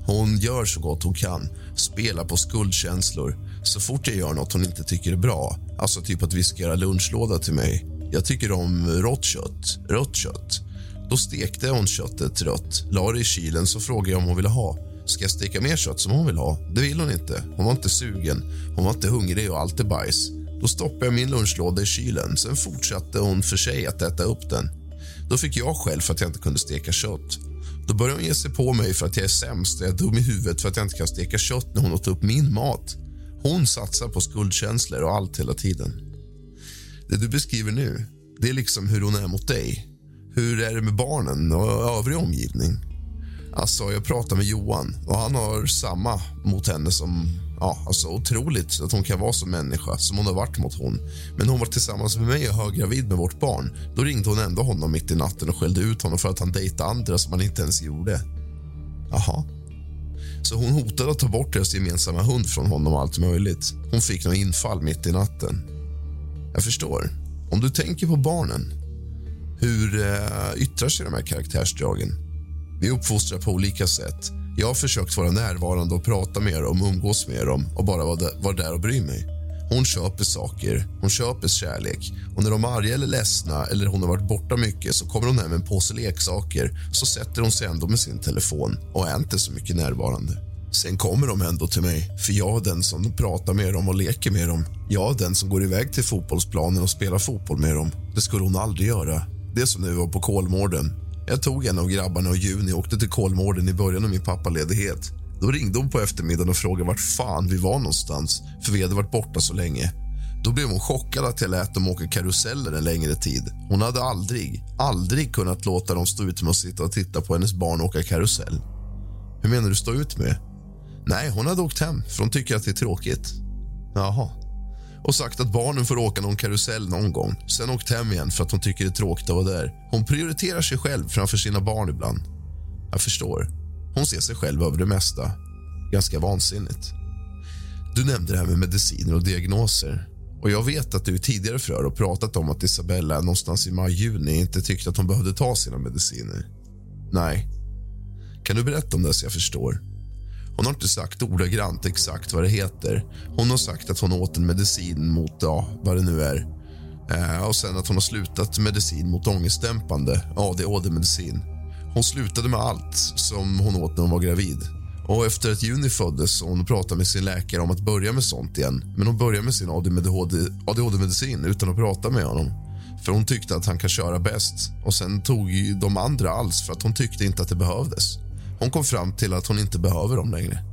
Hon gör så gott hon kan, spelar på skuldkänslor. Så fort jag gör nåt hon inte tycker är bra, alltså typ att vi ska göra lunchlåda till mig. Jag tycker om rått kött, rött kött. Då stekte hon köttet rött, la det i kylen så frågade jag om hon ville ha. Ska jag steka mer kött som hon vill ha? Det vill hon inte. Hon var inte sugen. Hon var inte hungrig och allt är bajs. Då stoppade jag min lunchlåda i kylen. Sen fortsatte hon för sig att äta upp den. Då fick jag själv för att jag inte kunde steka kött. Då började hon ge sig på mig för att jag är sämst och jag är dum i huvudet för att jag inte kan steka kött när hon åt upp min mat. Hon satsar på skuldkänslor och allt hela tiden. Det du beskriver nu, det är liksom hur hon är mot dig. Hur är det med barnen och övrig omgivning? Alltså, jag pratar med Johan och han har samma mot henne som... Ja, alltså otroligt att hon kan vara som människa, som hon har varit mot hon. Men hon var tillsammans med mig och höggravid med vårt barn. Då ringde hon ändå honom mitt i natten och skällde ut honom för att han dejtade andra som han inte ens gjorde. Jaha. Så hon hotade att ta bort deras gemensamma hund från honom och allt möjligt. Hon fick något infall mitt i natten. Jag förstår. Om du tänker på barnen, hur eh, yttrar sig de här karaktärsdragen? Vi uppfostrar på olika sätt. Jag har försökt vara närvarande och prata med dem, umgås med dem och bara vara där, vara där och bry mig. Hon köper saker, hon köper kärlek. Och när de är arga eller ledsna eller hon har varit borta mycket så kommer hon hem med en påse leksaker så sätter hon sig ändå med sin telefon och är inte så mycket närvarande. Sen kommer de ändå till mig, för jag är den som pratar med dem och leker med dem. Jag är den som går iväg till fotbollsplanen och spelar fotboll med dem. Det skulle hon aldrig göra. Det som nu var på Kolmården. Jag tog en av grabbarna och Juni och åkte till Kolmården i början av min pappaledighet. Då ringde hon på eftermiddagen och frågade vart fan vi var någonstans, för vi hade varit borta så länge. Då blev hon chockad att jag lät dem åka karuseller en längre tid. Hon hade aldrig, aldrig kunnat låta dem stå ut med att sitta och titta på hennes barn åka karusell. Hur menar du stå ut med? Nej, hon hade åkt hem för hon tycker att det är tråkigt. Jaha. Och sagt att barnen får åka någon karusell någon gång. Sen åkt hem igen för att hon tycker det är tråkigt att vara där. Hon prioriterar sig själv framför sina barn ibland. Jag förstår. Hon ser sig själv över det mesta. Ganska vansinnigt. Du nämnde det här med mediciner och diagnoser. Och Jag vet att du i tidigare förhör har pratat om att Isabella någonstans i maj-juni inte tyckte att hon behövde ta sina mediciner. Nej. Kan du berätta om det så jag förstår? Hon har inte sagt ordagrant exakt vad det heter. Hon har sagt att hon åt en medicin mot, ja, vad det nu är. Eh, och sen att hon har slutat medicin mot ångestdämpande, ADHD-medicin. Hon slutade med allt som hon åt när hon var gravid. Och Efter att Juni föddes och hon pratade med sin läkare om att börja med sånt igen. Men hon började med sin ADHD-medicin utan att prata med honom. För hon tyckte att han kan köra bäst. Och Sen tog de andra alls för att hon tyckte inte att det behövdes. Hon kom fram till att hon inte behöver dem längre.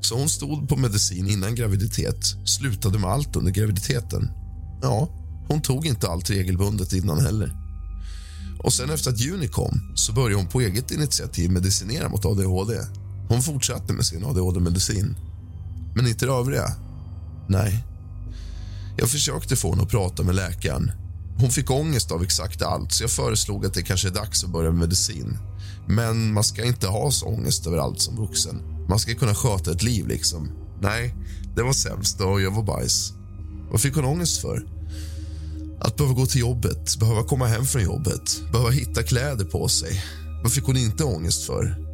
Så hon stod på medicin innan graviditet, slutade med allt under graviditeten. Ja, hon tog inte allt regelbundet innan heller. Och sen efter att juni kom så började hon på eget initiativ medicinera mot ADHD. Hon fortsatte med sin ADHD-medicin. Men inte det övriga. Nej. Jag försökte få henne att prata med läkaren. Hon fick ångest av exakt allt, så jag föreslog att det kanske är dags att börja med medicin. Men man ska inte ha så ångest över allt som vuxen. Man ska kunna sköta ett liv, liksom. Nej, det var sämst och jag var bajs. Vad fick hon ångest för? Att behöva gå till jobbet, behöva komma hem från jobbet, behöva hitta kläder på sig. Vad fick hon inte ångest för?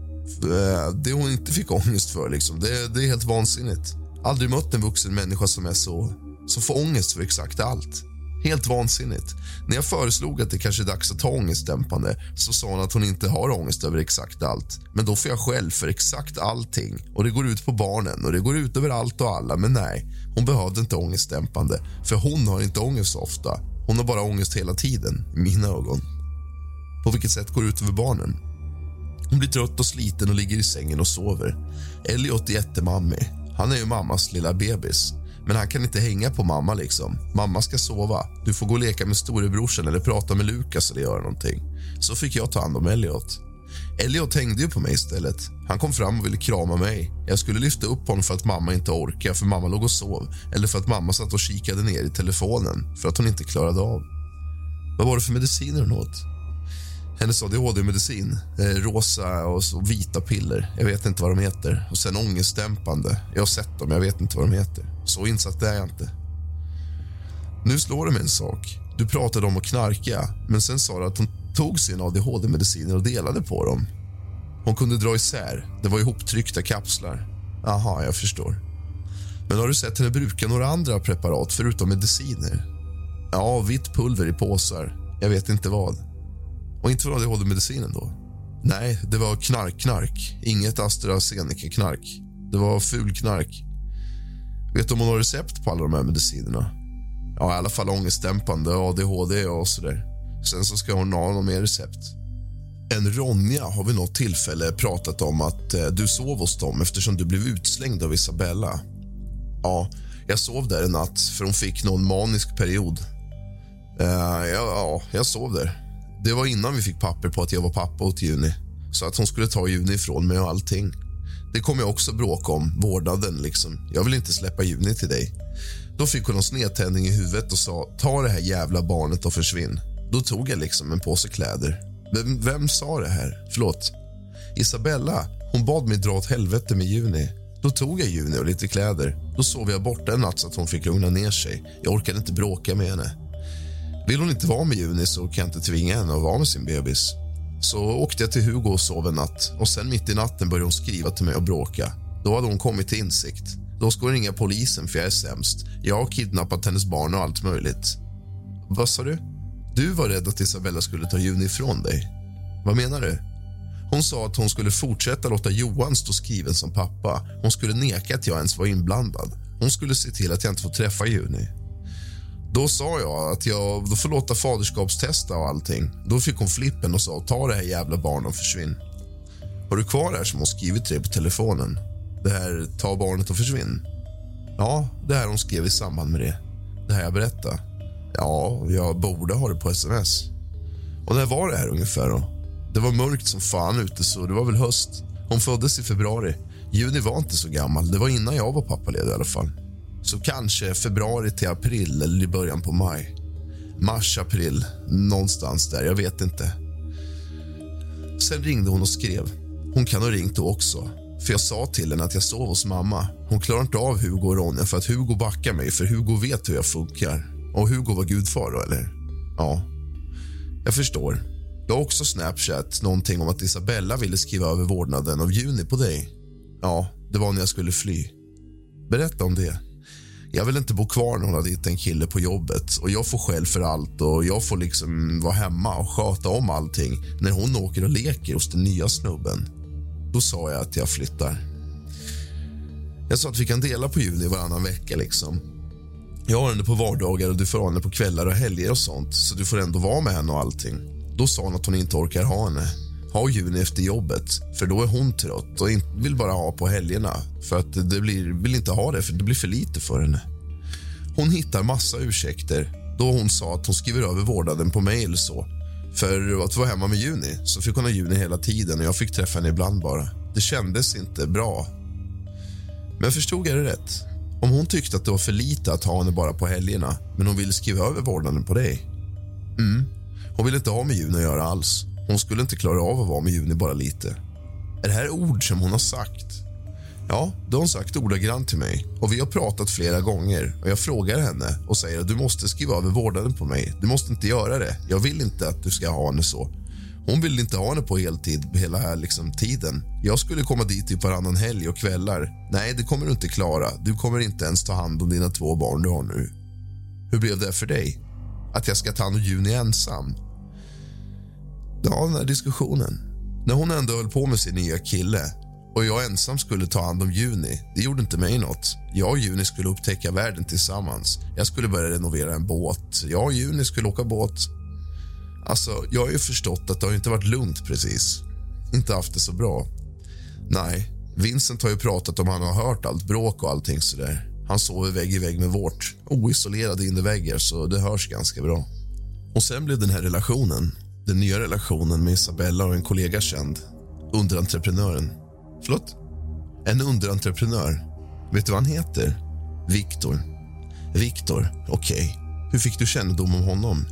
Eh, det hon inte fick ångest för, liksom, det, det är helt vansinnigt. Aldrig mött en vuxen människa som är så, som får ångest för exakt allt. Helt vansinnigt. När jag föreslog att det kanske är dags att ta ångestdämpande så sa hon att hon inte har ångest över exakt allt. Men då får jag själv för exakt allting. Och Det går ut på barnen och det går ut över allt och alla. Men nej, hon behövde inte ångestdämpande. För hon har inte ångest så ofta. Hon har bara ångest hela tiden, i mina ögon. På vilket sätt går det ut över barnen? Hon blir trött och sliten och ligger i sängen och sover. Elliot är jättemammig. Han är ju mammas lilla bebis. Men han kan inte hänga på mamma. liksom. Mamma ska sova. Du får gå och leka med storebrorsan eller prata med Lukas eller göra någonting. Så fick jag ta hand om Elliot. Elliot hängde ju på mig istället. Han kom fram och ville krama mig. Jag skulle lyfta upp honom för att mamma inte orkade, för mamma låg och sov. Eller för att mamma satt och kikade ner i telefonen för att hon inte klarade av. Vad var det för mediciner hon åt? Hennes ADHD-medicin. Eh, rosa och vita piller. Jag vet inte vad de heter. Och sen ångestdämpande. Jag har sett dem, jag vet inte vad de heter. Så insatt är jag inte. Nu slår det mig en sak. Du pratade om att knarka, men sen sa du att hon tog sina ADHD-mediciner och delade på dem. Hon kunde dra isär. Det var ihoptryckta kapslar. Aha, jag förstår. Men har du sett henne bruka några andra preparat förutom mediciner? Ja, vitt pulver i påsar. Jag vet inte vad. Och inte från ADHD-medicinen då? Nej, det var knark-knark. Inget AstraZeneca-knark. Det var ful-knark. Vet du om hon har recept på alla de här medicinerna? Ja, i alla fall ångestdämpande, ADHD och så där. Sen så ska hon ha något mer recept. En Ronja har vid något tillfälle pratat om att eh, du sov hos dem eftersom du blev utslängd av Isabella. Ja, jag sov där en natt för hon fick någon manisk period. Uh, ja, ja, jag sov där. Det var innan vi fick papper på att jag var pappa åt Juni. Så att hon skulle ta Juni ifrån mig och allting. Det kom jag också bråka om, vårdnaden liksom. Jag vill inte släppa Juni till dig. Då fick hon en snedtändning i huvudet och sa ta det här jävla barnet och försvinn. Då tog jag liksom en påse kläder. Vem, vem sa det här? Förlåt. Isabella. Hon bad mig dra åt helvete med Juni. Då tog jag Juni och lite kläder. Då sov jag borta en natt så att hon fick lugna ner sig. Jag orkade inte bråka med henne. Vill hon inte vara med Juni så kan jag inte tvinga henne att vara med sin bebis. Så åkte jag till Hugo och sov en natt. Och sen mitt i natten började hon skriva till mig och bråka. Då hade hon kommit till insikt. Då ska hon ringa polisen för jag är sämst. Jag har kidnappat hennes barn och allt möjligt. Vad sa du? Du var rädd att Isabella skulle ta Juni ifrån dig. Vad menar du? Hon sa att hon skulle fortsätta låta Johan stå skriven som pappa. Hon skulle neka att jag ens var inblandad. Hon skulle se till att jag inte får träffa Juni. Då sa jag att jag då får låta faderskapstesta och allting. Då fick hon flippen och sa ta det här jävla barnet och försvinn. Har du kvar det här som hon skrivit till dig på telefonen? Det här ta barnet och försvinn? Ja, det här hon skrev i samband med det. Det här jag berättade. Ja, jag borde ha det på sms. Och när var det här ungefär då? Det var mörkt som fan ute så det var väl höst. Hon föddes i februari. Juni var inte så gammal. Det var innan jag var pappaledig i alla fall. Så kanske februari till april eller i början på maj. Mars, april, någonstans där. Jag vet inte. Sen ringde hon och skrev. Hon kan ha ringt då också. För Jag sa till henne att jag sov hos mamma. Hon klarar inte av Hugo och Ronja för att Hugo backar mig för Hugo vet hur jag funkar. Och Hugo var gudfar då, eller? Ja. Jag förstår. Jag har också Snapchat någonting om att Isabella ville skriva över vårdnaden av Juni på dig. Ja, det var när jag skulle fly. Berätta om det. Jag vill inte bo kvar när hon har en kille på jobbet och jag får skäll för allt och jag får liksom vara hemma och sköta om allting när hon åker och leker hos den nya snubben. Då sa jag att jag flyttar. Jag sa att vi kan dela på Juni varannan vecka. liksom. Jag har henne på vardagar och du får ha henne på kvällar och helger och sånt så du får ändå vara med henne och allting. Då sa hon att hon inte orkar ha henne. Ha Juni efter jobbet, för då är hon trött och vill bara ha på helgerna. För att det blir, vill inte ha det, för det blir för lite för henne. Hon hittar massa ursäkter då hon sa att hon skriver över vårdnaden på mig eller så. För att vara hemma med Juni så fick hon ha Juni hela tiden och jag fick träffa henne ibland bara. Det kändes inte bra. Men förstod jag det rätt? Om hon tyckte att det var för lite att ha henne bara på helgerna men hon ville skriva över vårdnaden på dig. Mm. Hon ville inte ha med Juni att göra alls. Hon skulle inte klara av att vara med Juni bara lite. Är det här ord som hon har sagt? Ja, det har hon sagt ordagrant till mig. Och Vi har pratat flera gånger. Och Jag frågar henne och säger att du måste skriva över vårdnaden på mig. Du måste inte göra det. Jag vill inte att du ska ha henne så. Hon vill inte ha henne på heltid hela här liksom, tiden. Jag skulle komma dit typ varannan helg och kvällar. Nej, det kommer du inte klara. Du kommer inte ens ta hand om dina två barn du har nu. Hur blev det för dig? Att jag ska ta hand om Juni ensam? Ja, den här diskussionen. När hon ändå höll på med sin nya kille och jag ensam skulle ta hand om Juni, det gjorde inte mig något. Jag och Juni skulle upptäcka världen tillsammans. Jag skulle börja renovera en båt. Jag och Juni skulle åka båt. Alltså, jag har ju förstått att det har inte varit lugnt precis. Inte haft det så bra. Nej, Vincent har ju pratat om han har hört allt bråk och allting sådär. Han sover vägg i vägg med vårt, oisolerade inneväggar så det hörs ganska bra. Och sen blev den här relationen den nya relationen med Isabella och en kollega känd. Underentreprenören. Förlåt? En underentreprenör. Vet du vad han heter? Viktor. Viktor, okej. Okay. Hur fick du kännedom om honom?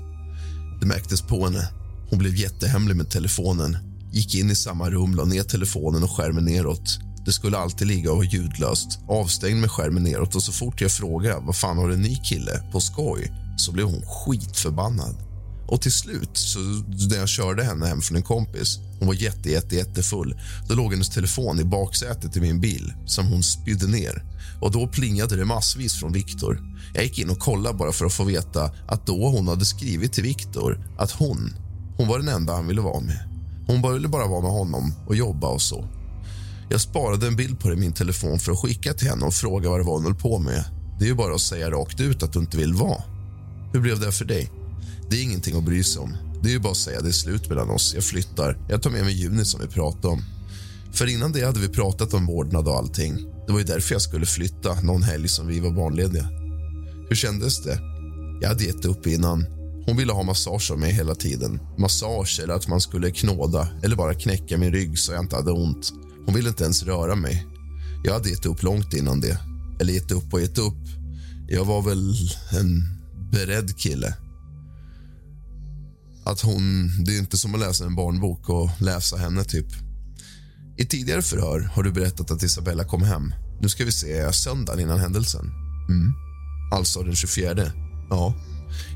Det märktes på henne. Hon blev jättehemlig med telefonen. Gick in i samma rum, la ner telefonen och skärmen neråt. Det skulle alltid ligga och vara ljudlöst, avstängd med skärmen neråt och så fort jag frågade vad fan har en ny kille på skoj så blev hon skitförbannad. Och till slut, så när jag körde henne hem från en kompis, hon var jätte, jätte, jättefull, då låg hennes telefon i baksätet i min bil som hon spydde ner. Och då plingade det massvis från Viktor. Jag gick in och kollade bara för att få veta att då hon hade skrivit till Viktor att hon, hon var den enda han ville vara med. Hon ville bara vara med honom och jobba och så. Jag sparade en bild på det i min telefon för att skicka till henne och fråga vad det var hon höll på med. Det är ju bara att säga rakt ut att du inte vill vara. Hur blev det för dig? Det är ingenting att bry sig om. Det är ju bara att säga det är slut mellan oss. Jag flyttar. Jag tar med mig Juni som vi pratade om. För innan det hade vi pratat om vårdnad och allting. Det var ju därför jag skulle flytta någon helg som vi var barnlediga. Hur kändes det? Jag hade gett upp innan. Hon ville ha massage av mig hela tiden. Massage eller att man skulle knåda eller bara knäcka min rygg så jag inte hade ont. Hon ville inte ens röra mig. Jag hade gett upp långt innan det. Eller gett upp och gett upp. Jag var väl en beredd kille. Att hon, det är inte som att läsa en barnbok och läsa henne typ. I tidigare förhör har du berättat att Isabella kom hem. Nu ska vi se, söndagen innan händelsen. Mm. Alltså den 24. Ja.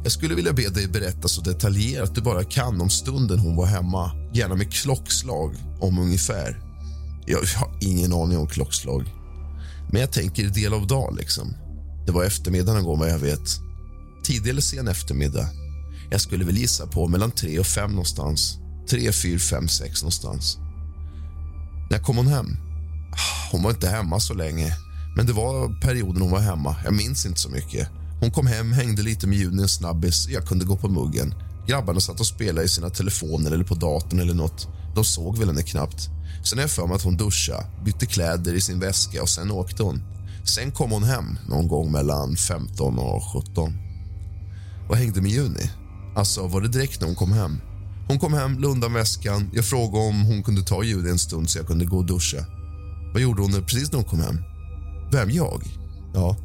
Jag skulle vilja be dig berätta så detaljerat du bara kan om stunden hon var hemma. Gärna med klockslag, om ungefär. Jag har ingen aning om klockslag. Men jag tänker del av dag, liksom. Det var eftermiddag någon gång, vad jag vet. Tidig eller sen eftermiddag. Jag skulle väl gissa på mellan tre och fem någonstans. Tre, fyra, fem, sex någonstans. När kom hon hem? Hon var inte hemma så länge. Men det var perioden hon var hemma. Jag minns inte så mycket. Hon kom hem, hängde lite med Juni en snabbis. Jag kunde gå på muggen. Grabbarna satt och spelade i sina telefoner eller på datorn eller nåt. De såg väl henne knappt. Sen är jag för mig att hon duschade, bytte kläder i sin väska och sen åkte hon. Sen kom hon hem någon gång mellan 15 och 17. Vad hängde med Juni? Alltså, var det direkt när hon kom hem? Hon kom hem, la undan väskan. Jag frågade om hon kunde ta Juni en stund så jag kunde gå och duscha. Vad gjorde hon precis när hon kom hem? Vem, jag? Ja,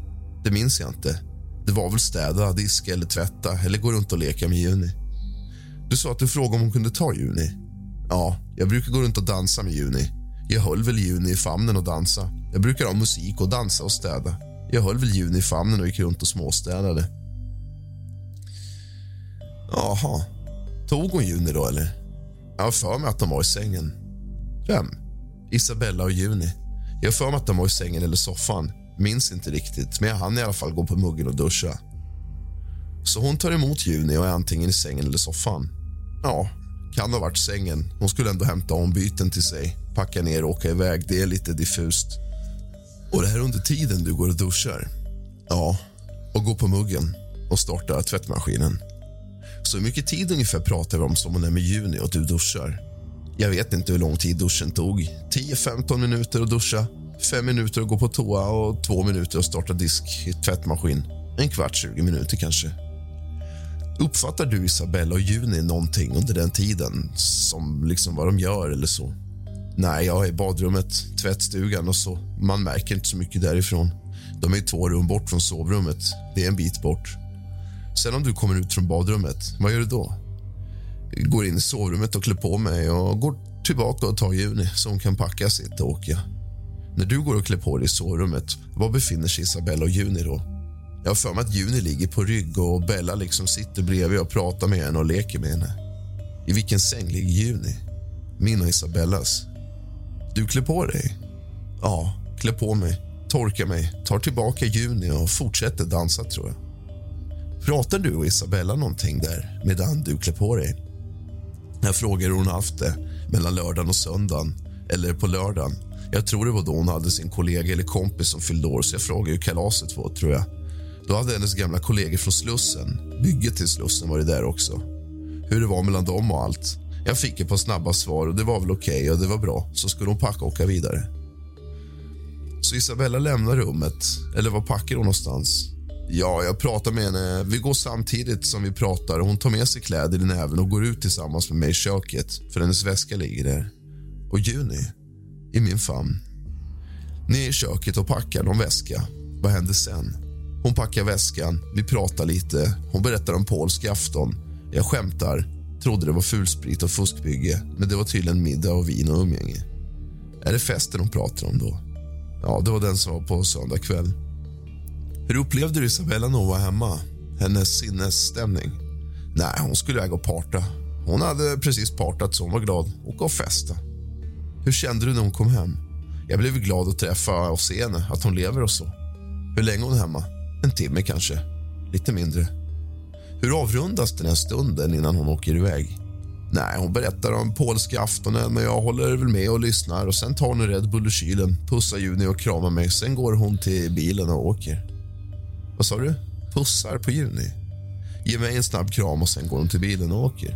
det minns jag inte. Det var väl städa, diska eller tvätta eller gå runt och leka med Juni. Du sa att du frågade om hon kunde ta Juni. Ja, jag brukar gå runt och dansa med Juni. Jag höll väl Juni i famnen och dansa. Jag brukar ha musik och dansa och städa. Jag höll väl Juni i famnen och gick runt och småstädade. Jaha. Tog hon Juni då, eller? Jag har för mig att de var i sängen. Vem? Isabella och Juni. Jag har för mig att de var i sängen eller soffan. Minns inte riktigt, men jag hann i alla fall gå på muggen och duscha. Så hon tar emot Juni och är antingen i sängen eller soffan. Ja, kan ha varit sängen. Hon skulle ändå hämta ombyten till sig, packa ner och åka iväg. Det är lite diffust. Och det här under tiden du går och duschar? Ja, och går på muggen och startar tvättmaskinen. Så hur mycket tid ungefär pratar vi om som hon är med Juni och du duschar? Jag vet inte hur lång tid duschen tog. 10-15 minuter att duscha, 5 minuter att gå på toa och 2 minuter att starta disk i tvättmaskin. En kvart, 20 minuter kanske. Uppfattar du Isabella och Juni någonting under den tiden? Som liksom vad de gör eller så? Nej, jag är i badrummet, tvättstugan och så. Man märker inte så mycket därifrån. De är två rum bort från sovrummet. Det är en bit bort. Sen om du kommer ut från badrummet, vad gör du då? Går in i sovrummet och klär på mig och går tillbaka och tar Juni så hon kan packa sitt och åka. När du går och klär på dig i sovrummet, var befinner sig Isabella och Juni då? Jag har för mig att Juni ligger på rygg och Bella liksom sitter bredvid och pratar med henne och leker med henne. I vilken säng ligger Juni? Min och Isabellas. Du klär på dig? Ja, klär på mig, torkar mig, tar tillbaka Juni och fortsätter dansa, tror jag. Pratar du och Isabella någonting där medan du klär på dig? Jag frågar hur hon haft det mellan lördagen och söndagen, eller på lördagen. Jag tror det var då hon hade sin kollega eller kompis som fyllde år, så jag frågade hur kalaset var, tror jag. Då hade hennes gamla kollegor från Slussen, bygget till Slussen, varit där också. Hur det var mellan dem och allt. Jag fick ett par snabba svar och det var väl okej okay och det var bra. Så skulle hon packa och åka vidare. Så Isabella lämnar rummet, eller var packar hon någonstans? Ja, jag pratar med henne. Vi går samtidigt som vi pratar. Hon tar med sig kläder i näven och går ut tillsammans med mig i köket, för hennes väska ligger där. Och Juni, i min famn. Ni är i köket och packar någon väska. Vad händer sen? Hon packar väskan, vi pratar lite. Hon berättar om polsk afton. Jag skämtar, trodde det var fulsprit och fuskbygge men det var tydligen middag och vin och umgänge. Är det festen hon pratar om då? Ja, det var den som var på söndag kväll. Hur upplevde du Isabella när hon var hemma? Hennes sinnesstämning? Nej, hon skulle iväg och parta. Hon hade precis partat så hon var glad och gav festa. Hur kände du när hon kom hem? Jag blev glad att träffa och se henne, att hon lever och så. Hur länge hon är hemma? En timme kanske. Lite mindre. Hur avrundas den här stunden innan hon åker iväg? Nej, hon berättar om polska aftonen och jag håller väl med och lyssnar. Och Sen tar hon en Red Bull ur kylen, pussar Juni och kramar mig. Sen går hon till bilen och åker. Vad sa du? Pussar på Juni? Ge mig en snabb kram och sen går hon till bilen och åker.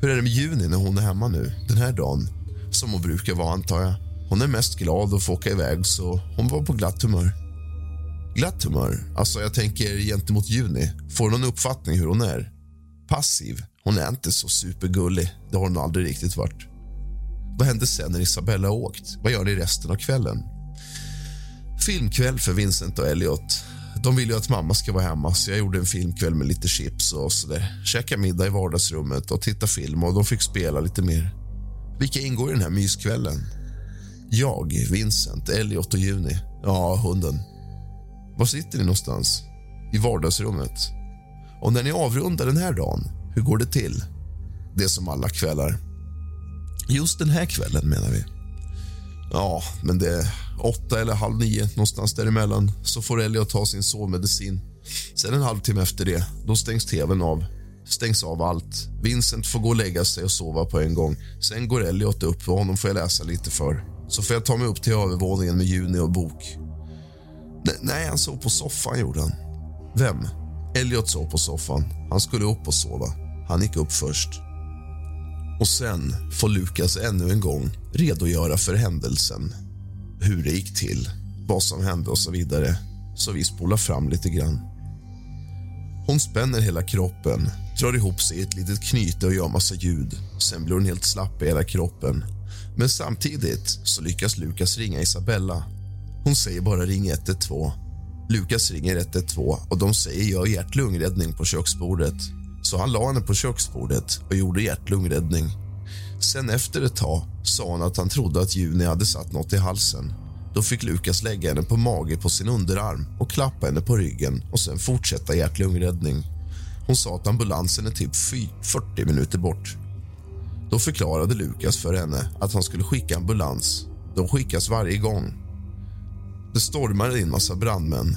Hur är det med Juni när hon är hemma nu, den här dagen? Som hon brukar vara, antar jag. Hon är mest glad att få åka iväg, så hon var på glatt humör. Glatt humör? Alltså, jag tänker gentemot Juni. Får du någon uppfattning hur hon är? Passiv? Hon är inte så supergullig. Det har hon aldrig riktigt varit. Vad händer sen när Isabella har åkt? Vad gör ni resten av kvällen? Filmkväll för Vincent och Elliot. De vill ju att mamma ska vara hemma, så jag gjorde en filmkväll med lite chips och sådär. Käka middag i vardagsrummet och titta film och de fick spela lite mer. Vilka ingår i den här myskvällen? Jag, Vincent, Elliot och Juni. Ja, hunden. Var sitter ni någonstans? I vardagsrummet. Och när ni avrundar den här dagen, hur går det till? Det är som alla kvällar. Just den här kvällen, menar vi. Ja, men det är åtta eller halv nio, någonstans däremellan. Så får Elliot ta sin sovmedicin. Sen en halvtimme efter det, då stängs tvn av. Stängs av allt. Vincent får gå och lägga sig och sova på en gång. Sen går Elliot upp och honom får jag läsa lite för. Så får jag ta mig upp till övervåningen med Juni och bok. N nej, han sov på soffan gjorde han. Vem? Elliot sov på soffan. Han skulle upp och sova. Han gick upp först. Och sen får Lukas ännu en gång redogöra för händelsen. Hur det gick till, vad som hände och så vidare. Så vi spolar fram lite grann. Hon spänner hela kroppen, drar ihop sig i ett litet knyte och gör massa ljud. Sen blir hon helt slapp i hela kroppen. Men samtidigt så lyckas Lukas ringa Isabella. Hon säger bara ring 112. Lukas ringer 112 och de säger gör hjärt-lungräddning på köksbordet. Så han la henne på köksbordet och gjorde hjärt-lungräddning. Sen efter ett tag sa han att han trodde att Juni hade satt något i halsen. Då fick Lukas lägga henne på mage på sin underarm och klappa henne på ryggen och sen fortsätta hjärt-lungräddning. Hon sa att ambulansen är typ 40 minuter bort. Då förklarade Lukas för henne att han skulle skicka ambulans. De skickas varje gång. Det stormar in massa brandmän.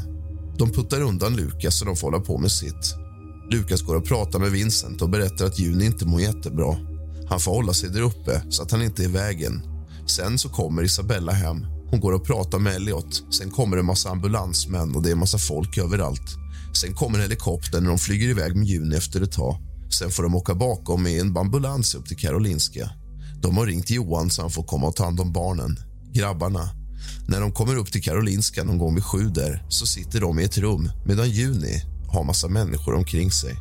De puttar undan Lukas så de får hålla på med sitt. Lukas går och pratar med Vincent och berättar att Juni inte mår jättebra. Han får hålla sig där uppe så att han inte är i vägen. Sen så kommer Isabella hem. Hon går och pratar med Elliot. Sen kommer det en massa ambulansmän och det är massa folk överallt. Sen kommer helikoptern när de flyger iväg med Juni efter ett tag. Sen får de åka bakom i en ambulans upp till Karolinska. De har ringt Johan så han får komma och ta hand om barnen, grabbarna. När de kommer upp till Karolinska någon gång vid sju där, så sitter de i ett rum medan Juni har massa människor omkring sig.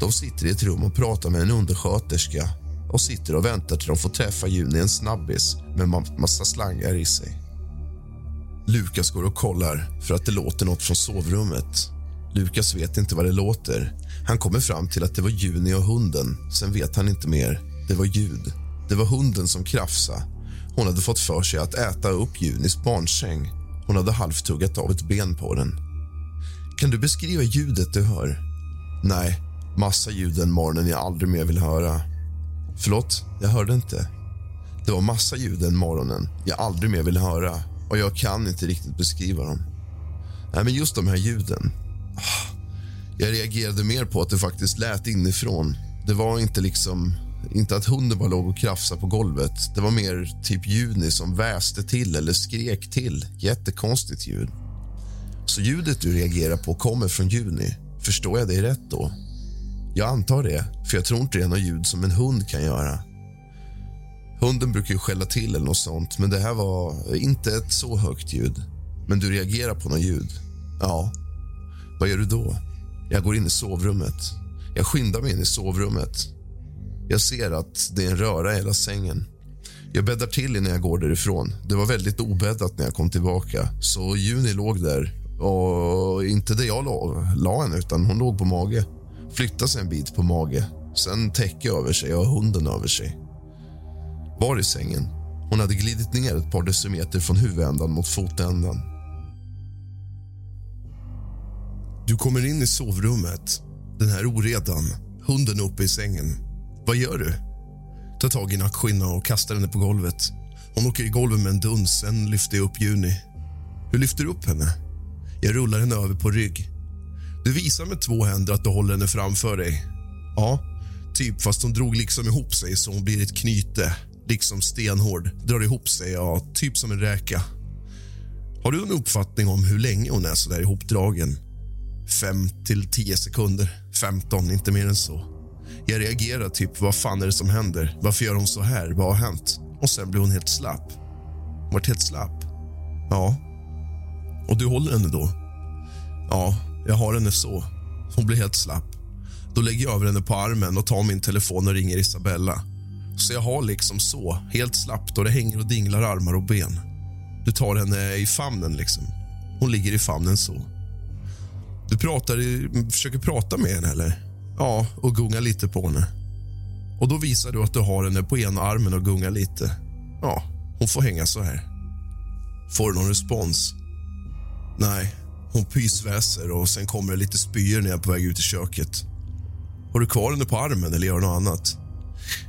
De sitter i ett rum och pratar med en undersköterska och sitter och väntar till de får träffa Juni en snabbis med massa slangar i sig. Lukas går och kollar för att det låter nåt från sovrummet. Lukas vet inte vad det låter. Han kommer fram till att det var Juni och hunden. Sen vet han inte mer. Det var ljud. Det var hunden som krafsade. Hon hade fått för sig att äta upp Junis barnsäng. Hon hade halvtuggat av ett ben på den. Kan du beskriva ljudet du hör? Nej, massa ljud den morgonen jag aldrig mer vill höra. Förlåt, jag hörde inte. Det var massa ljud den morgonen jag aldrig mer vill höra och jag kan inte riktigt beskriva dem. Nej, men just de här ljuden. Jag reagerade mer på att det faktiskt lät inifrån. Det var inte liksom inte att hunden bara låg och krafsade på golvet. Det var mer typ Juni som väste till eller skrek till. Jättekonstigt ljud. Så ljudet du reagerar på kommer från Juni. Förstår jag dig rätt då? Jag antar det, för jag tror inte det är något ljud som en hund kan göra. Hunden brukar ju skälla till eller något sånt, men det här var inte ett så högt ljud. Men du reagerar på något ljud? Ja. Vad gör du då? Jag går in i sovrummet. Jag skyndar mig in i sovrummet. Jag ser att det är en röra i hela sängen. Jag bäddar till innan jag går därifrån. Det var väldigt obäddat när jag kom tillbaka. Så Juni låg där. Och inte där jag la, la henne, utan hon låg på mage. Flyttade sig en bit på mage. Sen täcke över sig och hunden över sig. Var i sängen. Hon hade glidit ner ett par decimeter från huvudändan mot fotändan. Du kommer in i sovrummet. Den här oredan. Hunden uppe i sängen. Vad gör du? Tar tag i nackskinnan och kastar henne på golvet. Hon åker i golvet med en duns. Sen lyfter jag upp Juni. Hur lyfter du upp henne? Jag rullar henne över på rygg. Du visar med två händer att du håller henne framför dig. Ja, typ fast hon drog liksom ihop sig så hon blir ett knyte. Liksom stenhård. Drar ihop sig, ja, typ som en räka. Har du en uppfattning om hur länge hon är så där ihopdragen? Fem till tio sekunder. Femton, inte mer än så. Jag reagerar typ, vad fan är det som händer? Varför gör hon så här? Vad har hänt? och sen blev hon helt slapp. Hon vart helt slapp. Ja. Och du håller henne då? Ja, jag har henne så. Hon blir helt slapp. Då lägger jag över henne på armen och tar min telefon och ringer Isabella. Så jag har liksom så, helt slappt och det hänger och dinglar armar och ben. Du tar henne i famnen liksom. Hon ligger i famnen så. Du pratar försöker prata med henne eller? Ja, och gunga lite på henne. Och då visar du att du har henne på ena armen och gungar lite. Ja, hon får hänga så här. Får du någon respons? Nej, hon pysväser och sen kommer det lite spyor när jag är på väg ut i köket. Har du kvar henne på armen eller gör du något annat?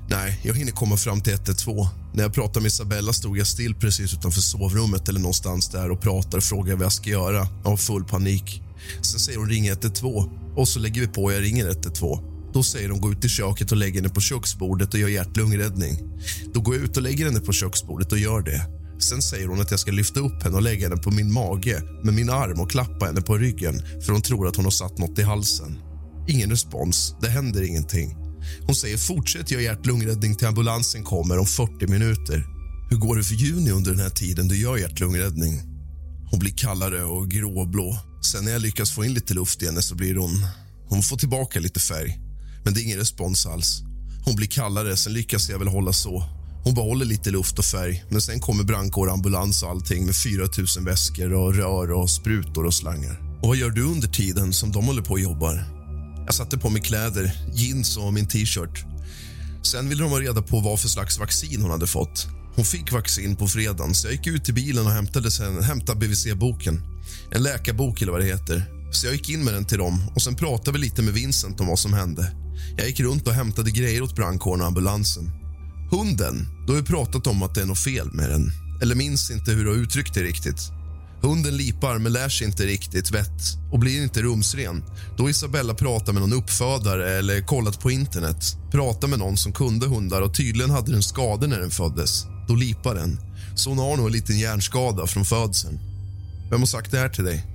Nej, jag hinner komma fram till 112. När jag pratade med Isabella stod jag still precis utanför sovrummet eller någonstans där och pratade och frågade vad jag ska göra. Jag har full panik. Sen säger hon ring 112 och så lägger vi på och jag ringer 112. Då säger de gå ut i köket och lägg henne på köksbordet och gör hjärt-lungräddning. Då går jag ut och lägger henne på köksbordet och gör det. Sen säger hon att jag ska lyfta upp henne och lägga henne på min mage med min arm och klappa henne på ryggen för hon tror att hon har satt något i halsen. Ingen respons. Det händer ingenting. Hon säger fortsätt göra hjärt-lungräddning till ambulansen kommer om 40 minuter. Hur går det för Juni under den här tiden du gör hjärt-lungräddning? Hon blir kallare och gråblå. Sen när jag lyckas få in lite luft i henne så blir hon... Hon får tillbaka lite färg. Men det är ingen respons alls. Hon blir kallare, sen lyckas jag väl hålla så. Hon behåller lite luft och färg, men sen kommer brandkår, ambulans och allting med 4 000 väskor och rör och sprutor och slangar. Och vad gör du under tiden som de håller på och jobbar? Jag satte på mig kläder, jeans och min t-shirt. Sen ville de ha reda på vad för slags vaccin hon hade fått. Hon fick vaccin på fredagen, så jag gick ut till bilen och hämtade, sen, hämtade BVC-boken. En läkarbok eller vad det heter. Så jag gick in med den till dem och sen pratade vi lite med Vincent om vad som hände. Jag gick runt och hämtade grejer åt brandkåren och ambulansen. Hunden, då har vi pratat om att det är något fel med den. Eller minns inte hur du har uttryckt det riktigt. Hunden lipar men lär sig inte riktigt vett och blir inte rumsren. Då Isabella pratar med någon uppfödare eller kollat på internet, pratar med någon som kunde hundar och tydligen hade den skador när den föddes, då lipar den. Så hon har nog en liten hjärnskada från födseln. Vem har sagt det här till dig?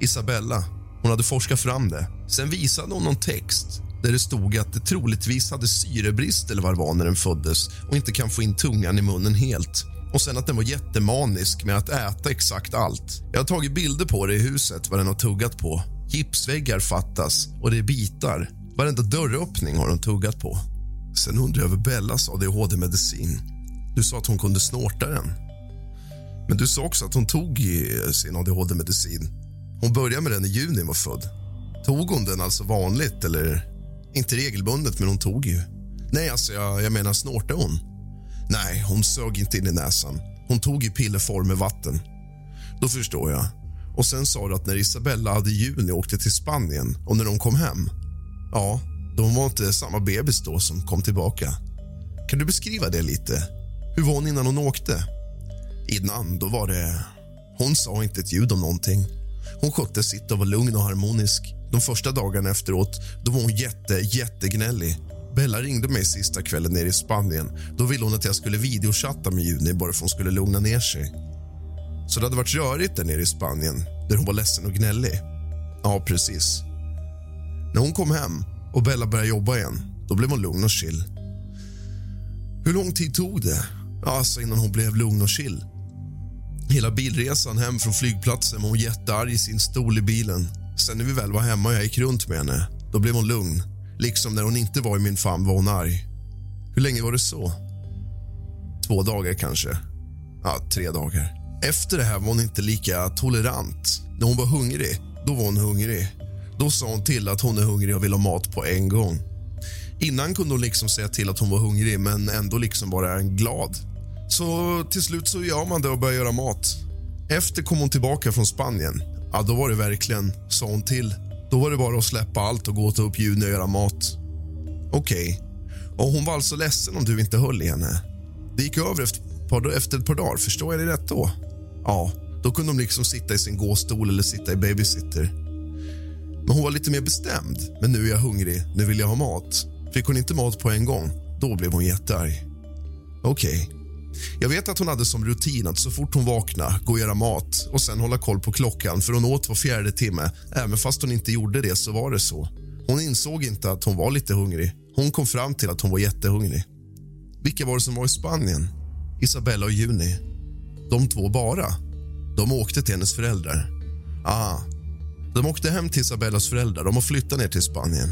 Isabella. Hon hade forskat fram det. Sen visade hon någon text där det stod att det troligtvis hade syrebrist eller vad det var när den föddes och inte kan få in tungan i munnen helt. Och sen att den var jättemanisk med att äta exakt allt. Jag har tagit bilder på det i huset, vad den har tuggat på. Gipsväggar fattas och det är bitar. Varenda dörröppning har de tuggat på. Sen undrar jag över Bellas adhd-medicin. Du sa att hon kunde snorta den. Men du sa också att hon tog sin adhd-medicin. Hon började med den i juni var född. Tog hon den alltså vanligt eller? Inte regelbundet, men hon tog ju. Nej, alltså jag, jag menar snortade hon? Nej, hon sög inte in i näsan. Hon tog i pillerform med vatten. Då förstår jag. Och sen sa du att när Isabella hade juni åkte till Spanien och när de kom hem. Ja, de var inte samma bebis då som kom tillbaka. Kan du beskriva det lite? Hur var hon innan hon åkte? Innan, då var det... Hon sa inte ett ljud om någonting. Hon skötte sitt och var lugn och harmonisk. De första dagarna efteråt då var hon jätte, jättegnällig. Bella ringde mig sista kvällen nere i Spanien. Då ville hon att jag skulle videochatta med Juni bara för att hon skulle lugna ner sig. Så det hade varit rörigt där nere i Spanien, där hon var ledsen och gnällig. Ja, precis. När hon kom hem och Bella började jobba igen, då blev hon lugn och chill. Hur lång tid tog det? Alltså innan hon blev lugn och chill. Hela bilresan hem från flygplatsen var hon jättearg i sin stol i bilen. Sen när vi väl var hemma och jag gick runt med henne, då blev hon lugn. Liksom när hon inte var i min famn var hon arg. Hur länge var det så? Två dagar kanske. Ja, tre dagar. Efter det här var hon inte lika tolerant. När hon var hungrig, då var hon hungrig. Då sa hon till att hon är hungrig och vill ha mat på en gång. Innan kunde hon liksom säga till att hon var hungrig men ändå liksom vara glad. Så till slut så gör man det och börjar göra mat. Efter kom hon tillbaka från Spanien. Ja, då var det verkligen, sa hon till. Då var det bara att släppa allt och gå och ta upp Juni och göra mat. Okej. Okay. Och hon var alltså ledsen om du inte höll i henne. Det gick över efter ett par, efter ett par dagar. Förstår jag det rätt då? Ja, då kunde de liksom sitta i sin gåstol eller sitta i babysitter. Men hon var lite mer bestämd. Men nu är jag hungrig, nu vill jag ha mat. Fick hon inte mat på en gång, då blev hon jättearg. Okej. Okay. Jag vet att hon hade som rutin att så fort hon vaknade gå och göra mat och sen hålla koll på klockan för hon åt var fjärde timme. Även fast hon inte gjorde det så var det så. Hon insåg inte att hon var lite hungrig. Hon kom fram till att hon var jättehungrig. Vilka var det som var i Spanien? Isabella och Juni. De två bara. De åkte till hennes föräldrar. Ah, de åkte hem till Isabellas föräldrar. De har flyttat ner till Spanien.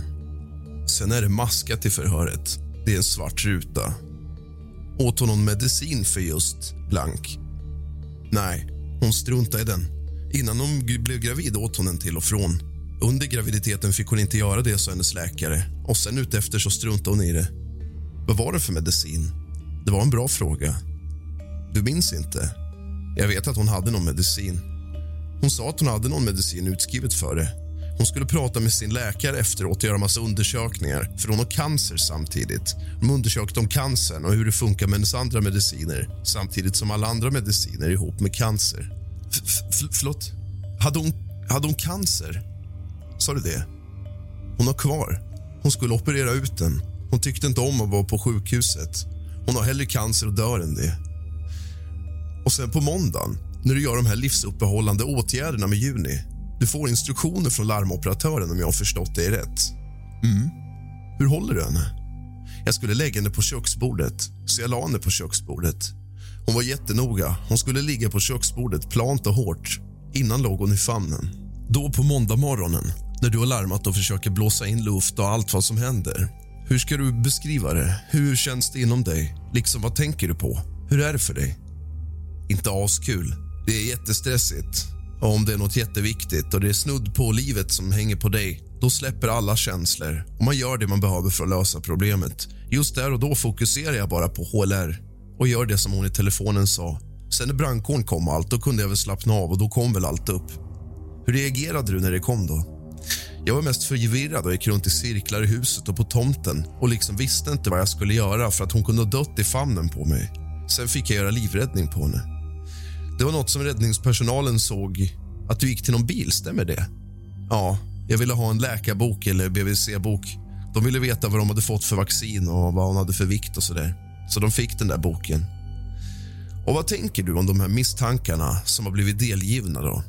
Sen är det maskat i förhöret. Det är en svart ruta. Åt hon någon medicin för just blank? Nej, hon struntade i den. Innan hon blev gravid åt hon den till och från. Under graviditeten fick hon inte göra det, sa hennes läkare. Och sen utefter så struntade hon i det. Vad var det för medicin? Det var en bra fråga. Du minns inte? Jag vet att hon hade någon medicin. Hon sa att hon hade någon medicin utskrivet för det. Hon skulle prata med sin läkare efteråt och göra massa undersökningar för hon har cancer samtidigt. De undersökte om cancern och hur det funkar med hennes andra mediciner samtidigt som alla andra mediciner är ihop med cancer. F förlåt? Hade hon, hade hon cancer? Sa du det? Hon har kvar. Hon skulle operera ut den. Hon tyckte inte om att vara på sjukhuset. Hon har hellre cancer och dör än det. Och sen på måndagen, när du gör de här livsuppehållande åtgärderna med Juni du får instruktioner från larmoperatören om jag har förstått dig rätt. Mm. Hur håller du henne? Jag skulle lägga henne på köksbordet, så jag la henne på köksbordet. Hon var jättenoga. Hon skulle ligga på köksbordet plant och hårt. Innan låg hon i famnen. Då på måndag morgonen, när du har larmat och försöker blåsa in luft och allt vad som händer. Hur ska du beskriva det? Hur känns det inom dig? Liksom, vad tänker du på? Hur är det för dig? Inte askul. Det är jättestressigt. Och om det är något jätteviktigt och det är snudd på livet som hänger på dig då släpper alla känslor och man gör det man behöver för att lösa problemet. Just där och då fokuserar jag bara på HLR och gör det som hon i telefonen sa. Sen när brandkåren kom och allt, då kunde jag väl slappna av och då kom väl allt upp. Hur reagerade du när det kom då? Jag var mest förvirrad och gick runt i cirklar i huset och på tomten och liksom visste inte vad jag skulle göra för att hon kunde ha dött i famnen på mig. Sen fick jag göra livräddning på henne. Det var något som räddningspersonalen såg att du gick till någon bil, stämmer det? Ja, jag ville ha en läkarbok eller BVC-bok. De ville veta vad de hade fått för vaccin och vad hon hade för vikt och så där. Så de fick den där boken. Och vad tänker du om de här misstankarna som har blivit delgivna då?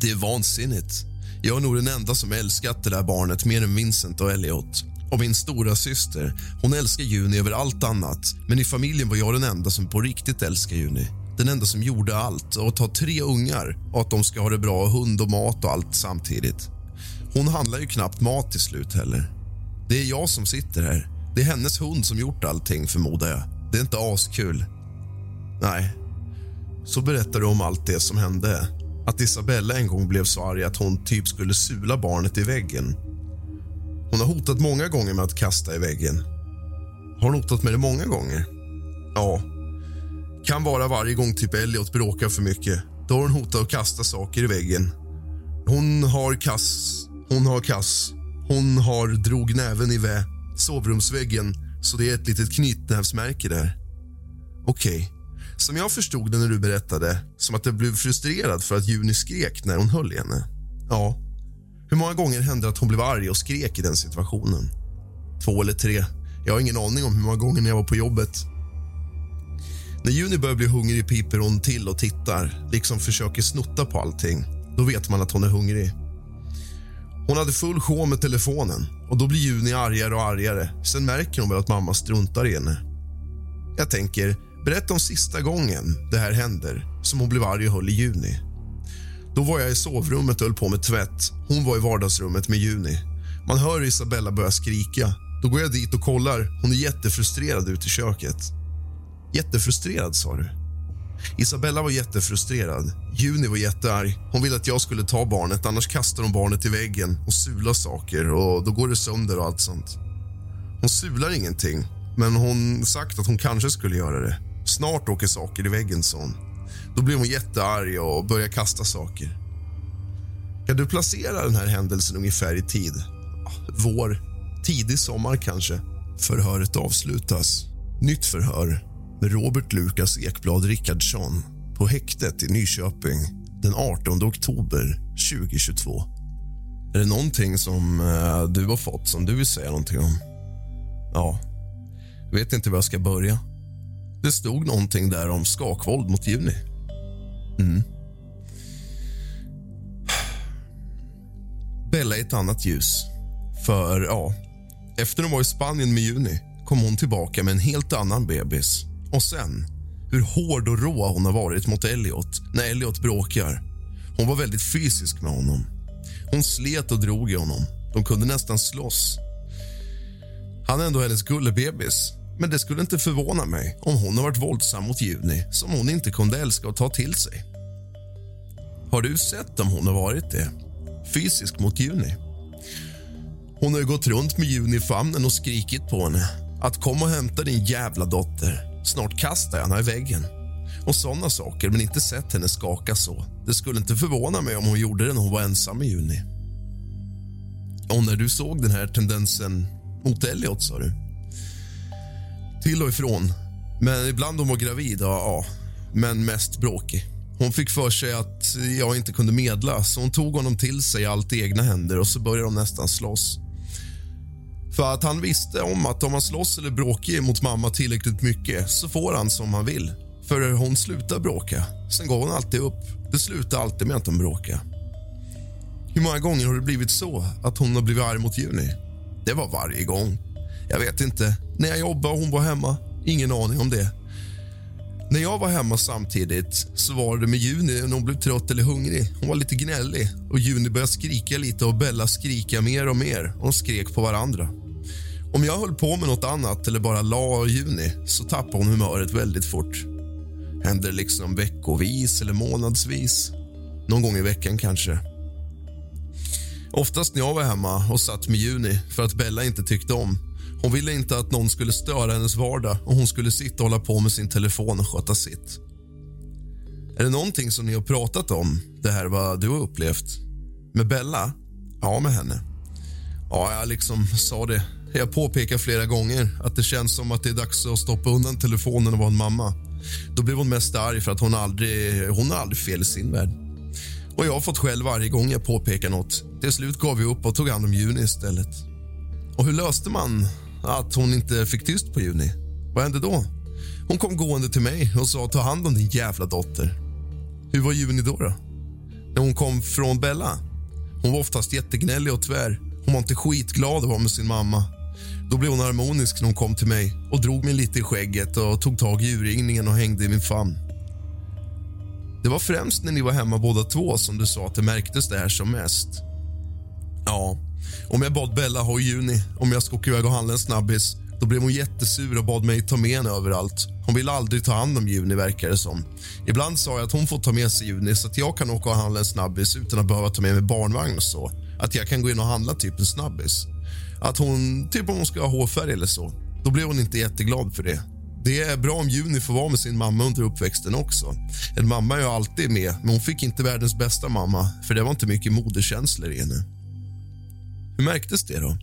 Det är vansinnigt. Jag är nog den enda som älskat det där barnet mer än Vincent och Elliot. Och min stora syster, hon älskar Juni över allt annat. Men i familjen var jag den enda som på riktigt älskar Juni den enda som gjorde allt och att ha tre ungar och att de ska ha det bra, hund och mat och allt samtidigt. Hon handlar ju knappt mat till slut heller. Det är jag som sitter här. Det är hennes hund som gjort allting, förmodar jag. Det är inte askul. Nej. Så berättar du om allt det som hände. Att Isabella en gång blev så arg att hon typ skulle sula barnet i väggen. Hon har hotat många gånger med att kasta i väggen. Har hon hotat med det många gånger? Ja, kan vara varje gång typ Elliot bråkar för mycket. Då har hon hotat att kasta saker i väggen. Hon har kass. Hon har kass. Hon har drog näven i vä. Sovrumsväggen, så det är ett litet knytnävsmärke där. Okej. Okay. Som jag förstod det när du berättade, som att du blev frustrerad för att Juni skrek när hon höll i henne. Ja. Hur många gånger hände att hon blev arg och skrek i den situationen? Två eller tre. Jag har ingen aning om hur många gånger när jag var på jobbet. När Juni börjar bli hungrig piper hon till och tittar, liksom försöker snutta på allting. Då vet man att hon är hungrig. Hon hade full sjå med telefonen och då blir Juni argare och argare. Sen märker hon väl att mamma struntar i henne. Jag tänker, berätta om sista gången det här händer som hon blev arg och höll i Juni. Då var jag i sovrummet och höll på med tvätt. Hon var i vardagsrummet med Juni. Man hör Isabella börja skrika. Då går jag dit och kollar. Hon är jättefrustrerad ute i köket. Jättefrustrerad, sa du. Isabella var jättefrustrerad. Juni var jättearg. Hon ville att jag skulle ta barnet, annars kastar hon barnet i väggen och sular saker och då går det sönder och allt sånt. Hon sular ingenting, men hon sagt att hon kanske skulle göra det. Snart åker saker i väggen, sa hon. Då blev hon jättearg och började kasta saker. Kan du placera den här händelsen ungefär i tid? Vår, tidig sommar kanske. Förhöret avslutas. Nytt förhör med Robert Lukas Ekblad Rickardsson på häktet i Nyköping den 18 oktober 2022. Är det någonting som eh, du har fått som du vill säga någonting om? Ja, jag vet inte var jag ska börja. Det stod någonting där om skakvåld mot Juni. Mm. Bella i ett annat ljus. För, ja, efter hon var i Spanien med Juni kom hon tillbaka med en helt annan bebis. Och sen, hur hård och rå hon har varit mot Elliot när Elliot bråkar. Hon var väldigt fysisk med honom. Hon slet och drog i honom. De kunde nästan slåss. Han är ändå hennes gullebebis. Men det skulle inte förvåna mig om hon har varit våldsam mot Juni som hon inte kunde älska och ta till sig. Har du sett om hon har varit det? Fysisk mot Juni? Hon har ju gått runt med Juni i famnen och skrikit på henne. Att kom och hämta din jävla dotter. Snart kastar jag henne i väggen. Och sådana saker, men inte sett henne skaka så. Det skulle inte förvåna mig om hon gjorde det när hon var ensam i juni. Och när du såg den här tendensen mot Elliot, sa du? Till och ifrån. Men ibland hon var gravid, ja, ja. Men mest bråkig. Hon fick för sig att jag inte kunde medla så hon tog honom till sig allt i egna händer och så började de nästan slåss. För att han visste om att om han slåss eller bråkar mot mamma tillräckligt mycket så får han som han vill. För hon slutar bråka. Sen går hon alltid upp. Det slutar alltid med att de bråkar. Hur många gånger har det blivit så att hon har blivit arg mot Juni? Det var varje gång. Jag vet inte. När jag jobbade och hon var hemma. Ingen aning om det. När jag var hemma samtidigt så var det med Juni när hon blev trött eller hungrig. Hon var lite gnällig och Juni började skrika lite och Bella skrika mer och mer. Och de skrek på varandra. Om jag höll på med nåt annat eller bara la Juni så tappade hon humöret väldigt fort. Hände det liksom veckovis eller månadsvis. Någon gång i veckan kanske. Oftast när jag var hemma och satt med Juni för att Bella inte tyckte om. Hon ville inte att någon skulle störa hennes vardag och hon skulle sitta och hålla på med sin telefon och sköta sitt. Är det någonting som ni har pratat om, det här vad du har upplevt? Med Bella? Ja, med henne. Ja, jag liksom sa det. Jag påpekar flera gånger att det känns som att det är dags att stoppa undan telefonen och vara en mamma. Då blev hon mest arg för att hon aldrig, hon har aldrig fel i sin värld. Och jag har fått skäll varje gång jag påpekar nåt. Till slut gav vi upp och tog hand om Juni istället. Och hur löste man att hon inte fick tyst på Juni? Vad hände då? Hon kom gående till mig och sa ta hand om din jävla dotter. Hur var Juni då? då? När hon kom från Bella? Hon var oftast jättegnällig och tvär. Hon var inte skitglad att vara med sin mamma. Då blev hon harmonisk när hon kom till mig och drog mig lite i skägget och tog tag i urringningen och hängde i min famn. Det var främst när ni var hemma båda två som du sa att det märktes det här som mest. Ja, om jag bad Bella ha Juni om jag ska åka iväg och handla en snabbis då blev hon jättesur och bad mig ta med henne överallt. Hon ville aldrig ta hand om Juni, verkar det som. Ibland sa jag att hon får ta med sig Juni så att jag kan åka och handla en snabbis utan att behöva ta med mig barnvagn och så. Att jag kan gå in och handla typ en snabbis. Att hon, typ om hon ska ha hårfärg eller så. Då blev hon inte jätteglad för det. Det är bra om Juni får vara med sin mamma under uppväxten också. En mamma är ju alltid med, men hon fick inte världens bästa mamma för det var inte mycket moderkänslor i henne. Hur märktes det då?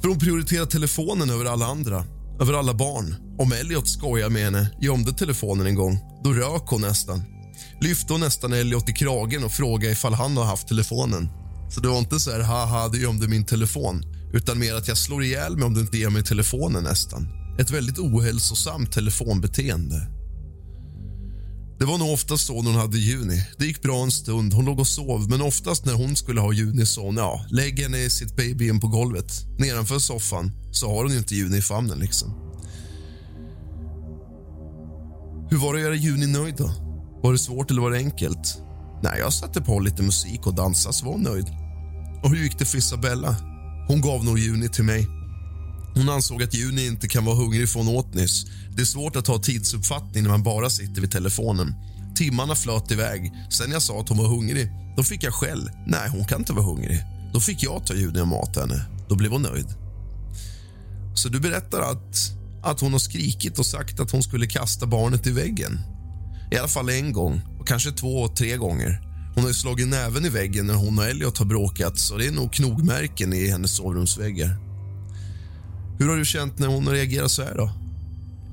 För hon prioriterade telefonen över alla andra, över alla barn. Om Elliot skojade med henne, gömde telefonen en gång, då rök hon nästan. Lyfte hon nästan Elliot i kragen och frågade ifall han har haft telefonen. Så det var inte så här, haha, du gömde min telefon, utan mer att jag slår ihjäl mig om du inte ger mig telefonen nästan. Ett väldigt ohälsosamt telefonbeteende. Det var nog oftast så när hon hade Juni. Det gick bra en stund. Hon låg och sov, men oftast när hon skulle ha Juni sa hon ja, lägg henne i sitt baby på golvet. Nedanför soffan så har hon ju inte Juni i famnen. liksom. Hur var det att göra Juni nöjd? då? Var det svårt eller var det enkelt? Nej, jag satte på lite musik och dansade så var hon nöjd. Och hur gick det för Isabella? Hon gav nog Juni till mig. Hon ansåg att Juni inte kan vara hungrig för hon åt nyss. Det är svårt att ha tidsuppfattning när man bara sitter vid telefonen. Timmarna flöt iväg. Sen jag sa att hon var hungrig, då fick jag skäll. Nej, hon kan inte vara hungrig. Då fick jag ta Juni och mata henne. Då blev hon nöjd. Så du berättar att, att hon har skrikit och sagt att hon skulle kasta barnet i väggen? I alla fall en gång, och kanske två, tre gånger. Hon har ju slagit näven i väggen när hon och Elliot har bråkat så det är nog knogmärken i hennes sovrumsväggar. Hur har du känt när hon reagerar så här då?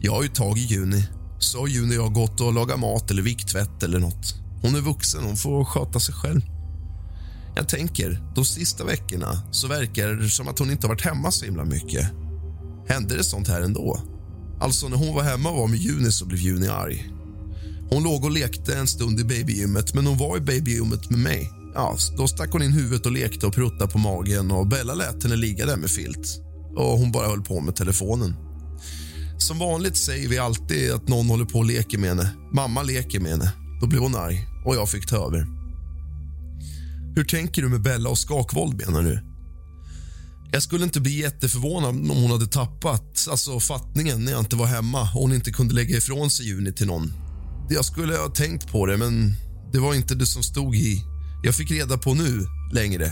Jag har ju tagit Juni. Så har Juni och jag gått och lagat mat eller viktvätt eller nåt. Hon är vuxen, hon får sköta sig själv. Jag tänker, de sista veckorna så verkar det som att hon inte har varit hemma så himla mycket. Hände det sånt här ändå? Alltså, när hon var hemma och var med Juni så blev Juni arg. Hon låg och lekte en stund i babygymmet, men hon var i babygymmet med mig. Ja, då stack hon in huvudet och lekte och pruttade på magen och Bella lät henne ligga där med filt. Och hon bara höll på med telefonen. Som vanligt säger vi alltid att någon håller på och leker med henne. Mamma leker med henne. Då blev hon arg och jag fick ta över. Hur tänker du med Bella och skakvåld menar du? Jag skulle inte bli jätteförvånad om hon hade tappat alltså fattningen när jag inte var hemma och hon inte kunde lägga ifrån sig Juni till någon. Jag skulle ha tänkt på det, men det var inte det som stod i. Jag fick reda på nu längre.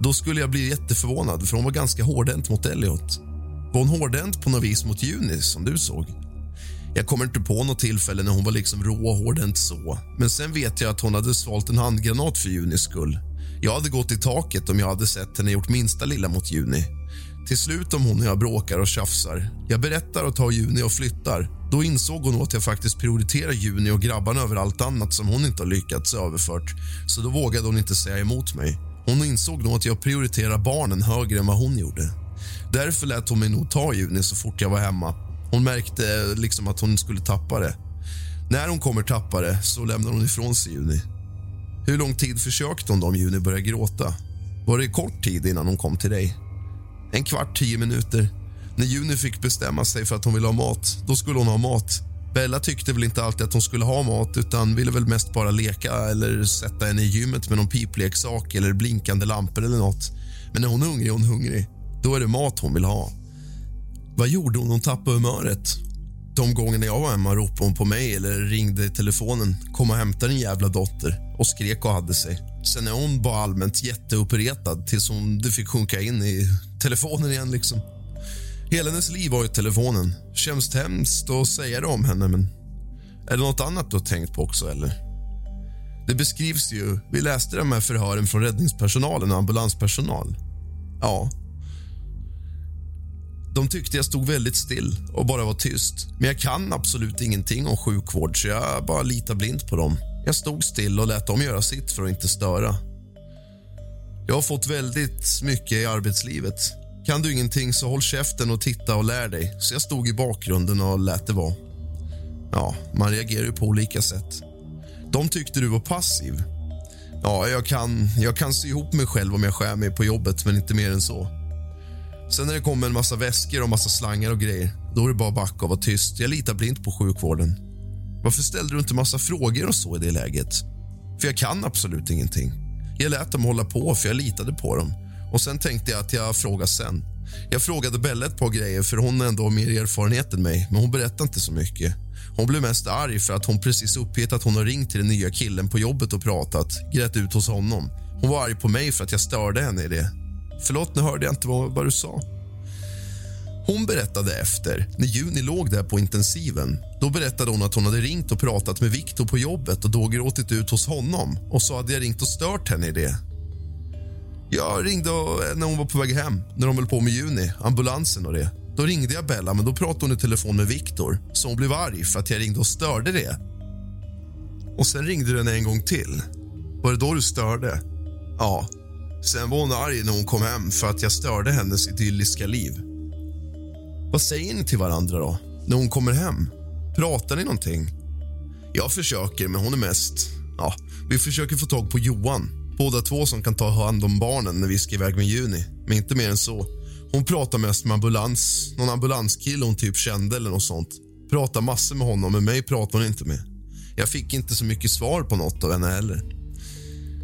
Då skulle jag bli jätteförvånad, för hon var ganska hårdhänt mot Elliot. Var hon hårdhänt på något vis mot Juni, som du såg? Jag kommer inte på något tillfälle när hon var liksom rå och hårdhänt så. Men sen vet jag att hon hade svalt en handgranat för Junis skull. Jag hade gått i taket om jag hade sett henne gjort minsta lilla mot Juni. Till slut om hon och jag bråkar och tjafsar. Jag berättar och tar Juni och flyttar. Då insåg hon att jag faktiskt prioriterar Juni och grabbarna över allt annat som hon inte har lyckats överfört. Så då vågade hon inte säga emot mig. Hon insåg nog att jag prioriterar barnen högre än vad hon gjorde. Därför lät hon mig nog ta Juni så fort jag var hemma. Hon märkte liksom att hon skulle tappa det. När hon kommer tappa det så lämnar hon ifrån sig Juni. Hur lång tid försökte hon då om Juni började gråta? Var det kort tid innan hon kom till dig? En kvart, tio minuter. När Juni fick bestämma sig för att hon ville ha mat, då skulle hon ha mat. Bella tyckte väl inte alltid att hon skulle ha mat utan ville väl mest bara leka eller sätta henne i gymmet med någon pipleksak eller blinkande lampor eller något. Men när hon är hungrig är hon hungrig. Då är det mat hon vill ha. Vad gjorde hon? Hon tappade humöret. De gångerna jag var hemma ropade hon på mig eller ringde i telefonen. Kom och hämta din jävla dotter. Och skrek och hade sig. Sen är hon bara allmänt jätteuppretad tills hon det fick sjunka in i telefonen igen. liksom. Hela hennes liv var ju telefonen. Känns hemskt att säga det om henne, men... Är det nåt annat du har tänkt på också, eller? Det beskrivs ju... Vi läste de här förhören från räddningspersonalen och ambulanspersonal. Ja, de tyckte jag stod väldigt still och bara var tyst. Men jag kan absolut ingenting om sjukvård, så jag bara litar blint på dem. Jag stod still och lät dem göra sitt för att inte störa. Jag har fått väldigt mycket i arbetslivet. Kan du ingenting, så håll käften och titta och lär dig. Så jag stod i bakgrunden och lät det vara. Ja, man reagerar ju på olika sätt. De tyckte du var passiv. Ja, jag kan, jag kan sy ihop mig själv om jag skär mig på jobbet, men inte mer än så. Sen när det kommer en massa väskor och massa slangar och grejer, då är det bara att backa och vara tyst. Jag litar blint på sjukvården. Varför ställde du inte massa frågor och så i det läget? För jag kan absolut ingenting. Jag lät dem hålla på för jag litade på dem. Och sen tänkte jag att jag frågar sen. Jag frågade Bella ett par grejer för hon har mer erfarenhet än mig, men hon berättade inte så mycket. Hon blev mest arg för att hon precis uppgett att hon har ringt till den nya killen på jobbet och pratat, grät ut hos honom. Hon var arg på mig för att jag störde henne i det. Förlåt, nu hörde jag inte vad, vad du sa. Hon berättade efter, när Juni låg där på intensiven. Då berättade hon att hon hade ringt och pratat med Viktor på jobbet och då gråtit ut hos honom. Och så hade jag ringt och stört henne i det. Jag ringde eh, när hon var på väg hem, när de höll på med Juni, ambulansen och det. Då ringde jag Bella, men då pratade hon i telefon med Viktor. Så hon blev arg för att jag ringde och störde det. Och sen ringde den en gång till. Var det då du störde? Ja, Sen var hon arg när hon kom hem för att jag störde hennes idylliska liv. Vad säger ni till varandra då, när hon kommer hem? Pratar ni någonting? Jag försöker, men hon är mest... Ja, vi försöker få tag på Johan. Båda två som kan ta hand om barnen när vi ska iväg med Juni. Men inte mer än så. Hon pratar mest med ambulans. Någon ambulanskille hon typ kände eller något sånt. Pratar massor med honom, men mig pratar hon inte med. Jag fick inte så mycket svar på något av henne heller.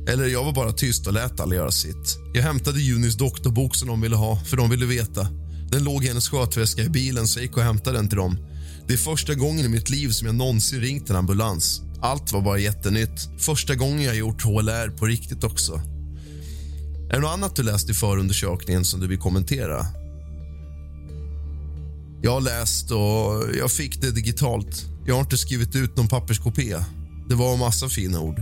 Eller jag var bara tyst och lät alla göra sitt. Jag hämtade Junis doktorbok som de ville ha, för de ville veta. Den låg i hennes skötväska i bilen, så jag gick och hämtade den till dem. Det är första gången i mitt liv som jag någonsin ringt en ambulans. Allt var bara jättenytt. Första gången jag gjort HLR på riktigt också. Är det något annat du läst i förundersökningen som du vill kommentera? Jag har läst och jag fick det digitalt. Jag har inte skrivit ut någon papperskopia. Det var en massa fina ord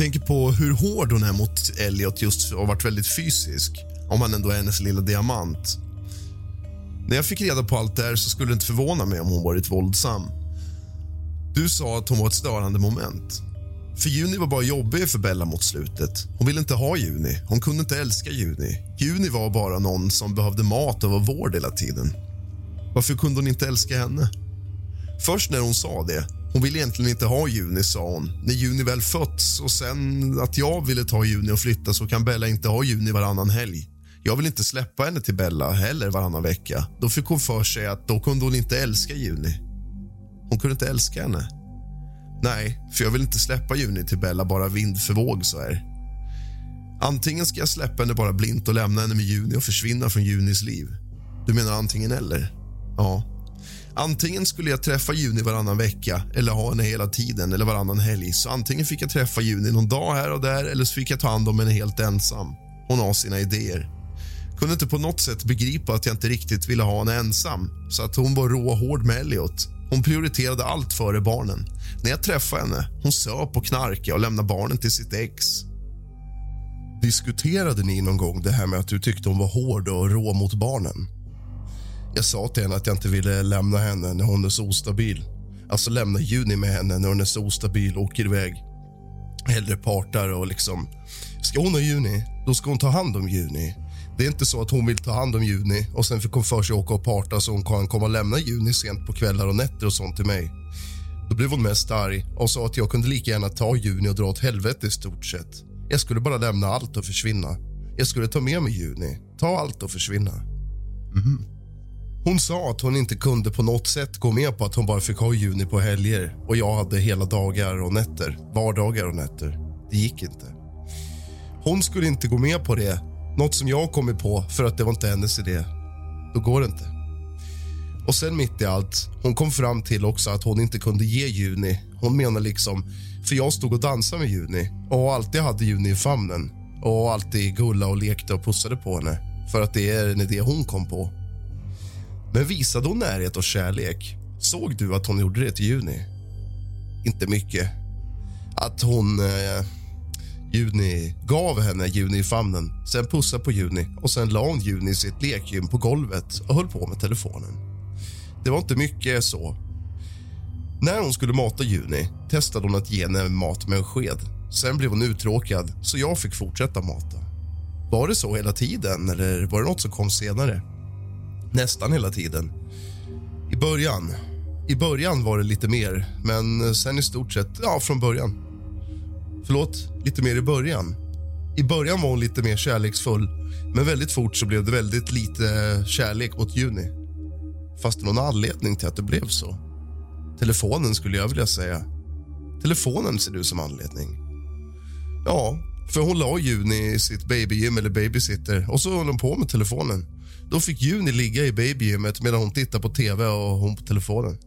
tänker på hur hård hon är mot Elliot just och varit väldigt fysisk. Om han ändå är hennes lilla diamant. När jag fick reda på allt det här så skulle det inte förvåna mig om hon varit våldsam. Du sa att hon var ett störande moment. För Juni var bara jobbig för Bella mot slutet. Hon ville inte ha Juni. Hon kunde inte älska Juni. Juni var bara någon som behövde mat och var vård hela tiden. Varför kunde hon inte älska henne? Först när hon sa det hon ville egentligen inte ha Juni, sa hon. När Juni väl fötts och sen att jag ville ta Juni och flytta så kan Bella inte ha Juni varannan helg. Jag vill inte släppa henne till Bella heller varannan vecka. Då fick hon för sig att då kunde hon inte älska Juni. Hon kunde inte älska henne. Nej, för jag vill inte släppa Juni till Bella bara vind för våg så här. Antingen ska jag släppa henne bara blint och lämna henne med Juni och försvinna från Junis liv. Du menar antingen eller? Ja. Antingen skulle jag träffa Juni varannan vecka eller ha henne hela tiden eller varannan helg. Så antingen fick jag träffa Juni någon dag här och där eller så fick jag ta hand om henne helt ensam. Hon har sina idéer. Kunde inte på något sätt begripa att jag inte riktigt ville ha henne ensam så att hon var råhård med Elliot. Hon prioriterade allt före barnen. När jag träffade henne, hon söp och knarkade och lämnade barnen till sitt ex. Diskuterade ni någon gång det här med att du tyckte hon var hård och rå mot barnen? Jag sa till henne att jag inte ville lämna henne när hon är så ostabil. Alltså lämna Juni med henne när hon är så ostabil och åker iväg. Hellre partar och liksom... Ska hon ha Juni, då ska hon ta hand om Juni. Det är inte så att hon vill ta hand om Juni och sen fick hon för sig åka och parta så hon kan komma och lämna Juni sent på kvällar och nätter och sånt till mig. Då blev hon mest arg och sa att jag kunde lika gärna ta Juni och dra åt helvete i stort sett. Jag skulle bara lämna allt och försvinna. Jag skulle ta med mig Juni, ta allt och försvinna. Mm. Hon sa att hon inte kunde på något sätt gå med på att hon bara fick ha Juni på helger och jag hade hela dagar och nätter, vardagar och nätter. Det gick inte. Hon skulle inte gå med på det, något som jag kommit på för att det var inte hennes idé. Då går det inte. Och sen mitt i allt, hon kom fram till också att hon inte kunde ge Juni. Hon menar liksom, för jag stod och dansade med Juni och alltid hade Juni i famnen och alltid gulla och lekte och pussade på henne för att det är en idé hon kom på. Men visade hon närhet och kärlek? Såg du att hon gjorde det till Juni? Inte mycket. Att hon... Eh, Juni gav henne Juni i famnen, sen pussade på Juni och sen la hon Juni i sitt lekgym på golvet och höll på med telefonen. Det var inte mycket så. När hon skulle mata Juni testade hon att ge henne mat med en sked. Sen blev hon uttråkad, så jag fick fortsätta mata. Var det så hela tiden, eller var det något som kom senare? Nästan hela tiden. I början I början var det lite mer, men sen i stort sett ja, från början. Förlåt, lite mer i början. I början var hon lite mer kärleksfull, men väldigt fort så blev det väldigt lite eh, kärlek mot Juni. Fast det någon anledning till att det blev så. Telefonen skulle jag vilja säga. Telefonen ser du som anledning. Ja, för hon la Juni i sitt babygym eller babysitter och så höll hon på med telefonen. Då fick Juni ligga i babygymmet medan hon tittade på tv och hon på telefonen.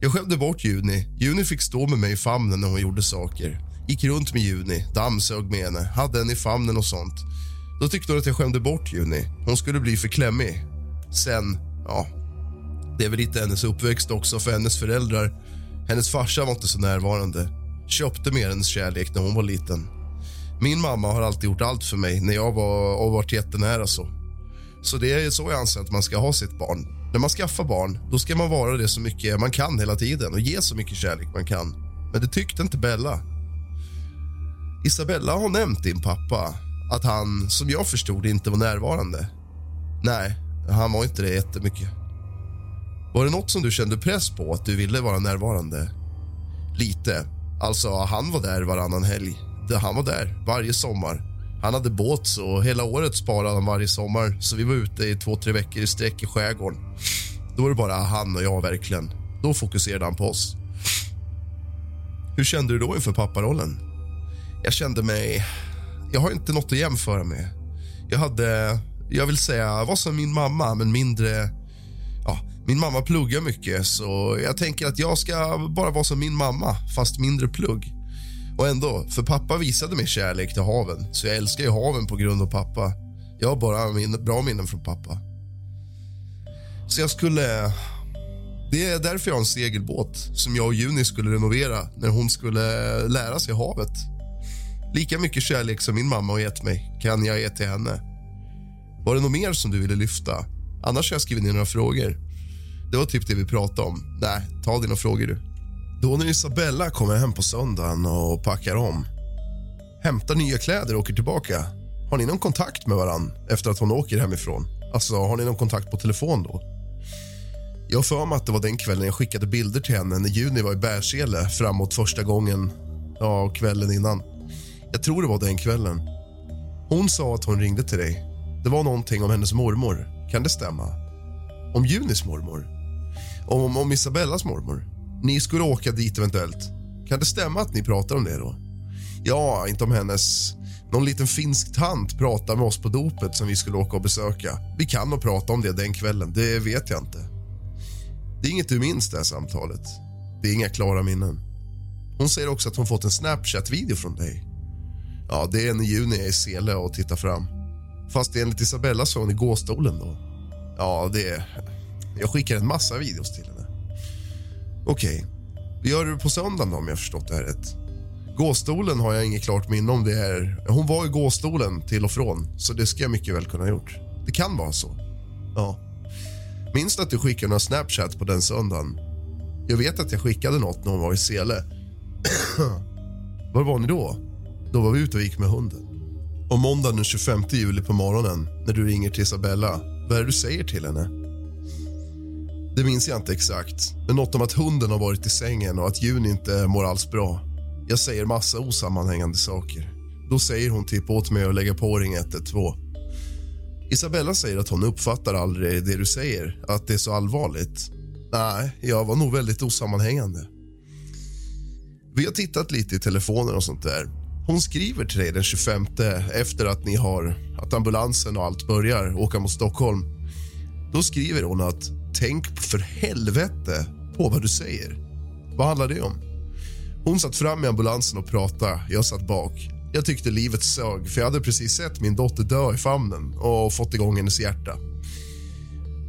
Jag skämde bort Juni. Juni fick stå med mig i famnen när hon gjorde saker. Gick runt med Juni, dammsög med henne, hade henne i famnen och sånt. Då tyckte hon att jag skämde bort Juni. Hon skulle bli för klämmig. Sen, ja... Det är väl lite hennes uppväxt också, för hennes föräldrar. Hennes farsa var inte så närvarande. Köpte mer hennes kärlek när hon var liten. Min mamma har alltid gjort allt för mig när jag var och varit jättenära så. Så det är så jag anser att man ska ha sitt barn. När man skaffar barn, då ska man vara det så mycket man kan hela tiden och ge så mycket kärlek man kan. Men det tyckte inte Bella. Isabella har nämnt din pappa, att han, som jag förstod inte var närvarande. Nej, han var inte det jättemycket. Var det något som du kände press på, att du ville vara närvarande? Lite. Alltså, han var där varannan helg. Han var där varje sommar. Han hade båt, så hela året sparade han varje sommar. Så vi var ute i två, tre veckor i sträck i skärgården. Då var det bara han och jag, verkligen. Då fokuserade han på oss. Hur kände du då inför papparollen? Jag kände mig... Jag har inte nåt att jämföra med. Jag hade... Jag vill säga, var som min mamma, men mindre... Ja, min mamma pluggar mycket, så jag tänker att jag ska bara vara som min mamma, fast mindre plugg. Och ändå, för pappa visade mig kärlek till haven, så jag älskar ju haven på grund av pappa. Jag har bara min, bra minnen från pappa. Så jag skulle... Det är därför jag har en segelbåt som jag och Juni skulle renovera när hon skulle lära sig havet. Lika mycket kärlek som min mamma har gett mig kan jag ge till henne. Var det något mer som du ville lyfta? Annars har jag skrivit ner några frågor. Det var typ det vi pratade om. Nej, ta dina frågor du. Då när Isabella kommer hem på söndagen och packar om hämtar nya kläder och åker tillbaka har ni någon kontakt med varann efter att hon åker hemifrån? Alltså, har ni någon kontakt på telefon då? Jag har för mig att det var den kvällen jag skickade bilder till henne när Juni var i Bärsele framåt första gången, ja, kvällen innan. Jag tror det var den kvällen. Hon sa att hon ringde till dig. Det var någonting om hennes mormor. Kan det stämma? Om Junis mormor? Om, om Isabellas mormor? Ni skulle åka dit eventuellt. Kan det stämma att ni pratar om det då? Ja, inte om hennes... Någon liten finsk tant pratade med oss på dopet som vi skulle åka och besöka. Vi kan nog prata om det den kvällen, det vet jag inte. Det är inget du minns det här samtalet. Det är inga klara minnen. Hon säger också att hon fått en Snapchat-video från dig. Ja, det är när Juni jag är i Sele och tittar fram. Fast enligt Isabella så är hon i gåstolen då. Ja, det är... Jag skickar en massa videos till henne. Okej. Okay. Vi gör det på söndagen då, om jag förstått det här rätt. Gåstolen har jag inget klart minne om det är. Hon var i gåstolen till och från, så det ska jag mycket väl kunna ha gjort. Det kan vara så. Ja. Minns du att du skickade några Snapchat på den söndagen? Jag vet att jag skickade nåt när hon var i Sele. Var var ni då? Då var vi ute och gick med hunden. Och måndagen den 25 juli på morgonen när du ringer till Isabella, vad är det du säger till henne? Det minns jag inte exakt, men något om att hunden har varit i sängen och att Juni inte mår alls bra. Jag säger massa osammanhängande saker. Då säger hon typ åt mig att lägga på ring 112. Isabella säger att hon uppfattar aldrig det du säger, att det är så allvarligt. Nej, jag var nog väldigt osammanhängande. Vi har tittat lite i telefonen och sånt där. Hon skriver till dig den 25 efter att ni har att ambulansen och allt börjar åka mot Stockholm. Då skriver hon att tänk för helvete på vad du säger. Vad handlar det om? Hon satt fram i ambulansen och pratade. Jag satt bak. Jag tyckte livet sög, för jag hade precis sett min dotter dö i famnen och fått igång hennes hjärta.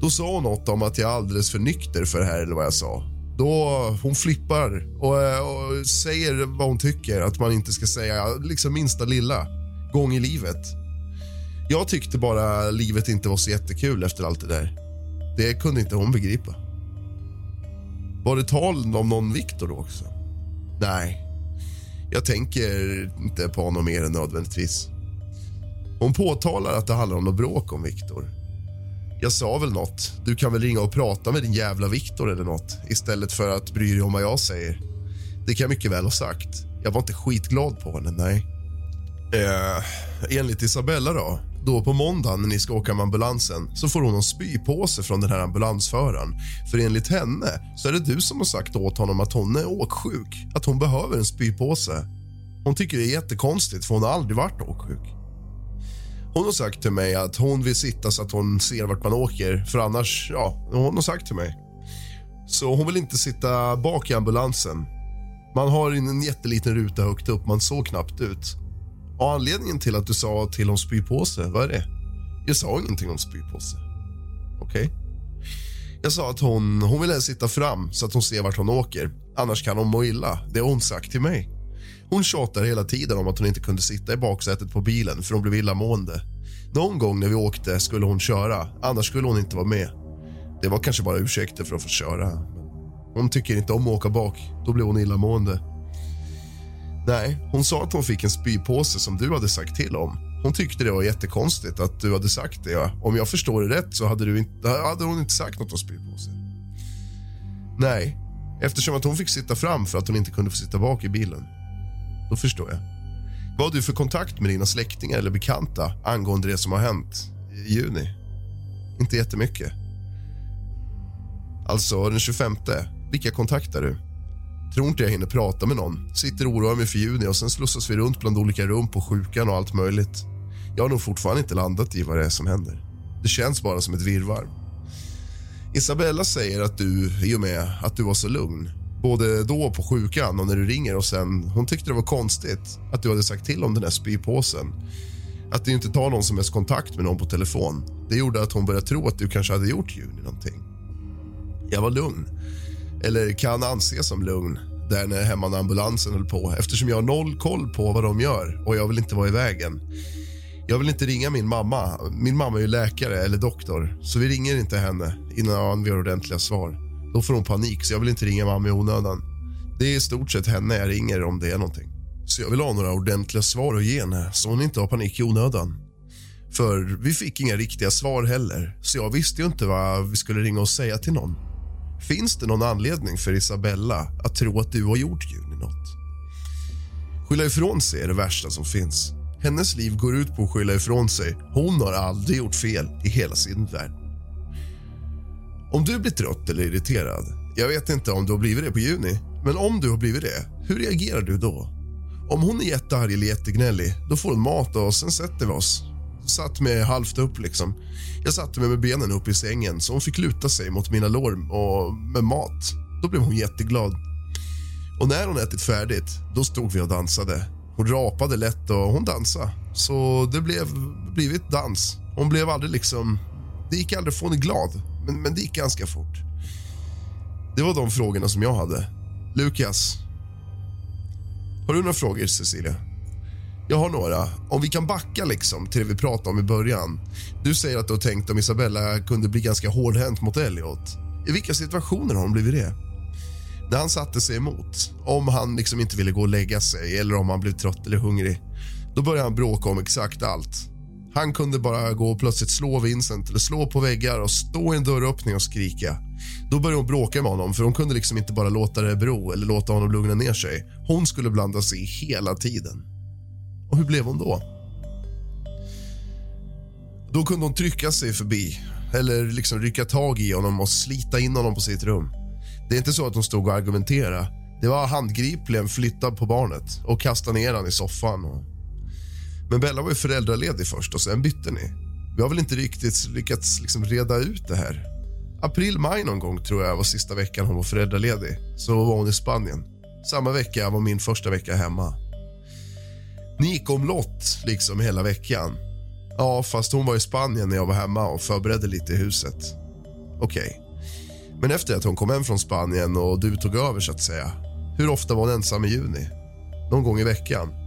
Då sa hon något om att jag är alldeles för nykter för det här, eller vad jag sa. Då hon flippar och, eh, och säger vad hon tycker att man inte ska säga, liksom minsta lilla gång i livet. Jag tyckte bara livet inte var så jättekul efter allt det där. Det kunde inte hon begripa. Var det tal om någon Viktor då också? Nej, jag tänker inte på honom mer än nödvändigtvis. Hon påtalar att det handlar om något bråk om Viktor. Jag sa väl nåt. Du kan väl ringa och prata med din jävla Viktor eller nåt istället för att bry dig om vad jag säger. Det kan jag mycket väl ha sagt. Jag var inte skitglad på henne, nej. Eh, enligt Isabella då, då på måndagen när ni ska åka med ambulansen så får hon en spypåse från den här ambulansföraren. För enligt henne så är det du som har sagt åt honom att hon är åksjuk, att hon behöver en spypåse. Hon tycker det är jättekonstigt för hon har aldrig varit åksjuk. Hon har sagt till mig att hon vill sitta så att hon ser vart man åker, för annars, ja, hon har sagt till mig. Så hon vill inte sitta bak i ambulansen. Man har en jätteliten ruta högt upp, man såg knappt ut. Och anledningen till att du sa till om spypåse, vad är det? Jag sa ingenting om spypåse. Okej. Okay. Jag sa att hon, hon vill sitta fram så att hon ser vart hon åker. Annars kan hon må illa. Det har hon sagt till mig. Hon tjatar hela tiden om att hon inte kunde sitta i baksätet på bilen för hon blev illamående. Någon gång när vi åkte skulle hon köra, annars skulle hon inte vara med. Det var kanske bara ursäkter för att få köra. Hon tycker inte om att åka bak. Då blir hon illamående. Nej, hon sa att hon fick en spypåse som du hade sagt till om. Hon tyckte det var jättekonstigt att du hade sagt det. Om jag förstår det rätt så hade, du inte, hade hon inte sagt något om spypåse. Nej, eftersom att hon fick sitta fram för att hon inte kunde få sitta bak i bilen. Då förstår jag. Vad har du för kontakt med dina släktingar eller bekanta angående det som har hänt i juni? Inte jättemycket. Alltså, den 25. Vilka kontaktar du? Tror inte jag hinner prata med någon. Sitter och oroar mig för juni och sen slussas vi runt bland olika rum på sjukan och allt möjligt. Jag har nog fortfarande inte landat i vad det är som händer. Det känns bara som ett virvar. Isabella säger att du, i och med att du var så lugn, både då på sjukan och när du ringer och sen, hon tyckte det var konstigt att du hade sagt till om den där spypåsen. Att du inte tar någon som helst kontakt med någon på telefon. Det gjorde att hon började tro att du kanske hade gjort juni någonting. Jag var lugn eller kan anses som lugn där när hemma när ambulansen höll på eftersom jag har noll koll på vad de gör och jag vill inte vara i vägen. Jag vill inte ringa min mamma. Min mamma är ju läkare eller doktor så vi ringer inte henne innan vi har ordentliga svar. Då får hon panik så jag vill inte ringa mamma i onödan. Det är i stort sett henne jag ringer om det är någonting. Så jag vill ha några ordentliga svar att ge henne så hon inte har panik i onödan. För vi fick inga riktiga svar heller så jag visste ju inte vad vi skulle ringa och säga till någon. Finns det någon anledning för Isabella att tro att du har gjort Juni något? Skylla ifrån sig är det värsta som finns. Hennes liv går ut på att skylla ifrån sig. Hon har aldrig gjort fel i hela sin värld. Om du blir trött eller irriterad, jag vet inte om du har blivit det på Juni, men om du har blivit det, hur reagerar du då? Om hon är jättearg eller jättegnällig, då får hon mat och sen sätter vi oss. Satt med halvt upp liksom. Jag satte mig med benen upp i sängen så hon fick luta sig mot mina lår och med mat. Då blev hon jätteglad. Och när hon ätit färdigt, då stod vi och dansade. Hon rapade lätt och hon dansade. Så det blev blivit dans. Hon blev aldrig liksom... Det gick aldrig att få henne glad, men, men det gick ganska fort. Det var de frågorna som jag hade. Lukas, har du några frågor, Cecilia? Jag har några. Om vi kan backa liksom till det vi pratade om i början. Du säger att du har tänkt om Isabella kunde bli ganska hårdhänt mot Elliot. I vilka situationer har hon blivit det? När han satte sig emot, om han liksom inte ville gå och lägga sig eller om han blev trött eller hungrig, då började han bråka om exakt allt. Han kunde bara gå och plötsligt slå Vincent eller slå på väggar och stå i en dörröppning och skrika. Då började hon bråka med honom för hon kunde liksom inte bara låta det bero eller låta honom lugna ner sig. Hon skulle blanda sig hela tiden. Och hur blev hon då? Då kunde hon trycka sig förbi eller liksom rycka tag i honom och slita in honom på sitt rum. Det är inte så att hon stod och argumenterade. Det var handgripligen flytta på barnet och kasta ner honom i soffan. Och... Men Bella var ju föräldraledig först och sen bytte ni. Vi har väl inte riktigt lyckats liksom reda ut det här. April, maj någon gång tror jag var sista veckan hon var föräldraledig. Så var hon i Spanien. Samma vecka var min första vecka hemma. Ni gick omlott liksom hela veckan. Ja, fast hon var i Spanien när jag var hemma och förberedde lite i huset. Okej. Okay. Men efter att hon kom hem från Spanien och du tog över så att säga. Hur ofta var hon ensam i juni? Någon gång i veckan?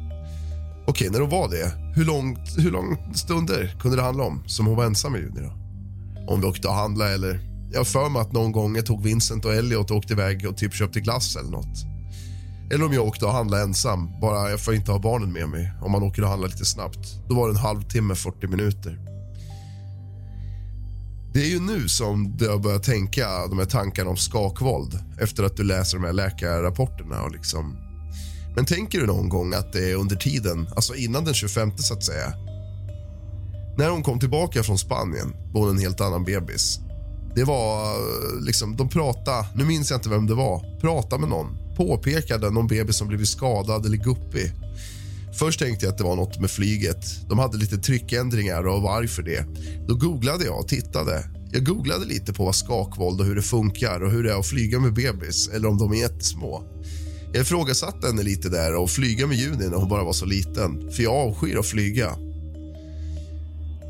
Okej, när hon var det, hur lång, hur långa stunder kunde det handla om som hon var ensam med juni då? Om vi åkte och handlade, eller... Jag har för mig att någon gång jag tog Vincent och Elliot och åkte iväg och typ köpte glass eller nåt. Eller om jag åkte och handlade ensam, bara jag får inte ha barnen med mig. Om man åker och handlar lite snabbt. Då var det en halvtimme, 40 minuter. Det är ju nu som du har börjat tänka de här tankarna om skakvåld efter att du läser de här läkarrapporterna. Och liksom. Men tänker du någon gång att det är under tiden, alltså innan den 25 så att säga? När hon kom tillbaka från Spanien var hon en helt annan bebis. Det var eh, liksom, de pratade, nu minns jag inte vem det var, pratade med någon påpekade någon bebis som blivit skadad eller guppig. Först tänkte jag att det var något med flyget. De hade lite tryckändringar och var arg för det. Då googlade jag och tittade. Jag googlade lite på vad skakvåld och hur det funkar och hur det är att flyga med bebis eller om de är jättesmå. Jag ifrågasatte henne lite där och flyga med Juni när hon bara var så liten, för jag avskyr att flyga.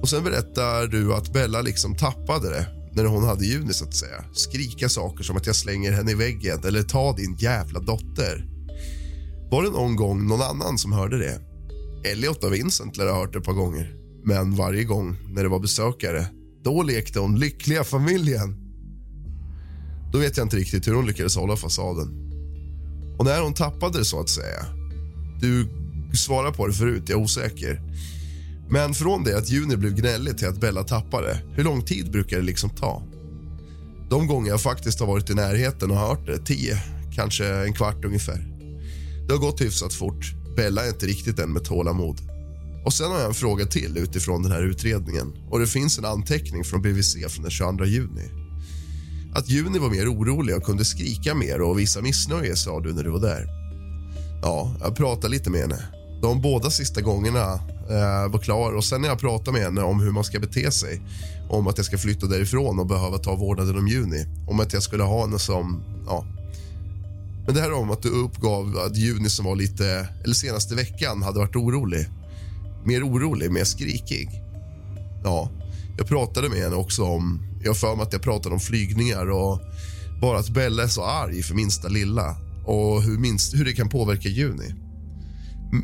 Och sen berättar du att Bella liksom tappade det när hon hade Juni så att säga. Skrika saker som att jag slänger henne i väggen eller ta din jävla dotter. Var det någon gång någon annan som hörde det? Elliot och Vincent lär ha hört det ett par gånger. Men varje gång när det var besökare, då lekte hon lyckliga familjen. Då vet jag inte riktigt hur hon lyckades hålla fasaden. Och när hon tappade det så att säga. Du svarar på det förut, jag är osäker. Men från det att Juni blev gnällig till att Bella tappade, hur lång tid brukar det liksom ta? De gånger jag faktiskt har varit i närheten och hört det, tio, kanske en kvart ungefär. Det har gått hyfsat fort. Bella är inte riktigt än med tålamod. Och sen har jag en fråga till utifrån den här utredningen och det finns en anteckning från BVC från den 22 juni. Att Juni var mer orolig och kunde skrika mer och visa missnöje sa du när du var där. Ja, jag pratade lite med henne. De båda sista gångerna eh, var klar. Och Sen när jag pratade med henne om hur man ska bete sig om att jag ska flytta därifrån och behöva ta vårdnaden om Juni. Om att jag skulle ha henne som... Ja. Men det här om att du uppgav att Juni som var lite... Eller senaste veckan hade varit orolig. Mer orolig, mer skrikig. Ja, jag pratade med henne också om... Jag har för mig att jag pratade om flygningar och bara att Bella är så arg för minsta lilla och hur, minst, hur det kan påverka Juni.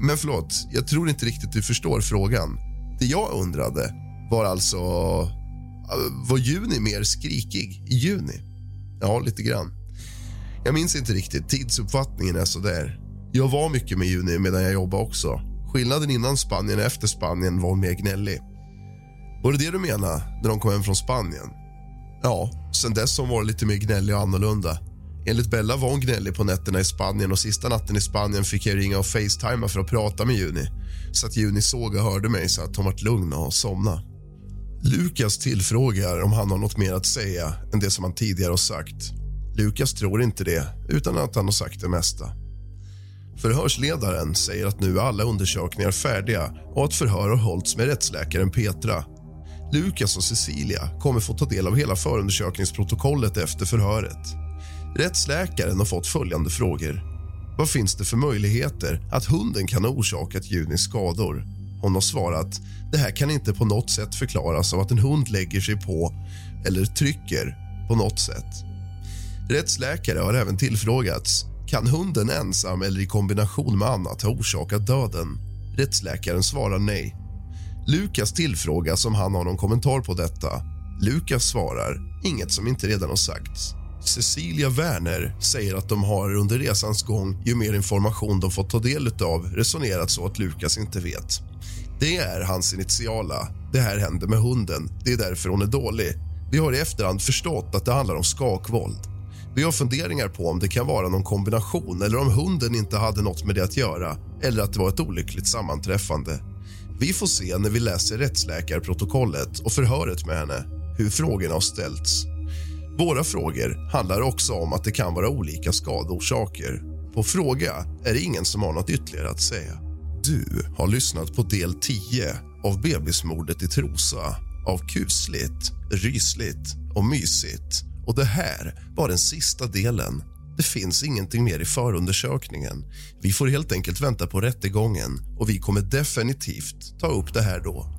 Men förlåt, jag tror inte riktigt du förstår frågan. Det jag undrade var alltså... Äh, var Juni mer skrikig i juni? Ja, lite grann. Jag minns inte riktigt. Tidsuppfattningen är så där. Jag var mycket med Juni medan jag jobbade också. Skillnaden innan Spanien och efter Spanien var hon mer gnällig. Var det det du menade när de kom hem från Spanien? Ja, sen dess har hon varit lite mer gnällig och annorlunda. Enligt Bella var hon gnällig på nätterna i Spanien och sista natten i Spanien fick jag ringa och facetima för att prata med Juni. så att Juni såg och hörde mig så att hon vart lugn och somna. Lukas tillfrågar om han har något mer att säga än det som han tidigare har sagt. Lukas tror inte det, utan att han har sagt det mesta. Förhörsledaren säger att nu är alla undersökningar färdiga och att förhör har hållits med rättsläkaren Petra. Lukas och Cecilia kommer få ta del av hela förundersökningsprotokollet efter förhöret. Rättsläkaren har fått följande frågor. Vad finns det för möjligheter att hunden kan ha orsakat Junis skador? Hon har svarat det här kan inte på något sätt förklaras av att en hund lägger sig på eller trycker på något sätt. Rättsläkare har även tillfrågats kan hunden ensam eller i kombination med annat ha orsakat döden? Rättsläkaren svarar nej. Lukas tillfrågas om han har någon kommentar på detta. Lukas svarar inget som inte redan har sagts. Cecilia Werner säger att de har under resans gång, ju mer information de fått ta del av, resonerat så att Lukas inte vet. Det är hans initiala. Det här hände med hunden. Det är därför hon är dålig. Vi har i efterhand förstått att det handlar om skakvåld. Vi har funderingar på om det kan vara någon kombination eller om hunden inte hade något med det att göra eller att det var ett olyckligt sammanträffande. Vi får se när vi läser rättsläkarprotokollet och förhöret med henne hur frågorna har ställts. Våra frågor handlar också om att det kan vara olika skadeorsaker. På fråga är det ingen som har något ytterligare att säga. Du har lyssnat på del 10 av bebismordet i Trosa av kusligt, rysligt och mysigt. Och det här var den sista delen. Det finns ingenting mer i förundersökningen. Vi får helt enkelt vänta på rättegången och vi kommer definitivt ta upp det här då.